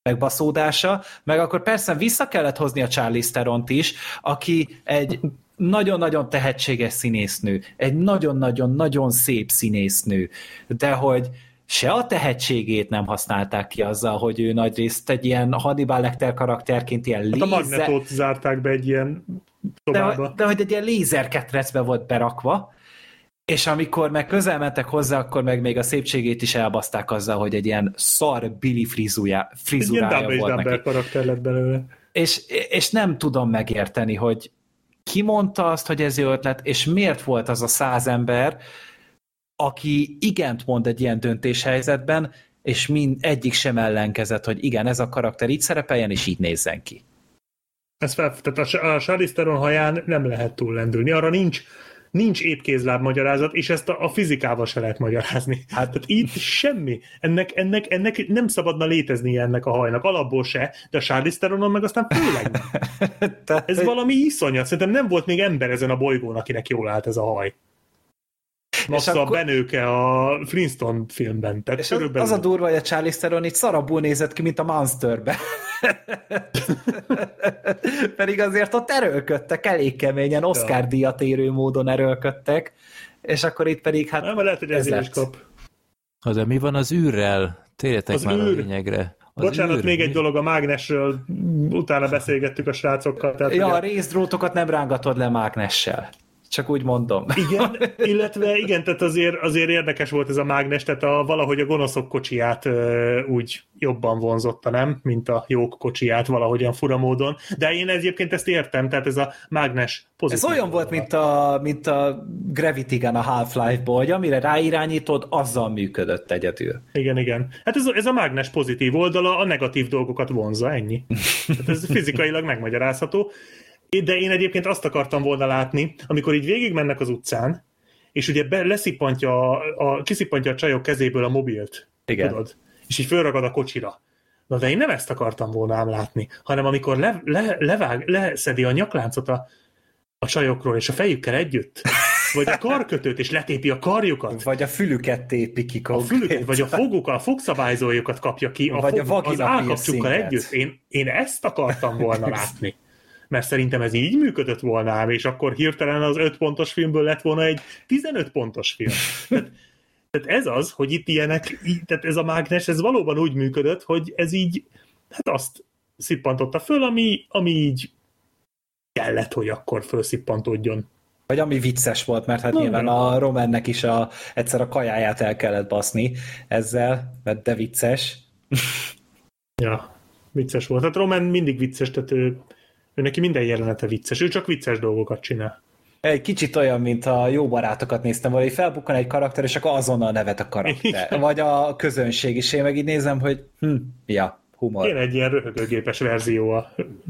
megbaszódása, meg akkor persze vissza kellett hozni a Charlie Steront is, aki egy nagyon-nagyon tehetséges színésznő, egy nagyon-nagyon-nagyon szép színésznő, de hogy se a tehetségét nem használták ki azzal, hogy ő nagyrészt egy ilyen Hannibal Lecter karakterként ilyen lézer... Hát a magnetót zárták be egy ilyen De, de hogy egy ilyen lézerketrecbe volt berakva, és amikor meg közel mentek hozzá, akkor meg még a szépségét is elbaszták azzal, hogy egy ilyen szar Billy frizúja, frizurája egy volt neki. karakter lett belőle. És, és nem tudom megérteni, hogy ki mondta azt, hogy ez jó ötlet, és miért volt az a száz ember, aki igent mond egy ilyen döntéshelyzetben, és mind egyik sem ellenkezett, hogy igen, ez a karakter így szerepeljen, és így nézzen ki. Ez fel, tehát a, a Charlize Theron haján nem lehet túllendülni. Arra nincs nincs étkézláb magyarázat, és ezt a, a fizikával se lehet magyarázni. Hát Tehát itt semmi. Ennek, ennek, ennek nem szabadna létezni ennek a hajnak, alapból se, de a Charlize Theronon meg aztán főleg nem. Ez valami iszonyat. Szerintem nem volt még ember ezen a bolygón, akinek jól állt ez a haj. Akkor... a benőke a Flintstone filmben. Tehát és az, az a durva, hogy a Charlie Theron itt szarabul nézett ki, mint a Monsterbe. Pedig azért ott erőlködtek elég keményen, Oscar díjat érő módon erőlködtek, és akkor itt pedig hát Nem, lehet, hogy ez is kap. Az, mi van az űrrel? Térjetek az már űr. a lényegre. Az Bocsánat, űr, még egy dolog a mágnesről, utána beszélgettük a srácokkal. Tehát ja, ugye... a részdrótokat nem rángatod le mágnessel csak úgy mondom. Igen, illetve igen, tehát azért, azért érdekes volt ez a mágnes, tehát a, valahogy a gonoszok kocsiját ö, úgy jobban vonzotta, nem? Mint a jók kocsiját valahogyan fura módon. De én egyébként ezt értem, tehát ez a mágnes pozitív. Ez olyan volt, mint a, mint a Gravity Gun a Half-Life-ból, hogy amire ráirányítod, azzal működött egyedül. Igen, igen. Hát ez, ez a mágnes pozitív oldala, a negatív dolgokat vonza, ennyi. Tehát ez fizikailag megmagyarázható. De én egyébként azt akartam volna látni, amikor így végigmennek az utcán, és ugye be, leszippantja, a, a, kiszippantja a csajok kezéből a mobilt. Igen. Tudod? És így fölragad a kocsira. Na de én nem ezt akartam volna ám látni, hanem amikor le, le, levág, leszedi a nyakláncot a, a csajokról, és a fejükkel együtt, vagy a karkötőt, és letépi a karjukat. Vagy a fülüket tépi ki A fülüket, vagy a fogukkal, a fogszabályzójukat kapja ki, a vagy fog, a az állkapcsukkal együtt. Én, én ezt akartam volna látni mert szerintem ez így működött volna ám, és akkor hirtelen az 5 pontos filmből lett volna egy 15 pontos film. Tehát, tehát ez az, hogy itt ilyenek, tehát ez a mágnes, ez valóban úgy működött, hogy ez így, hát azt szippantotta föl, ami, ami így kellett, hogy akkor fölszippantódjon. Vagy ami vicces volt, mert hát Na, nyilván a Romannek is a, egyszer a kajáját el kellett baszni ezzel, mert de vicces. ja, vicces volt. Hát Roman mindig vicces, tehát ő, ő neki minden jelenete vicces. Ő csak vicces dolgokat csinál. Egy kicsit olyan, mint a jó barátokat néztem, hogy felbukkan egy karakter, és akkor azonnal nevet a karakter. Igen. Vagy a közönség is. Én meg így nézem, hogy hm, ja, humor. Én egy ilyen röhögőgépes verzió.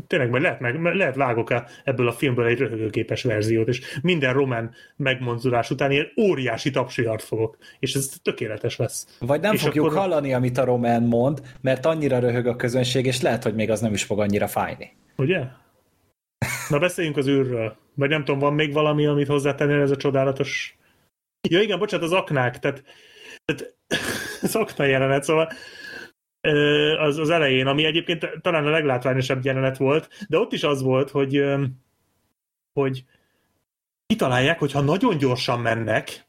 Tényleg, majd lehet, meg, lehet vágok -e ebből a filmből egy röhögőgépes verziót, és minden román megmozdulás után ilyen óriási tapsihart fogok, és ez tökéletes lesz. Vagy nem és fogjuk akkor... hallani, amit a román mond, mert annyira röhög a közönség, és lehet, hogy még az nem is fog annyira fájni. Ugye? Na beszéljünk az űrről. Vagy nem tudom, van még valami, amit hozzátennél ez a csodálatos... Ja igen, bocsánat, az aknák, tehát, tehát az akna jelenet, szóval az, az elején, ami egyébként talán a leglátványosabb jelenet volt, de ott is az volt, hogy hogy kitalálják, hogy ha nagyon gyorsan mennek,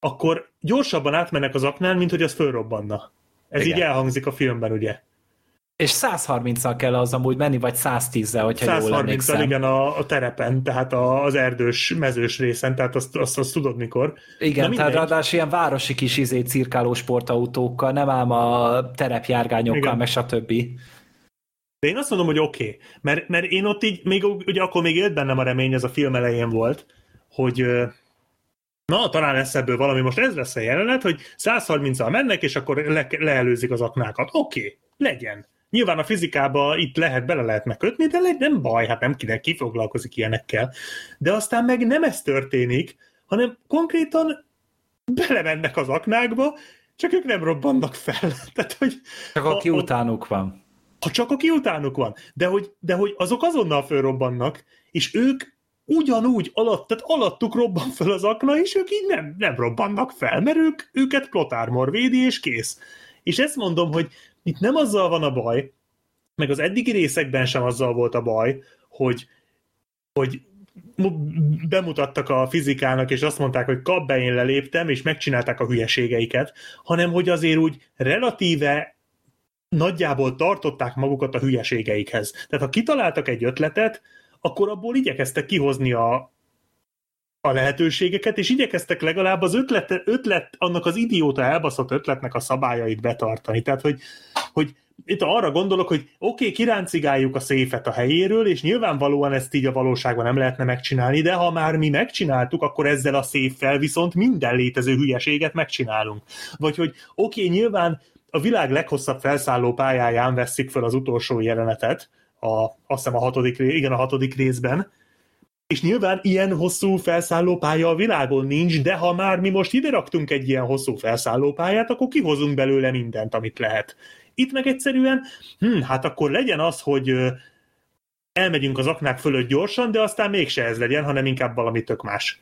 akkor gyorsabban átmennek az aknán, mint hogy az fölrobbanna. Ez Igen. így elhangzik a filmben, ugye? És 130-al kell az amúgy menni, vagy 110-el, hogyha 130 jól emlékszem. igen, a, a terepen, tehát a, az erdős, mezős részen, tehát azt, azt, azt tudod mikor. Igen, tehát ráadásul ilyen városi kis izé cirkáló sportautókkal, nem ám a terepjárgányokkal, igen. meg stb. De én azt mondom, hogy oké, okay. mert, mert én ott így, még, ugye akkor még élt bennem a remény, ez a film elején volt, hogy na, talán lesz ebből valami, most ez lesz a jelenet, hogy 130-al mennek, és akkor le, leelőzik az aknákat. Oké, okay, legyen. Nyilván a fizikába itt lehet, bele lehet megkötni, de nem baj, hát nem kinek kifoglalkozik ilyenekkel. De aztán meg nem ez történik, hanem konkrétan belemennek az aknákba, csak ők nem robbannak fel. Tehát, hogy csak aki a, utánuk van. Ha csak aki utánuk van. De hogy, de hogy azok azonnal fölrobbannak, és ők ugyanúgy alatt, tehát alattuk robban fel az akna, és ők így nem, nem robbannak fel, mert ők, őket plotármor védi, és kész. És ezt mondom, hogy itt nem azzal van a baj, meg az eddigi részekben sem azzal volt a baj, hogy, hogy bemutattak a fizikának, és azt mondták, hogy kap be, én leléptem, és megcsinálták a hülyeségeiket, hanem hogy azért úgy relatíve nagyjából tartották magukat a hülyeségeikhez. Tehát ha kitaláltak egy ötletet, akkor abból igyekeztek kihozni a, a lehetőségeket, és igyekeztek legalább az ötlet, ötlet annak az idióta elbaszott ötletnek a szabályait betartani. Tehát, hogy, hogy itt arra gondolok, hogy oké, okay, kiráncigáljuk a széfet a helyéről, és nyilvánvalóan ezt így a valóságban nem lehetne megcsinálni, de ha már mi megcsináltuk, akkor ezzel a széffel viszont minden létező hülyeséget megcsinálunk. Vagy hogy oké, okay, nyilván a világ leghosszabb felszálló pályáján veszik fel az utolsó jelenetet, a, azt hiszem a hatodik, igen, a hatodik részben, és nyilván ilyen hosszú felszállópálya a világon nincs, de ha már mi most ide raktunk egy ilyen hosszú felszállópályát, akkor kihozunk belőle mindent, amit lehet. Itt meg egyszerűen, hm, hát akkor legyen az, hogy elmegyünk az aknák fölött gyorsan, de aztán mégse ez legyen, hanem inkább valami tök más.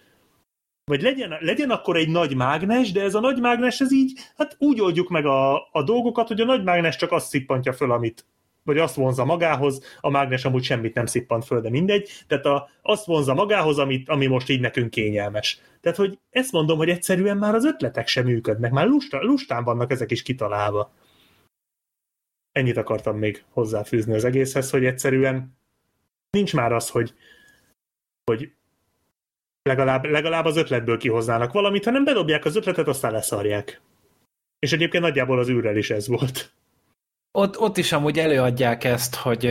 Vagy legyen, legyen akkor egy nagy mágnes, de ez a nagy mágnes, ez így, hát úgy oldjuk meg a, a dolgokat, hogy a nagy mágnes csak azt szippantja föl, amit, vagy azt vonza magához, a mágnes amúgy semmit nem szippant föl, de mindegy, tehát a, azt vonza magához, amit, ami most így nekünk kényelmes. Tehát, hogy ezt mondom, hogy egyszerűen már az ötletek sem működnek, már lusta, lustán vannak ezek is kitalálva. Ennyit akartam még hozzáfűzni az egészhez, hogy egyszerűen nincs már az, hogy, hogy legalább, legalább az ötletből kihoznának valamit, hanem bedobják az ötletet, aztán leszarják. És egyébként nagyjából az űrrel is ez volt ott, ott is amúgy előadják ezt, hogy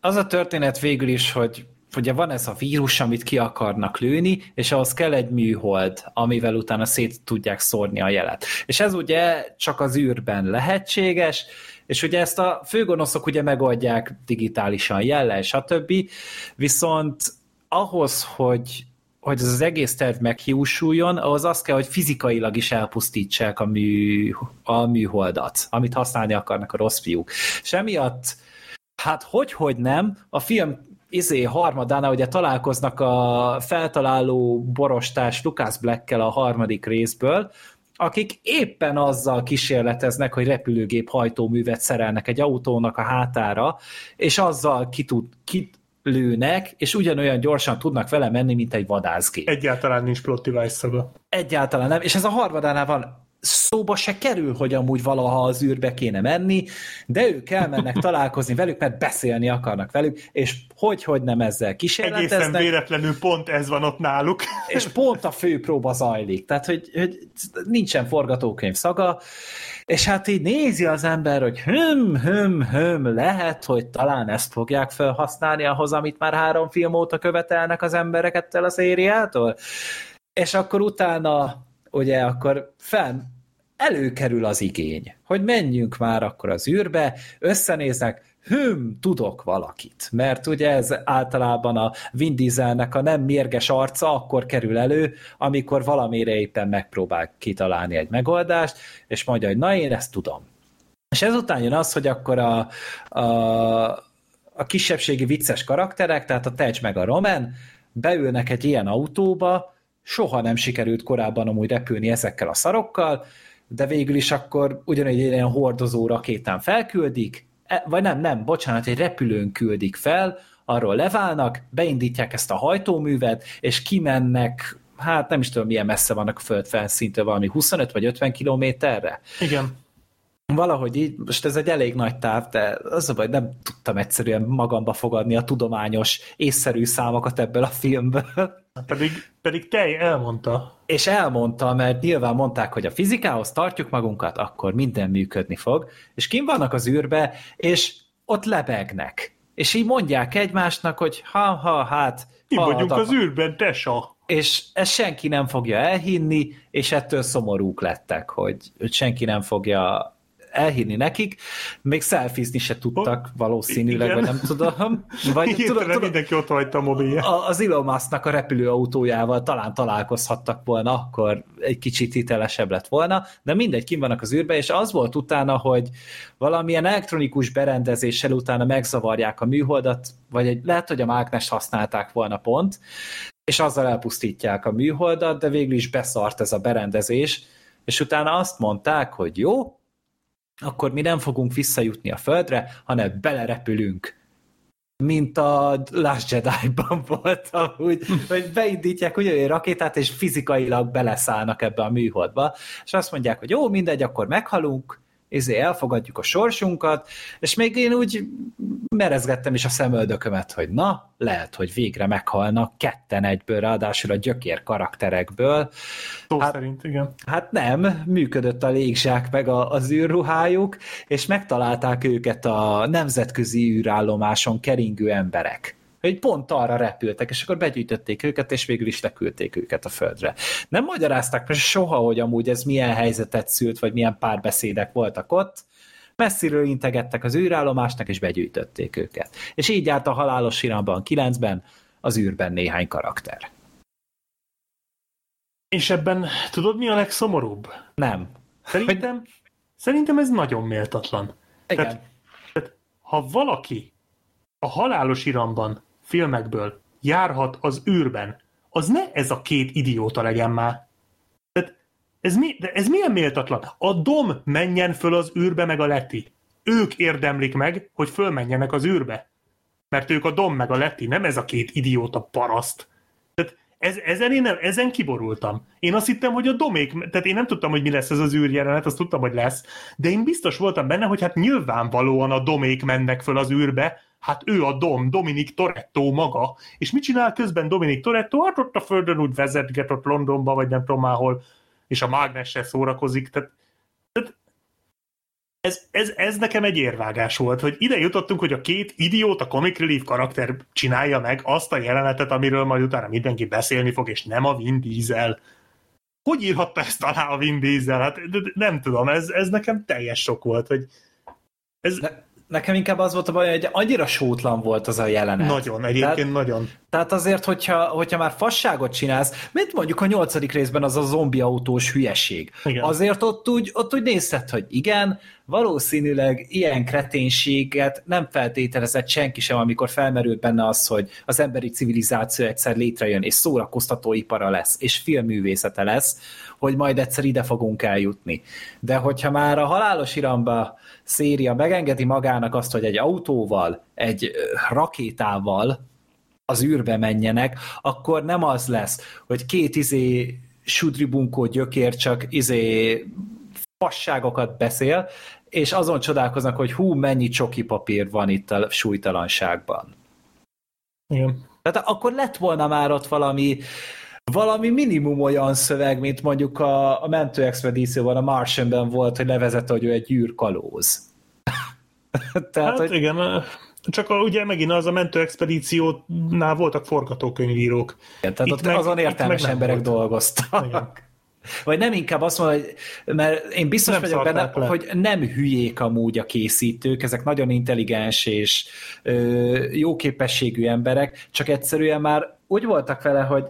az a történet végül is, hogy ugye van ez a vírus, amit ki akarnak lőni, és ahhoz kell egy műhold, amivel utána szét tudják szórni a jelet. És ez ugye csak az űrben lehetséges, és ugye ezt a főgonoszok ugye megoldják digitálisan jellel, stb. Viszont ahhoz, hogy hogy az egész terv meghiúsuljon, ahhoz az kell, hogy fizikailag is elpusztítsák a, mű, a műholdat, amit használni akarnak a rossz fiúk. És emiatt, hát hogy-hogy nem, a film izé harmadánál ugye találkoznak a feltaláló borostás Lucas Blackkel a harmadik részből, akik éppen azzal kísérleteznek, hogy repülőgép hajtóművet szerelnek egy autónak a hátára, és azzal ki tud, ki, lőnek, és ugyanolyan gyorsan tudnak vele menni, mint egy vadászgép. Egyáltalán nincs plot device szaga. Egyáltalán nem, és ez a harmadánál van szóba se kerül, hogy amúgy valaha az űrbe kéne menni, de ők elmennek találkozni velük, mert beszélni akarnak velük, és hogy-hogy nem ezzel kísérleteznek. Egészen véletlenül pont ez van ott náluk. És pont a főpróba zajlik, tehát hogy, hogy nincsen forgatókönyv szaga, és hát így nézi az ember, hogy hüm, hüm, hüm, lehet, hogy talán ezt fogják felhasználni ahhoz, amit már három film óta követelnek az emberek ettől a szériától. És akkor utána, ugye, akkor fenn előkerül az igény, hogy menjünk már akkor az űrbe, összenéznek, hüm, tudok valakit. Mert ugye ez általában a Vin Dieselnek a nem mérges arca akkor kerül elő, amikor valamire éppen megpróbál kitalálni egy megoldást, és mondja, hogy na én ezt tudom. És ezután jön az, hogy akkor a, a, a kisebbségi vicces karakterek, tehát a Tej meg a Roman, beülnek egy ilyen autóba, soha nem sikerült korábban amúgy repülni ezekkel a szarokkal, de végül is akkor ugyanegy ilyen hordozó rakétán felküldik, E, vagy nem, nem, bocsánat, egy repülőn küldik fel, arról leválnak, beindítják ezt a hajtóművet, és kimennek, hát nem is tudom, milyen messze vannak a föld felszíntől, valami 25 vagy 50 kilométerre. Igen. Valahogy így, most ez egy elég nagy táv, de az a baj, nem tudtam egyszerűen magamba fogadni a tudományos, észszerű számokat ebből a filmből. Pedig, pedig te elmondta. És elmondta, mert nyilván mondták, hogy a fizikához tartjuk magunkat, akkor minden működni fog, és kim vannak az űrbe, és ott lebegnek. És így mondják egymásnak, hogy ha-ha, hát... Mi vagyunk az űrben, tesa. És ezt senki nem fogja elhinni, és ettől szomorúk lettek, hogy, hogy senki nem fogja elhinni nekik, még szelfizni se tudtak valószínűleg, Igen. vagy nem tudom. Vagy, Igen, tudom, tudom, mindenki ott hagyta a mobilja. Az Elon Musk-nak a repülőautójával talán találkozhattak volna, akkor egy kicsit hitelesebb lett volna, de mindegy, kim vannak az űrbe, és az volt utána, hogy valamilyen elektronikus berendezéssel utána megzavarják a műholdat, vagy egy, lehet, hogy a mágnest használták volna pont, és azzal elpusztítják a műholdat, de végül is beszart ez a berendezés, és utána azt mondták, hogy jó, akkor mi nem fogunk visszajutni a Földre, hanem belerepülünk. Mint a Last Jedi-ban volt amúgy, hogy beindítják egy rakétát, és fizikailag beleszállnak ebbe a műholdba, és azt mondják, hogy jó, mindegy, akkor meghalunk, izé elfogadjuk a sorsunkat, és még én úgy merezgettem is a szemöldökömet, hogy na, lehet, hogy végre meghalnak ketten egyből, ráadásul a gyökér karakterekből. Szó hát, szerint, igen. Hát nem, működött a légzsák meg a, az űrruhájuk, és megtalálták őket a nemzetközi űrállomáson keringő emberek hogy pont arra repültek, és akkor begyűjtötték őket, és végül is leküldték őket a földre. Nem magyarázták meg soha, hogy amúgy ez milyen helyzetet szült, vagy milyen párbeszédek voltak ott, messziről integettek az űrállomásnak, és begyűjtötték őket. És így járt a halálos iramban 9-ben az űrben néhány karakter. És ebben tudod, mi a legszomorúbb? Nem. Szerintem, hogy... szerintem ez nagyon méltatlan. Igen. Tehát, tehát, ha valaki a halálos iramban filmekből járhat az űrben, az ne ez a két idióta legyen már. Tehát ez, mi, de ez milyen méltatlan? A Dom menjen föl az űrbe, meg a Leti. Ők érdemlik meg, hogy fölmenjenek az űrbe. Mert ők a Dom meg a Leti, nem ez a két idióta paraszt. Tehát ez, ezen én nem, ezen kiborultam. Én azt hittem, hogy a domék, tehát én nem tudtam, hogy mi lesz ez az űrjelenet, azt tudtam, hogy lesz, de én biztos voltam benne, hogy hát nyilvánvalóan a domék mennek föl az űrbe, hát ő a Dom, Dominik Toretto maga, és mit csinál közben Dominik Toretto? Hát ott a földön úgy vezetget ott Londonba, vagy nem tudom máhol, és a mágnessel szórakozik, tehát, tehát ez, ez, ez nekem egy érvágás volt, hogy ide jutottunk, hogy a két idiót, a comic relief karakter csinálja meg azt a jelenetet, amiről majd utána mindenki beszélni fog, és nem a Vin Diesel. Hogy írhatta ezt alá a Vin Diesel? Hát nem tudom, ez, ez nekem teljes sok volt, hogy ez... De nekem inkább az volt a baj, hogy annyira sótlan volt az a jelenet. Nagyon, egyébként tehát, nagyon. Tehát azért, hogyha, hogyha már fasságot csinálsz, mint mondjuk a nyolcadik részben az a zombi autós hülyeség. Igen. Azért ott úgy, ott úgy nézted, hogy igen, valószínűleg ilyen kreténséget nem feltételezett senki sem, amikor felmerült benne az, hogy az emberi civilizáció egyszer létrejön, és szórakoztatóipara lesz, és filmművészete lesz, hogy majd egyszer ide fogunk eljutni. De hogyha már a halálos iramba széria megengedi magának azt, hogy egy autóval, egy rakétával az űrbe menjenek, akkor nem az lesz, hogy két izé sudribunkó gyökér csak izé passágokat beszél, és azon csodálkoznak, hogy hú, mennyi csoki papír van itt a súlytalanságban. Igen. Tehát akkor lett volna már ott valami valami minimum olyan szöveg, mint mondjuk a, a mentő expedícióban, a Martianben volt, hogy levezette, hogy ő egy gyűrkalóz. Tehát, hát hogy... igen, csak a, ugye megint az a mentő expedíciónál voltak forgatókönyvírók. Igen, tehát itt ott meg, azon értelmes emberek volt. dolgoztak. Igen. Vagy nem inkább azt mondom, hogy mert én biztos nem vagyok benne, le. hogy nem hülyék amúgy a készítők, ezek nagyon intelligens és ö, jó képességű emberek, csak egyszerűen már úgy voltak vele, hogy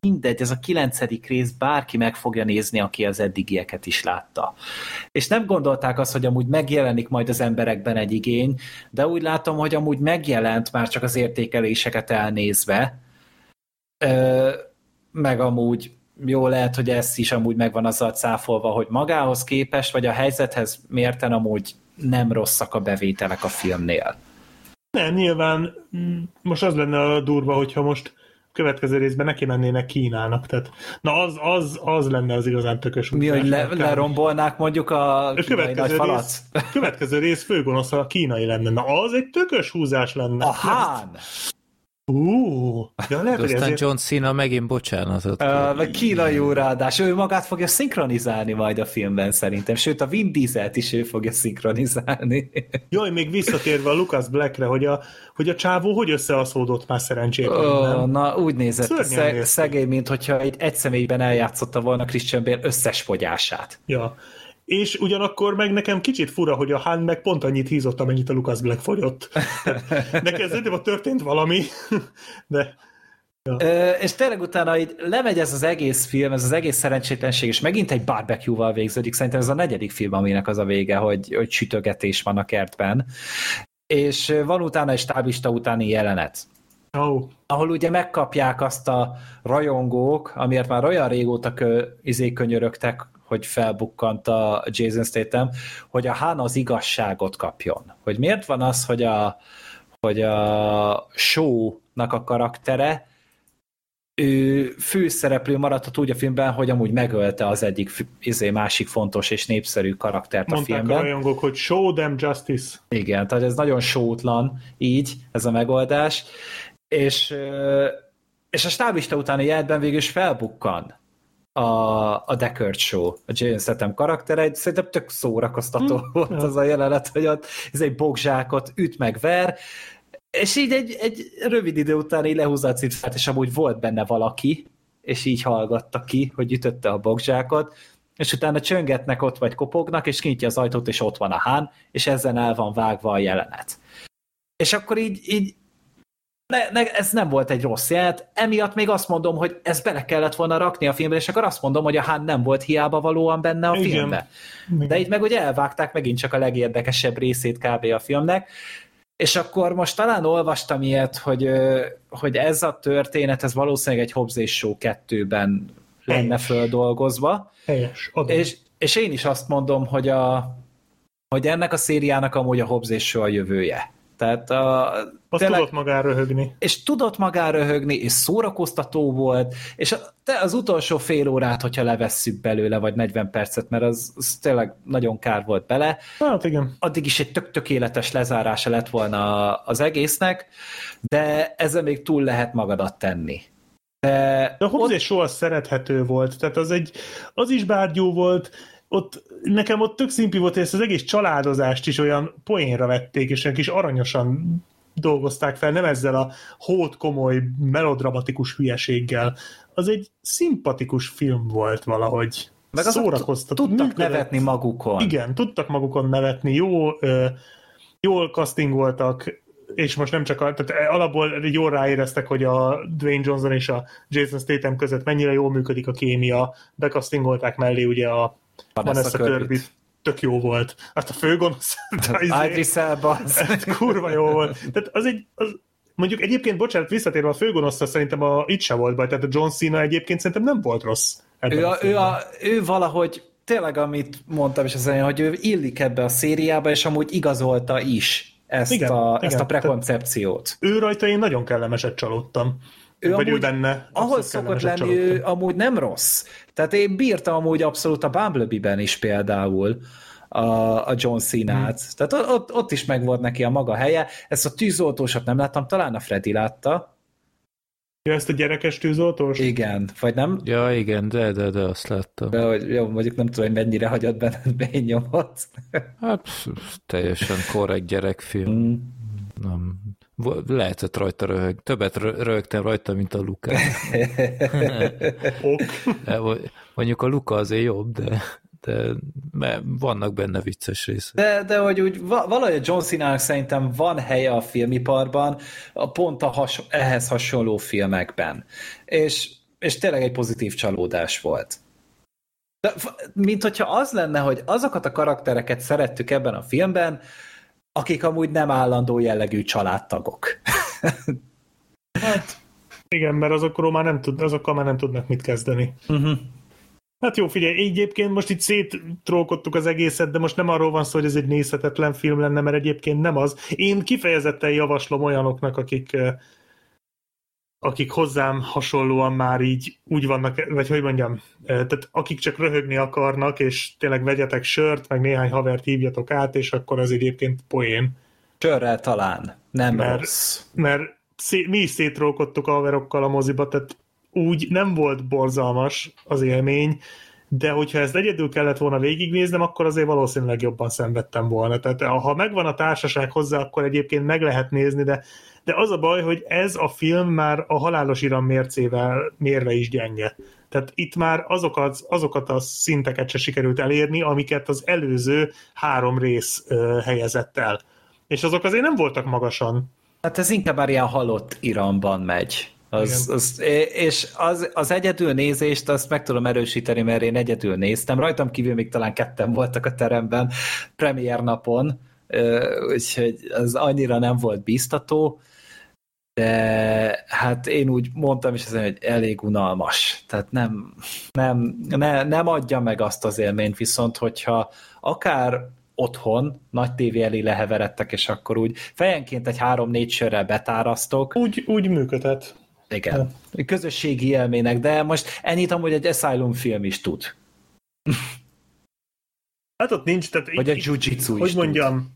mindegy, ez a kilencedik rész bárki meg fogja nézni, aki az eddigieket is látta. És nem gondolták azt, hogy amúgy megjelenik majd az emberekben egy igény, de úgy látom, hogy amúgy megjelent már csak az értékeléseket elnézve, ö, meg amúgy jó lehet, hogy ez is amúgy megvan azzal cáfolva, hogy magához képest, vagy a helyzethez mérten amúgy nem rosszak a bevételek a filmnél. Nem, nyilván mm, most az lenne a durva, hogyha most következő részben neki mennének Kínának, tehát na az, az, az lenne az igazán tökös. Mi, hogy le, lerombolnák mondjuk a, a következő? Rész, következő rész főgonosz a kínai lenne. Na az egy tökös húzás lenne. A hán! Uh, ja, lehet, Aztán ezért... John Cena megint bocsánatot. Uh, meg kínai jó ráadás. Ő magát fogja szinkronizálni majd a filmben szerintem. Sőt, a Vin Dieselt is ő fogja szinkronizálni. Jaj, még visszatérve a Lucas Blackre, hogy a, hogy a csávó hogy összeaszódott már szerencsére. Oh, na, úgy nézett szeg, szegény, mint hogyha egy, egy személyben eljátszotta volna Christian Bale összes fogyását. Ja, és ugyanakkor meg nekem kicsit fura, hogy a Han meg pont annyit hízott, amennyit a Lucas Black fogyott. Nekem szerintem történt valami, de... Ja. Ö, és tényleg utána így lemegy ez az egész film, ez az egész szerencsétlenség, és megint egy barbecue-val végződik. Szerintem ez a negyedik film, aminek az a vége, hogy, hogy sütögetés van a kertben. És van utána egy stábista utáni jelenet. Oh. Ahol ugye megkapják azt a rajongók, amiért már olyan régóta kö, izé könyörögtek, hogy felbukkant a Jason Statham, hogy a Han az igazságot kapjon. Hogy miért van az, hogy a, hogy a show-nak a karaktere ő főszereplő maradhat úgy a filmben, hogy amúgy megölte az egyik izé, másik fontos és népszerű karaktert Mondták a filmben. a rajongók, hogy show them justice. Igen, tehát ez nagyon showtlan így, ez a megoldás. És, és a stábista utáni jelentben végül is felbukkan a, a Deckard Show, a Jason Statham karaktere, szerintem tök szórakoztató hmm. volt az a jelenet, hogy ott ez egy bogzsákot üt meg ver, és így egy, egy rövid idő után így lehúzza a cipzát, és amúgy volt benne valaki, és így hallgatta ki, hogy ütötte a bogzsákot, és utána csöngetnek ott, vagy kopognak, és kinyitja az ajtót, és ott van a hán, és ezen el van vágva a jelenet. És akkor így, így ne, ne, ez nem volt egy rossz jelenet, emiatt még azt mondom, hogy ez bele kellett volna rakni a filmbe, és akkor azt mondom, hogy a Han nem volt hiába valóan benne a Igen. filmbe. Igen. De itt meg ugye elvágták megint csak a legérdekesebb részét kb. a filmnek, és akkor most talán olvastam ilyet, hogy, hogy ez a történet, ez valószínűleg egy Hobbs és Show 2-ben lenne földolgozva. Helyes. És, és én is azt mondom, hogy, a, hogy ennek a szériának amúgy a Hobbs és Show a jövője. Tehát a, Azt tényleg, tudott magára röhögni. És tudott magára röhögni, és szórakoztató volt, és te az utolsó fél órát, hogyha levesszük belőle, vagy 40 percet, mert az, az tényleg nagyon kár volt bele. Hát igen. Addig is egy tök tökéletes lezárása lett volna az egésznek, de ezzel még túl lehet magadat tenni. De, de a Hobbs ott... soha szerethető volt, tehát az, egy, az is bárgyú volt, ott nekem ott tök szimpi volt, hogy ezt az egész családozást is olyan poénra vették, és olyan kis aranyosan dolgozták fel, nem ezzel a hót komoly, melodramatikus hülyeséggel. Az egy szimpatikus film volt valahogy. Meg szórakoztató. Tudtak nevetni magukon. Igen, tudtak magukon nevetni, jó, jól castingoltak, és most nem csak a, tehát alapból jól ráéreztek, hogy a Dwayne Johnson és a Jason Statham között mennyire jól működik a kémia, bekasztingolták mellé ugye a Vanessa Kirby tök jó volt. Hát a főgonosz... Idris Elba. Kurva jó volt. Tehát az egy, az, mondjuk egyébként, bocsánat, visszatérve a főgonoszra szerintem a, itt se volt baj, tehát a John Cena egyébként szerintem nem volt rossz. Ő, a, a ő, a, ő valahogy tényleg, amit mondtam is az elején, hogy ő illik ebbe a szériába, és amúgy igazolta is ezt, igen, a, igen. ezt a prekoncepciót. ő rajta én nagyon kellemeset csalódtam. Ő Vagy ő amúgy, benne ahol abszolút szokott lenni, ő amúgy nem rossz. Tehát én bírtam amúgy abszolút a Bumblebee-ben is például a, a John Cena-t. Hmm. Tehát ott, ott is megvolt neki a maga helye. Ezt a tűzoltósat nem láttam, talán a Freddy látta. Ja, ezt a gyerekes tűzoltós? Igen, vagy nem? Ja, igen, de, de, de azt láttam. De, hogy, jó, mondjuk nem tudom, hogy mennyire hagyott benned bényomot. Hát teljesen korrekt gyerekfilm. Mm. Nem. Lehetett rajta röhög. Többet rö- röhögtem rajta, mint a Luka. Ok. Vagy- Mondjuk a Luka azért jobb, de, de mert vannak benne vicces részek. De, de hogy úgy va- valahogy a John cena szerintem van helye a filmiparban, a pont a has, ehhez hasonló filmekben. És, és tényleg egy pozitív csalódás volt. De, mint hogyha az lenne, hogy azokat a karaktereket szerettük ebben a filmben, akik amúgy nem állandó jellegű családtagok. Hát, igen, mert azokról már nem tud, azokkal már nem tudnak mit kezdeni. Uh-huh. Hát jó, figyelj, egyébként most itt szétrókodtuk az egészet, de most nem arról van szó, hogy ez egy nézhetetlen film lenne, mert egyébként nem az. Én kifejezetten javaslom olyanoknak, akik eh, akik hozzám hasonlóan már így úgy vannak, vagy hogy mondjam, eh, tehát akik csak röhögni akarnak, és tényleg vegyetek sört, meg néhány havert hívjatok át, és akkor az egyébként poén. Sörrel talán. Nem Mert- rossz. mert szé- mi is szétrókodtuk a haverokkal a moziba, tehát úgy nem volt borzalmas az élmény, de hogyha ezt egyedül kellett volna végignéznem, akkor azért valószínűleg jobban szenvedtem volna. Tehát ha megvan a társaság hozzá, akkor egyébként meg lehet nézni, de, de az a baj, hogy ez a film már a halálos iram mércével mérve is gyenge. Tehát itt már azokat, azokat a szinteket se sikerült elérni, amiket az előző három rész ö, helyezett el. És azok azért nem voltak magasan. Hát ez inkább már ilyen halott iramban megy. Az, az, és az, az egyedül nézést azt meg tudom erősíteni, mert én egyedül néztem. Rajtam kívül még talán ketten voltak a teremben premier napon, úgyhogy az annyira nem volt biztató, de hát én úgy mondtam is, hogy elég unalmas. Tehát nem, nem, ne, nem adja meg azt az élményt, viszont hogyha akár otthon nagy tévé elé leheveredtek, és akkor úgy fejenként egy három-négy sörrel betárasztok, Úgy, úgy működhet. Igen, közösségi élménynek, de most ennyit amúgy egy Asylum film is tud. Hát ott nincs, tehát... Vagy a itt- Jiu-Jitsu is Hogy mondjam?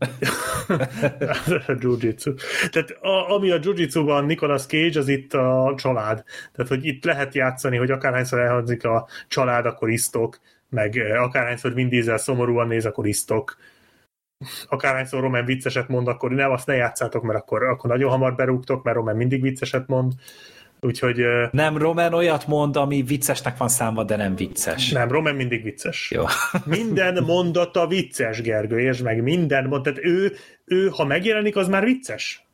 a jiu-jitsu. Tehát a, ami a jiu van Nicolas Cage, az itt a család. Tehát, hogy itt lehet játszani, hogy akárhányszor elhangzik a család, akkor isztok, meg eh, akárhányszor Vin Diesel szomorúan néz, akkor isztok. Akárhányszor Roman vicceset mond, akkor nem, azt ne játszátok, mert akkor, akkor nagyon hamar berúgtok, mert Roman mindig vicceset mond. Úgyhogy Nem, Roman olyat mond, ami viccesnek van számva, de nem vicces. nem, Roman mindig vicces. Jó. Minden mondata vicces, Gergő, és meg minden mond, tehát ő, ő, ha megjelenik, az már vicces.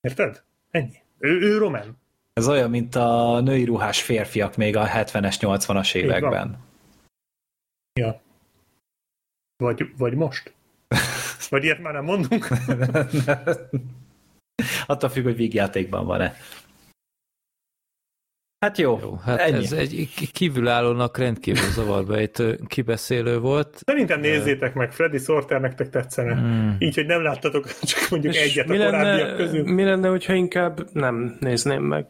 Érted? Ennyi. Ő, ő Roman. Ez olyan, mint a női ruhás férfiak még a 70-es, 80-as években. Ja. Vagy, vagy most? Vagy ilyet már nem mondunk? Attól függ, hogy vígjátékban van-e. Hát jó, Jó, hát ennyi. ez egy kívülállónak rendkívül zavarbejtő kibeszélő volt. Szerintem nézzétek meg, Freddy Sorter nektek tetszene. Hmm. Így, hogy nem láttatok csak mondjuk És egyet a mi korábbiak lenne, közül. mi lenne, hogyha inkább nem nézném meg?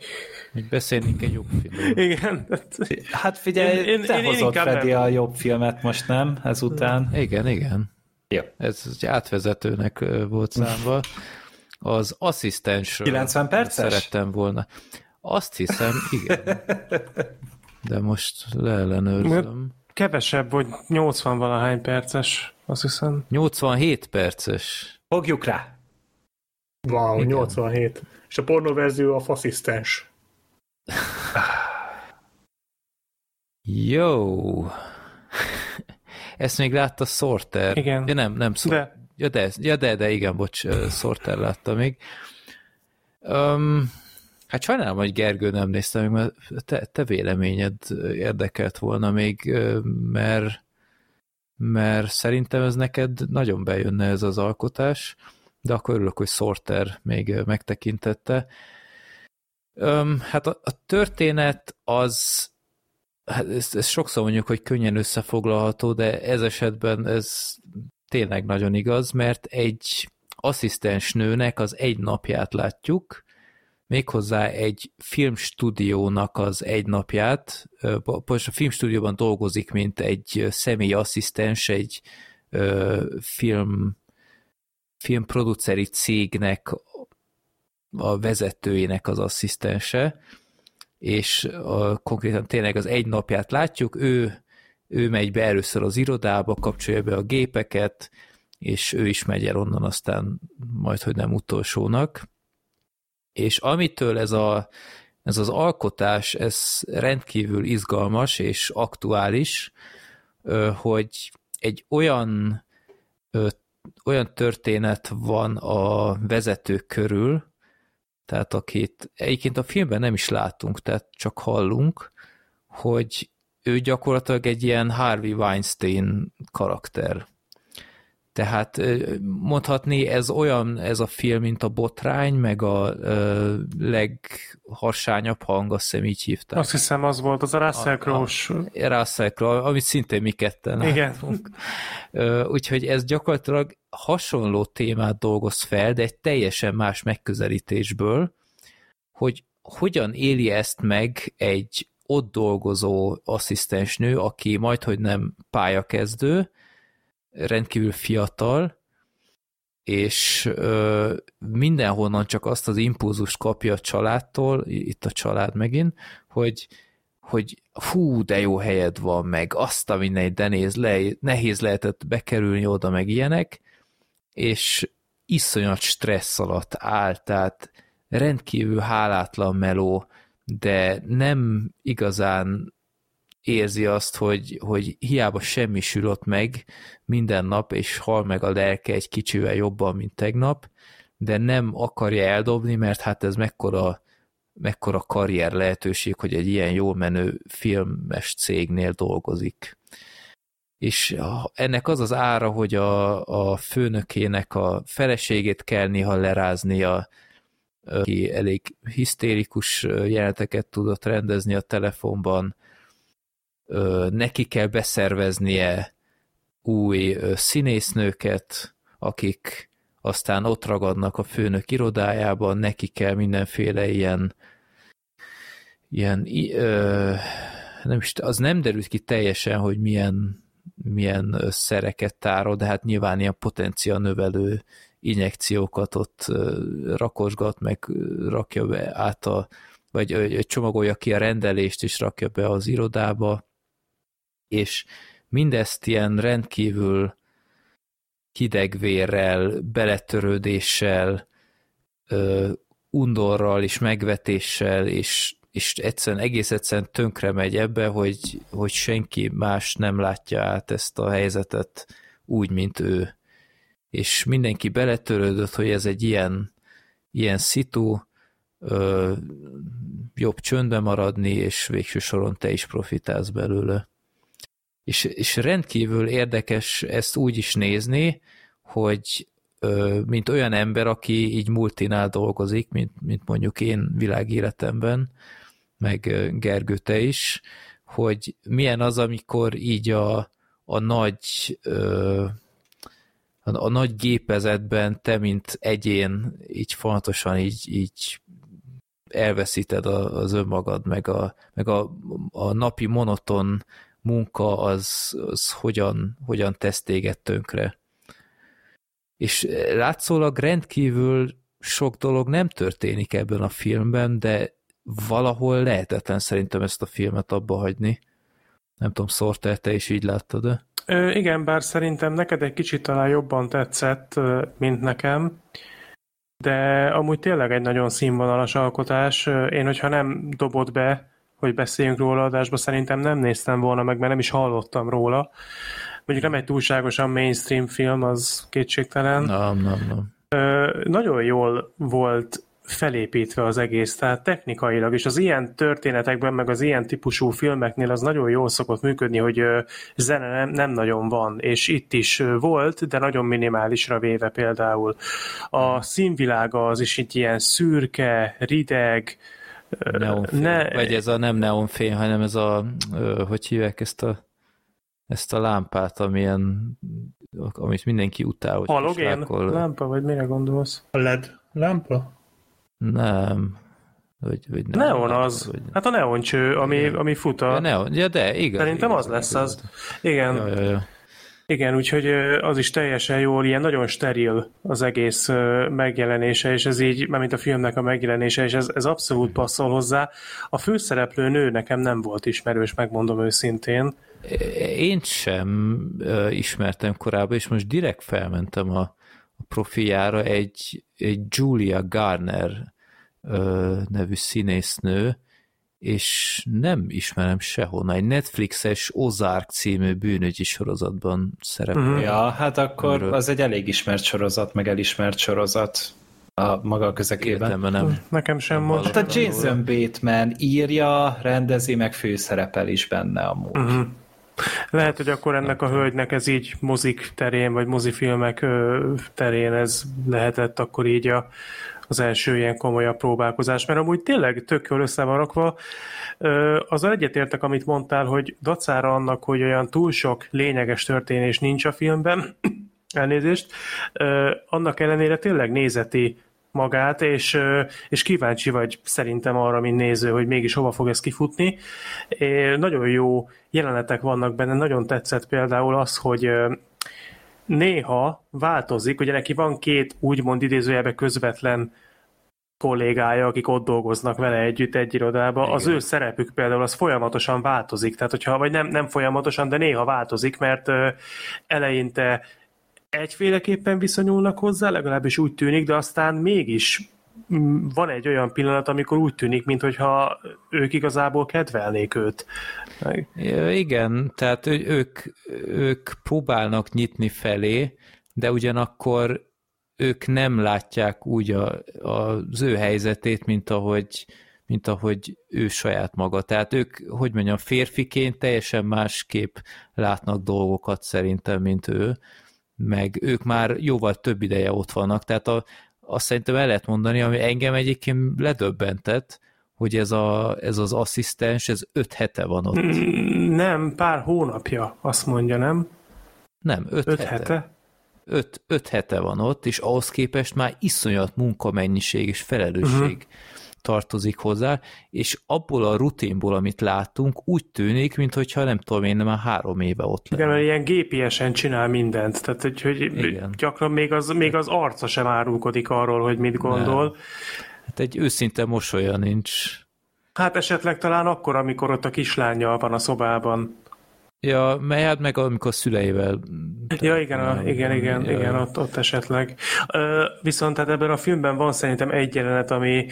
Hogy beszélnénk egy jobb filmről. Igen. tehát- Hát figyelj, Én- én- te én hozott inkább Freddy nem. a jobb filmet most, nem? Ezután. Igen, igen. Jó. Ez egy átvezetőnek volt számva. Az asszisztensről 90 perces? szerettem volna. Azt hiszem, igen. De most leellenőrzöm. Kevesebb, vagy 80 valahány perces, azt hiszem. 87 perces. Fogjuk rá. Wow, Igen. 87. És a pornóverzió a faszisztens. Jó. Ezt még látta Sorter. Igen. Ja, nem, nem Sorter. De Ja de, ja, de, de igen, bocs, Sorter látta még. Um, hát sajnálom, hogy Gergő nem nézte meg, mert te, te véleményed érdekelt volna még, mert, mert szerintem ez neked nagyon bejönne ez az alkotás, de akkor örülök, hogy Sorter még megtekintette. Um, hát a, a történet az hát ezt, ezt sokszor mondjuk, hogy könnyen összefoglalható, de ez esetben ez tényleg nagyon igaz, mert egy asszisztens nőnek az egy napját látjuk, méghozzá egy filmstúdiónak az egy napját, most a filmstúdióban dolgozik, mint egy személyi asszisztens, egy film, filmproduceri cégnek a vezetőjének az asszisztense, és a, konkrétan tényleg az egy napját látjuk, ő, ő megy be először az irodába, kapcsolja be a gépeket, és ő is megy el onnan aztán majd, hogy nem utolsónak. És amitől ez, a, ez az alkotás, ez rendkívül izgalmas és aktuális, hogy egy olyan, olyan történet van a vezetők körül, tehát akit egyébként a filmben nem is látunk, tehát csak hallunk, hogy ő gyakorlatilag egy ilyen Harvey Weinstein karakter. Tehát mondhatni, ez olyan, ez a film, mint a botrány, meg a ö, legharsányabb hang, azt hiszem így hívták. Azt hiszem, az volt, az a Russell Crowe. Russell Crowe, amit szintén mi ketten Igen. látunk. Úgyhogy ez gyakorlatilag hasonló témát dolgoz fel, de egy teljesen más megközelítésből, hogy hogyan éli ezt meg egy ott dolgozó asszisztensnő, aki majd, hogy nem pályakezdő, rendkívül fiatal, és ö, mindenhonnan csak azt az impulzust kapja a családtól, itt a család megint, hogy, hogy hú, de jó helyed van, meg azt a mindenit, de néz le, nehéz lehetett bekerülni oda, meg ilyenek, és iszonyat stressz alatt áll, tehát rendkívül hálátlan meló, de nem igazán érzi azt, hogy, hogy hiába semmi sülött meg minden nap, és hal meg a lelke egy kicsivel jobban, mint tegnap, de nem akarja eldobni, mert hát ez mekkora, mekkora karrier lehetőség, hogy egy ilyen jól menő filmes cégnél dolgozik. És ennek az az ára, hogy a, a főnökének a feleségét kell néha leráznia, aki elég hisztérikus jeleneteket tudott rendezni a telefonban, neki kell beszerveznie új színésznőket, akik aztán ott ragadnak a főnök irodájában, neki kell mindenféle ilyen, ilyen ö, nem is, az nem derült ki teljesen, hogy milyen, milyen szereket tárol, de hát nyilván ilyen potenciál növelő injekciókat ott rakosgat, meg rakja be át a, vagy csomagolja ki a rendelést, és rakja be az irodába, és mindezt ilyen rendkívül hidegvérrel, beletörődéssel, undorral és megvetéssel, és, és egyszerűen egész egyszerűen tönkre megy ebbe, hogy, hogy senki más nem látja át ezt a helyzetet úgy, mint ő. És mindenki beletörődött, hogy ez egy ilyen, ilyen szitu, ö, jobb csöndbe maradni, és végső soron te is profitálsz belőle. És, és rendkívül érdekes ezt úgy is nézni, hogy mint olyan ember, aki így multinál dolgozik, mint, mint mondjuk én világéletemben, meg Gergő te is, hogy milyen az, amikor így a, a nagy a, a nagy gépezetben te, mint egyén, így fontosan így, így elveszíted az önmagad, meg a, meg a, a napi monoton munka az, az hogyan, hogyan tesz téged tönkre. És látszólag rendkívül sok dolog nem történik ebben a filmben, de valahol lehetetlen szerintem ezt a filmet abba hagyni. Nem tudom, Sorter, te is így láttad de? Ö, igen, bár szerintem neked egy kicsit talán jobban tetszett, mint nekem, de amúgy tényleg egy nagyon színvonalas alkotás. Én, hogyha nem dobott be hogy beszéljünk róla adásba, szerintem nem néztem volna meg, mert nem is hallottam róla. Mondjuk nem egy túlságosan mainstream film, az kétségtelen. Nem, nem, nem. Ö, nagyon jól volt felépítve az egész, tehát technikailag, és az ilyen történetekben, meg az ilyen típusú filmeknél az nagyon jól szokott működni, hogy zene nem, nem nagyon van, és itt is volt, de nagyon minimálisra véve például. A színvilága az is itt ilyen szürke, rideg, Neonfény. Ne... Vagy ez a nem neonfény, hanem ez a, hogy hívják ezt a ezt a lámpát, amilyen, amit mindenki utál. Hogy Halogén lámpa, vagy mire gondolsz? A LED lámpa? Nem. Vagy, vagy nem, neon az. Vagy... Hát a neoncső, ami, ami fut a... Ja, neon. ja, de igaz. Szerintem igaz, az lesz igaz. az. Igen. Ja, ja, ja. Igen, úgyhogy az is teljesen jól, ilyen nagyon steril az egész megjelenése, és ez így, mint a filmnek a megjelenése, és ez, ez abszolút passzol hozzá. A főszereplő nő nekem nem volt ismerős, megmondom őszintén. Én sem ismertem korábban, és most direkt felmentem a, a profiára egy, egy Julia Garner nevű színésznő, és nem ismerem sehonnan. Egy Netflixes Ozark című bűnögyi sorozatban szerepel. Uh-huh. Ja, hát akkor Amiről... az egy elég ismert sorozat, meg elismert sorozat a maga közekében. nem. Nekem sem most. Hát a Jason Bateman írja, rendezi, meg főszerepel is benne amúgy. Uh-huh. Lehet, hogy akkor ennek a hölgynek ez így mozik terén, vagy mozifilmek terén ez lehetett akkor így a, az első ilyen komolyabb próbálkozás, mert amúgy tényleg tök jól össze van rakva. Azzal egyetértek, amit mondtál, hogy dacára annak, hogy olyan túl sok lényeges történés nincs a filmben, elnézést, annak ellenére tényleg nézeti magát, és, és kíváncsi vagy szerintem arra, mint néző, hogy mégis hova fog ez kifutni. Nagyon jó jelenetek vannak benne, nagyon tetszett például az, hogy néha változik, ugye neki van két úgymond idézőjelbe közvetlen kollégája, akik ott dolgoznak vele együtt egy irodába, Igen. az ő szerepük például az folyamatosan változik, tehát hogyha, vagy nem, nem folyamatosan, de néha változik, mert eleinte egyféleképpen viszonyulnak hozzá, legalábbis úgy tűnik, de aztán mégis mm, van egy olyan pillanat, amikor úgy tűnik, mintha ők igazából kedvelnék őt. Igen, tehát ők, ők próbálnak nyitni felé, de ugyanakkor ők nem látják úgy a, az ő helyzetét, mint ahogy, mint ahogy ő saját maga. Tehát ők, hogy mondjam, férfiként teljesen másképp látnak dolgokat szerintem, mint ő, meg ők már jóval több ideje ott vannak, tehát a, azt szerintem el lehet mondani, ami engem egyébként ledöbbentett, hogy ez, a, ez az asszisztens, ez öt hete van ott. Nem, pár hónapja, azt mondja, nem? Nem, öt, öt hete. hete? Öt, öt hete van ott, és ahhoz képest már iszonyat munkamennyiség és felelősség uh-huh. tartozik hozzá, és abból a rutinból, amit látunk, úgy tűnik, mintha nem tudom én, már három éve ott lenne. Igen, mert ilyen gépiesen csinál mindent, tehát hogy, hogy Igen. gyakran még az, még az arca sem árulkodik arról, hogy mit gondol. Nem Hát egy őszinte mosolya nincs. Hát esetleg talán akkor, amikor ott a kislánya van a szobában. Ja, melyet meg amikor szüleivel. Ja, igen, a, igen, igen, ja. igen, ott, ott esetleg. Viszont hát ebben a filmben van szerintem egy jelenet, ami,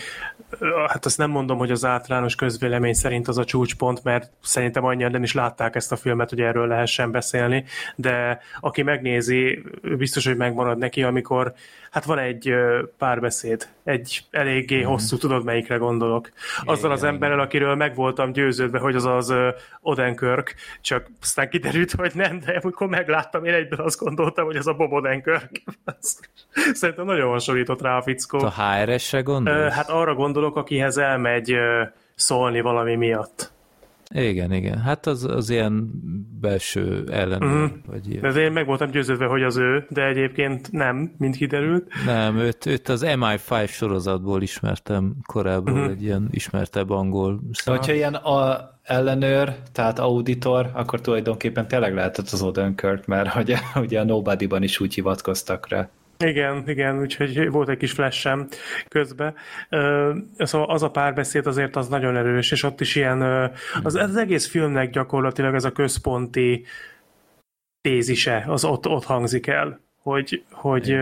hát azt nem mondom, hogy az általános közvélemény szerint az a csúcspont, mert szerintem annyian nem is látták ezt a filmet, hogy erről lehessen beszélni, de aki megnézi, biztos, hogy megmarad neki, amikor hát van egy párbeszéd, egy eléggé mm. hosszú, tudod melyikre gondolok. Azzal az emberrel, akiről meg voltam győződve, hogy az az Odenkirk, csak aztán kiderült, hogy nem, de amikor megláttam, én egyből azt gondoltam, hogy ez a Bob Odenkirk. Szerintem nagyon hasonlított rá a fickó. A HRS-re gondolsz? Hát arra gondolok, akihez elmegy szólni valami miatt. Igen, igen. Hát az, az ilyen belső ellen. Uh-huh. Vagy ilyen. De én meg voltam győződve, hogy az ő, de egyébként nem, mint kiderült. Nem, őt, őt az MI5 sorozatból ismertem korábban, uh-huh. egy ilyen ismertebb angol szám. Hogyha ilyen a ellenőr, tehát auditor, akkor tulajdonképpen tényleg lehetett az Odenkirk, mert ugye, ugye a Nobody-ban is úgy hivatkoztak rá. Igen, igen, úgyhogy volt egy kis flash közben. Szóval az a párbeszéd azért az nagyon erős, és ott is ilyen, az, az egész filmnek gyakorlatilag ez a központi tézise, az ott, ott hangzik el, hogy, hogy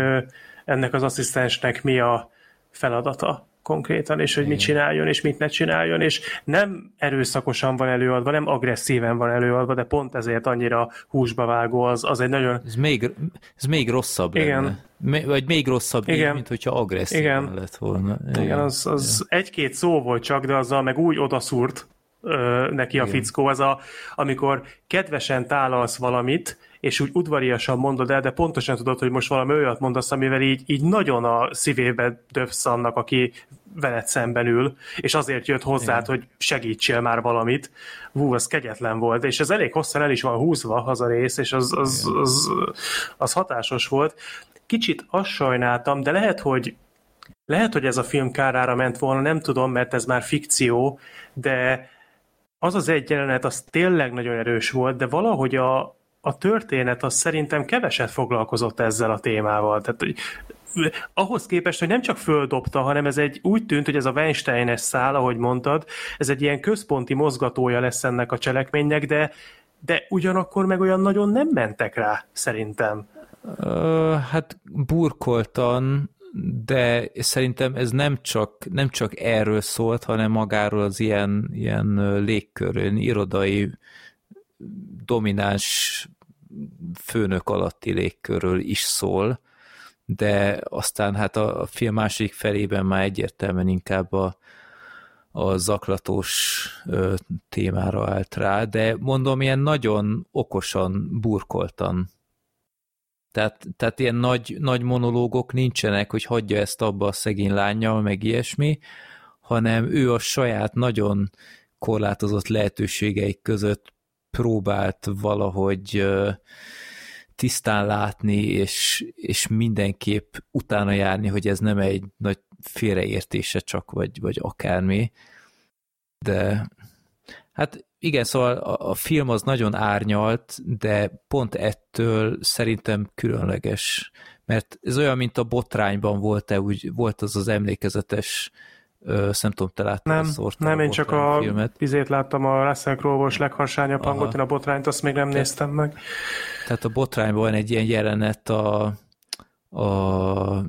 ennek az asszisztensnek mi a feladata konkrétan, és hogy mit csináljon, és mit ne csináljon, és nem erőszakosan van előadva, nem agresszíven van előadva, de pont ezért annyira húsba vágó, az, az egy nagyon... Ez még, ez még rosszabb Igen. lenne. Vagy még rosszabb Igen. Így, mint hogyha agresszív Igen. lett volna. Igen, Igen az, az Igen. egy-két szó volt csak, de azzal meg úgy odaszúrt ö, neki a Igen. fickó, az a, amikor kedvesen tálalsz valamit, és úgy udvariasan mondod el, de pontosan tudod, hogy most valami olyat mondasz, amivel így, így nagyon a szívébe döfsz annak, aki veled szemben ül, és azért jött hozzád, Igen. hogy segítsél már valamit. Hú, az kegyetlen volt, és ez elég hosszan el is van húzva az a rész, és az, az, az, az, az hatásos volt. Kicsit azt sajnáltam, de lehet, hogy lehet, hogy ez a film kárára ment volna, nem tudom, mert ez már fikció, de az az egy jelenet, az tényleg nagyon erős volt, de valahogy a, a történet az szerintem keveset foglalkozott ezzel a témával. Tehát, hogy ahhoz képest, hogy nem csak földobta, hanem ez egy úgy tűnt, hogy ez a Weinstein-es szál, ahogy mondtad, ez egy ilyen központi mozgatója lesz ennek a cselekménynek, de, de ugyanakkor meg olyan nagyon nem mentek rá, szerintem. Uh, hát burkoltan, de szerintem ez nem csak, nem csak erről szólt, hanem magáról az ilyen, ilyen légkörön, irodai domináns főnök alatti légkörről is szól, de aztán hát a, a film másik felében már egyértelműen inkább a, a zaklatós témára állt rá, de mondom, ilyen nagyon okosan, burkoltan. Tehát, tehát ilyen nagy, nagy monológok nincsenek, hogy hagyja ezt abba a szegény lányjal, meg ilyesmi, hanem ő a saját nagyon korlátozott lehetőségeik között próbált valahogy tisztán látni, és, és mindenképp utána járni, hogy ez nem egy nagy félreértése csak, vagy, vagy akármi. De hát igen, szóval a, a film az nagyon árnyalt, de pont ettől szerintem különleges, mert ez olyan, mint a botrányban volt-e, úgy volt az az emlékezetes Ö, nem tudom, te láttad nem, a Nem, a én csak a filmet. izét láttam, a Russell Crowe-os legharsányabb hangot, én a botrányt azt még nem Te, néztem meg. Tehát a botrányban van egy ilyen jelenet a, a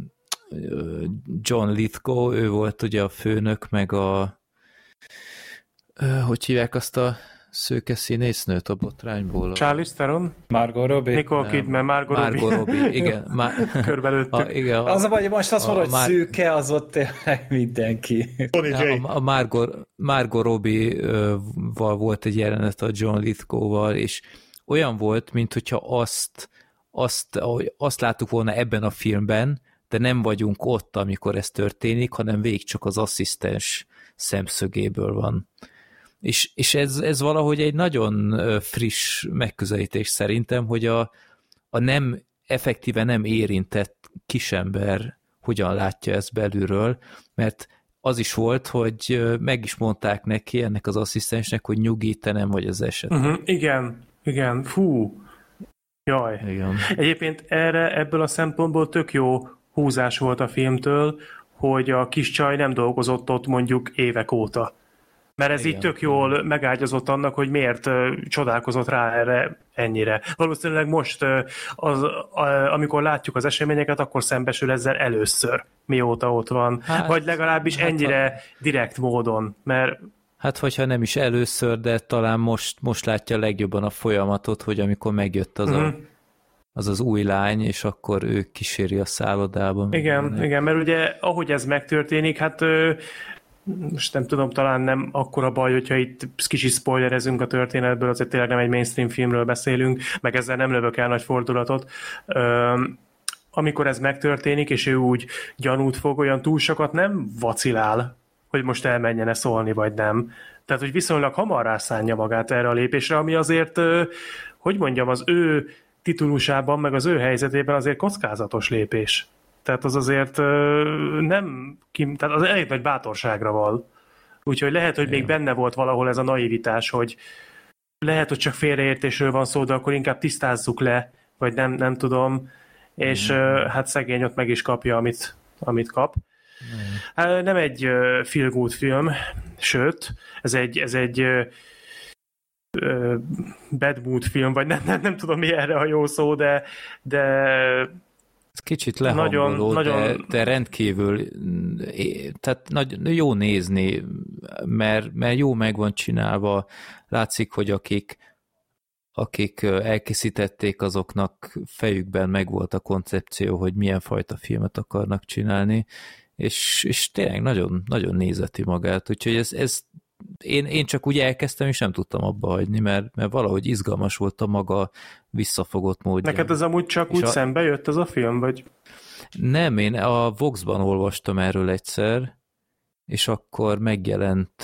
John Lithgow, ő volt ugye a főnök, meg a hogy hívják azt a szőke színésznőt a botrányból. Charlie Theron? Margot Robbie? Nicole Kidman, Margot Robbie. Margot Robbie, igen. Má- Körbelőttük. A, igen a, az a baj, most azt mondod, hogy Mar- szűke, az ott tényleg mindenki. A, a Margot, Margot Robbie-val volt egy jelenet a John Lithgow-val, és olyan volt, mint hogyha azt, azt, azt láttuk volna ebben a filmben, de nem vagyunk ott, amikor ez történik, hanem végig csak az asszisztens szemszögéből van. És, és ez, ez valahogy egy nagyon friss megközelítés szerintem, hogy a, a nem effektíve nem érintett kisember hogyan látja ezt belülről, mert az is volt, hogy meg is mondták neki, ennek az asszisztensnek, hogy nyugi, te nem vagy az eset. Uh-huh, igen, igen, fú, jaj. Igen. Egyébként erre ebből a szempontból tök jó húzás volt a filmtől, hogy a kis csaj nem dolgozott ott mondjuk évek óta. Mert ez Igen. így tök jól megágyazott annak, hogy miért csodálkozott rá erre ennyire. Valószínűleg most, az, amikor látjuk az eseményeket, akkor szembesül ezzel először, mióta ott van. Hát, Vagy legalábbis hát, ennyire ha... direkt módon, mert Hát, hogyha nem is először, de talán most, most látja legjobban a folyamatot, hogy amikor megjött az uh-huh. a mhm. az az új lány, és akkor ő kíséri a szállodában. Igen, mindenek. igen, mert ugye ahogy ez megtörténik, hát most nem tudom, talán nem akkora baj, hogyha itt kicsit spoilerezünk a történetből, azért tényleg nem egy mainstream filmről beszélünk, meg ezzel nem lövök el nagy fordulatot. Üm, amikor ez megtörténik, és ő úgy gyanút fog, olyan túl sokat nem vacilál, hogy most elmenjene szólni, vagy nem. Tehát, hogy viszonylag hamar rászánja magát erre a lépésre, ami azért, hogy mondjam, az ő titulusában, meg az ő helyzetében azért kockázatos lépés. Tehát az azért nem, tehát az elég nagy bátorságra val. Úgyhogy lehet, hogy még benne volt valahol ez a naivitás, hogy lehet, hogy csak félreértésről van szó, de akkor inkább tisztázzuk le, vagy nem, nem tudom, és mm. hát szegény ott meg is kapja, amit, amit kap. Mm. Nem egy feel good film, sőt, ez egy, ez egy bad mood film, vagy nem, nem, nem tudom mi erre a jó szó, de, de ez kicsit lehangoló, nagyon, de, nagyon... de rendkívül tehát nagy, jó nézni, mert, mert jó meg van csinálva. Látszik, hogy akik, akik elkészítették, azoknak fejükben megvolt a koncepció, hogy milyen fajta filmet akarnak csinálni, és, és tényleg nagyon, nagyon nézeti magát, úgyhogy ez, ez én, én csak úgy elkezdtem, és nem tudtam abba hagyni, mert, mert valahogy izgalmas volt a maga visszafogott módja. Neked ez amúgy csak és úgy a... szembe jött ez a film, vagy? Nem, én a Vox-ban olvastam erről egyszer, és akkor megjelent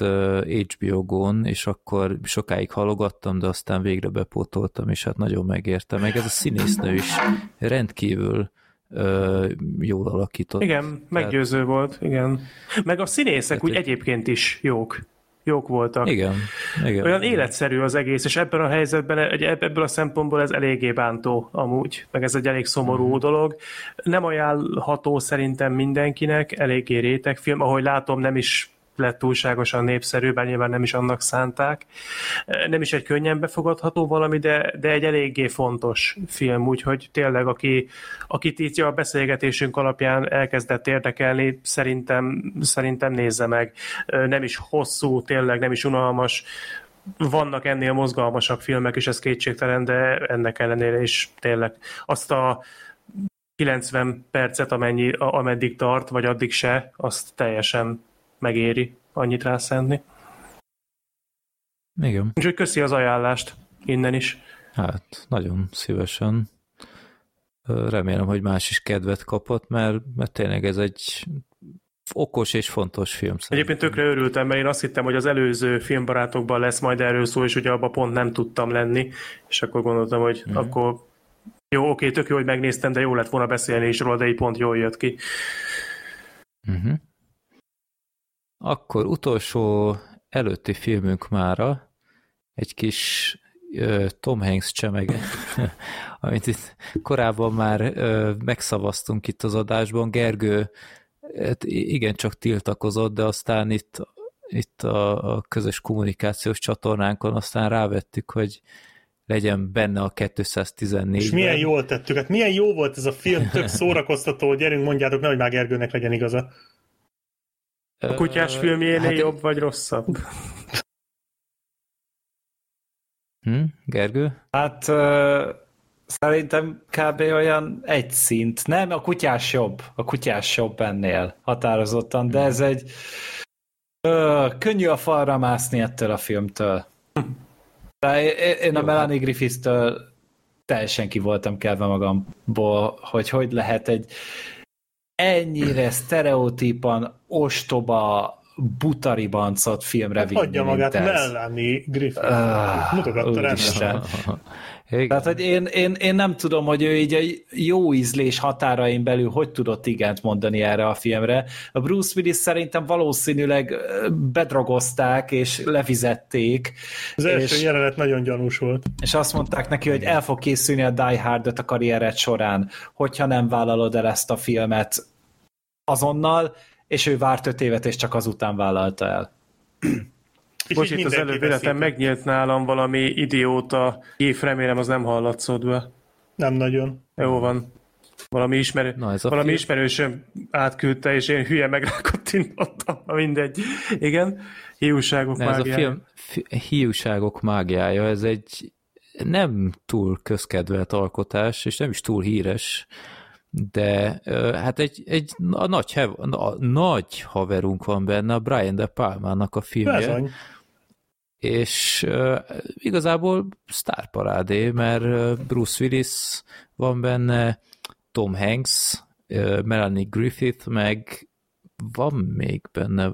HBO Gón, és akkor sokáig halogattam, de aztán végre bepótoltam, és hát nagyon megérte. Meg ez a színésznő is rendkívül ö, jól alakított. Igen, meggyőző Tehát... volt, igen. Meg a színészek Tehát, úgy egyébként is jók jók voltak. Igen, igen. Olyan életszerű az egész, és ebben a helyzetben, ebből a szempontból ez eléggé bántó amúgy, meg ez egy elég szomorú mm. dolog. Nem ajánlható szerintem mindenkinek, eléggé rétegfilm, ahogy látom nem is lett túlságosan népszerű, bár nyilván nem is annak szánták. Nem is egy könnyen befogadható valami, de, de egy eléggé fontos film, úgyhogy tényleg, aki, akit itt a beszélgetésünk alapján elkezdett érdekelni, szerintem, szerintem nézze meg. Nem is hosszú, tényleg nem is unalmas, vannak ennél mozgalmasabb filmek is, ez kétségtelen, de ennek ellenére is tényleg azt a 90 percet, amennyi, ameddig tart, vagy addig se, azt teljesen megéri annyit rászenni. Igen. Úgyhogy köszi az ajánlást innen is. Hát, nagyon szívesen. Remélem, hogy más is kedvet kapott, mert, mert tényleg ez egy okos és fontos film. Szerintem. Egyébként tökre örültem, mert én azt hittem, hogy az előző filmbarátokban lesz majd erről szó, és ugye abban pont nem tudtam lenni, és akkor gondoltam, hogy mm. akkor jó, oké, tök jó, hogy megnéztem, de jó lett volna beszélni is róla, de így pont jól jött ki. Uh-huh. Akkor utolsó előtti filmünk mára egy kis uh, Tom Hanks csemege, amit itt korábban már uh, megszavaztunk itt az adásban. Gergő hát igen, csak tiltakozott, de aztán itt, itt a, a közös kommunikációs csatornánkon aztán rávettük, hogy legyen benne a 214 És milyen jól tettük, hát milyen jó volt ez a film, tök szórakoztató, gyerünk mondjátok, nehogy már Gergőnek legyen igaza. A kutyás filmjénél hát, jobb vagy rosszabb? Hm, Gergő? Hát uh, szerintem kb. olyan egy szint. Nem, a kutyás jobb. A kutyás jobb ennél határozottan, de ez egy uh, könnyű a falra mászni ettől a filmtől. De én a Melanie Griffith-től teljesen ki voltam kelve magamból, hogy hogy lehet egy ennyire sztereotípan ostoba butaribancot filmre hát vinni, Hagyja magát Melanie Griffith. Uh, Mutogatta rendesen. Igen. Tehát, hogy én, én, én nem tudom, hogy ő így a jó ízlés határain belül hogy tudott igent mondani erre a filmre. A Bruce Willis szerintem valószínűleg bedrogozták és lefizették. Az első és, jelenet nagyon gyanús volt. És azt mondták neki, hogy el fog készülni a Die Hard a karriered során, hogyha nem vállalod el ezt a filmet azonnal, és ő várt öt évet, és csak azután vállalta el. Bocs, itt az előbb életem megnyílt nálam valami idióta gif, remélem az nem hallatszód be. Nem nagyon. Jó van. Valami, ismerő, Na, ez valami ismerősöm átküldte, és én hülye megrákottintottam, mindegy. Igen, hiúságok mágiája. Ez a film hiúságok mágiája, ez egy nem túl közkedvelt alkotás, és nem is túl híres, de hát egy, egy a nagy, a nagy haverunk van benne, a Brian De Palmának a filmje. Bezony és uh, igazából sztárparádé, mert Bruce Willis van benne, Tom Hanks, uh, Melanie Griffith, meg van még benne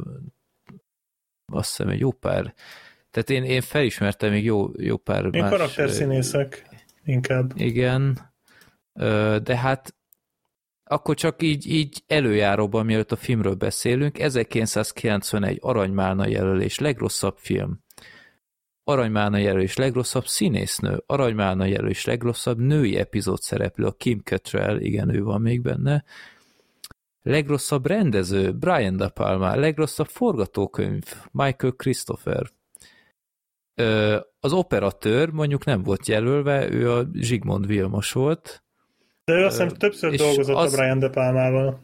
azt hiszem egy jó pár tehát én, én felismertem még jó, jó pár én más... karakterszínészek inkább. Igen, de hát akkor csak így, így előjáróban, mielőtt a filmről beszélünk, 1991 Aranymálna jelölés, legrosszabb film. Aranymálna jelölés legrosszabb színésznő, Aranymálna jelölés legrosszabb női epizód szereplő, a Kim Cattrall, igen, ő van még benne, legrosszabb rendező, Brian De Palma, legrosszabb forgatókönyv, Michael Christopher. Az operatőr mondjuk nem volt jelölve, ő a Zsigmond Vilmos volt. De ő azt hiszem többször dolgozott az... a Brian De Palmával.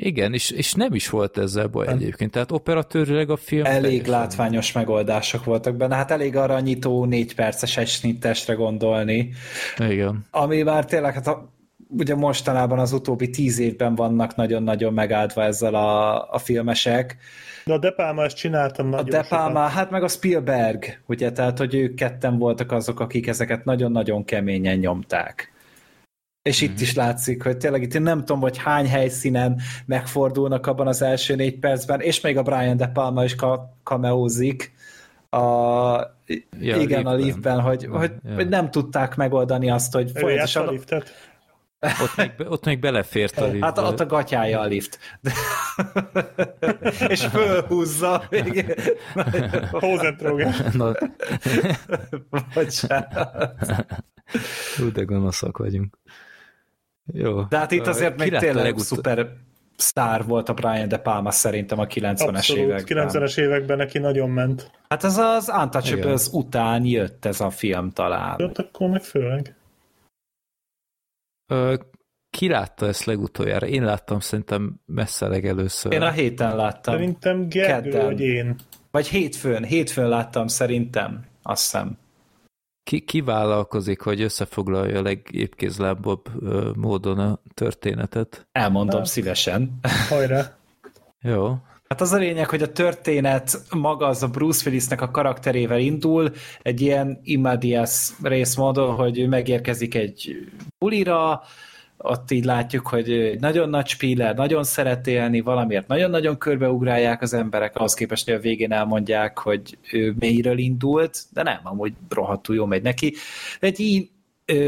Igen, és, és nem is volt ezzel baj nem. egyébként, tehát operatőrileg a film... Elég látványos megoldások voltak benne, hát elég aranyító négy perces egy snittesre gondolni. Igen. Ami már tényleg, hát a, ugye mostanában az utóbbi tíz évben vannak nagyon-nagyon megáldva ezzel a, a filmesek. De a De Palma ezt csináltam nagyon A De Palma, sokat. hát meg a Spielberg, ugye, tehát hogy ők ketten voltak azok, akik ezeket nagyon-nagyon keményen nyomták. És mm-hmm. itt is látszik, hogy tényleg itt én nem tudom, hogy hány helyszínen megfordulnak abban az első négy percben, és még a Brian De Palma is kameózik a, ja, igen, a liftben, hogy, hogy, ja. hogy nem tudták megoldani azt, hogy folyamatosan... A liftet? Ott még, ott még belefért a lift. Hát ott a gatyája a lift. És fölhúzza. Hózentrógás. Bocsánat. Hú, de gonoszak vagyunk. Jó. De hát itt azért még tényleg legutóbb... szuper sztár volt a Brian De Palma szerintem a 90-es Abszolút, években. 90-es években neki nagyon ment. Hát ez az Untouchables után jött ez a film talán. Jött akkor meg főleg. Ö, ki látta ezt legutoljára? Én láttam szerintem messze legelőször. Én a héten láttam. Szerintem Gergő, Kedden. vagy én. Vagy hétfőn, hétfőn láttam szerintem, azt hiszem. Ki, ki vállalkozik, hogy összefoglalja a legépkézlábabb módon a történetet? Elmondom Na. szívesen. Hajrá! Jó. Hát az a lényeg, hogy a történet maga az a Bruce Willisnek a karakterével indul, egy ilyen Imadias részmódon, hogy ő megérkezik egy bulira, ott így látjuk, hogy nagyon nagy spíler, nagyon szeret élni, valamiért nagyon-nagyon körbeugrálják az emberek, ahhoz képest, hogy a végén elmondják, hogy ő mélyről indult, de nem, amúgy rohadtul jó megy neki. Egy így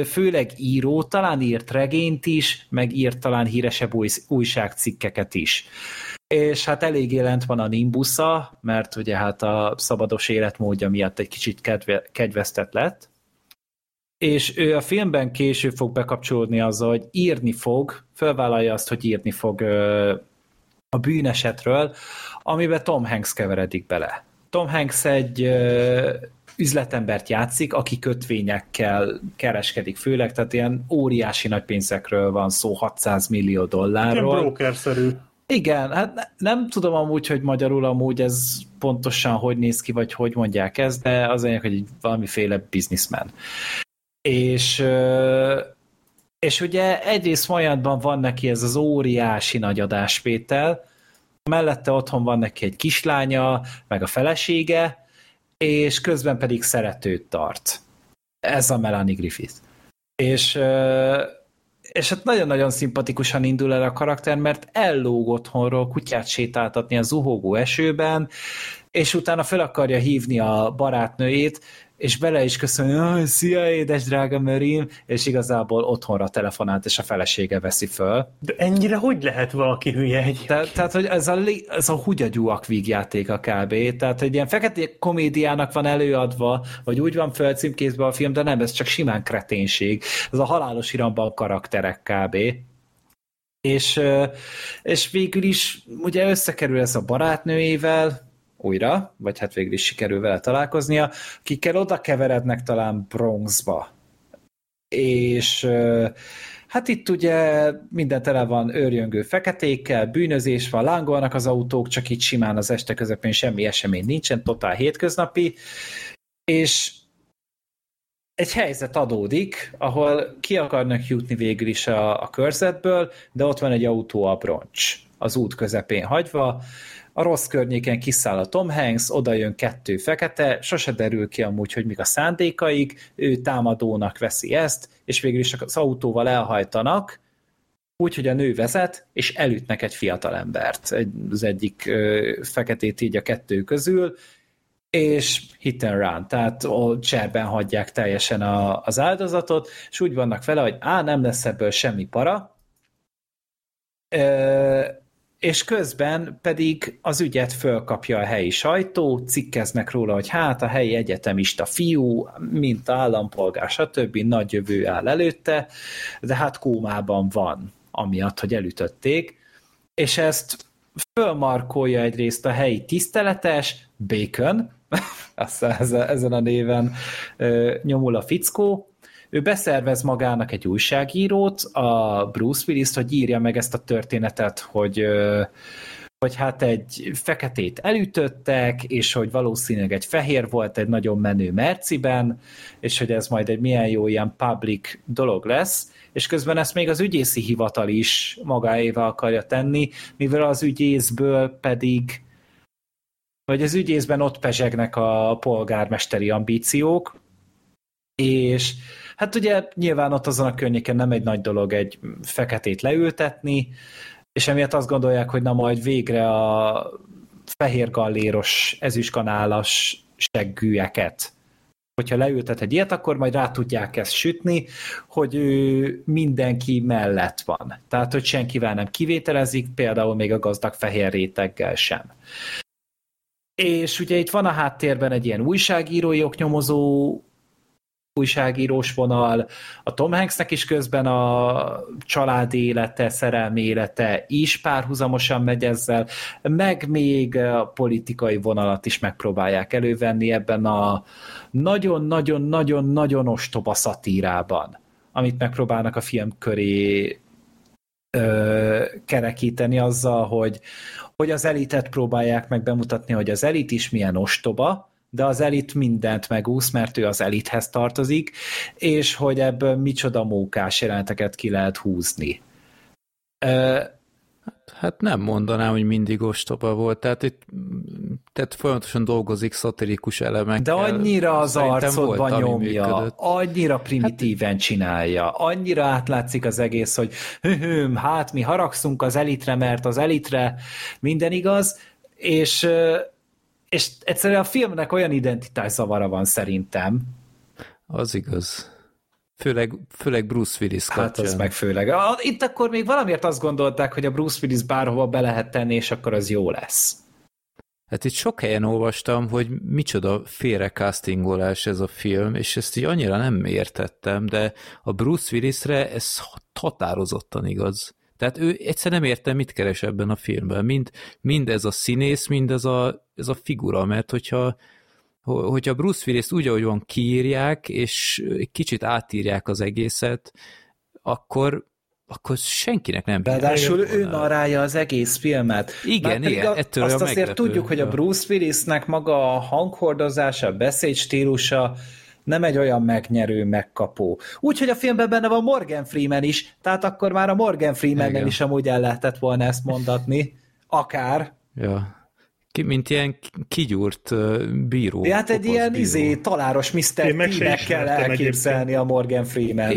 főleg író, talán írt regényt is, meg írt talán híresebb új, újságcikkeket is. És hát elég jelent van a Nimbusza, mert ugye hát a szabados életmódja miatt egy kicsit kedve, kegyvesztett lett, és ő a filmben később fog bekapcsolódni azzal, hogy írni fog, felvállalja azt, hogy írni fog a bűnesetről, amiben Tom Hanks keveredik bele. Tom Hanks egy üzletembert játszik, aki kötvényekkel kereskedik főleg, tehát ilyen óriási nagy pénzekről van szó, 600 millió dollárról. Ilyen broker-szerű. Igen, hát nem tudom amúgy, hogy magyarul amúgy ez pontosan hogy néz ki, vagy hogy mondják ezt, de az lényeg, hogy valamiféle businessman. És, és ugye egyrészt Majadban van neki ez az óriási nagy adásvétel, mellette otthon van neki egy kislánya, meg a felesége, és közben pedig szeretőt tart. Ez a Melanie Griffith. És, és hát nagyon-nagyon szimpatikusan indul el a karakter, mert ellóg otthonról kutyát sétáltatni a zuhogó esőben, és utána fel akarja hívni a barátnőjét, és bele is köszönni, hogy szia, édes drága Mörim, és igazából otthonra telefonált, és a felesége veszi föl. De ennyire hogy lehet valaki hülye egy? Te, tehát, hogy ez a, ez a hugyagyúak vígjátéka kb. Tehát, egy ilyen fekete komédiának van előadva, vagy úgy van fölcímkézve a film, de nem, ez csak simán kreténség. Ez a halálos iramban karakterek kb. És, és végül is ugye összekerül ez a barátnőjével, újra, vagy hát végül is sikerül vele találkoznia, akikkel oda keverednek talán Bronxba. És hát itt ugye minden tele van őrjöngő feketékkel, bűnözés van, lángolnak az autók, csak itt simán az este közepén semmi esemény nincsen, totál hétköznapi, és egy helyzet adódik, ahol ki akarnak jutni végül is a, a körzetből, de ott van egy autó a broncs az út közepén hagyva, a rossz környéken kiszáll a Tom Hanks, oda jön kettő fekete, sose derül ki amúgy, hogy mik a szándékaik, ő támadónak veszi ezt, és végül is az autóval elhajtanak, úgy, hogy a nő vezet, és elütnek egy fiatalembert, egy, az egyik ö, feketét így a kettő közül, és hit and run, tehát cserben hagyják teljesen a, az áldozatot, és úgy vannak vele, hogy á, nem lesz ebből semmi para, és közben pedig az ügyet fölkapja a helyi sajtó, cikkeznek róla, hogy hát a helyi egyetemista fiú, mint állampolgár, stb. nagy jövő áll előtte, de hát kómában van, amiatt, hogy elütötték, és ezt fölmarkolja egyrészt a helyi tiszteletes, Bacon, ezen a néven nyomul a fickó, ő beszervez magának egy újságírót, a Bruce Willis, hogy írja meg ezt a történetet, hogy hogy hát egy feketét elütöttek, és hogy valószínűleg egy fehér volt egy nagyon menő Merciben, és hogy ez majd egy milyen jó ilyen public dolog lesz, és közben ezt még az ügyészi hivatal is magáéval akarja tenni, mivel az ügyészből pedig vagy az ügyészben ott pezsegnek a polgármesteri ambíciók, és Hát ugye nyilván ott azon a környéken nem egy nagy dolog egy feketét leültetni, és emiatt azt gondolják, hogy na majd végre a fehér galléros, ezüstkanálas seggűeket hogyha leültet egy ilyet, akkor majd rá tudják ezt sütni, hogy ő mindenki mellett van. Tehát, hogy senkivel nem kivételezik, például még a gazdag fehér réteggel sem. És ugye itt van a háttérben egy ilyen újságírói oknyomozó újságírós vonal, a Tom Hanksnek is közben a család élete, szerelmi élete is párhuzamosan megy ezzel, meg még a politikai vonalat is megpróbálják elővenni ebben a nagyon-nagyon-nagyon-nagyon ostoba szatírában, amit megpróbálnak a film köré ö, kerekíteni azzal, hogy, hogy az elitet próbálják meg bemutatni, hogy az elit is milyen ostoba, de az elit mindent megúsz, mert ő az elithez tartozik, és hogy ebből micsoda mókás jeleneteket ki lehet húzni. Hát nem mondanám, hogy mindig ostoba volt, tehát itt tehát folyamatosan dolgozik szatirikus elemekkel. De annyira az arcodban volt, nyomja, annyira primitíven hát... csinálja, annyira átlátszik az egész, hogy hüm, hát mi haragszunk az elitre, mert az elitre minden igaz, és és egyszerűen a filmnek olyan identitászavara van szerintem. Az igaz. Főleg, főleg Bruce Willis kapcsán. Hát az meg főleg. Itt akkor még valamiért azt gondolták, hogy a Bruce Willis bárhova be lehet tenni, és akkor az jó lesz. Hát itt sok helyen olvastam, hogy micsoda félrecastingolás ez a film, és ezt így annyira nem értettem, de a Bruce Willisre ez határozottan igaz. Tehát ő egyszer nem értem, mit keres ebben a filmben. Mind, mind ez a színész, mind ez a, ez a figura, mert hogyha, hogyha Bruce Willis úgy, ahogy van, kiírják, és kicsit átírják az egészet, akkor, akkor senkinek nem Ráadásul ő narálja az egész filmet. Igen, igen, a, ettől Azt azért meglepő. tudjuk, hogy a Bruce Willisnek maga a hanghordozása, a beszédstílusa, nem egy olyan megnyerő, megkapó. Úgyhogy a filmben benne van Morgan Freeman is, tehát akkor már a Morgan freeman is amúgy el lehetett volna ezt mondatni. Akár. Ja. Ki, mint ilyen kigyúrt bíró. Ja, hát egy ilyen bíró. izé, taláros Mr. T-nek kell elképzelni a Morgan freeman.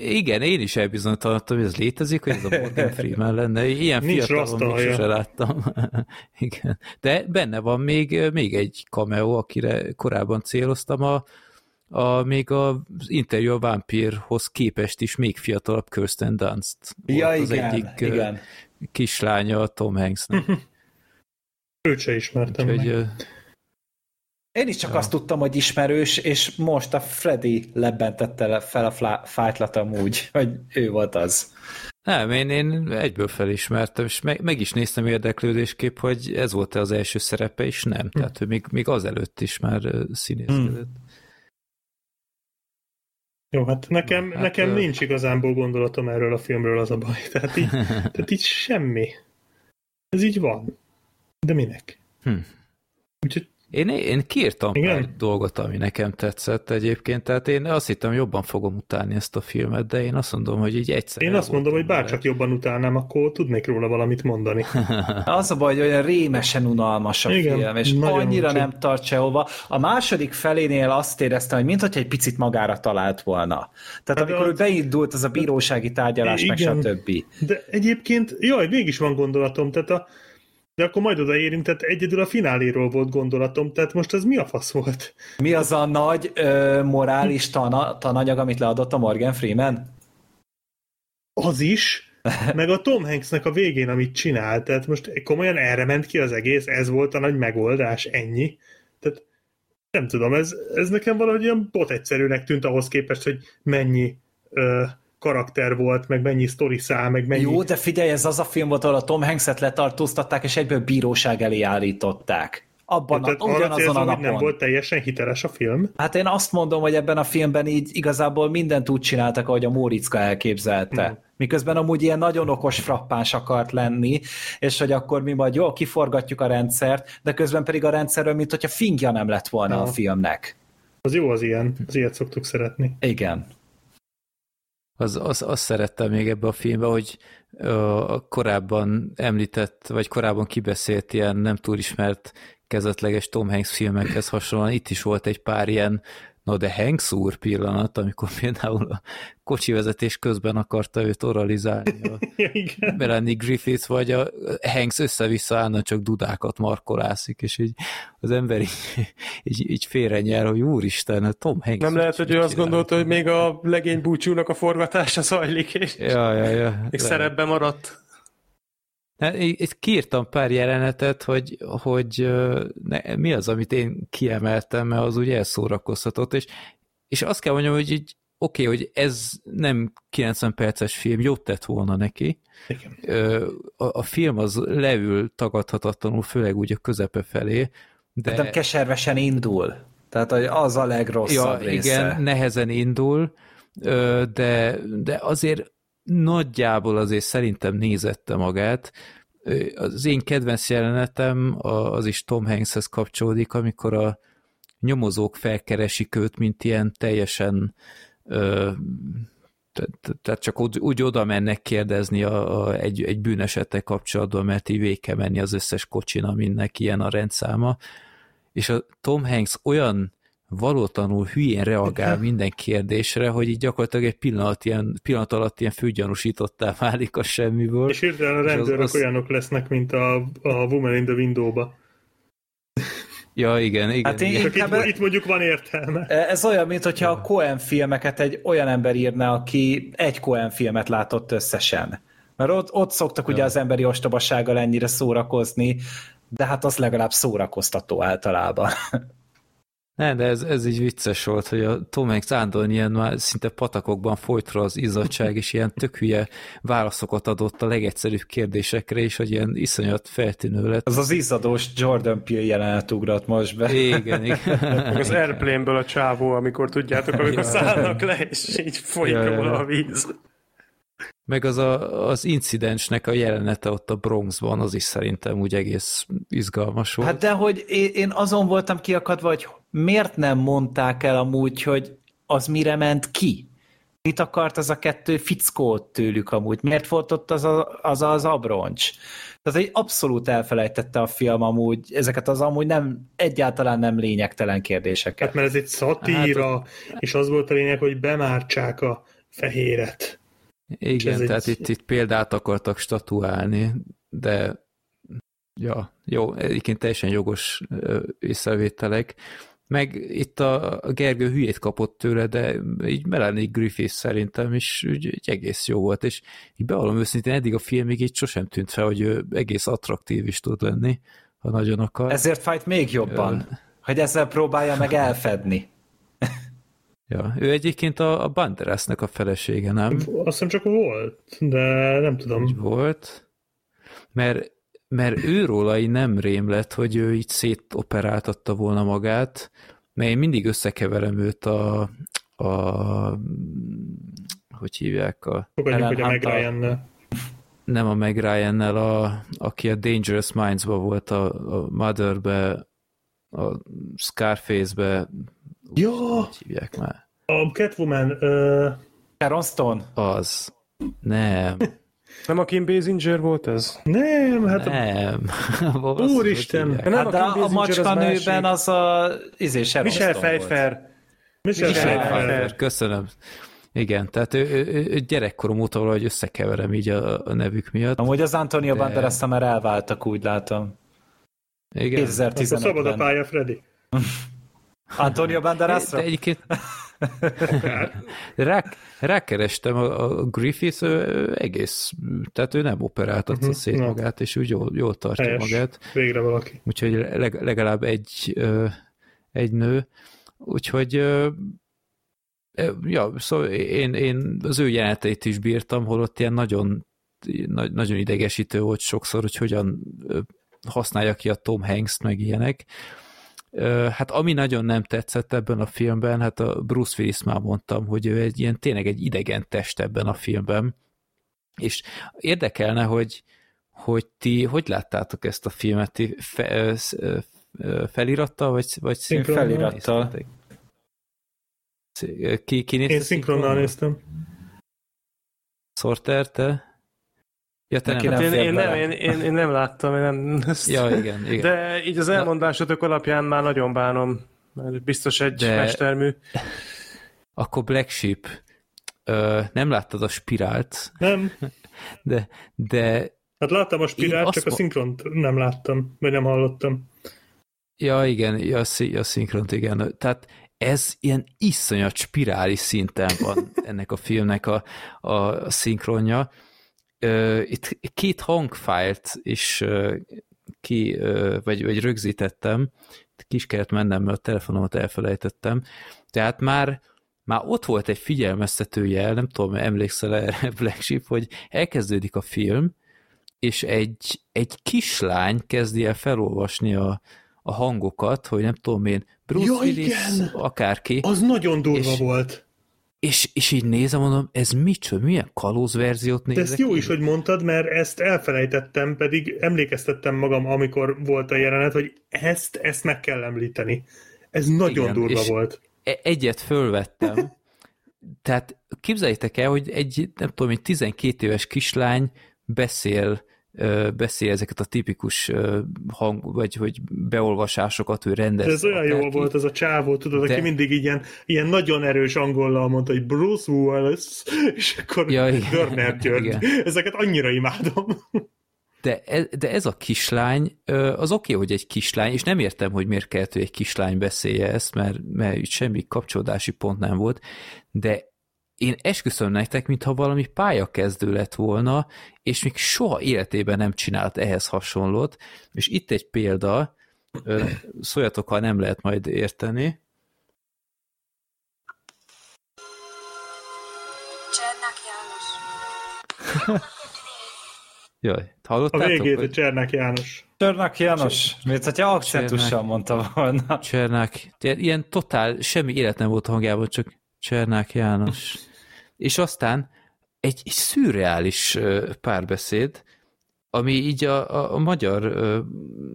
Igen, én is elbizonytalanodtam, hogy ez létezik, hogy ez a Morgan Freeman lenne. Ilyen fiatalon még sose láttam. Igen. De benne van még, még egy cameo, akire korábban céloztam, a, a, még az interjú a vámpírhoz képest is még fiatalabb Kirsten Dunst ja, volt igen, az egyik igen. kislánya a Tom Hanksnek. Őt se ismertem Úgyhogy, meg. Én is csak ja. azt tudtam, hogy ismerős, és most a Freddy lebentette fel a fájtlatom úgy, hogy ő volt az. Nem, én, én egyből felismertem, és meg, meg is néztem érdeklődésképp, hogy ez volt-e az első szerepe, és nem. Hm. Tehát, hogy még, még azelőtt is már színészkedett. Hm. Jó, hát nekem, hát, nekem ö... nincs igazából gondolatom erről a filmről az a baj. Tehát így, tehát így semmi. Ez így van. De minek? Hm. Úgyhogy én, én kiírtam Igen? pár dolgot, ami nekem tetszett egyébként, tehát én azt hittem, jobban fogom utálni ezt a filmet, de én azt mondom, hogy így egyszer. Én azt mondom, hogy bárcsak jobban utálnám, akkor tudnék róla valamit mondani. az a baj, hogy olyan rémesen unalmas a Igen, film, és annyira nem tart sehova. A második felénél azt éreztem, hogy mintha egy picit magára talált volna. Tehát hát amikor az... beindult az a bírósági tárgyalás, Igen, meg stb. De egyébként, jaj, mégis van gondolatom, tehát a de akkor majd odaérünk, tehát egyedül a fináléról volt gondolatom, tehát most ez mi a fasz volt? Mi az a nagy ö, morális tana, tananyag, amit leadott a Morgan Freeman? Az is, meg a Tom Hanksnek a végén, amit csinált, tehát most komolyan erre ment ki az egész, ez volt a nagy megoldás, ennyi. Tehát nem tudom, ez, ez nekem valahogy ilyen bot egyszerűnek tűnt ahhoz képest, hogy mennyi ö, karakter volt, meg mennyi sztori szál, meg mennyi... Jó, de figyelj, ez az a film volt, ahol a Tom Hanks-et letartóztatták, és egyből bíróság elé állították. Abban a, ugyanazon a napon. nem volt teljesen hiteles a film? Hát én azt mondom, hogy ebben a filmben így igazából mindent úgy csináltak, ahogy a Móriczka elképzelte. Hmm. Miközben amúgy ilyen nagyon okos frappáns akart lenni, és hogy akkor mi majd jól kiforgatjuk a rendszert, de közben pedig a rendszerről, mint hogyha fingja nem lett volna ja. a filmnek. Az jó az ilyen, az ilyet szoktuk szeretni. Igen az, az, azt szerettem még ebbe a filmbe, hogy a korábban említett, vagy korábban kibeszélt ilyen nem túl ismert kezdetleges Tom Hanks filmekhez hasonlóan. Itt is volt egy pár ilyen Na de Hanks úr pillanat, amikor például a kocsi vezetés közben akarta őt oralizálni a. Melanie Griffith, vagy a Hanks össze-vissza állna csak dudákat markolászik, és így az ember így, így, így félre nyer, hogy úristen, a Tom Hanks. Nem lehet, hogy ő azt gondolta, hogy még a legény búcsúnak a forgatása zajlik, és Ja, ja, ja. De- szerepbe maradt. Hát, Itt kiírtam pár jelenetet, hogy, hogy ne, mi az, amit én kiemeltem, mert az ugye elszórakoztatott, és, és azt kell mondjam, hogy így oké, okay, hogy ez nem 90 perces film, jót tett volna neki. Igen. A, a film az leül tagadhatatlanul, főleg úgy a közepe felé, de... De... Nem keservesen indul. Tehát hogy az a legrosszabb ja, része. igen, nehezen indul, de, de azért nagyjából azért szerintem nézette magát. Az én kedvenc jelenetem az is Tom Hankshez kapcsolódik, amikor a nyomozók felkeresik őt, mint ilyen teljesen tehát csak úgy, úgy oda mennek kérdezni a, a, egy, egy bűnesettel kapcsolatban, mert így végig menni az összes kocsin, aminek ilyen a rendszáma, és a Tom Hanks olyan valótlanul hülyén reagál minden kérdésre, hogy így gyakorlatilag egy pillanat, ilyen, pillanat alatt ilyen főgyanúsítottá válik a semmiből. És hirtelen a És az- rendőrök az- olyanok lesznek, mint a, a Woman in the Window-ba. Ja, igen, igen. Hát én- igen. Csak Inkább- itt, itt mondjuk van értelme. Ez olyan, mint hogyha a Coen filmeket egy olyan ember írna, aki egy Coen filmet látott összesen. Mert ott, ott szoktak ugye az emberi ostobasággal ennyire szórakozni, de hát az legalább szórakoztató általában. Ne, de ez, ez így vicces volt, hogy a Tom Hanks állandóan ilyen már szinte patakokban folyt rá az izzadság, és ilyen tök hülye válaszokat adott a legegyszerűbb kérdésekre, és hogy ilyen iszonyat feltűnő lett. Az az izzadós Jordan Peele jelenet ugrott most be. Igen, igen. Meg az Airplane-ből a csávó, amikor tudjátok, amikor szállnak le, és így folyik Ja, ja, róla ja. a víz. Meg az a, az incidensnek a jelenete ott a Bronxban, az is szerintem úgy egész izgalmas volt. Hát de hogy én, én azon voltam kiakadva, hogy miért nem mondták el amúgy, hogy az mire ment ki? Mit akart az a kettő fickót tőlük amúgy? Miért volt ott az a, az, az abroncs? Tehát egy abszolút elfelejtette a film amúgy, ezeket az amúgy nem, egyáltalán nem lényegtelen kérdéseket. Hát mert ez egy szatíra, hát, és az volt a lényeg, hogy bemártsák a fehéret. Igen, ez tehát egy- itt, itt példát akartak statuálni, de ja, jó, egyébként teljesen jogos ö, észrevételek. Meg itt a, Gergő hülyét kapott tőle, de így Melanie Griffith szerintem is úgy, úgy egész jó volt, és így bevallom őszintén, eddig a filmig így sosem tűnt fel, hogy ő egész attraktív is tud lenni, ha nagyon akar. Ezért fájt még jobban, hogy ezzel próbálja meg elfedni. Ja, ő egyébként a, a Banderasnak a felesége, nem? Azt hiszem csak volt, de nem tudom. Úgy volt, mert, mert őróla így nem rém lett, hogy ő így szétoperáltatta volna magát, mert én mindig összekeverem őt a, a hogy hívják, a, Fogadjuk, hogy a Meg. Ryan-nel. nem a Meg Ryan-nel, a, aki a Dangerous Minds-ba volt, a, a Mother-be, a Scarface-be, Ja, hogy hívják már? a Catwoman, ö, Sharon Stone? Az. Nem. Nem a Kim Basinger volt ez? nem, hát a, Nem. Azt Úristen! hívják? Nem Hát a de Kim a Basinger, az macska másik. nőben az a izé, Michel. Pfeiffer. Michel Pfeiffer. Köszönöm. Igen, tehát ő, ő, ő gyerekkorom óta valahogy összekeverem így a, a nevük miatt. Amúgy az Antonio De- banderas már elváltak, úgy látom. Igen. Akkor szabad a 2015-ben. pálya, Freddy. Antonio De, Banderasra? de egyébként rá, rákerestem a, Griffith, ő, egész, tehát ő nem operáltatta Mhm, szét na. magát, és úgy jól, jól tartja Helyes. magát. Végre valaki. úgyhogy leg, legalább egy, egy nő, úgyhogy ja, szóval én, én az ő jeleneteit is bírtam, holott ilyen nagyon, na- nagyon idegesítő volt sokszor, hogy hogyan használja ki a Tom Hanks-t, meg ilyenek. Hát ami nagyon nem tetszett ebben a filmben, hát a Bruce Willis már mondtam, hogy ő egy ilyen tényleg egy idegen test ebben a filmben, és érdekelne, hogy, hogy ti hogy láttátok ezt a filmet? Ti fe, felirattal, vagy, vagy Szinkronnal. Felirattal. néztétek? Sz- Ki, ki nézte Én szinkronnal néztem. Sorter, te? Ja, te nem. Hát én, én, nem, én, én, én nem láttam, én nem... Ja, igen, igen. De így az elmondásotok alapján már nagyon bánom. mert biztos egy De... mestermű. Akkor Black Sheep, ö, nem láttad a spirált? Nem. De, de Hát láttam a spirált, csak a szinkront nem láttam, vagy nem hallottam. Ja, igen, ja, a szinkront, igen. Tehát ez ilyen iszonyat spirális szinten van ennek a filmnek a, a szinkronja. Itt két hangfájlt is ki, vagy, vagy rögzítettem, kis kellett mennem, mert a telefonomat elfelejtettem. Tehát már már ott volt egy figyelmeztető jel, nem tudom, emlékszel erre Black Sheep, hogy elkezdődik a film, és egy, egy kislány kezdi el felolvasni a, a hangokat, hogy nem tudom én, Bruce ja, Willis, igen. akárki. Az nagyon durva és, volt. És, és így nézem, mondom, ez micsoda, milyen kalóz verziót nézek? De ezt jó is, hogy mondtad, mert ezt elfelejtettem, pedig emlékeztettem magam, amikor volt a jelenet, hogy ezt, ezt meg kell említeni. Ez nagyon Igen, durva volt. E- egyet fölvettem. Tehát képzeljétek el, hogy egy, nem tudom, egy 12 éves kislány beszél beszél ezeket a tipikus hang, vagy hogy beolvasásokat ő rendez. Ez olyan jó volt ez a csávó, tudod, de... aki mindig ilyen, ilyen nagyon erős angollal mondta, hogy Bruce Wallace, és akkor ja, Dörner György. Igen. Ezeket annyira imádom. De ez, de ez a kislány, az oké, okay, hogy egy kislány, és nem értem, hogy miért kellett, hogy egy kislány beszélje ezt, mert, mert itt semmi kapcsolódási pont nem volt, de én esküszöm nektek, mintha valami pályakezdő lett volna, és még soha életében nem csinált ehhez hasonlót, és itt egy példa, szóljatok, ha nem lehet majd érteni. Csernak János. Jaj, hallottátok? A végét, hogy Csernak János. Csernak János, miért, hogyha akcentussal mondta volna. Csernak, ilyen totál, semmi élet nem volt a hangjában, csak Csernák János. És aztán egy, egy szürreális párbeszéd, ami így a, a, magyar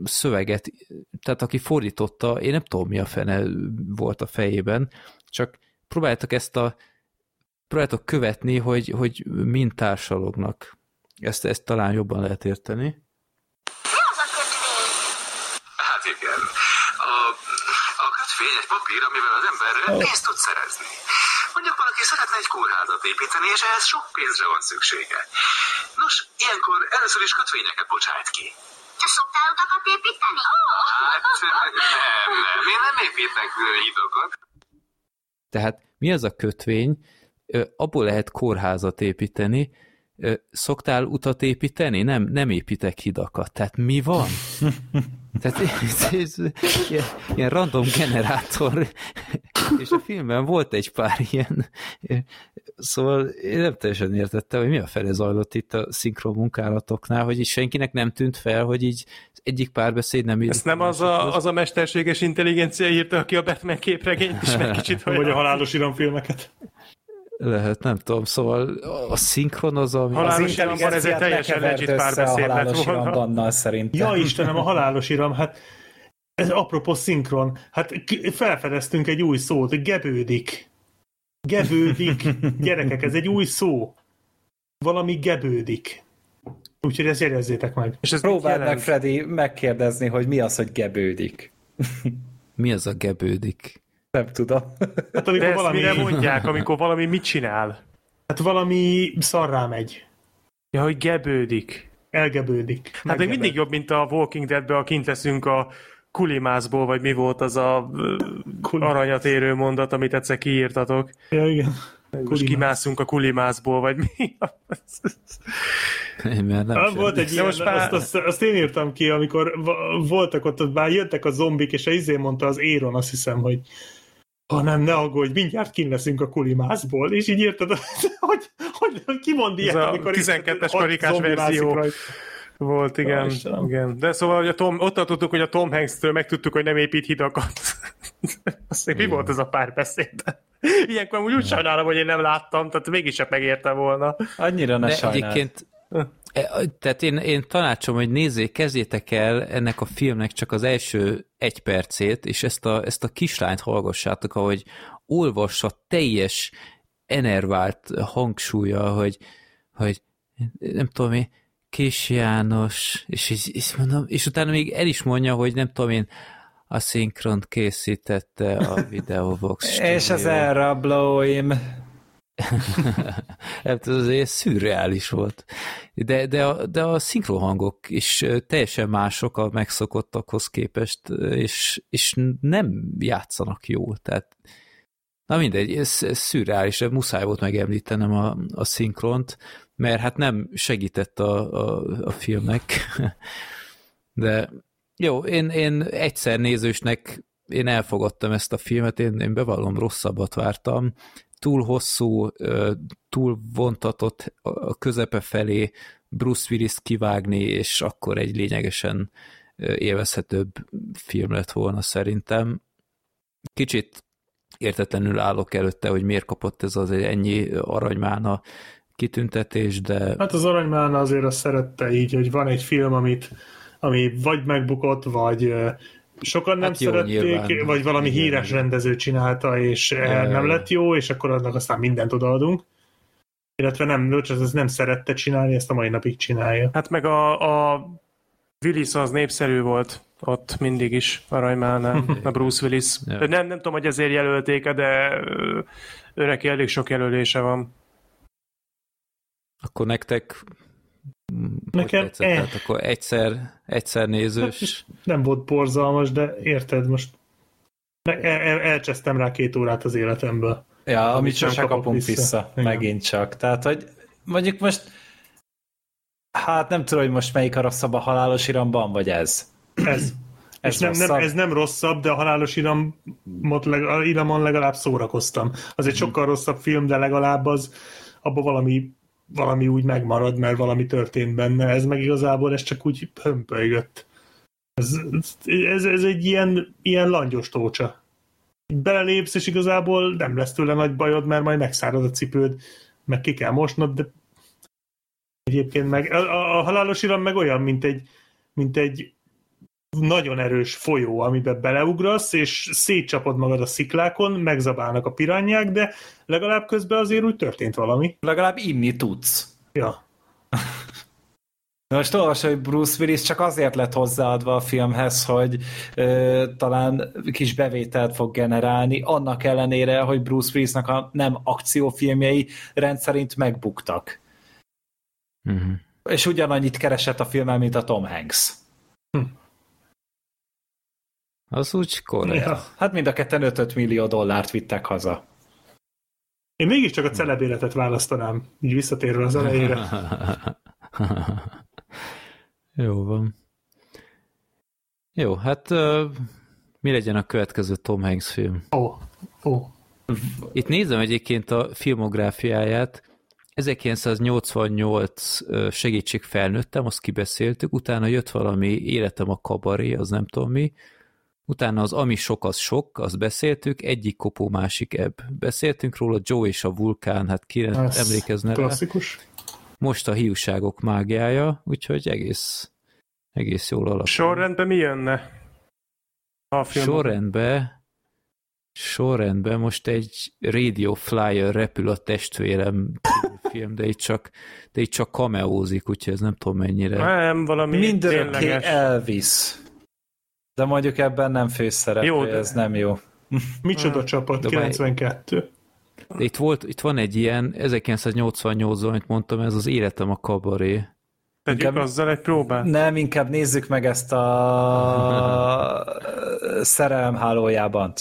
szöveget, tehát aki fordította, én nem tudom mi a fene volt a fejében, csak próbáltak ezt a próbáltok követni, hogy, hogy mind társalognak. Ezt, ezt talán jobban lehet érteni. Hát igen. A, a kötvény egy papír, amivel az ember pénzt tud szerezni. Mondjuk valaki szeretne egy kórházat építeni, és ehhez sok pénzre van szüksége. Nos, ilyenkor először is kötvényeket bocsájt ki. Te szoktál utakat építeni? Hát nem, nem, én nem építek hidokat. Tehát mi az a kötvény? Abból lehet kórházat építeni, szoktál utat építeni? Nem, nem építek hidakat. Tehát mi van? Tehát ez, ez, ilyen, ilyen random generátor, és a filmben volt egy pár ilyen, szóval én nem teljesen értettem, hogy mi a fele zajlott itt a szinkron munkálatoknál, hogy is senkinek nem tűnt fel, hogy így egyik párbeszéd nem Ezt nem az a, az a mesterséges intelligencia írta, aki a Batman képregényt is meg kicsit, hogy... Vagy a halálos iramfilmeket. Lehet, nem tudom, szóval a szinkron az, ami... Halálos az iramban ez egy teljesen legit párbeszéd lett volna. szerintem. Ja Istenem, a halálos iram, hát ez apropó szinkron, hát felfedeztünk egy új szót, gebődik. Gebődik. Gyerekek, ez egy új szó. Valami gebődik. Úgyhogy ezt jegyezzétek meg. És ez Próbáld meg, Freddy, megkérdezni, hogy mi az, hogy gebődik. mi az a gebődik? Nem tudom. Hát amikor De valami... mire mondják, amikor valami mit csinál? Hát valami szarrá megy. Ja, hogy gebődik. Elgebődik. Hát még mindig jobb, mint a Walking Dead-be, a kint leszünk a kulimászból, vagy mi volt az a aranyat érő mondat, amit egyszer kiírtatok. Ja, igen. Most kimászunk a kulimászból, vagy mi? Én nem ah, volt egy ilyen, most már... azt, azt, azt, én írtam ki, amikor voltak ott, ott már jöttek a zombik, és a izé mondta az Éron, azt hiszem, hogy ha nem, ne aggódj, mindjárt kint leszünk a kulimászból, és így írtad, hogy, hogy, hogy ki mond ilyet, amikor... 12-es karikás verzió. Volt, igen. Ja, igen. De szóval hogy a Tom, ott tartottuk, hogy a Tom Hanks-től megtudtuk, hogy nem épít hidakat. Azt mi volt ez a párbeszéd? Ilyenkor úgy, úgy sajnálom, hogy én nem láttam, tehát mégis megérte volna. Annyira ne De egyébként e, tehát én, én tanácsom, hogy nézzék, kezdjétek el ennek a filmnek csak az első egy percét, és ezt a, ezt a kislányt hallgassátok, ahogy olvassa teljes enervált hangsúlya, hogy, hogy nem tudom én, Kis János, és, és, és, mondom, és utána még el is mondja, hogy nem tudom én, A szinkront készítette a Videobox És az elrablóim. hát ez azért szürreális volt. De, de, a, de a szinkrohangok is teljesen mások a megszokottakhoz képest, és, és nem játszanak jól. Tehát, na mindegy, ez, ez szürreális, muszáj volt megemlítenem a, a szinkront, mert hát nem segített a, a, a filmnek. De jó, én, én egyszer nézősnek én elfogadtam ezt a filmet, én, én bevallom, rosszabbat vártam túl hosszú, túl vontatott a közepe felé Bruce Willis kivágni, és akkor egy lényegesen élvezhetőbb film lett volna szerintem. Kicsit értetlenül állok előtte, hogy miért kapott ez az ennyi aranymána kitüntetés, de... Hát az aranymána azért azt szerette így, hogy van egy film, amit, ami vagy megbukott, vagy sokan nem hát jó, szerették, nyilván. vagy valami Igen. híres rendező csinálta, és ja, nem lett jó, és akkor annak aztán mindent odaadunk. Illetve nem, Lőcs, ez nem szerette csinálni, ezt a mai napig csinálja. Hát meg a, a Willis az népszerű volt ott mindig is Arajmánál, a Bruce Willis. ja. nem, nem tudom, hogy ezért jelölték de őnek elég sok jelölése van. Akkor nektek Nekem tetszett, eh. Tehát akkor egyszer, egyszer nézős. Hát, nem volt borzalmas, de érted, most el, el, elcsesztem rá két órát az életemből. Ja, amit sem kapunk vissza, vissza megint csak. Tehát, hogy mondjuk most hát nem tudom, hogy most melyik a rosszabb a halálos iramban, vagy ez. Ez. ez, És nem, nem, ez nem rosszabb, de a halálos iramot, iramon legalább szórakoztam. Az egy mm. sokkal rosszabb film, de legalább az abban valami valami úgy megmarad, mert valami történt benne, ez meg igazából ez csak úgy hömpölygött. Ez, ez, ez egy ilyen, ilyen langyos tócsa. Belelépsz, és igazából nem lesz tőle nagy bajod, mert majd megszárad a cipőd, meg ki kell mosnod, de egyébként meg a, a halálos iram meg olyan, mint egy, mint egy nagyon erős folyó, amiben beleugrasz, és szétcsapod magad a sziklákon, megzabálnak a pirányák, de legalább közben azért úgy történt valami. Legalább inni tudsz. Ja. Most olvasod, hogy Bruce Willis csak azért lett hozzáadva a filmhez, hogy ö, talán kis bevételt fog generálni, annak ellenére, hogy Bruce Willisnak a nem akciófilmjei rendszerint megbuktak. Uh-huh. És ugyanannyit keresett a filmmel, mint a Tom Hanks. Hm. Az úgy korrekt. Ja. Hát mind a ketten 5 millió dollárt vittek haza. Én mégiscsak a celeb életet választanám, így visszatérve az elejére. Jó van. Jó, hát uh, mi legyen a következő Tom Hanks film? Ó, oh, ó. Oh. Itt nézem egyébként a filmográfiáját, 1988 segítség felnőttem, azt kibeszéltük, utána jött valami életem a kabaré, az nem tudom mi, Utána az ami sok, az sok, azt beszéltük, egyik kopó, másik ebb. Beszéltünk róla, Joe és a vulkán, hát ki emlékezne Klasszikus. Most a hiúságok mágiája, úgyhogy egész, egész jól alakul. Sorrendben mi jönne? A film sorrendben, sorrendben most egy Radio Flyer repül a testvérem film, de itt csak, de itt csak kameózik, úgyhogy ez nem tudom mennyire. Nem, valami Mindörökké Elvis. De mondjuk ebben nem főszerep, jó, de... ez nem jó. Micsoda csapat, de 92. De itt, volt, itt van egy ilyen, 1988 amit mondtam, ez az életem a kabaré. Tegyük inkább, azzal egy próbát? Nem, inkább nézzük meg ezt a szerelem hálójában.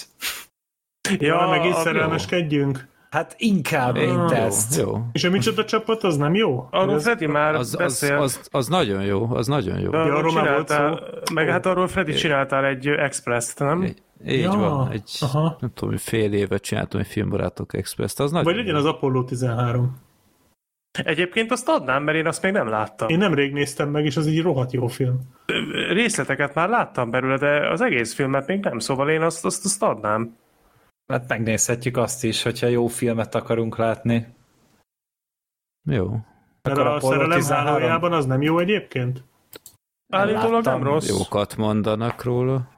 Ja, ja meg is szerelmeskedjünk. Hát inkább, mint ah, ezt. Jó, jó. És a micsoda csapat, az nem jó? Arról Freddy már az, beszélt. Az, az, az, nagyon jó, az nagyon jó. De arról, arról csináltál, meg hát arról Freddy csináltál egy Express-t, nem? Így, így ja, van, egy, aha. nem tudom, fél évet csináltam egy filmbarátok Express-t, az Vagy legyen jó. az Apollo 13. Egyébként azt adnám, mert én azt még nem láttam. Én nemrég néztem meg, és az egy rohadt jó film. Részleteket már láttam belőle, de az egész filmet még nem, szóval én azt, azt, azt adnám. Hát megnézhetjük azt is, hogyha jó filmet akarunk látni. Jó. Mert a, a szerelem hálójában az nem jó egyébként? Állítólag nem rossz. Jókat mondanak róla.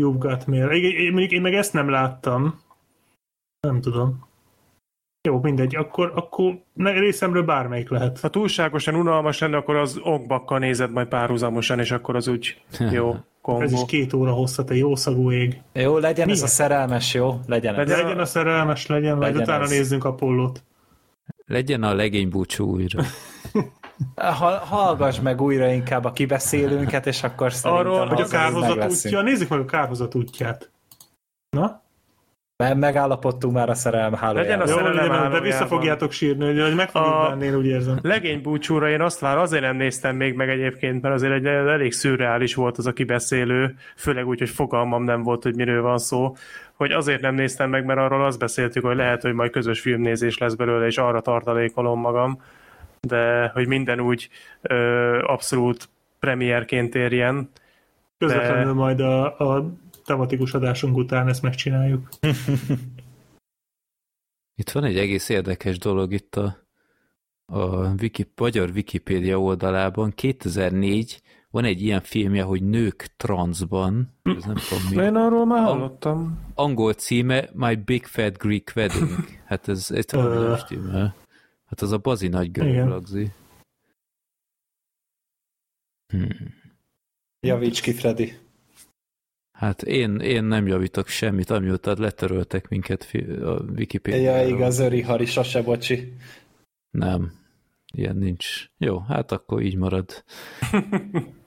You've got mail. Én, én, én meg ezt nem láttam. Nem tudom. Jó, mindegy, akkor, akkor részemről bármelyik lehet. Ha túlságosan unalmas lenne, akkor az okbakkal nézed majd párhuzamosan, és akkor az úgy jó. Kombó. Ez is két óra hosszat, te jó szagú ég. Jó, legyen Mi? ez a szerelmes, jó? Legyen ez. Legyen Legyen a szerelmes, legyen, majd Legyen utána ez. nézzünk Apollót. Legyen a legény búcsú újra. Ha, hallgass meg újra inkább a kibeszélőnket, és akkor szerintem Arról, hogy a kárhozat útja, nézzük meg a kárhozat útját. Na? Mert megállapodtunk már a szerelem Legyen hálójában. a Jó, szerelem legyen, de vissza fogjátok sírni, hogy meg fogjuk A- bánni, én úgy érzem. Legény búcsúra én azt vár, azért nem néztem még meg egyébként, mert azért egy elég szürreális volt az a kibeszélő, főleg úgy, hogy fogalmam nem volt, hogy miről van szó, hogy azért nem néztem meg, mert arról azt beszéltük, hogy lehet, hogy majd közös filmnézés lesz belőle, és arra tartalékolom magam, de hogy minden úgy ö, abszolút premierként érjen. Közvetlenül majd a, a tematikus adásunk után ezt megcsináljuk. Itt van egy egész érdekes dolog itt a, a Wiki, magyar Wikipédia oldalában. 2004 van egy ilyen filmje, hogy Nők transzban. Ez nem tudom mi. Én arról már hallottam. Angol címe My Big Fat Greek Wedding. Hát ez, ez nem stimmel. Hát az a bazi nagy görög. Hmm. Javíts ki, Freddy. Hát én, én nem javítok semmit, amióta letöröltek minket a Wikipédia. Ja, igaz, Öri Hari, sose bocsi. Nem, ilyen nincs. Jó, hát akkor így marad.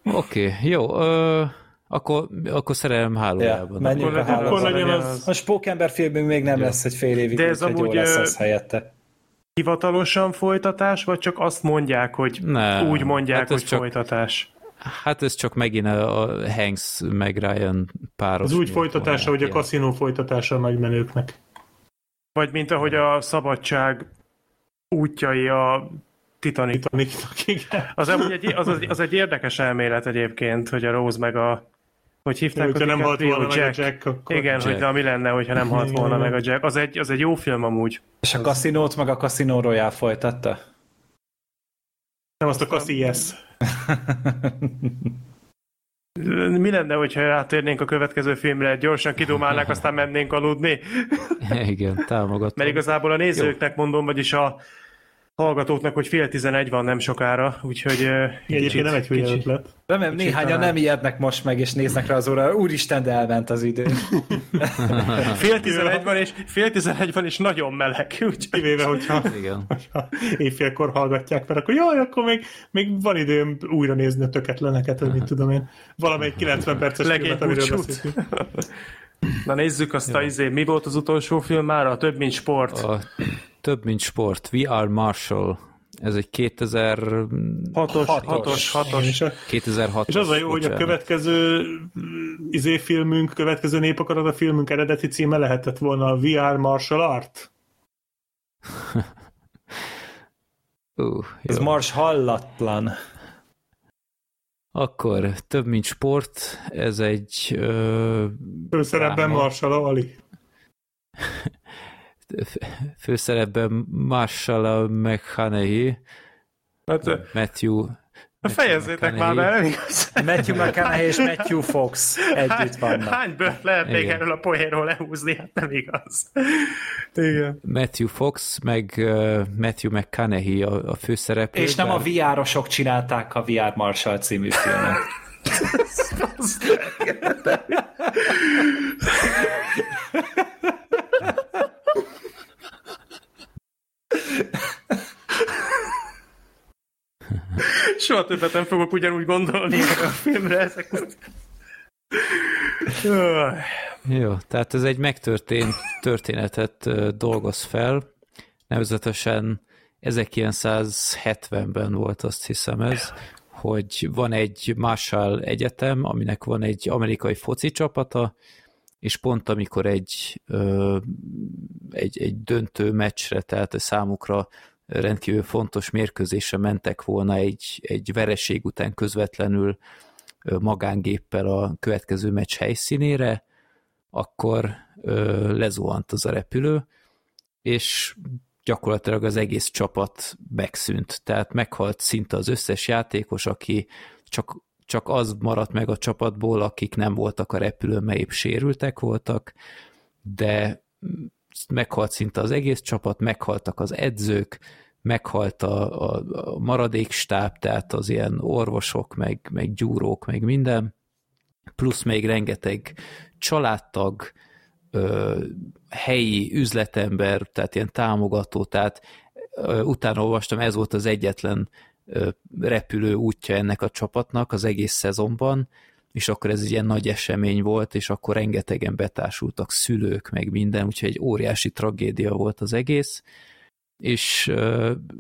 Oké, okay, jó, ö, akkor, akkor szerelem Ja, hálójában. menjünk Akkor a legyen az-. A Spókember filmünk még nem Jó. lesz egy fél évig, De ez úgyhogy jó amúgy, lesz az helyette. Hivatalosan folytatás, vagy csak azt mondják, hogy Nem, úgy mondják, hát hogy csak- folytatás? Hát ez csak megint a, a Hanks meg Ryan páros. Az úgy folytatása, hogy a kaszinó folytatása a nagymenőknek. Vagy mint ahogy a szabadság útjai a Titanic. Titanicnak, igen. Az, egy, az, az, az egy érdekes elmélet egyébként, hogy a Rose meg a hogy hívták a nem halt volna meg a Jack. Jack, akkor... Igen, Jack. hogy de mi lenne, hogyha nem halt volna meg a Jack. Az egy, az egy jó film amúgy. És a kaszinót meg a Casino Royale folytatta? Nem azt a kaszi yes. Mi lenne, hogyha rátérnénk a következő filmre, gyorsan kidumálnák, aztán mennénk aludni? Igen, támogatom. Mert igazából a nézőknek mondom, vagyis a hallgatóknak, hogy fél tizenegy van nem sokára, úgyhogy Egyébként nem egy hülye kicsit- ötlet. Remélem, néhányan nem ijednek most meg, és néznek rá az óra. Úristen, de elment az idő. Fél tizenegy van, és fél tizenegy van, és nagyon meleg. Úgyhogy... Kivéve, hogyha, Igen. hogyha éjfélkor hallgatják, mert akkor jaj, akkor még, még van időm újra nézni a töketleneket, vagy mit tudom én. Valamelyik 90 perces filmet, amiről beszéltünk. Na nézzük azt a izé, mi volt az utolsó film már? A több, mint sport. A több mint sport, We Are Marshall. Ez egy 2000... Hatos, hatos. hatos, hatos. És, a, 2006 és az a jó, hogy a következő mm, izé filmünk, következő népakarat a filmünk eredeti címe lehetett volna a VR Martial Art. Uh, Ez mars hallatlan. Akkor több mint sport, ez egy ö, Főszerepben. Marshall Ali. főszerepben Marshall McConaughey, Hát, Matthew fejezzétek már be, nem igaz? Matthew McConaughey és Matthew Fox együtt vannak. Hány bört lehet még Igen. erről a poénról lehúzni? Hát nem igaz. Igen. Matthew Fox, meg uh, Matthew McConaughey a, a főszereplő. És nem a VR-osok csinálták a VR Marshall című filmet. Soha többet nem fogok ugyanúgy gondolni a filmre ezek után. Jó, tehát ez egy megtörtént történetet dolgoz fel, nevezetesen 1970-ben volt azt hiszem ez, hogy van egy Marshall Egyetem, aminek van egy amerikai foci csapata, és pont amikor egy, egy, egy döntő meccsre, tehát számukra rendkívül fontos mérkőzésre mentek volna egy, egy vereség után közvetlenül magángéppel a következő meccs helyszínére, akkor lezuhant az a repülő, és gyakorlatilag az egész csapat megszűnt. Tehát meghalt szinte az összes játékos, aki csak, csak az maradt meg a csapatból, akik nem voltak a repülőn, mert épp sérültek voltak, de meghalt szinte az egész csapat, meghaltak az edzők, meghalt a, a, a maradék stáb, tehát az ilyen orvosok, meg, meg gyúrók, meg minden, plusz még rengeteg családtag, helyi üzletember, tehát ilyen támogató, tehát utána olvastam, ez volt az egyetlen repülő útja ennek a csapatnak az egész szezonban, és akkor ez egy ilyen nagy esemény volt, és akkor rengetegen betársultak szülők, meg minden, úgyhogy egy óriási tragédia volt az egész, és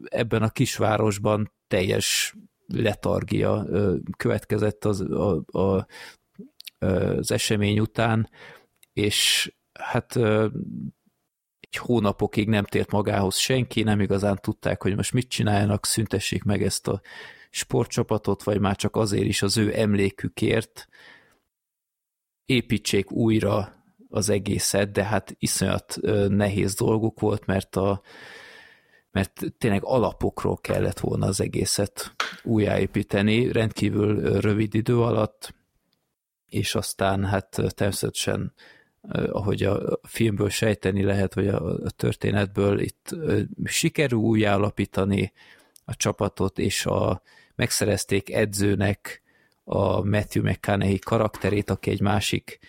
ebben a kisvárosban teljes letargia következett az, a, a, az esemény után, és hát hónapokig nem tért magához senki, nem igazán tudták, hogy most mit csináljanak, szüntessék meg ezt a sportcsapatot, vagy már csak azért is az ő emlékükért. Építsék újra az egészet, de hát iszonyat nehéz dolguk volt, mert a mert tényleg alapokról kellett volna az egészet újjáépíteni, rendkívül rövid idő alatt, és aztán hát természetesen ahogy a filmből sejteni lehet, vagy a történetből itt sikerül újjáalapítani a csapatot, és a, megszerezték edzőnek a Matthew McConaughey karakterét, aki egy másik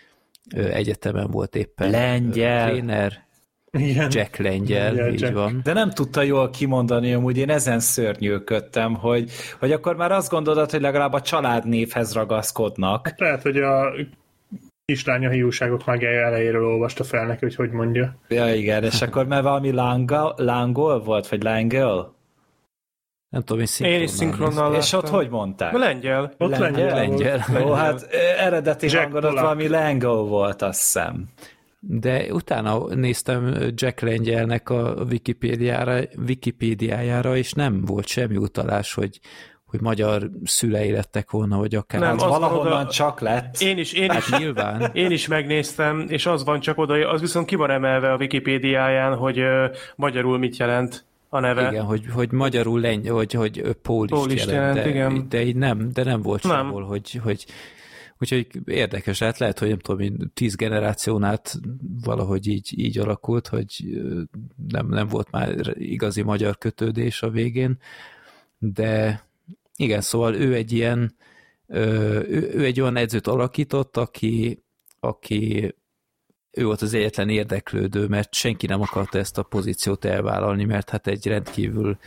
egyetemen volt éppen Lengyel. tréner. Igen. Jack Lengyel, Lengyel így Jack. van. De nem tudta jól kimondani, amúgy én ezen szörnyűködtem, hogy, hogy akkor már azt gondolod, hogy legalább a családnévhez ragaszkodnak. Lehet, hogy a kislánya hiúságok már elejéről olvasta fel neki, hogy hogy mondja. Ja igen, és akkor már valami langa, lángol volt, vagy lángol? Nem tudom, én Én is szinkronnal És ott hogy mondták? A lengyel. Ott lengyel, Lengyel. Ó, hát eredeti Jack hangon ott valami Lango volt, azt hiszem. De utána néztem Jack Lengyelnek a Wikipédiára, Wikipédiájára, és nem volt semmi utalás, hogy, hogy magyar szülei lettek volna, vagy akár. Nem, Hát az van valahonnan oda- csak lett. Én is, én is, Hát nyilván. én is megnéztem, és az van csak oda, az viszont ki van emelve a Wikipédiáján, hogy ö, magyarul mit jelent a neve. Igen, hogy, hogy magyarul lengy, hogy, hogy pólist, Pólist jelent, jelent, de, igen. de így nem, de nem volt Nem. sehol, hogy, hogy Úgyhogy érdekes, hát lehet, hogy nem tudom, én tíz generáción át valahogy így, így alakult, hogy nem, nem volt már igazi magyar kötődés a végén, de igen, szóval ő egy ilyen ő, ő egy olyan edzőt alakított, aki, aki ő volt az egyetlen érdeklődő, mert senki nem akarta ezt a pozíciót elvállalni, mert hát egy rendkívül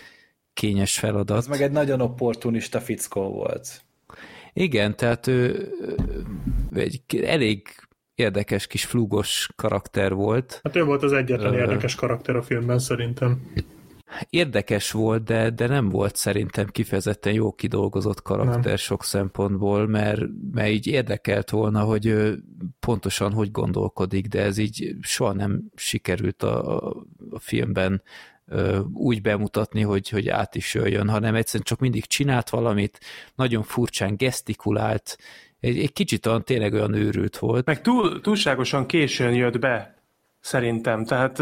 kényes feladat. Az meg egy nagyon opportunista fickó volt. Igen, tehát ő, ő egy elég érdekes kis flúgos karakter volt. Hát ő volt az egyetlen Ö. érdekes karakter a filmben szerintem. Érdekes volt, de, de nem volt szerintem kifejezetten jó kidolgozott karakter Nem. sok szempontból, mert, mert így érdekelt volna, hogy ő pontosan hogy gondolkodik, de ez így soha nem sikerült a, a, filmben úgy bemutatni, hogy, hogy át is jöjjön, hanem egyszerűen csak mindig csinált valamit, nagyon furcsán gesztikulált, egy, egy kicsit olyan, tényleg olyan őrült volt. Meg túl, túlságosan későn jött be, szerintem. Tehát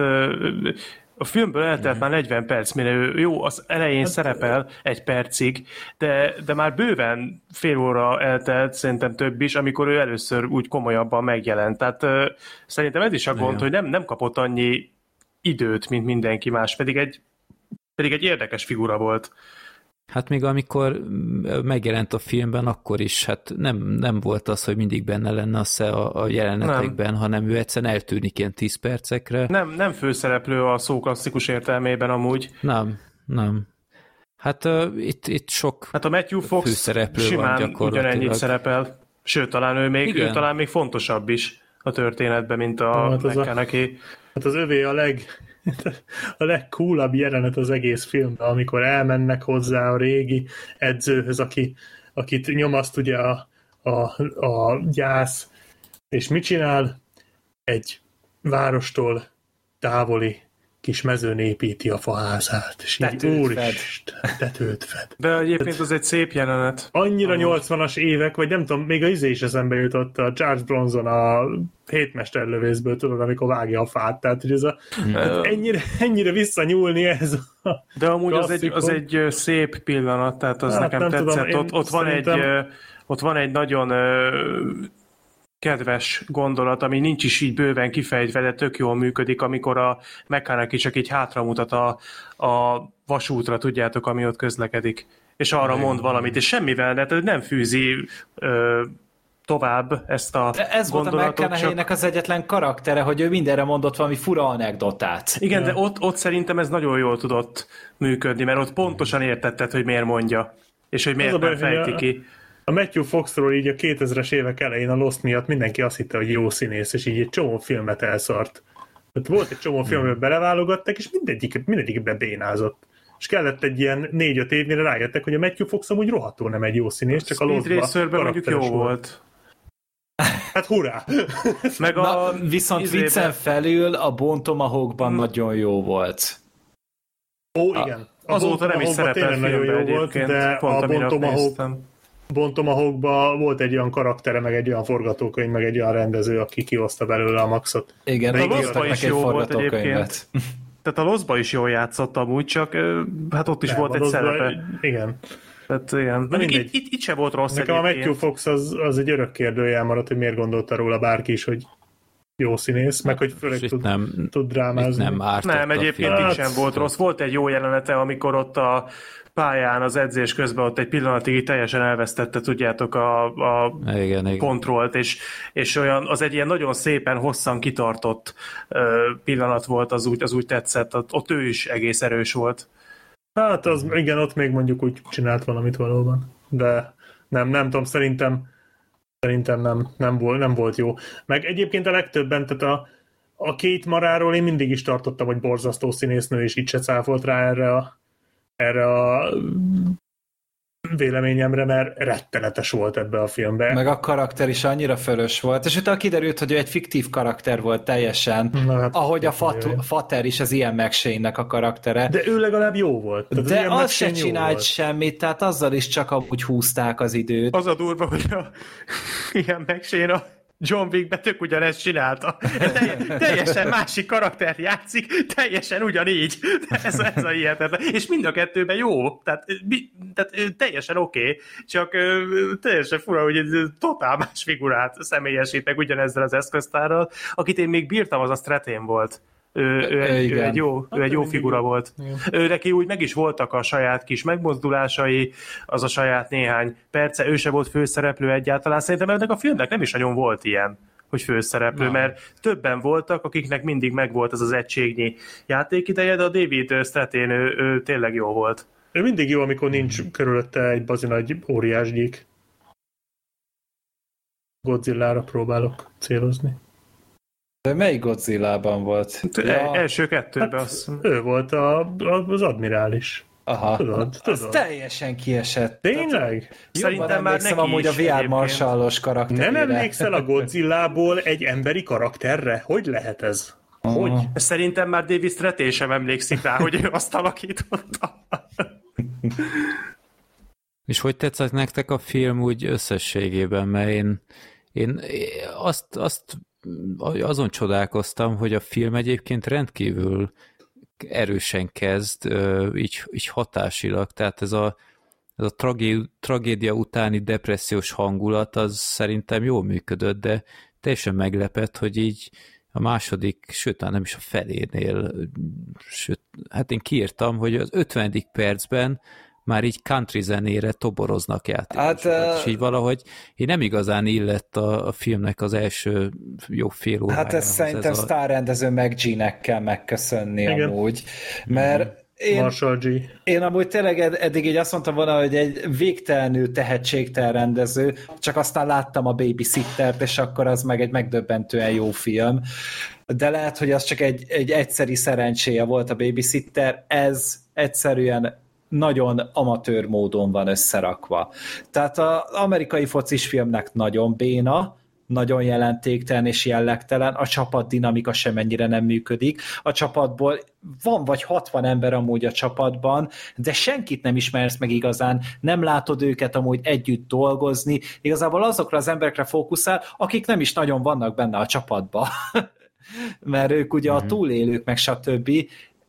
a filmből eltelt már 40 perc, mire ő jó, az elején szerepel egy percig, de, de már bőven fél óra eltelt, szerintem több is, amikor ő először úgy komolyabban megjelent. Tehát ö, szerintem ez is a gond, hogy nem, nem kapott annyi időt, mint mindenki más, pedig egy, pedig egy érdekes figura volt. Hát még amikor mm, megjelent a filmben, akkor is hát nem, nem volt az, hogy mindig benne lenne a, sze- a, a jelenetekben, nem. hanem ő egyszerűen eltűnik ilyen 10 percekre. Nem, nem főszereplő a szó klasszikus értelmében amúgy. Nem, nem. Hát uh, itt, itt sok Hát a Matthew Fox Főszereplő van simán gyakorlatilag. ugyanennyit szerepel, sőt, talán ő még, Igen. ő talán még fontosabb is a történetben, mint a Hát McConaughey. Hát az övé a leg a legcoolabb jelenet az egész filmben, amikor elmennek hozzá a régi edzőhöz, aki, akit nyomaszt ugye a, a, a gyász, és mit csinál? Egy várostól távoli kis mezőn építi a faházát, és így Tetőt úristen, tetőt fed. De egyébként az egy szép jelenet. Annyira Amúgy. 80-as évek, vagy nem tudom, még a izé is eszembe jutott a Charles Bronson a hétmesterlövészből, tudod, amikor vágja a fát, tehát hogy ez a, hát ennyire, ennyire visszanyúlni ez a, De amúgy az egy, az egy szép pillanat, tehát az Hát nekem tetszett. tudom, ott, ott, van egy, szerintem- ö, ott van egy nagyon kedves gondolat, ami nincs is így bőven kifejtve, de tök jól működik, amikor a McConaughey csak így hátramutat a, a vasútra, tudjátok, ami ott közlekedik. És arra mond valamit, és semmivel, de nem fűzi ö, tovább ezt a De ez volt a. McConaughey-nek az egyetlen karaktere, hogy ő mindenre mondott valami fura anekdotát. Igen, de ott, ott szerintem ez nagyon jól tudott működni, mert ott pontosan értetted, hogy miért mondja, és hogy miért nem baj, fejti ki. A Matthew Foxról így a 2000-es évek elején a Lost miatt mindenki azt hitte, hogy jó színész, és így egy csomó filmet elszart. Tehát volt egy csomó film, amiben beleválogattak, és mindegyik, mindegyikbe bénázott. És kellett egy ilyen négy-öt év, mire rájöttek, hogy a Matthew Fox amúgy rohadtul nem egy jó színész, csak a Racerben mondjuk jó karakteres volt. Hát hurrá! Meg Na, a viszont izébe- viccen felül a Bone Tomahawkban Mm. nagyon jó volt. Ó, igen. A Azóta nem is szerepel nagyon filmben jó volt, de pont a Bon amiatt Tomahawk, néztem. bon Tomahawkban volt egy olyan karaktere, meg egy olyan forgatókönyv, meg egy olyan rendező, aki kihozta belőle a maxot. Igen, De még a Lost-ban is jó volt forgatókönyvet. Tehát a Loszba is jól játszott amúgy, csak hát ott is Nem, volt egy szerepe. Igen. Tehát igen. Mondjuk mindegy. itt, itt, itt se volt rossz Nekem a egyébként. Matthew Fox az, az egy örök kérdőjel maradt, hogy miért gondolta róla bárki is, hogy jó színész, meg hogy főleg tud, nem, tud drámázni. nem ártott Nem, a egyébként film. itt sem volt rossz. Volt egy jó jelenete, amikor ott a pályán az edzés közben ott egy pillanatig teljesen elvesztette, tudjátok, a, a Igen, igen. kontrollt, és, és olyan, az egy ilyen nagyon szépen, hosszan kitartott ö, pillanat volt, az úgy, az úgy tetszett, ott, ott ő is egész erős volt. Hát az, igen, ott még mondjuk úgy csinált valamit valóban. De nem, nem tudom, szerintem szerintem nem, nem, volt, nem volt jó. Meg egyébként a legtöbben, tehát a, a két maráról én mindig is tartottam, hogy borzasztó színésznő, és itt se cáfolt rá erre a, erre a véleményemre, mert rettenetes volt ebbe a filmbe. Meg a karakter is annyira fölös volt, és utána kiderült, hogy ő egy fiktív karakter volt teljesen, Na, hát, ahogy a. Fat- Fater is az Ian McShane-nek a karaktere. De ő legalább jó volt. Tehát De az McShane se csinált volt. semmit, tehát azzal is csak amúgy húzták az időt. Az a durva, hogy a, ilyen megsén a John Wickbe tök ugyanezt csinálta. Telje, teljesen másik karakter játszik, teljesen ugyanígy. Ez, ez a hihetetlen. És mind a kettőben jó. Tehát, mi, tehát teljesen oké, okay, csak teljesen fura, hogy egy totál más figurát személyesít meg ugyanezzel az eszköztárral. Akit én még bírtam, az a Stratén volt. Ő, ő, egy, ő, Igen. egy jó, ő egy jó figura volt. Ő neki úgy meg is voltak a saját kis megmozdulásai, az a saját néhány perce, ő se volt főszereplő egyáltalán. Szerintem ennek a filmnek nem is nagyon volt ilyen hogy főszereplő, mert többen voltak, akiknek mindig megvolt ez az egységnyi játékideje, de a David Stratén, ő, ő tényleg jó volt. Ő mindig jó, amikor nincs körülötte egy bazi nagy óriásgyík. Godzillára próbálok célozni. De melyik Godzilla-ban volt? Ja. Ja, Első kettőben Hát, azt ő volt a, a, az admirális. aha. Tudod, Az tudod. teljesen kiesett. Tényleg? Szerintem Jobban már neki amúgy a is VR egyébként. marsallos karakterére. Nem emlékszel a Godzillából egy emberi karakterre? Hogy lehet ez? Hogy? Aha. Szerintem már David Stratén sem emlékszik rá, hogy ő azt alakította. És hogy tetszett nektek a film úgy összességében, mert én, én azt, azt azon csodálkoztam, hogy a film egyébként rendkívül erősen kezd, így, így hatásilag, tehát ez a, ez a tragé, tragédia utáni depressziós hangulat, az szerintem jól működött, de teljesen meglepett, hogy így a második, sőt, már nem is a felénél, sőt, hát én kiírtam, hogy az 50. percben már így country zenére toboroznak játékosokat. Hát, és így valahogy én nem igazán illett a, a filmnek az első jó fél órájához. Hát ezt szerintem ez a, sztárrendező meg G-nek kell megköszönni Igen. amúgy, mert én, Marshall G. én amúgy tényleg ed- eddig így azt mondtam volna, hogy egy végtelenül tehetségtel rendező, csak aztán láttam a Babysittert, és akkor az meg egy megdöbbentően jó film. De lehet, hogy az csak egy, egy egyszeri szerencséje volt a Babysitter, ez egyszerűen nagyon amatőr módon van összerakva. Tehát az amerikai focis filmnek nagyon béna, nagyon jelentéktelen és jellegtelen, a csapat dinamika sem ennyire nem működik. A csapatból van vagy 60 ember amúgy a csapatban, de senkit nem ismersz meg igazán, nem látod őket amúgy együtt dolgozni, igazából azokra az emberekre fókuszál, akik nem is nagyon vannak benne a csapatba. Mert ők ugye a túlélők, meg stb.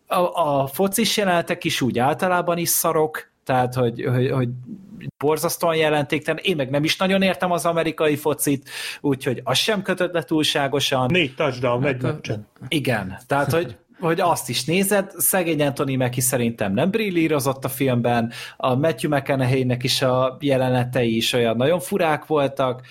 A, a focis jelenetek is úgy általában is szarok, tehát, hogy, hogy, hogy borzasztóan jelentéktelen. Én meg nem is nagyon értem az amerikai focit, úgyhogy az sem kötött le túlságosan. Négy touchdown, egy meccsen. Igen, tehát, hogy hogy azt is nézed, szegény Anthony Mackie szerintem nem brillírozott a filmben, a Matthew McConaughey-nek is a jelenetei is olyan nagyon furák voltak,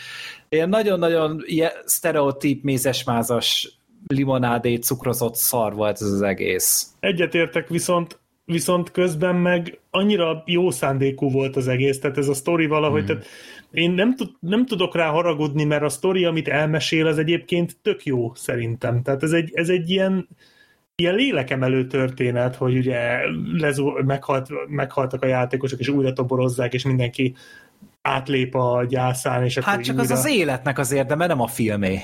ilyen nagyon-nagyon sztereotíp mézesmázas limonádé cukrozott szar volt ez az egész. Egyetértek, viszont viszont közben meg annyira jó szándékú volt az egész, tehát ez a sztori valahogy, mm. tehát én nem, tud, nem tudok rá haragudni, mert a sztori, amit elmesél, az egyébként tök jó szerintem. Tehát ez egy, ez egy ilyen, ilyen lélekemelő történet, hogy ugye lezú, meghalt, meghaltak a játékosok, és újra toborozzák, és mindenki átlép a gyászán, és hát akkor csak újra... az az életnek az érdeme, nem a filmé.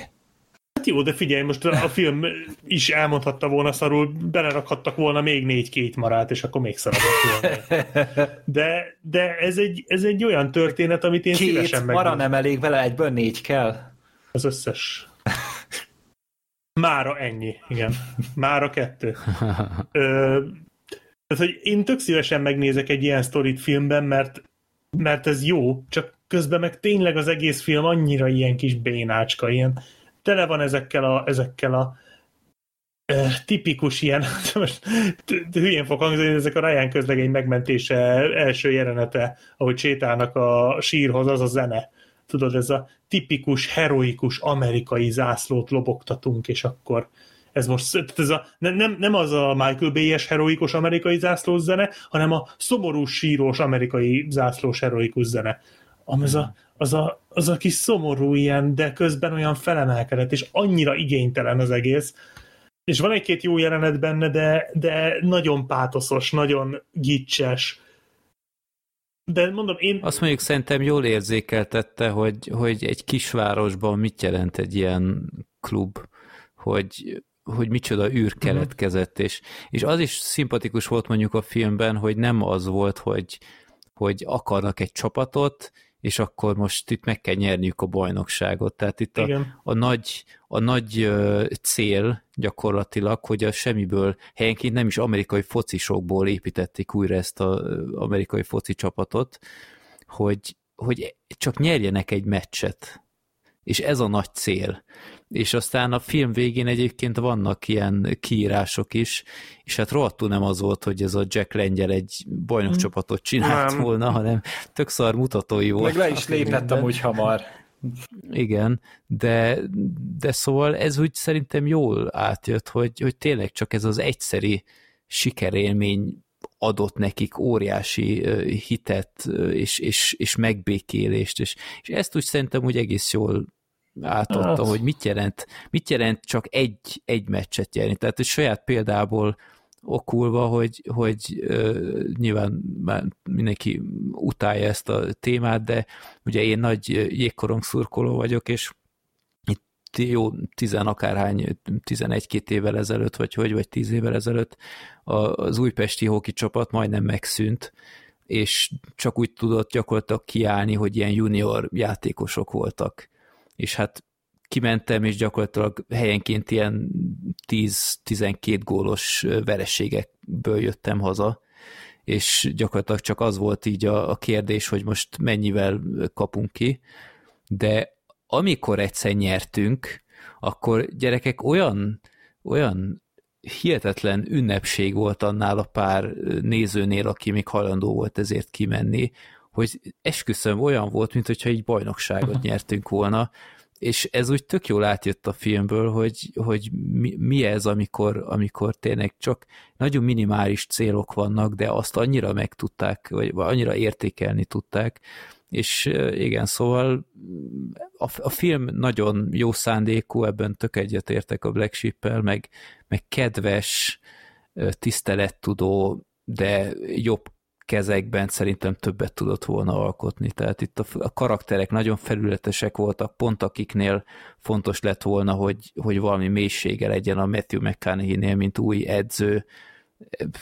Hát jó, de figyelj, most a film is elmondhatta volna szarul, belerakhattak volna még négy két marát, és akkor még szaradott volna. De, de ez, egy, ez egy olyan történet, amit én két szívesen megnézem. mara nem elég, vele egyből négy kell? Az összes. Mára ennyi, igen. Mára kettő. Ö, tehát, hogy én tök szívesen megnézek egy ilyen sztorit filmben, mert, mert ez jó, csak közben meg tényleg az egész film annyira ilyen kis bénácska, ilyen tele van ezekkel a, ezekkel a tipikus ilyen, most hülyén fog hangzani, ezek a Ryan közlegény megmentése első jelenete, ahogy sétálnak a sírhoz, az a zene. Tudod, ez a tipikus, heroikus amerikai zászlót lobogtatunk, és akkor ez most, ez a, nem, nem az a Michael Bay-es heroikus amerikai zászlós zene, hanem a szomorú, sírós amerikai zászlós heroikus zene. Az a, az a, az a kis szomorú ilyen, de közben olyan felemelkedett, és annyira igénytelen az egész. És van egy-két jó jelenet benne, de, de nagyon pátoszos, nagyon gicses. De mondom, én... Azt mondjuk szerintem jól érzékeltette, hogy, hogy egy kisvárosban mit jelent egy ilyen klub, hogy, hogy micsoda űr mhm. keletkezett, uh-huh. és, és az is szimpatikus volt mondjuk a filmben, hogy nem az volt, hogy, hogy akarnak egy csapatot, és akkor most itt meg kell nyerniük a bajnokságot. Tehát itt a, a nagy, a nagy cél gyakorlatilag, hogy a semmiből helyenként nem is amerikai focisokból építették újra ezt az amerikai foci csapatot, hogy, hogy csak nyerjenek egy meccset. És ez a nagy cél és aztán a film végén egyébként vannak ilyen kiírások is, és hát rohadtul nem az volt, hogy ez a Jack Lengyel egy bajnokcsapatot csinált nem. volna, hanem tök szar mutatói volt. Meg le is lépett amúgy hamar. Igen, de, de szóval ez úgy szerintem jól átjött, hogy, hogy tényleg csak ez az egyszeri sikerélmény adott nekik óriási hitet és, és, és megbékélést, és, és ezt úgy szerintem úgy egész jól átadta, hát. hogy mit jelent, mit jelent csak egy, egy meccset nyerni. Tehát egy saját példából okulva, hogy, hogy uh, nyilván már mindenki utálja ezt a témát, de ugye én nagy jégkorong szurkoló vagyok, és itt jó tizen akárhány, tizenegy-két évvel ezelőtt, vagy hogy, vagy tíz évvel ezelőtt az újpesti hóki csapat majdnem megszűnt, és csak úgy tudott gyakorlatilag kiállni, hogy ilyen junior játékosok voltak és hát kimentem, és gyakorlatilag helyenként ilyen 10-12 gólos vereségekből jöttem haza, és gyakorlatilag csak az volt így a, a kérdés, hogy most mennyivel kapunk ki, de amikor egyszer nyertünk, akkor gyerekek olyan, olyan hihetetlen ünnepség volt annál a pár nézőnél, aki még hajlandó volt ezért kimenni, hogy esküszöm olyan volt, mint hogyha így bajnokságot nyertünk volna, és ez úgy tök jól átjött a filmből, hogy, hogy mi, mi ez, amikor, amikor tényleg csak nagyon minimális célok vannak, de azt annyira megtudták, vagy, vagy annyira értékelni tudták, és igen, szóval a, a film nagyon jó szándékú, ebben tök egyetértek a Black Sheep-el, meg, meg kedves, tisztelettudó, de jobb kezekben szerintem többet tudott volna alkotni. Tehát itt a, a karakterek nagyon felületesek voltak, pont akiknél fontos lett volna, hogy, hogy valami mélysége legyen a Matthew McConaughey-nél, mint új edző.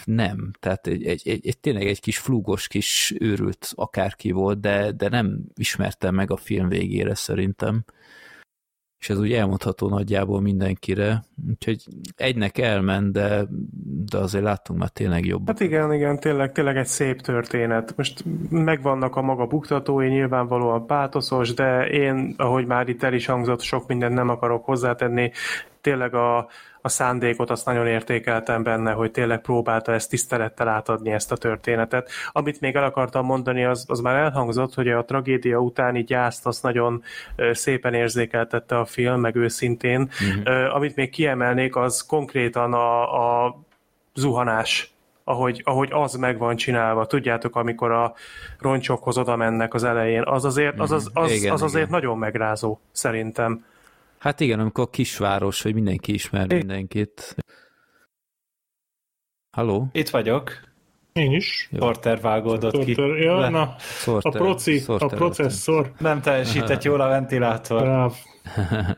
Nem, tehát egy, egy, egy, egy tényleg egy kis flúgos kis őrült akárki volt, de, de nem ismertem meg a film végére szerintem és ez úgy elmondható nagyjából mindenkire, úgyhogy egynek elment, de, de azért láttunk már tényleg jobb. Hát igen, igen, tényleg, tényleg egy szép történet. Most megvannak a maga buktatói, nyilvánvalóan pátoszos, de én, ahogy már itt el is hangzott, sok mindent nem akarok hozzátenni, tényleg a, a szándékot azt nagyon értékeltem benne, hogy tényleg próbálta ezt tisztelettel átadni ezt a történetet. Amit még el akartam mondani, az, az már elhangzott, hogy a tragédia utáni gyászt azt nagyon szépen érzékeltette a film, meg őszintén. Uh-huh. Amit még kiemelnék, az konkrétan a, a zuhanás ahogy, ahogy az meg van csinálva. Tudjátok, amikor a roncsokhoz oda mennek az elején, az azért, az, az, az, igen, az azért igen. nagyon megrázó, szerintem. Hát igen, amikor kisváros, hogy mindenki ismer mindenkit. Halló? Itt vagyok. Én is. Sorter vágódott Sorter, ki. Ja, Le. na, Sorter, a proci, Sorter a processzor. Nem teljesített jól a ventilátor. Bráv.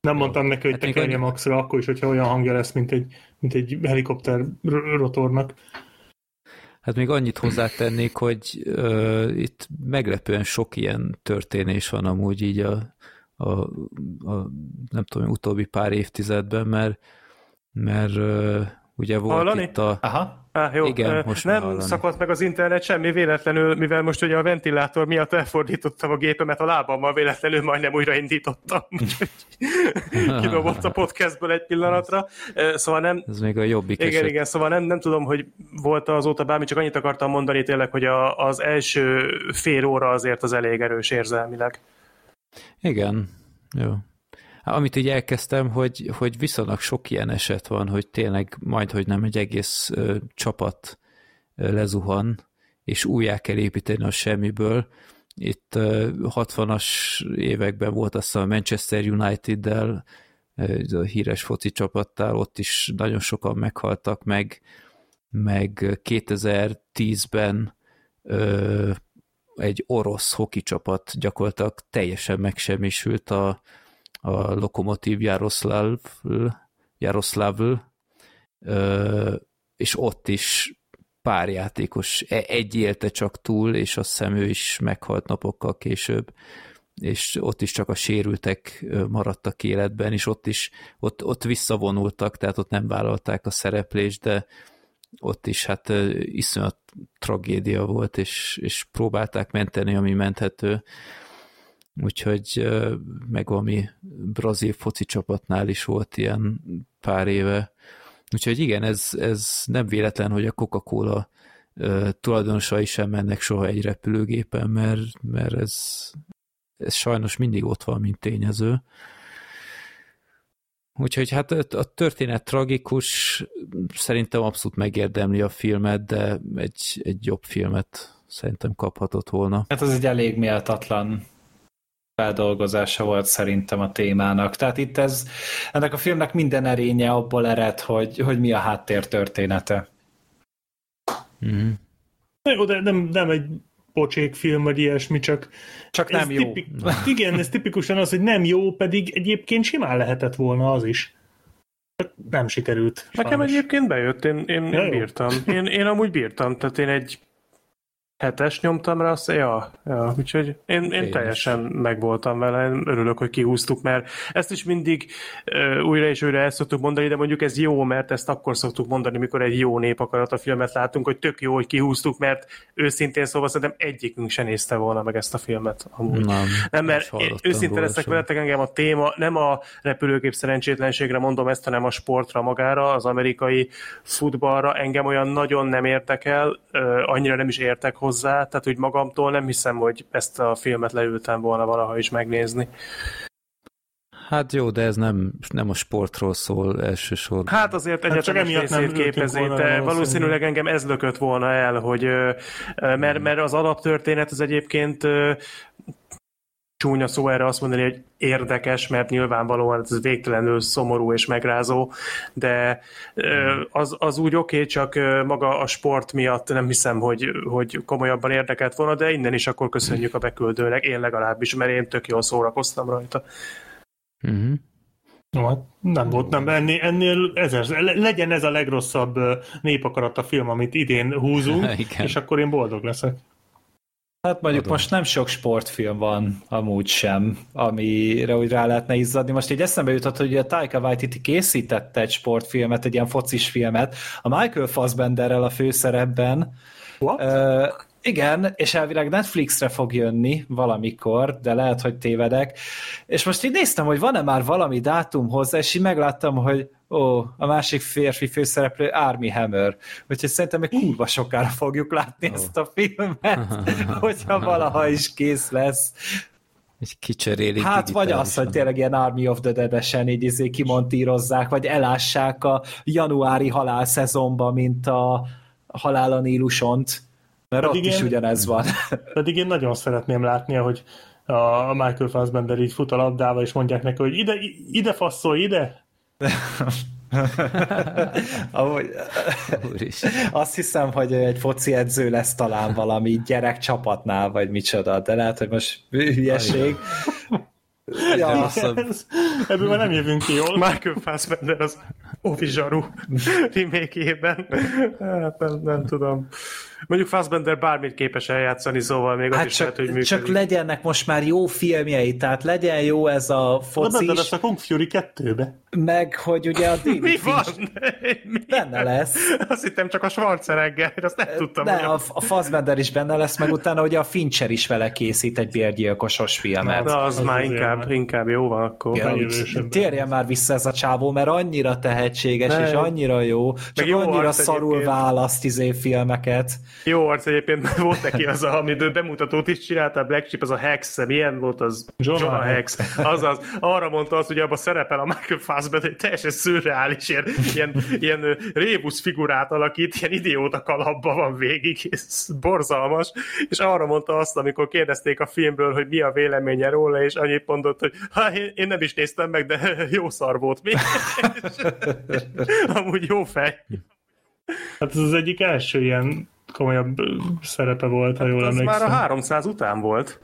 Nem mondtam neki, hogy hát tekerje maxra, akkor is, hogyha olyan hangja lesz, mint egy, mint egy helikopter rotornak. Hát még annyit hozzátennék, hogy uh, itt meglepően sok ilyen történés van amúgy így a, a, a nem tudom, utóbbi pár évtizedben, mert, mert uh, ugye volt Hallani? itt a... Aha. Á, jó, Igen, most nem hallani. szakadt meg az internet semmi véletlenül, mivel most ugye a ventilátor miatt elfordítottam a gépemet a lábammal, véletlenül majdnem újraindítottam, úgyhogy kidobott a podcastből egy pillanatra. Szóval nem... Ez még a jobbik Igen, eset. igen, szóval nem, nem tudom, hogy volt azóta bármi, csak annyit akartam mondani tényleg, hogy a, az első fél óra azért az elég erős érzelmileg. Igen, jó. Amit így elkezdtem, hogy, hogy viszonylag sok ilyen eset van, hogy tényleg majd, hogy nem egy egész ö, csapat ö, lezuhan, és újjá kell építeni a semmiből. Itt ö, 60-as években volt azt a Manchester United-del, a híres foci csapattal, ott is nagyon sokan meghaltak meg, meg 2010-ben ö, egy orosz hoki csapat gyakorlatilag teljesen megsemmisült a, a Lokomotív Jaroszláv, Jaroszlávl, és ott is pár játékos, e, egy élte csak túl, és azt hiszem is meghalt napokkal később, és ott is csak a sérültek maradtak életben, és ott is ott, ott visszavonultak, tehát ott nem vállalták a szereplést, de ott is hát iszonyat tragédia volt, és, és próbálták menteni, ami menthető úgyhogy meg valami brazil foci csapatnál is volt ilyen pár éve. Úgyhogy igen, ez, ez nem véletlen, hogy a Coca-Cola tulajdonosai sem mennek soha egy repülőgépen, mert, mert ez, ez sajnos mindig ott van, mint tényező. Úgyhogy hát a történet tragikus, szerintem abszolút megérdemli a filmet, de egy, egy jobb filmet szerintem kaphatott volna. Hát az egy elég méltatlan feldolgozása volt szerintem a témának. Tehát itt ez, ennek a filmnek minden erénye abból ered, hogy, hogy mi a háttér története. Mm. Jó, de nem, nem egy pocsék film, vagy ilyesmi, csak... Csak nem jó. Tipik, igen, ez tipikusan az, hogy nem jó, pedig egyébként simán lehetett volna az is. Nem sikerült. Nekem egyébként bejött, én, én, én bírtam. Én, én amúgy bírtam, tehát én egy hetes nyomtam rá, azt, ja, ja, úgyhogy én, én, én teljesen megvoltam vele, örülök, hogy kihúztuk, mert ezt is mindig uh, újra és újra el szoktuk mondani, de mondjuk ez jó, mert ezt akkor szoktuk mondani, mikor egy jó népakarat a filmet látunk, hogy tök jó, hogy kihúztuk, mert őszintén szóval szerintem egyikünk se nézte volna meg ezt a filmet. Amúgy. Nem, nem mert én őszintén leszek veletek engem a téma, nem a repülőgép szerencsétlenségre mondom ezt, hanem a sportra magára, az amerikai futballra, engem olyan nagyon nem értek uh, annyira nem is értek hozzá, tehát úgy magamtól nem hiszem, hogy ezt a filmet leültem volna valaha is megnézni. Hát jó, de ez nem, nem a sportról szól elsősorban. Hát azért hát egyetemes részét képezi, de valószínűleg engem ez lökött volna el, hogy mert, mert az alaptörténet az egyébként csúnya szó erre azt mondani, hogy érdekes, mert nyilvánvalóan ez végtelenül szomorú és megrázó, de az, az úgy oké, okay, csak maga a sport miatt nem hiszem, hogy, hogy komolyabban érdekelt volna, de innen is akkor köszönjük a beküldőnek, én legalábbis, mert én tök jól szórakoztam rajta. Uh-huh. No, hát nem volt, nem, ennél, ennél ezer, legyen ez a legrosszabb népakarat a film, amit idén húzunk, és akkor én boldog leszek. Hát mondjuk Adom. most nem sok sportfilm van amúgy sem, amire úgy rá lehetne izzadni. Most így eszembe jutott, hogy a Taika Waititi készítette egy sportfilmet, egy ilyen focis filmet, a Michael Fassbenderrel a főszerepben. What? Uh, igen, és elvileg Netflixre fog jönni valamikor, de lehet, hogy tévedek. És most így néztem, hogy van-e már valami dátum hozzá, és így megláttam, hogy Ó, a másik férfi főszereplő Army Hammer. Úgyhogy szerintem még kurva sokára fogjuk látni oh. ezt a filmet, hogyha valaha is kész lesz. Egy kicserélik Hát vagy az, hogy tényleg ilyen Army of the Dead-esen így izé kimontírozzák, vagy elássák a januári halál szezonba, mint a halál a Nílusont, mert pedig ott én, is ugyanez van. Pedig én nagyon szeretném látni, hogy a Michael Fassbender így fut a labdával, és mondják neki, hogy ide, ide faszolj, ide! Amúgy, azt hiszem, hogy egy foci edző lesz talán valami gyerek csapatnál, vagy micsoda, de lehet, hogy most hülyeség. Ja, ez, ebből már nem jövünk ki jól. Michael Fassbender az Ovi Zsaru remake Hát nem, nem tudom. Mondjuk Fassbender bármit képes eljátszani, szóval még hát az csak, is lehet, hogy működik. Csak legyenek most már jó filmjei, tehát legyen jó ez a focis. De, de, de a Kung Fury 2-be. Meg, hogy ugye a David Mi van? Mi? Benne lesz. Azt hittem csak a Schwarzenegger, azt nem tudtam. De a, a Fassbender is benne lesz, meg utána ugye a Fincher is vele készít egy bérgyilkosos filmet. Na, az, az már inkább, már. inkább jó van akkor. Ja, térjen már vissza ez a csávó, mert annyira tehetséges, ne. és annyira jó, csak jó annyira szarul egyébként. választ izé filmeket. Jó arc egyébként, volt neki az, a, amit bemutatót is csinálta, Black Sheep, az a Hex, milyen volt az? Jonah, Jonah Hex. Azaz, arra mondta azt, hogy abban szerepel a Michael Fassbender, hogy teljesen szürreális, ilyen, ilyen, ilyen rébusz figurát alakít, ilyen idióta kalapba van végig, ez borzalmas, és arra mondta azt, amikor kérdezték a filmből, hogy mi a véleménye róla, és annyit mondott, hogy ha, én nem is néztem meg, de jó szar volt még. Amúgy jó fej. Hát ez az egyik első ilyen komolyabb szerepe volt, ha jól hát emlékszem. már a 300 után volt.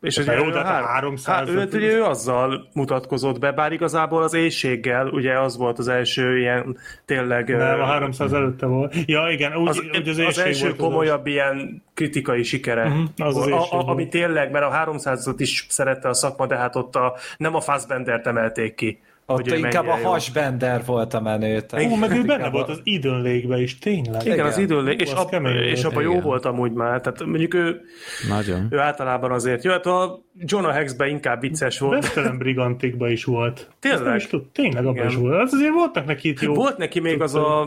És ugye jó, de há- 300 hát, ő, ugye ő azzal mutatkozott be, bár igazából az éjséggel, ugye az volt az első ilyen tényleg... Nem, a 300 előtte volt. Ja, igen, úgy, az, úgy az, az első volt komolyabb az ilyen kritikai sikere. Uh-huh, az az a, a, ami tényleg, mert a 300-at is szerette a szakma, de hát ott a, nem a Fassbender-t emelték ki. Ott inkább a hasbender volt a menő. Ó, meg ő benne a... volt az Idön Lake is, tényleg. Igen, Igen. az Idön Lake, és, ab, és abban jó volt amúgy már. Tehát mondjuk ő, Nagyon. ő általában azért jó. Hát a Jonah Hex-ben inkább vicces volt. Vesztelen Brigantikban is volt. Tényleg? is tud, tényleg abban is volt. Az azért voltak neki itt jó. Volt neki még az a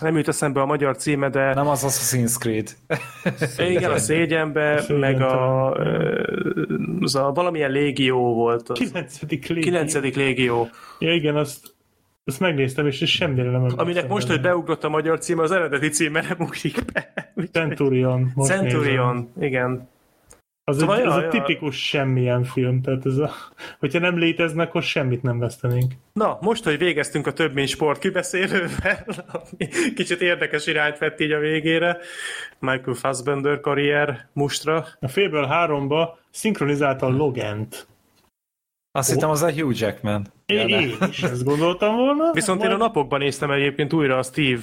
nem jut eszembe a magyar címe, de... Nem az Assassin's Creed. Igen, a szégyenbe, Szégyen meg a, az a valamilyen légió volt. Az. Kilencedik légió. Kilencedik légió. Ja igen, azt, azt megnéztem, és semmire nem Aminek most, hogy beugrott a magyar címe, az eredeti címe nem ugrik be. Centurion. Centurion, nézem. igen. Az, szóval egy, az ja, a tipikus semmilyen film, tehát ez a, hogyha nem léteznek, akkor semmit nem vesztenénk. Na, most, hogy végeztünk a több mint sport kibeszélővel, kicsit érdekes irányt vett így a végére, Michael Fassbender karrier mustra. A félből háromba szinkronizálta a Logent. Azt oh. hittem, az a Hugh Jackman. Én, én is ezt gondoltam volna. Viszont majd... én a napokban néztem egyébként újra a Steve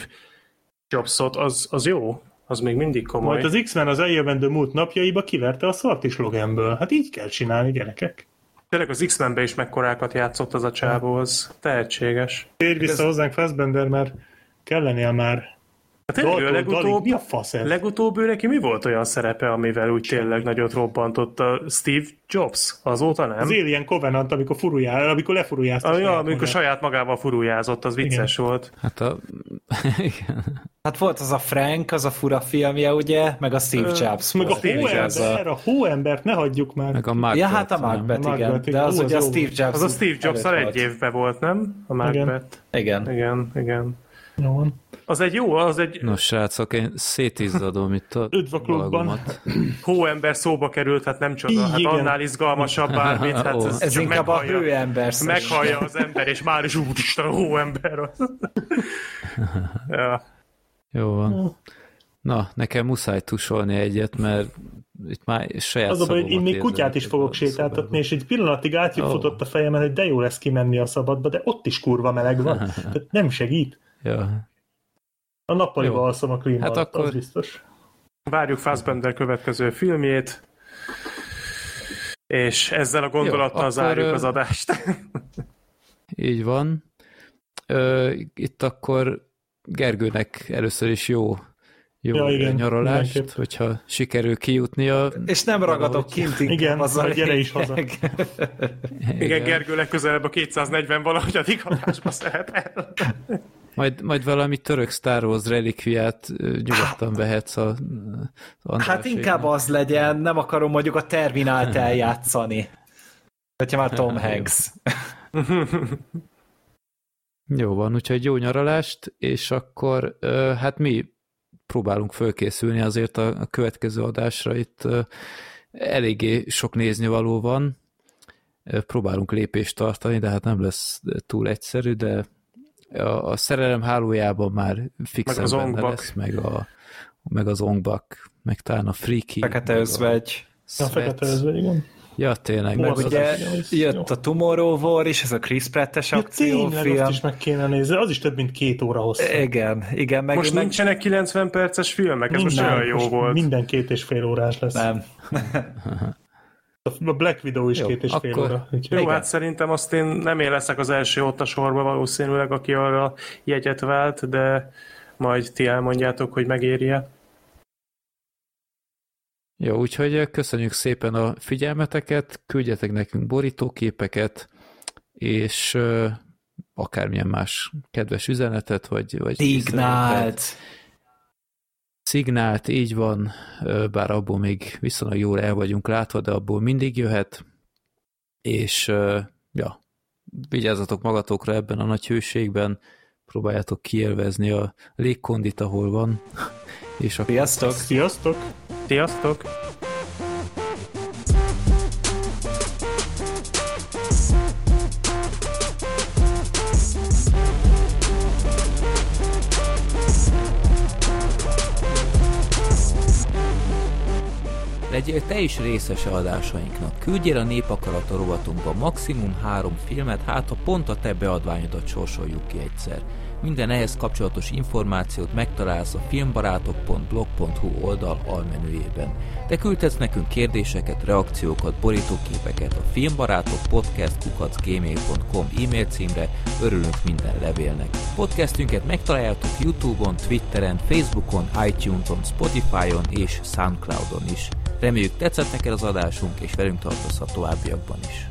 Jobsot, az, az jó. Az még mindig komoly. Majd az X-Men az eljövendő múlt napjaiba kiverte a szart is Loganből. Hát így kell csinálni, gyerekek. Tényleg az X-Menbe is mekkorákat játszott az a csávó, az tehetséges. Térj vissza Ez... hozzánk Fassbender, mert kellenél már Hát tényleg ő legutóbb, mi a fasz ez? legutóbb ő neki mi volt olyan szerepe, amivel úgy tényleg nagyot robbantott a Steve Jobs? Azóta nem? Az Alien Covenant, amikor, furujá, amikor lefurujázta. Ah, ja, amikor magát. saját magával furujázott, az vicces Igen. volt. Hát a... Igen. Hát volt az a Frank, az a fura filmje, ugye? Meg a Steve Jobs. Meg a hóember, a hóembert ne hagyjuk már. Meg a Macbeth. Ja, hát a Macbeth, igen. Macbeth, De az, az ugye a Steve Jobs. Az a Steve Jobs egy évben volt, nem? A Macbeth. Igen. Igen, igen. Jó van. Az egy jó, az egy... Nos, srácok, én szétizzadom itt a Üdv a klubban. Hóember szóba került, hát nem csoda. Hát Igen. annál izgalmasabb bármit. Hát ez, ez inkább meghallja, a hőember. Meghallja az ember, és már is úristen, a hóember. ja. Jó van. Na, nekem muszáj tusolni egyet, mert itt már saját Az a baj, én még kutyát is fogok sétáltatni, és egy pillanatig átjutott oh. a fejemen, hogy de jó lesz kimenni a szabadba, de ott is kurva meleg van. Tehát nem segít. Ja. A nappaliba alszom a klíma, hát akkor... az biztos. Várjuk Fassbender következő filmjét, és ezzel a gondolattal Jó, zárjuk az adást. Így van. Ö, itt akkor Gergőnek először is jó jó Ja, igen, nyaralást, mindenképp. hogyha sikerül kijutni a... És nem ragadok kint inkább Igen, az a vagy gyere is lényeg. Igen, Gergő legközelebb a 240 valahogy addig adásba szerepel. Majd, majd valami török Star Wars relikviát nyugodtan vehetsz a, a Hát inkább az legyen, nem akarom mondjuk a Terminált eljátszani. Hogyha már Tom Hanks. Jó van, úgyhogy jó nyaralást, és akkor hát mi próbálunk fölkészülni azért a, következő adásra. Itt eléggé sok néznivaló van, Ö, próbálunk lépést tartani, de hát nem lesz túl egyszerű, de a, a szerelem hálójában már fixen Meg az benne lesz, meg, a, meg az ongbak, meg talán a freaky. Fekete özvegy. A fekete Sweats. özvegy, igen. Ja, tényleg. Meg ugye az- jött jó. a Tomorrow War is, ez a Chris Pratt-es Ja, tényleg, azt akciófilm. is meg kéne nézni. Az is több mint két óra hosszú. Igen, igen, meg, Most meg nincsenek 90 perces filmek, ez most olyan jó most volt. Minden két és fél órás lesz. nem. A Black Widow is Jó, két és fél akkor- óra. Úgyhogy- Jó, Igen. hát szerintem azt én nem én leszek az első ott a sorba valószínűleg, aki arra jegyet vált, de majd ti elmondjátok, hogy megérje. Jó, úgyhogy köszönjük szépen a figyelmeteket, küldjetek nekünk borítóképeket, és akármilyen más kedves üzenetet, vagy, vagy észrevételt. Szignált. Így van, bár abból még viszonylag jól el vagyunk látva, de abból mindig jöhet, és ja, vigyázzatok magatokra ebben a nagy hőségben, próbáljátok kielvezni a légkondit, ahol van, és akkor Sziasztok! Sziasztok! Sziasztok! Legyél te is részese adásainknak. Küldjél a Népakarata rovatunkba maximum három filmet, hát ha pont a te beadványodat sorsoljuk ki egyszer. Minden ehhez kapcsolatos információt megtalálsz a filmbarátok.blog.hu oldal almenüjében. Te küldhetsz nekünk kérdéseket, reakciókat, borítóképeket a filmbarátok podcast.gmail.com e-mail címre, örülünk minden levélnek. Podcastünket megtaláljátok Youtube-on, Twitteren, Facebookon, iTunes-on, Spotify-on és Soundcloud-on is. Reméljük tetszett neked az adásunk, és velünk tartozhat továbbiakban is.